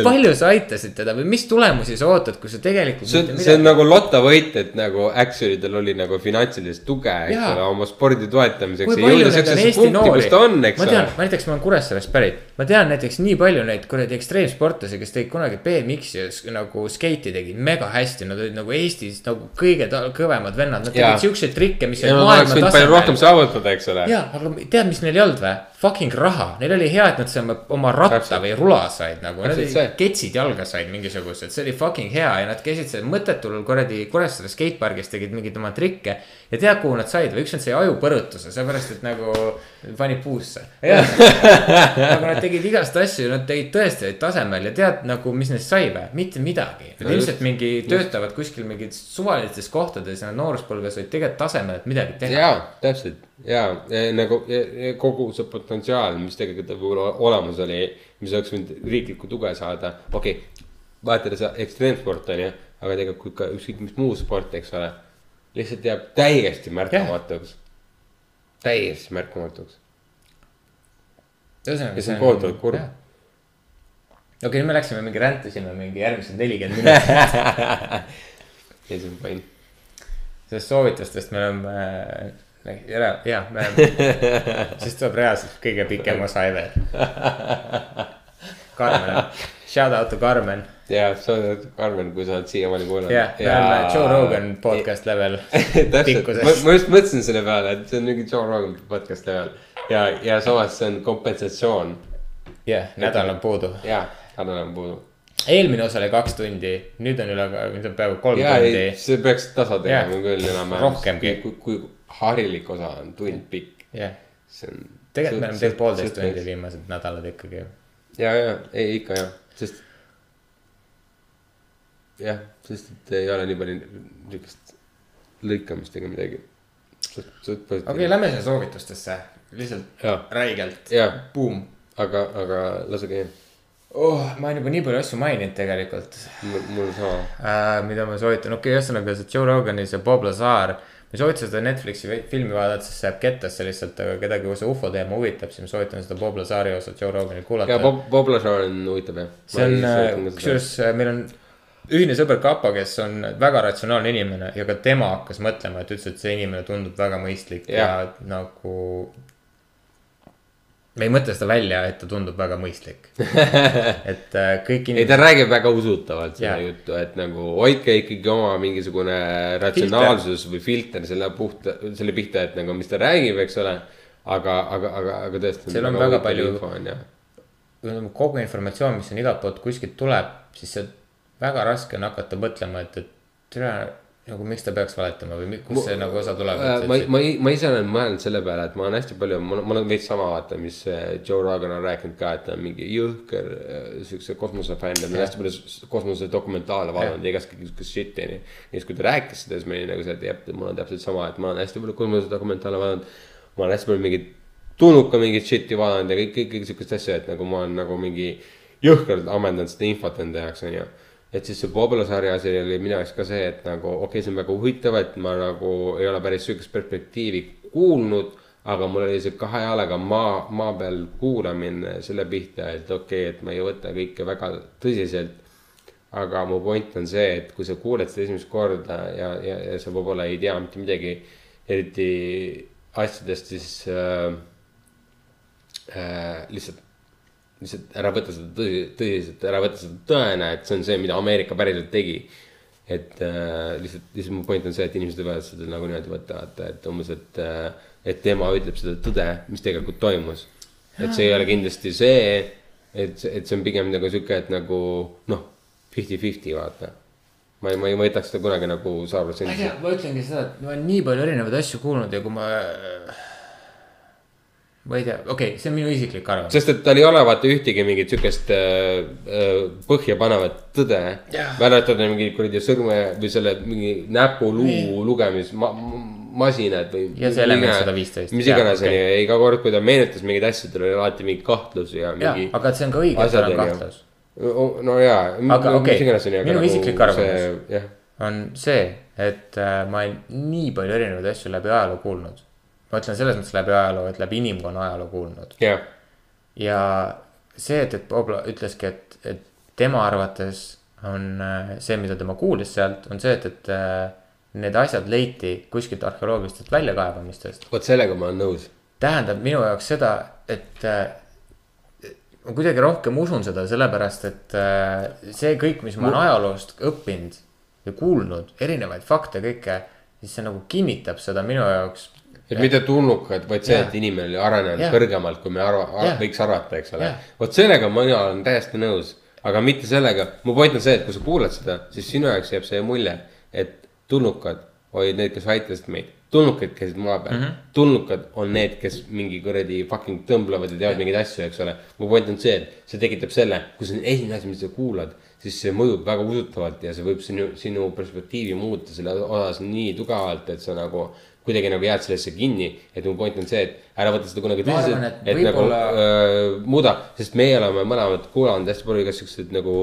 palju sa aitasid teda või mis tulemusi sa ootad, kui sa tegelikult see on, see on nagu lotovõit, et nagu Actionidel oli nagu finantsilist tuge, eks ole, oma spordi toetamiseks. ma tean,. ma näiteks ma olen Kuressaarest pärit, ma tean näiteks nii palju neid kuradi ekstreemsportlasi, kes tegid kunagi BMX-i nagu skeiti tegid mega hästi, nad olid nagu Eestis nagu kõige kõvemad vennad, nad tegid siukseid trikke, mis ja nad oleks võinud palju rohkem saavutada, eks ole. ja, aga tead, mis neil ei olnud või? Fucking raha, neil oli hea, et nad selle oma ratta Täpselt. või rula said nagu, nad olid ketsid jalga said mingisugused, see oli fucking hea ja nad käisid seal mõttetul kuradi Kuressaare skatepargis tegid mingeid oma trikke. Ja tead, kuhu nad said või üks on see ajupõrutuse, sellepärast et nagu pani puusse. nagu nad tegid igast asju, nad tegid tõesti tasemel ja tead nagu, mis neist sai või? mitte midagi. No ilmselt mingi töötavad kuskil mingites suvalistes kohtades ja nad nooruspõlves olid tegelikult tasemel, et midagi teha. jaa, täpselt ja, ja nagu ja, ja kogu see potentsiaal, mis tegelikult võib-olla olemas oli, mis oleks võinud riiklikku tuge saada, okei okay,. vaata see ekstreemsport on ju, aga tegelikult ka ükskõik mis muu sport, eks ole. Lihtsalt jääb täiesti märkamatuks. täiesti märkamatuks. ja see on kohutavalt kurb. okei, nüüd me läksime mingi räntasime mingi järgmised nelikümmend minutit ja see on pain. sellest soovitustest me oleme äh, ära, jaa, me oleme, siis tuleb reaalselt kõige pikem osa ever. Karmen, shout out to Karmen, ja sa oled, Karmen, kui sa oled siiamaani kuulanud. jah, me oleme Joe Rogan podcast level pikkuses. ma just mõtlesin selle peale, et see on mingi Joe Rogan podcast level ja, ja samas see on kompensatsioon jah, nädal on puudu. ja nädal on puudu. eelmine osa oli kaks tundi, nüüd on üle, nüüd on peaaegu kolm ja tundi,. see peaks tasa tegema Jah. küll enam-vähem. Rohkemgi. kui, kui harilik osa on tund pikk, jah, see on. tegelikult me oleme teinud poolteist tundi. viimased nädalad ikkagi. ja, ja ei ikka jah, sest. jah, sest et ei ole nii palju niukest lõikamist ega midagi. okei okay,, lähme sinna soovitustesse, lihtsalt ja, räigelt, ja, buum aga, aga lase käia. oh, ma olen juba nii palju asju maininud tegelikult mul sama. äh,, mida ma soovitan, okei okay,, ühesõnaga see Joe Rogani see Bob Lazar. Ma ei soovita seda Netflixi filmi vaadata, sest see jääb kettasse lihtsalt, aga kedagi, kui see ufo teema huvitab, siis ma soovitan seda Bob Lazari osa Joe Roganil kuulata ja. Bob, Bob Lazar on huvitav jah. see on, kusjuures äh, meil on ühine sõber Kapa, kes on väga ratsionaalne inimene ja ka tema hakkas mõtlema, et ütles, et see inimene tundub väga mõistlik ja, ja nagu. Me ei mõtle seda välja, et ta tundub väga mõistlik. et äh, kõik ei, inimesed. ta räägib väga usutavalt seda juttu, et nagu hoidke ikkagi oma mingisugune ratsionaalsus või filter selle puhta, selle pihta, et nagu, mis ta räägib, eks ole. aga, aga, aga, aga tõesti. Seal on väga palju- on jah. kogu informatsioon, mis on igalt poolt kuskilt tuleb, siis see väga raske on hakata mõtlema, et, et tere, nagu miks ta peaks valetama või kust see nagu osa tuleb. Äh, ma, ma, ma ise olen mõelnud selle peale, et ma olen hästi palju, ma ma olen veits sama vaata, mis äh, Joe Rogan on rääkinud ka, et ta on mingi jõhker äh, siukse kosmosefänn ja ma olen hästi palju kosmosedokumentaale vaadanud ja igast siukest shit'i onju. ja siis, kui ta rääkis seda, siis ma olin nagu see, et jah, mul on täpselt sama, et ma olen hästi palju kosmosedokumentaale vaadanud. ma olen hästi palju mingit tulnuka mingit shit'i vaadanud ja kõik, kõik, kõik siukest asja, et nagu ma olen nagu mingi jõhkralt ammendanud seda infot enda jaoks onju et siis see Bobula sarja asi oli minu jaoks ka see, et nagu okei okay,, see on väga huvitav, et ma nagu ei ole päris sihukest perspektiivi kuulnud. aga mul oli see kahe jalaga maa, maa peal kuulamine selle pihta, et okei okay,, et ma ei võta kõike väga tõsiselt. aga mu point on see, et kui sa kuuled seda esimest korda ja, ja, ja sa võib-olla ei tea mitte midagi, eriti asjadest, siis äh, äh, lihtsalt lihtsalt ära võta seda tõsi, tõsiselt, ära võta seda tõena, et see on see, mida Ameerika päriselt tegi. et äh, lihtsalt, lihtsalt mu point on see, et inimesed võivad seda nagu niimoodi võtta, vaata, et umbes, et äh,, et tema ütleb seda tõde, mis tegelikult toimus. et see ei ole kindlasti see, et, et see on pigem nagu sihuke, et nagu noh, fifty-fifty vaata. ma ei, ma ei võtaks seda kunagi nagu sada protsenti ma ütlengi seda, et ma olen nii palju erinevaid asju kuulnud ja kui ma. Ma ei tea, okei okay,, see on minu isiklik arvamus. sest et tal ei ole vaata ühtegi mingit siukest äh, äh, põhjapanevat tõde. Välja arvatud mingi kuradi sõrme või selle mingi näpuluu lugemismasinad või. Ja see Element 115. mis Jaa, iganes okei. onju, iga kord, kui ta meenutas mingeid asju, tal oli alati mingi kahtlusi ja mingi,. aga see on ka õige, et tal on kahtlus. no jaa. Aga okei, minu isiklik arvamus. on see, et äh, ma olen nii palju erinevaid asju läbi ajaloo kuulnud. Ma ütlen selles mõttes läbi ajaloo, et läbi inimkonna ajaloo kuulnud. jah, ja see, et, et Pablo ütleski, et, et tema arvates on äh, see, mida tema kuulis sealt, on see, et, et äh, need asjad leiti kuskilt arheoloogilistest väljakaevamistest. vot sellega ma olen nõus. tähendab minu jaoks seda, et äh, ma kuidagi rohkem usun seda, sellepärast et see kõik, mis ma olen ajaloost õppinud ja kuulnud, erinevaid fakte, kõike, siis see nagu kinnitab seda minu jaoks. Et mitte tulnukad, vaid see, et inimene oli arenenud Jah. kõrgemalt, kui me arva, Jah. võiks arvata, eks ole vot sellega mina olen täiesti nõus, aga mitte sellega, mu point on see, et kui sa kuulad seda, siis sinu jaoks jääb see mulje, et tulnukad olid need, kes aitasid meid. tulnukad käisid maa peal mm. -hmm. tulnukad on need, kes mingi kuradi fucking tõmblevad ja teevad mingeid asju, eks ole. mu point on see, et see tekitab selle, kui see on esimene asi, mida sa kuulad, siis see mõjub väga usutavalt ja see võib sinu, sinu perspektiivi muuta selle osas nii tugevalt, et sa nagu kuidagi nagu jääd sellesse kinni, et mu point on see, et ära võta seda kunagi tõsiselt, et et nagu võib-olla- öö, muuda, sest meie oleme mõlemad kuulanud hästi palju igasuguseid nagu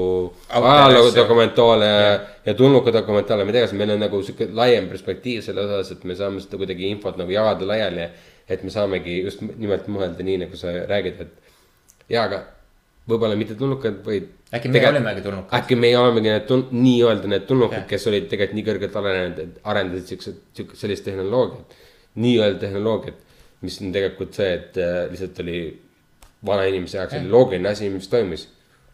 ajaloo dokumentaale ja, ja tulnuka dokumentaale, mida iganes, meil on nagu sihuke laiem perspektiiv selle osas, et me saame seda kuidagi infot nagu jagada laiali. et me saamegi just nimelt mõelda nii, nagu sa räägid, et jaa, aga võib-olla mitte tulnukad, vaid. Äkki me olimegi tulnukad? äkki meie olemegi need tul-, nii-öelda need tulnukad kes olid tegelikult nii kõrgelt arenenud, et arendasid siukse, siukest sellist tehnoloogiat. nii-öelda tehnoloogiat, mis on tegelikult see, et äh, lihtsalt oli vana inimese jaoks oli loogiline asi, mis toimis.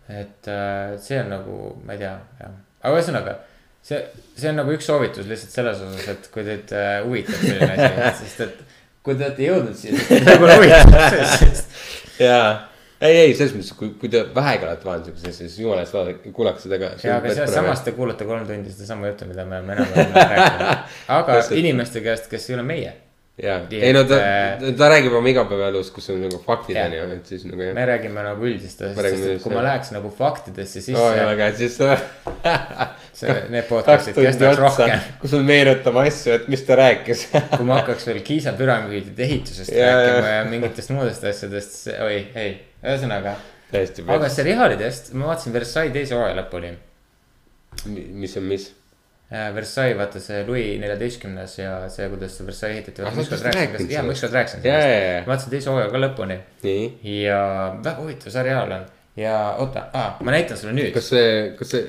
et äh, see on nagu, ma ei tea, jah, aga ühesõnaga see, see on nagu üks soovitus lihtsalt selles osas, et kui teid äh, huvitab selline asi, sest et kui te olete jõudnud siia, siis võib-olla huvitab, sest jaa, ei, ei selles mõttes, kui, kui te vähegi olete vaadanud siukest asja, siis jumala eest vaadake, kuulake seda ka. ja, aga samas te kuulate kolm tundi sedasama juttu, mida me oleme enam-vähem rääkinud. aga inimeste käest, kes ei ole meie, jaa, Nii ei no ta et,, ta räägib oma igapäevaelust, kus on nagu faktid on ju, et siis nagu jah. me räägime nagu üldist Me asjast, sest et kui ma jah. läheks nagu faktidesse oi, sisse, väga, siis see, need podcast'id kestaks rohkem., kus on meenutama asju, et mis ta rääkis. kui ma hakkaks veel Kiisa püramiidide ehitusest Ja, ja, rääkima ja. ja mingitest muudest asjadest, oi, ei, ühesõnaga. aga peas. seriaalidest, ma vaatasin Versailles teise hooaja lõpuni. mis on mis? Versailles, vaata see Louis neljateistkümnes ja see, kuidas see Versailles ehitati. Jaa, ma ükskord rääkisin sellest ma vaatasin teise hooaja ka lõpuni ja väga huvitav seriaal on ja oota ah,, ma näitan sulle nüüd. kas see, kas see,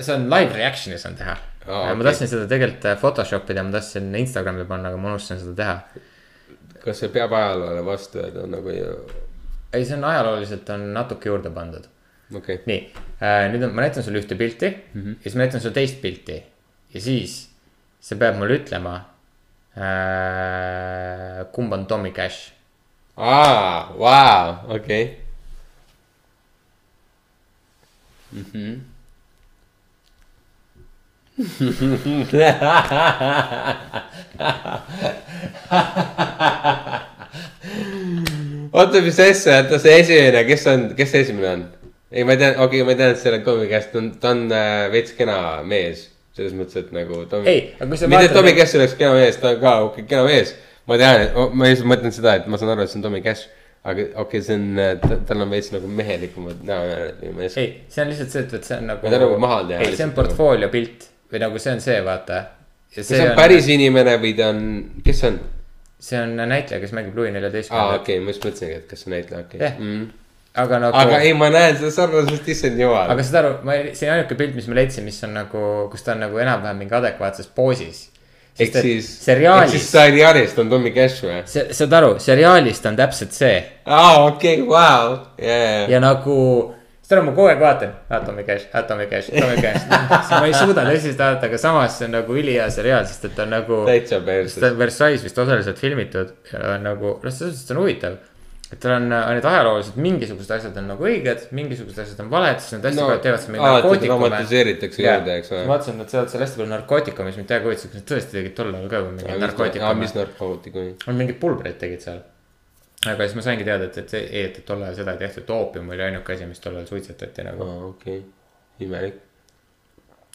see on live reaction'i saan teha ah,. ma okei. tahtsin seda tegelikult äh, Photoshop ida, ma tahtsin Instagrami panna, aga ma unustasin seda teha. kas see peab ajaloole vastu, et on nagu ei, see on ajalooliselt on natuke juurde pandud. okay., nii äh,, nüüd on, ma näitan sulle ühte pilti mm. -hmm. ja siis ma näitan sulle teist pilti ja siis sa pead mulle ütlema äh,. kumb on Tommy Cash? aa, vau, okei. oota, mis asja, oota see esimene, kes on, kes see esimene on? ei, ma tean, okei okay,, ma tean, et selle Tommy käest, ta on, ta on äh, veits kena mees. selles mõttes, et nagu. Ei, sa mitte, et Tommy Cash oleks kena mees, ta on ka okei okay,, kena mees. ma tean, ma lihtsalt mõtlen seda, et ma saan aru, et see on Tommy Cash. aga okei okay,, see on, tal on veits nagu mehelikumad näonäärad või ma ei oska. ei, see on lihtsalt see, et, et see on nagu. Ma tahan nagu maha teha ei, see on portfoolio pilt või nagu see on see, vaata. kas see on päris inimene või ta on, kes see on? See on näitleja, kes mängib Louis aa, neljateistkümnendat. okei, ma just mõtlesingi, et kas see on näitleja, okei okay.. aga nagu. aga ei, ma näen seda sarnasust, issand jumal. aga saad aru, ma, see ainuke pilt, mis ma leidsin, mis on nagu, kus ta on nagu enam-vähem mingi adekvaatses poosis. ehk siis, ehk siis seriaalis, seriaalist on Tommy Cash või? saad aru, seriaalist on täpselt see aa, okei, vau, ja nagu, aru, ma kogu aeg vaatan, Tommy Cash, ah Tommy Cash, Tommy Cash. ma ei suuda tõsiselt vaadata, aga samas see on nagu ülihea seriaal, sest et ta on nagu. täitsa ta perses. on Versailles vist osaliselt filmitud ja on nagu, noh, selles suhtes on huvitav. et tal on need ajalooliselt mingisugused asjad on nagu õiged, mingisugused asjad on valed, siis nad hästi No, palju teevad seal mingi narkootikume. dramatiseeritakse juurde, eks ole. ma vaatasin, et nad teevad seal hästi palju narkootikume, mis mind täiega huvitas, kas nad tõesti tegid tol ajal ka või mingeid narkootikume mis. narkootikumi? on mingid pulbreid tegid seal. Aga siis ma saingi teada, et, et et, et tol ajal seda ei tehtud, oopium oli ainuke asi, mis tol ajal suitsetati nagu. aa, okei, imelik.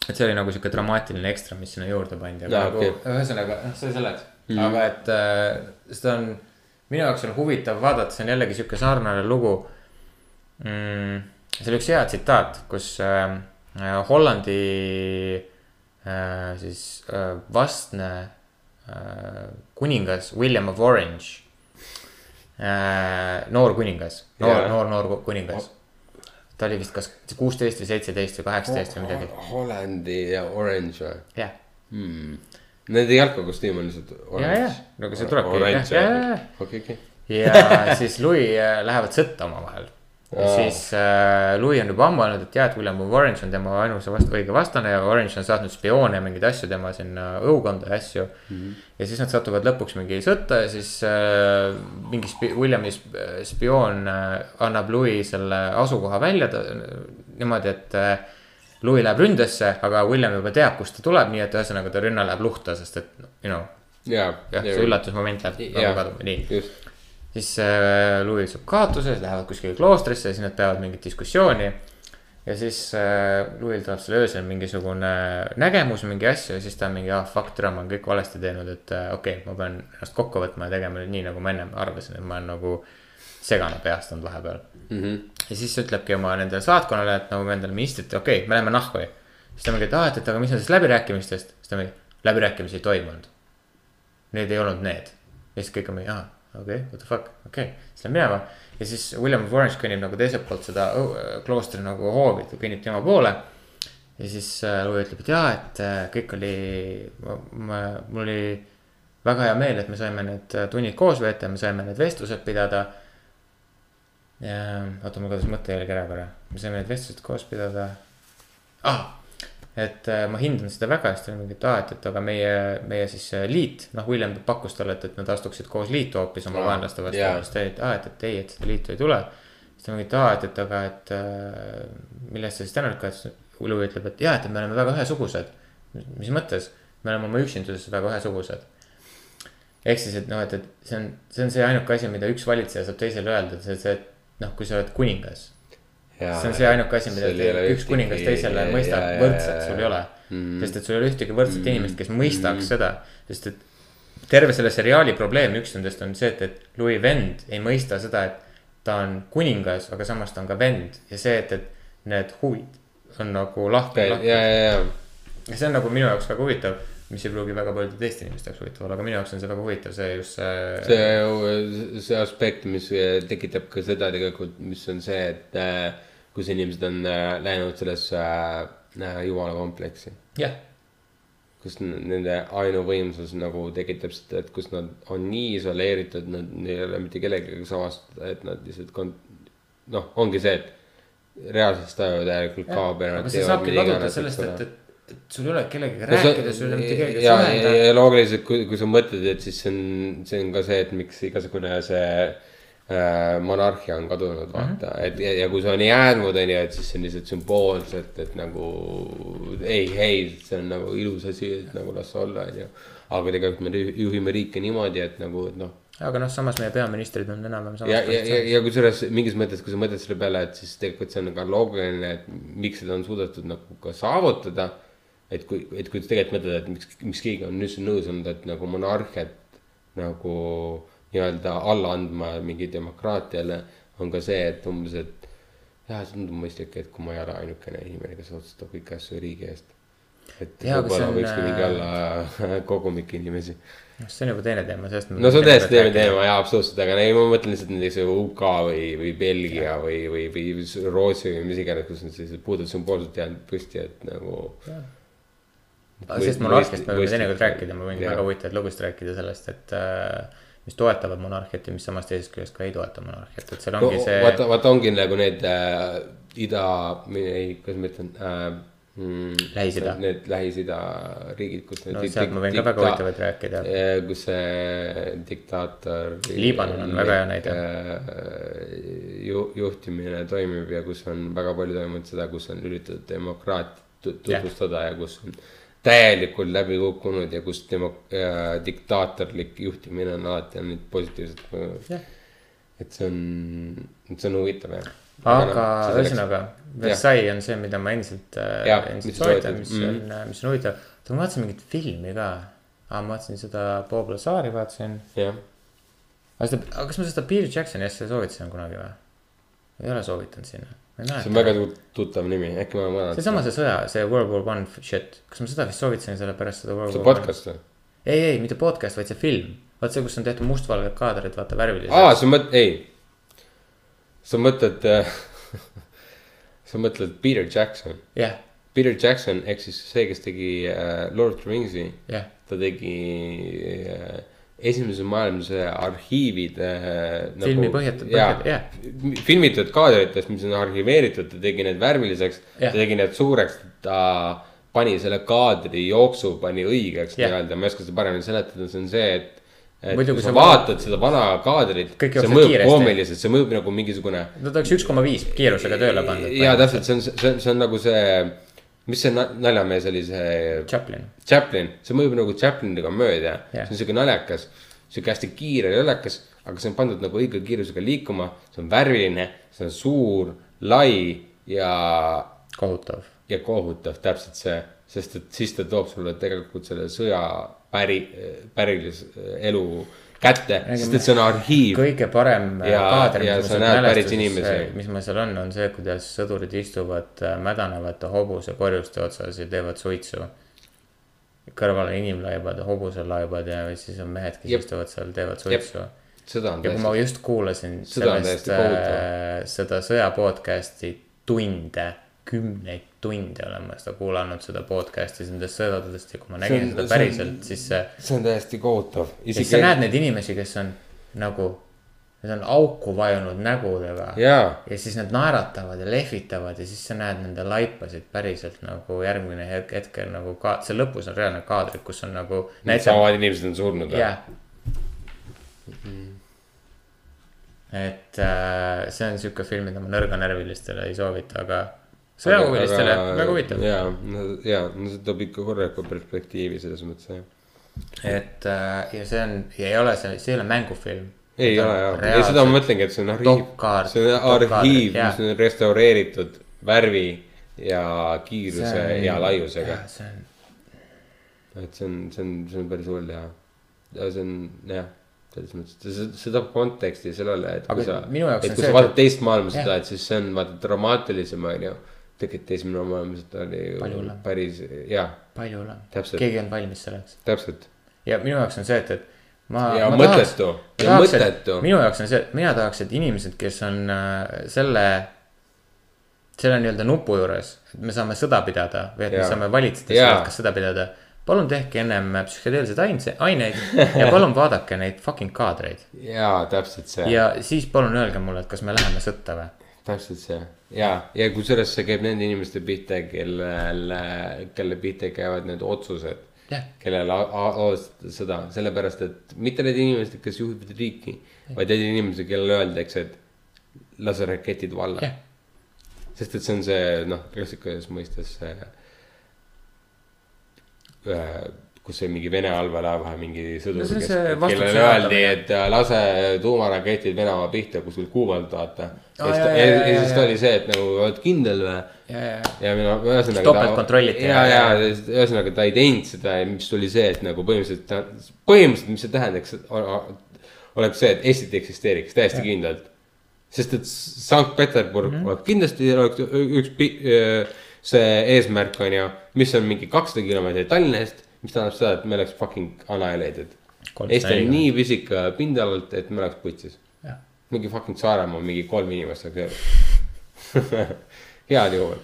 et see oli nagu sihuke dramaatiline ekstra, mis sinna juurde pandi, aga Jaa, nagu okei. ühesõnaga, noh, see selleks mm. aga et äh, seda on, minu jaoks on huvitav vaadata, see on jällegi sihuke sarnane lugu mm,. see oli üks hea tsitaat, kus äh, äh, Hollandi äh, siis äh, vastne äh, kuningas William of Orange. Noor kuningas, noor noor, noor kuningas. ta oli vist kas kuusteist või seitseteist või kaheksateist või midagi, Hollandi ja Orange või jah hmm.? Nende jalkakostüüm on lihtsalt ja, ja, no aga see tulebki, okei, okei. ja siis Louis äh, lähevad sõtta omavahel. Ja siis äh, Louis on juba ammu öelnud, et tead, William of Orange on tema ainus vast-, õige vastane ja Orange on saatnud spioone ja mingeid asju tema sinna õukonda ja asju mm. -hmm. ja siis nad satuvad lõpuks mingi sõtta ja siis äh, mingi spi-, Williami sp- spioon äh, annab Louis selle asukoha välja ta, niimoodi, et äh, Louis läheb ründesse, aga William juba teab, kust ta tuleb, nii et ühesõnaga ta rünne läheb luhta, sest et you know, jah, see. üllatusmoment läheb nagu kaduma, nii just, siis äh, Louis saab kaotuse, siis lähevad kuskile kloostrisse ja siis nad peavad mingit diskussiooni. ja siis äh, Louis'l tuleb seal öösel mingisugune nägemus, mingi asju ja siis ta on mingi, ah fuck, tere, ma olen kõik valesti teinud, et äh, okei okay,, ma pean ennast kokku võtma ja tegema nii, nagu ma ennem arvasin, et ma olen nagu segane peast olnud vahepeal mm. -hmm. ja siis ütlebki oma nendele saatkonnale, et nagu me endale ministrit, okei okay,, me läheme nahku. siis ta mingi, et aa, et, et aga mis nendest läbirääkimistest, siis ta mingi, läbirääkimisi ei toimunud. Need ei olnud need. ja siis kõik on mingi, aa, okei okay,, what the fuck, okei okay., siis läheb minema. ja siis William of Orange kõnnib nagu teiselt poolt seda õu- kloostri nagu hoovi, kõnnib tema poole. ja siis äh, Louis ütleb, et jaa, et äh, kõik oli, mul oli väga hea meel, et me saime need äh, tunnid koos veeta, me saime need vestlused pidada oota, mul kadus mõttejälg ära korra, me saime need vestlused koos pidada ah,. Et äh, ma hindan seda väga, siis ta oli mingi, et aa, et, et aga meie, meie siis äh, liit, noh, William pakkus talle, et, et nad astuksid koos liitu hoopis oma vaenlaste vastu yeah., siis ta oli, et aa, et, et ei, et seda liitu ei tule. siis ta mingi, et aa, et, et aga, et äh, millest sa siis tänulik oled, siis Louis ütleb, et jaa, et me oleme väga ühesugused. mis mõttes, me oleme oma üksinduses väga ühesugused ehk siis, et noh, et, et see on, see on see ainuke asi, mida üks valitseja saab teisele öelda, et see, see, et noh, kui sa oled kuningas. See on see ainuke asi, mida üks ühtegi- kuningas teisele mõistab jaa, sul ei ole Mhm. sest et sul ei ole ühtegi võrdset Mhm. inimest, kes mõistaks Mhm. seda, sest et terve selle seriaali probleem, üks nendest on see, et, et Louis vend ei mõista seda, et ta on kuningas, aga samas ta on ka vend ja see, et, et need huvid on nagu lahti, ja, ja, ja, ja see on nagu minu jaoks väga huvitav, mis ei pruugi väga paljude teiste inimeste jaoks huvitav olla, aga minu jaoks on see väga huvitav, see just see, see, see aspekt, mis äh, tekitab ka seda tegelikult, mis on see, et äh, kus inimesed on äh, läinud sellesse äh, jumala kompleksi. jah, kus n- nende ainuvõimsus nagu tekitab seda, et kus nad on nii isoleeritud, nad ei ole mitte kellegagi samastada, et nad lihtsalt kon-. noh, ongi see, et reaalsus tajuvad järelikult kaob ja aga nad see teevad mida iganes, sellest, eks et, ole. et, sul ei ole kellegagi No rääkida, sul ei ole mitte kellegagi suhelda ja loogiliselt, kui, kui sa mõtled, et siis see on, see on ka see, et miks igasugune see äh, monarhia on kadunud, vaata mm, -hmm. et ja, ja kui see on jäänud, on ju, et siis see on lihtsalt sümboolselt, et nagu ei, ei, see on nagu ilus asi, et nagu las olla, on ju. aga tegelikult me juhime riike niimoodi, et nagu, et noh, aga noh, samas meie peaministrid on enam-vähem samas ja, ja, ja, ja kusjuures mingis mõttes, kui sa mõtled selle peale, et siis tegelikult see on ka loogiline, et miks seda on suudetud nagu ka saavutada. et kui, et kui sa tegelikult mõtled, et miks, miks keegi on üldse nõus olnud, et nagu monarhiat nagu nii-öelda alla andma mingi demokraatiale, on ka see, et umbes, et jah, see tundub mõistlik, et kui ma ei ole ainukene inimene, kes otsustab kõiki asju riigi eest. et aga võib-olla võikski mingi äh, olla kogumik inimesi noh, see on juba teine teema, sellest. no see on täiesti teine teema jaa, absoluutselt, aga ei, ma mõtlen lihtsalt näiteks UK või, või Belgia või, või, või Rootsi või mis iganes, kus on sellised puudud sümboolselt jäänud püsti, et nagu. sellest monarhiast me võime teinekord rääkida, ma võin väga huvitavaid lugusid rääkida sellest, et äh, mis toetavad monarhiat ja mis samas teisest küljest ka ei toeta monarhiat, et seal no ongi see. vaata, vaata ongi nagu need äh, ida, ei, kuidas ma ütlen äh,, mm, Lähis-Ida. Need Lähis-Ida riigid, kus no sealt ma võin ka väga huvitavaid rääkida. kus see diktaator. Liibanon on väga hea näide. ju,. juhtimine toimib ja kus on väga palju toimunud seda, kus on üritatud demokraatiat tutvustada ja kus on täielikult läbi kukkunud ja kus demo-, diktaatorlik juhtimine on alati andnud positiivset Jah.. et see on, see on huvitav jah. aga ühesõnaga, Versailles on see, mida ma endiselt, Jah, endiselt soovitan, mis on, mis on huvitav. oota, ma vaatasin mingit filmi ka. aa, ma vaatasin seda Bob Lazari vaatasin. jah, aga seda, aga kas ma seda Peter Jacksoni asja soovitasin kunagi või? ei ole soovitanud sinna. See on väga tuttav nimi, äkki ma olen seesama, see sõja, see World War One shit, kas ma seda vist soovitasin sellepärast seda World see War podcast või? One? ei, ei, mitte podcast, vaid see film. vaat see, kus on tehtud mustvalged kaadrid, vaata värvilised. aa, sa mõtled, ei. sa mõtled, sa mõtled Peter Jackson. jah, Peter Jackson ehk siis see, kes tegi äh, Lord of the Rings'i, jah, ta tegi äh, esimese maailmasõja arhiivid äh,. filmi põhjat- jaa põhjat- jah., filmitud kaadritest, mis on arhiveeritud, ta tegi need värviliseks, Jah. ta tegi need suureks, ta pani selle kaadri jooksu, pani õigeks Jah. nii-öelda, ma ei oska seda paremini seletada, see on see, et et Muidu, kui sa vaatad seda vana kaadrit, see mõjub koomiliselt, see mõjub nagu mingisugune no ta oleks üks koma viis kiirusega tööle pandud. jaa, täpselt, see on, see on, see on nagu see, mis see na- naljamees oli, see Chaplin, Chaplin, see mõjub nagu Chaplini komöödia Jah. yeah., see on siuke naljakas, siuke hästi kiire ja naljakas, aga see on pandud nagu õige kiirusega liikuma, see on värviline, see on suur, lai ja, kohutav. ja kohutav, täpselt see, sest et siis ta toob sulle tegelikult selle sõja päri, pärilise elu kätte, sest et see on arhiiv. kõige parem äh, Ja- kaader, mis näed sealt mälestusest, mis mul seal on, on see, kuidas sõdurid istuvad äh, mädanevate hobuse korjuste otsas ja teevad suitsu. kõrval on inimlaibad, hobuselaibad ja siis on mehed, kes Jep. istuvad seal, teevad suitsu. ja kui ma just kuulasin Seda sellest äh, seda sõja podcast'i tunde, kümneid tunde olen ma seda kuulanud, seda podcast'i nendest sõdadest ja kui ma nägin on- seda päriselt, siis see see on täiesti kohutav. ja siis sa näed neid inimesi, kes on nagu, need on auku vajunud nägudega. ja siis nad naeratavad ja lehvitavad ja siis sa näed nende laipasid päriselt nagu järgmine hetk, hetkel nagu ka, see lõpus on reaalne kaadrid, kus on nagu. needsamad inimesed on surnud või? jah. et äh, see on sihuke film, mida ma nõrganärvilistele ei soovita, aga sõjahuvilistele väga huvitav. ja, ja, no see toob ikka korralikku perspektiivi selles mõttes jah. et äh, ja see on, ei ole see, see ei ole mängufilm. ei ole jah, ei seda ma mõtlengi, et see on arhiiv see on arhiiv, mis on restaureeritud värvi ja kiiruse on- ja laiusega. see on, et see on, see on, see on päris hull ja, ja see on jah, selles mõttes, see, see toob konteksti sellele, et kui sa, et kui sa vaatad et- teist maailmasõda, et siis see on vaata dramaatilisem on ju. Tegelikult esimene maailmasõda oli Palju ju hullem. päris jah, palju hullem, keegi on valmis selleks. täpselt ja minu jaoks on see, et, et ma. Ja mõttetu. Ja mõttetu. minu jaoks on see, et mina tahaks, et inimesed, kes on äh, selle, selle nii-öelda nupu juures, et me saame sõda pidada või et me Jaa. saame valitseda Jaa. seda, kas sõda pidada. palun tehke ennem psühhedeelseid ainse- aineid ja palun vaadake neid fucking kaadreid jaa, täpselt see. ja siis palun öelge mulle, et kas me läheme sõtta või. täpselt see ja, ja kusjuures see käib nende inimeste pihta, kellel, kelle pihta käivad need otsused. Jah. kellele a- a- alustada sõda, sellepärast et mitte need inimesed, kes juhivad riiki, vaid need inimesed, kellele öeldakse, et lase raketid valla jah, sest et see on see noh, klassikalises mõistes see. Kus see mingi Vene allveelaeva mingi sõdur No kes, kellele öeldi, et äh, lase tuumaraketid Venemaa pihta kuskil Kuubalt vaata. ja ta- jaa, ja jaa, ja siis ta oli see, et nagu oled kindel või. ja, ja, ja mina ühesõnaga. topeltkontrolliti ja, ja- ja ühesõnaga ta ei teinud seda, mis tuli see, et nagu põhimõtteliselt, põhimõtteliselt, mis see tähendaks, oleks see, et Eestit eksisteeriks täiesti kindlalt. sest et Sankt-Peterburg mm. -hmm. kindlasti oleks üks pi- see eesmärk on ju, mis on mingi kakssada kilomeetrit Tallinnast, mis tähendab seda, et me oleks fucking annihilated. Eesti on nii pisike pindalalt, et me oleks putsis. Mingi fucking Saaremaa, mingi kolm inimest oleks elus. heal juhul.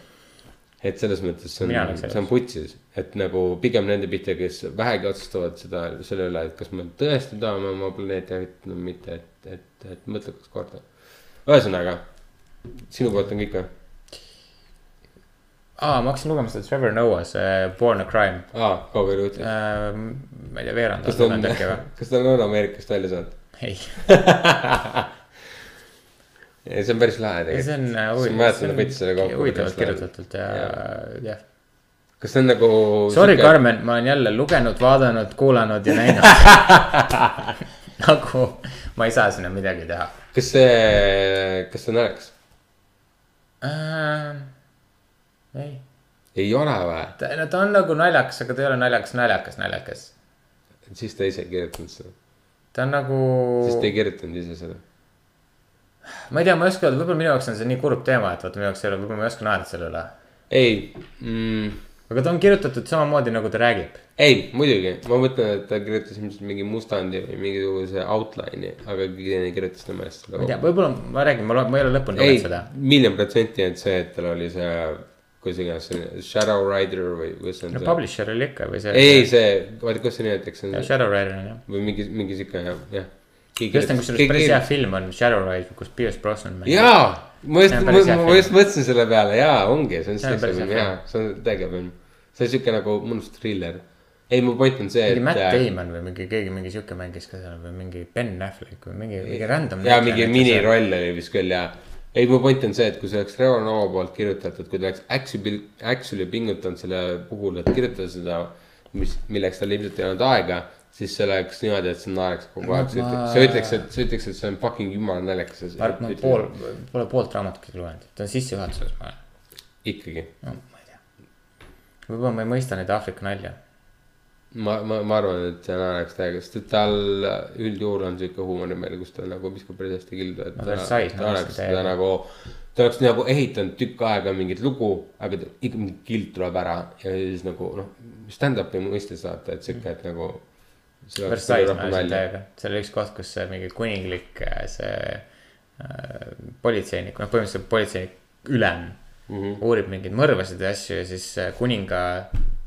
et selles mõttes see on see on putsis, et nagu pigem nende pihta, kes vähegi otsustavad seda, selle üle, et kas me tõesti tahame oma planeeti hävitada või mitte, et, et, et mõtle kaks korda. ühesõnaga, sinu poolt on kõik või? aa, ma hakkasin lugema seda Trevor Noah, see Born a Crime aa, kaugel juhtus. äh,. ma ei tea, veerand kas aastat ta on äkki või? kas ta on Ameerikast välja saanud? ei, see on päris lahe ei see tegelikult. on ma mäletan, ta võttis selle kokku. huvitavalt kirjutatud ja, jah. kas see on nagu. Sorry, Karmen, ma olen jälle lugenud, vaadanud, kuulanud ja näinud. nagu ma ei saa sinna midagi teha kas see, kas see on naljakas? äh,. ei, ei ole või? no ta on nagu naljakas, aga ta ei ole naljakas, naljakas, naljakas. siis ta ise ei kirjutanud seda. ta on nagu, siis ta ei kirjutanud ise seda. ma ei tea, ma ei oska öelda, võib-olla minu jaoks on see nii kurb teema, et vaata minu jaoks ei ole, võib-olla ma ei oska naerda selle üle. ei mm,, aga ta on kirjutatud samamoodi, nagu ta räägib. ei muidugi, ma mõtlen, et ta kirjutas ilmselt mingi mustandi või mingisuguse outline'i, aga keegi teine kirjutas tema eest ma ei seda tea,. võib-olla ma räägin, ma, ma ei ole lõpuni lugenud seda., miljon protsenti on see, et tal oli see, kuidas iganes see Shadow Rider või kuidas see on no publisher oli ikka või see. ei, see, vaata, kuidas see nimetatakse, Shadow Rider on jah. või mingi, mingi siuke jah, jah. just on kusjuures päris hea film on Shadow Rider, kus Pierce Brosnan mängib. jaa, ma just ma, just mõtlesin selle peale, jaa, ongi, see on päris film, jaa, see on täge film. see on siuke nagu mõnus thriller. ei, mu point on see, mingi Matt et. Damon või mingi keegi mingi siuke mängis ka seal või mingi Ben Affleck või mingi, mingi random. jaa, mingi miniroll oli vist küll jaa. ei, mu point on see, et kui see oleks Trevor Noah poolt kirjutatud, kui ta oleks actually, actually pingutanud selle puhul, et kirjutada seda, mis, milleks tal ilmselt ei olnud aega, siis see oleks niimoodi, et see naeraks kogu aeg, sa ütleks, sa ütleks, et sa ütleks, et see on fucking jumala naljakas. ma arvan, et ma pool, pole poolt raamatutki lugenud, ta on sissejuhatuses, ma olen, ikkagi, no ma ei tea. võib-olla ma ei mõista neid Aafrika nalja. ma, ma, ma arvan, et see naeraks täiega, sest et tal üldjuhul on sihuke huumorimeel, kus ta nagu viskab päris hästi kildu, et No ta, Versailles ta oleks seda nagu. ta oleks nagu ehitanud tükk aega mingit lugu, aga ikka mingi kild tuleb ära ja siis nagu noh, stand-up'i mõistes vaata, et sihuke, et nagu. Seal oli üks koht, kus see mingi kuninglik äh, see äh, politseinik, noh, põhimõtteliselt politseinik ülem mm -hmm. uurib mingeid mõrvasid ja asju ja siis äh, kuninga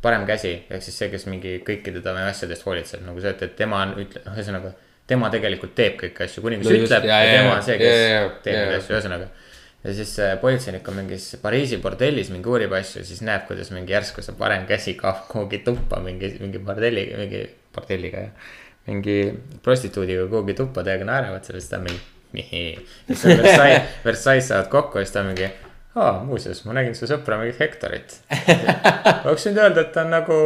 parem käsi ehk siis see, kes mingi kõikide tema asjadest hoolitseb nagu see, et, et tema on, ütle, noh, ühesõnaga tema tegelikult teeb kõiki asju, kuningas No ütleb ja, ja tema on see, kes jaa, ja, teeb neid asju, ühesõnaga. ja siis see politseinik on mingis Pariisi bordellis mingi uurib asju, siis näeb, kuidas mingi järsku see parem käsi kaob kuhugi tuppa mingi, mingi bordelli, mingi bordelliga ja. mingi prostituudiga kuhugi tuppa täiega naeravad sellest, ta on mingi. siis Versailles, Versailles saavad kokku ja siis ta on mingi. aa, muuseas, ma nägin su sõpra mingit Hektorit. oleks võinud öelda, et ta on nagu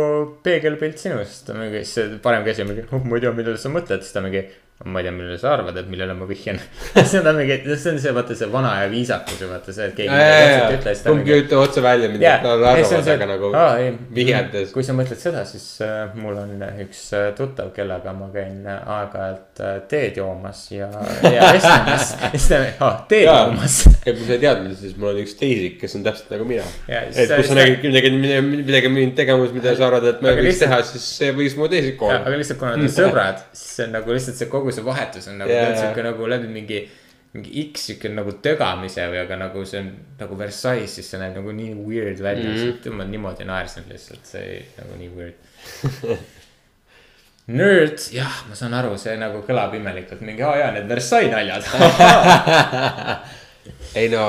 peegelpilt sinust, mingi, parem käsi mingi, oh ma ei tea, millele sa mõtled, siis ta mingi ma ei tea, millele sa arvad, et millele ma vihjan. ta mingi, see on see, vaata see vana ja vaata see, et keegi täpselt ütle, kumbki ei ütle otse välja, mida Jaa, nad arvavad, aga nagu aa, ei, vihjates. kui sa mõtled seda, siis äh, mul on üks äh, tuttav, kellega ma käin äh, aeg-ajalt äh, teed joomas ja, ja vestlemas. siis ta, ah, teed joomas. ja kui sa ei teadnud, siis mul on üks teisik, kes on täpselt nagu mina. Ja siis et kui sa nägid midagi, midagi, mingit tegevust, mida sa arvad, et me võiks teha, siis see võiks mu teisik olla aga. lihtsalt kuna nad on sõbrad, siis see on nagu lihtsalt see kogu see vahetus on nagu yeah. jaa. siuke nagu läbi mingi. mingi X siuke nagu tögamise või, aga nagu see on nagu Versailles, siis see näeb nagu nii weird välja mm. -hmm. ma niimoodi naersin lihtsalt, see ei- nagu nii weird. Nerd, jah, ma saan aru, see nagu kõlab imelikult, mingi aa jaa, need Versailles naljad. ei no,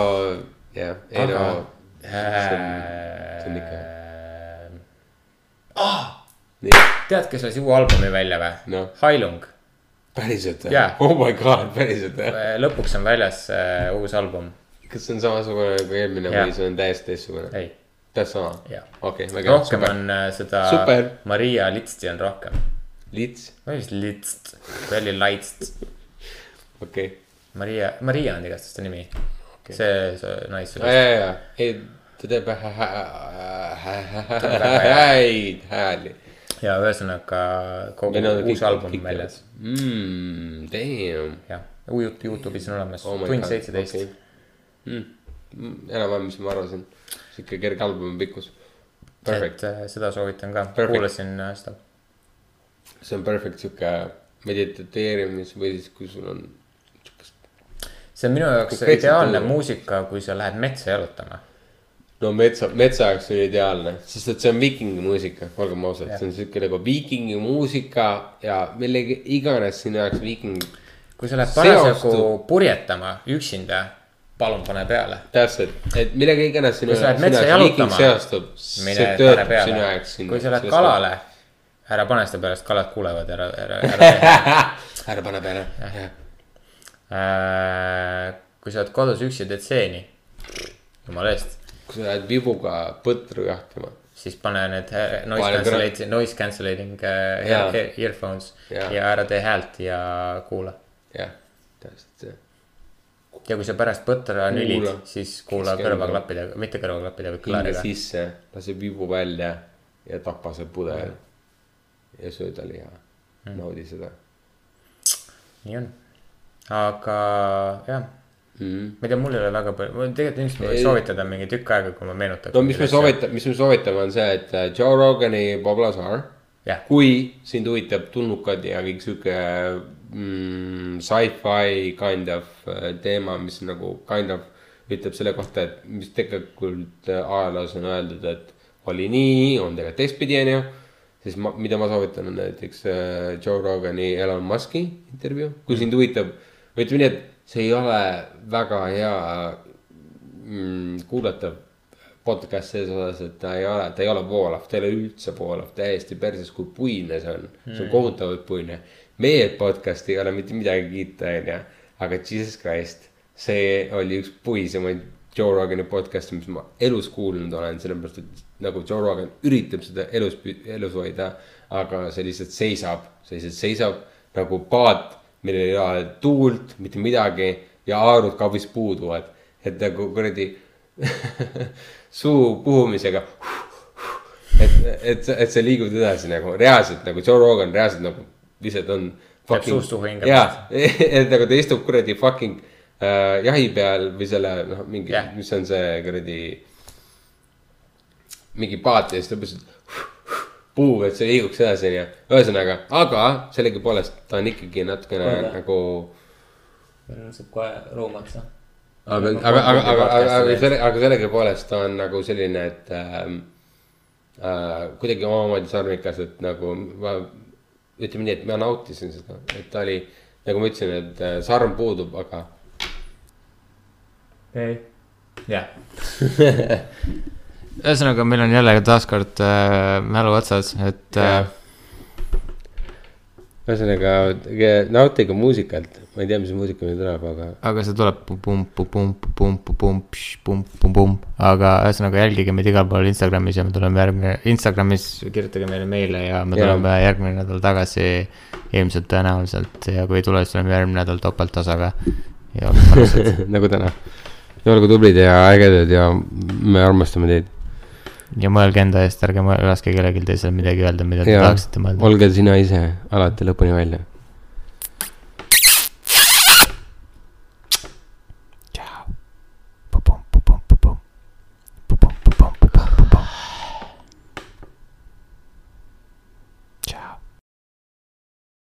jah, ei Aga- no. see on ikka- nii, tead, kes lasi uue albumi välja või Noh. Hailung, päriselt või Jaa. oh my god, päriselt või? lõpuks on väljas äh, uus album, kas see on samasugune nagu eelmine Jaa. või see on täiesti teistsugune? ei, täpselt sama? Jaa. okei, väga hea, rohkem super. on äh, seda Super. Maria Litsti on rohkem lits, või vist Litst, või oli Laitst. okei. Maria, Maria on igastahes ta nimi okay.. see, see ja, naissugust. ja, ja, ei, ta teeb häid hääli. Ja ühesõnaga kogu uus album on väljas. mmm, damn. jah, Youtube'is on olemas Oh oh my tund God, seitseteist okei. Mm, enam-vähem, mis ma arvasin. sihuke kerge albumi pikkus. Perfect, et äh, seda soovitan ka, kuulasin äh, seda. see on perfect sihuke mediteerimis või siis, kui sul on see on minu jaoks ideaalne muusika, kui sa lähed metsa jalutama. No metsa, metsa jaoks on ideaalne, sest et see on viikingimuusika, olgem ausad. See on sihuke nagu viikingimuusika ja millegi iganes sinu jaoks viiking. kui sa lähed parasjagu purjetama üksinda, palun pane peale. täpselt, et millega iganes sinu kui sa lähed metsa jalutama seostub, see töötab sinu jaoks sinna. kui sa lähed kalale, ära pane seda peale, sest kalad kuulevad, ära, ära, ära ära pane peale, jah. Äh, kui sa oled kodus üksi teed seeni, jumala eest, kui sa lähed vibuga põtru jahtima, siis pane need äh, noise cancellating, noise cancelling äh, Jaa. ear- earphones Jaa. ja ära tee häält ja kuula. jah, täpselt see. ja kui sa pärast põtra nülid siis kuula kõrvaklappidega, mitte kõrvaklappidega, vaid kõlariga. sisse, lase vibu välja ja tapa see pudel. ja söö ta liha, Mm. naudi seda nii on, aga jah, mm.. ma ei tea, mul ei ole väga palju, mul tegelikult ilmselt ma võiks soovitada mingi tükk aega, kui ma meenutaks. no mis me soovitame, mis me soovitame, on see, et äh, Joe Rogani Bob Lazar. Jah. kui sind huvitab tulnukad ja kõik sihuke mm, sci-fi kind of äh, teema, mis nagu kind of ütleb selle kohta, et mis tegelikult äh, ajaloos on öeldud, et oli nii, on tegelikult teistpidi, onju. siis ma, mida ma soovitan, on näiteks Joe Rogani Elon Musk'i intervjuu, kui sind huvitab, ütleme nii, et see ei ole väga hea mm, kuulatav podcast selles osas, et ta ei ole, ta ei ole voolav, ta ei ole üldse voolav, täiesti perses, kui puine see on. see on kohutavalt puine. meie podcast ei ole mitte midagi kiita, onju, aga Jesus Christ, see oli üks puisemaid Joe Rogani podcast'e, mis ma elus kuulnud olen, sellepärast et nagu Joe Rogan üritab seda elus, elus hoida, aga see lihtsalt seisab, see lihtsalt seisab nagu paat, millel ei ole tuult, mitte midagi ja haarud kabis puuduvad, et nagu kuradi suu puhumisega. et, et, et sa liigud edasi nagu reaalselt nagu Joe Rogan reaalselt nagu lihtsalt on. hingamist. jaa, et nagu ta istub kuradi fucking äh, jahi peal või selle noh, mingi yeah., mis on see kuradi. mingi paat ja siis ta lihtsalt puhub, et see liiguks edasi onju, ühesõnaga, aga sellegipoolest ta on ikkagi natukene Mõelda. nagu meil saab kohe ruum otsa. aga, aga, aga, aga, aga, aga selle, aga sellegipoolest ta on nagu selline, et ähm, äh, kuidagi omamoodi sarmikas, et nagu ma ütleme nii, et ma nautisin seda, et ta oli, nagu ma ütlesin, et äh, sarm puudub, aga ei. jah. ühesõnaga, meil on jälle taaskord äh, mälu otsas, et äh, ühesõnaga nautige muusikat, ma ei tea, mis muusika meil tuleb, aga aga see tuleb pum-pum-pum-pum-pum-pum-pum-pum, aga ühesõnaga jälgige meid igal pool Instagramis ja me tuleme järgmine, Instagramis kirjutage meile meile ja me tuleme järgmine nädal tagasi ilmselt tõenäoliselt ja kui ei tule, siis tuleme järgmine nädal ja mõnusad nagu täna. olge tublid ja ägedad ja me armastame teid. Ja mõelge enda eest, ärge laske kellelgi teisel midagi öelda, mida te ja tahaksite mõelda. olge sina ise alati lõpuni välja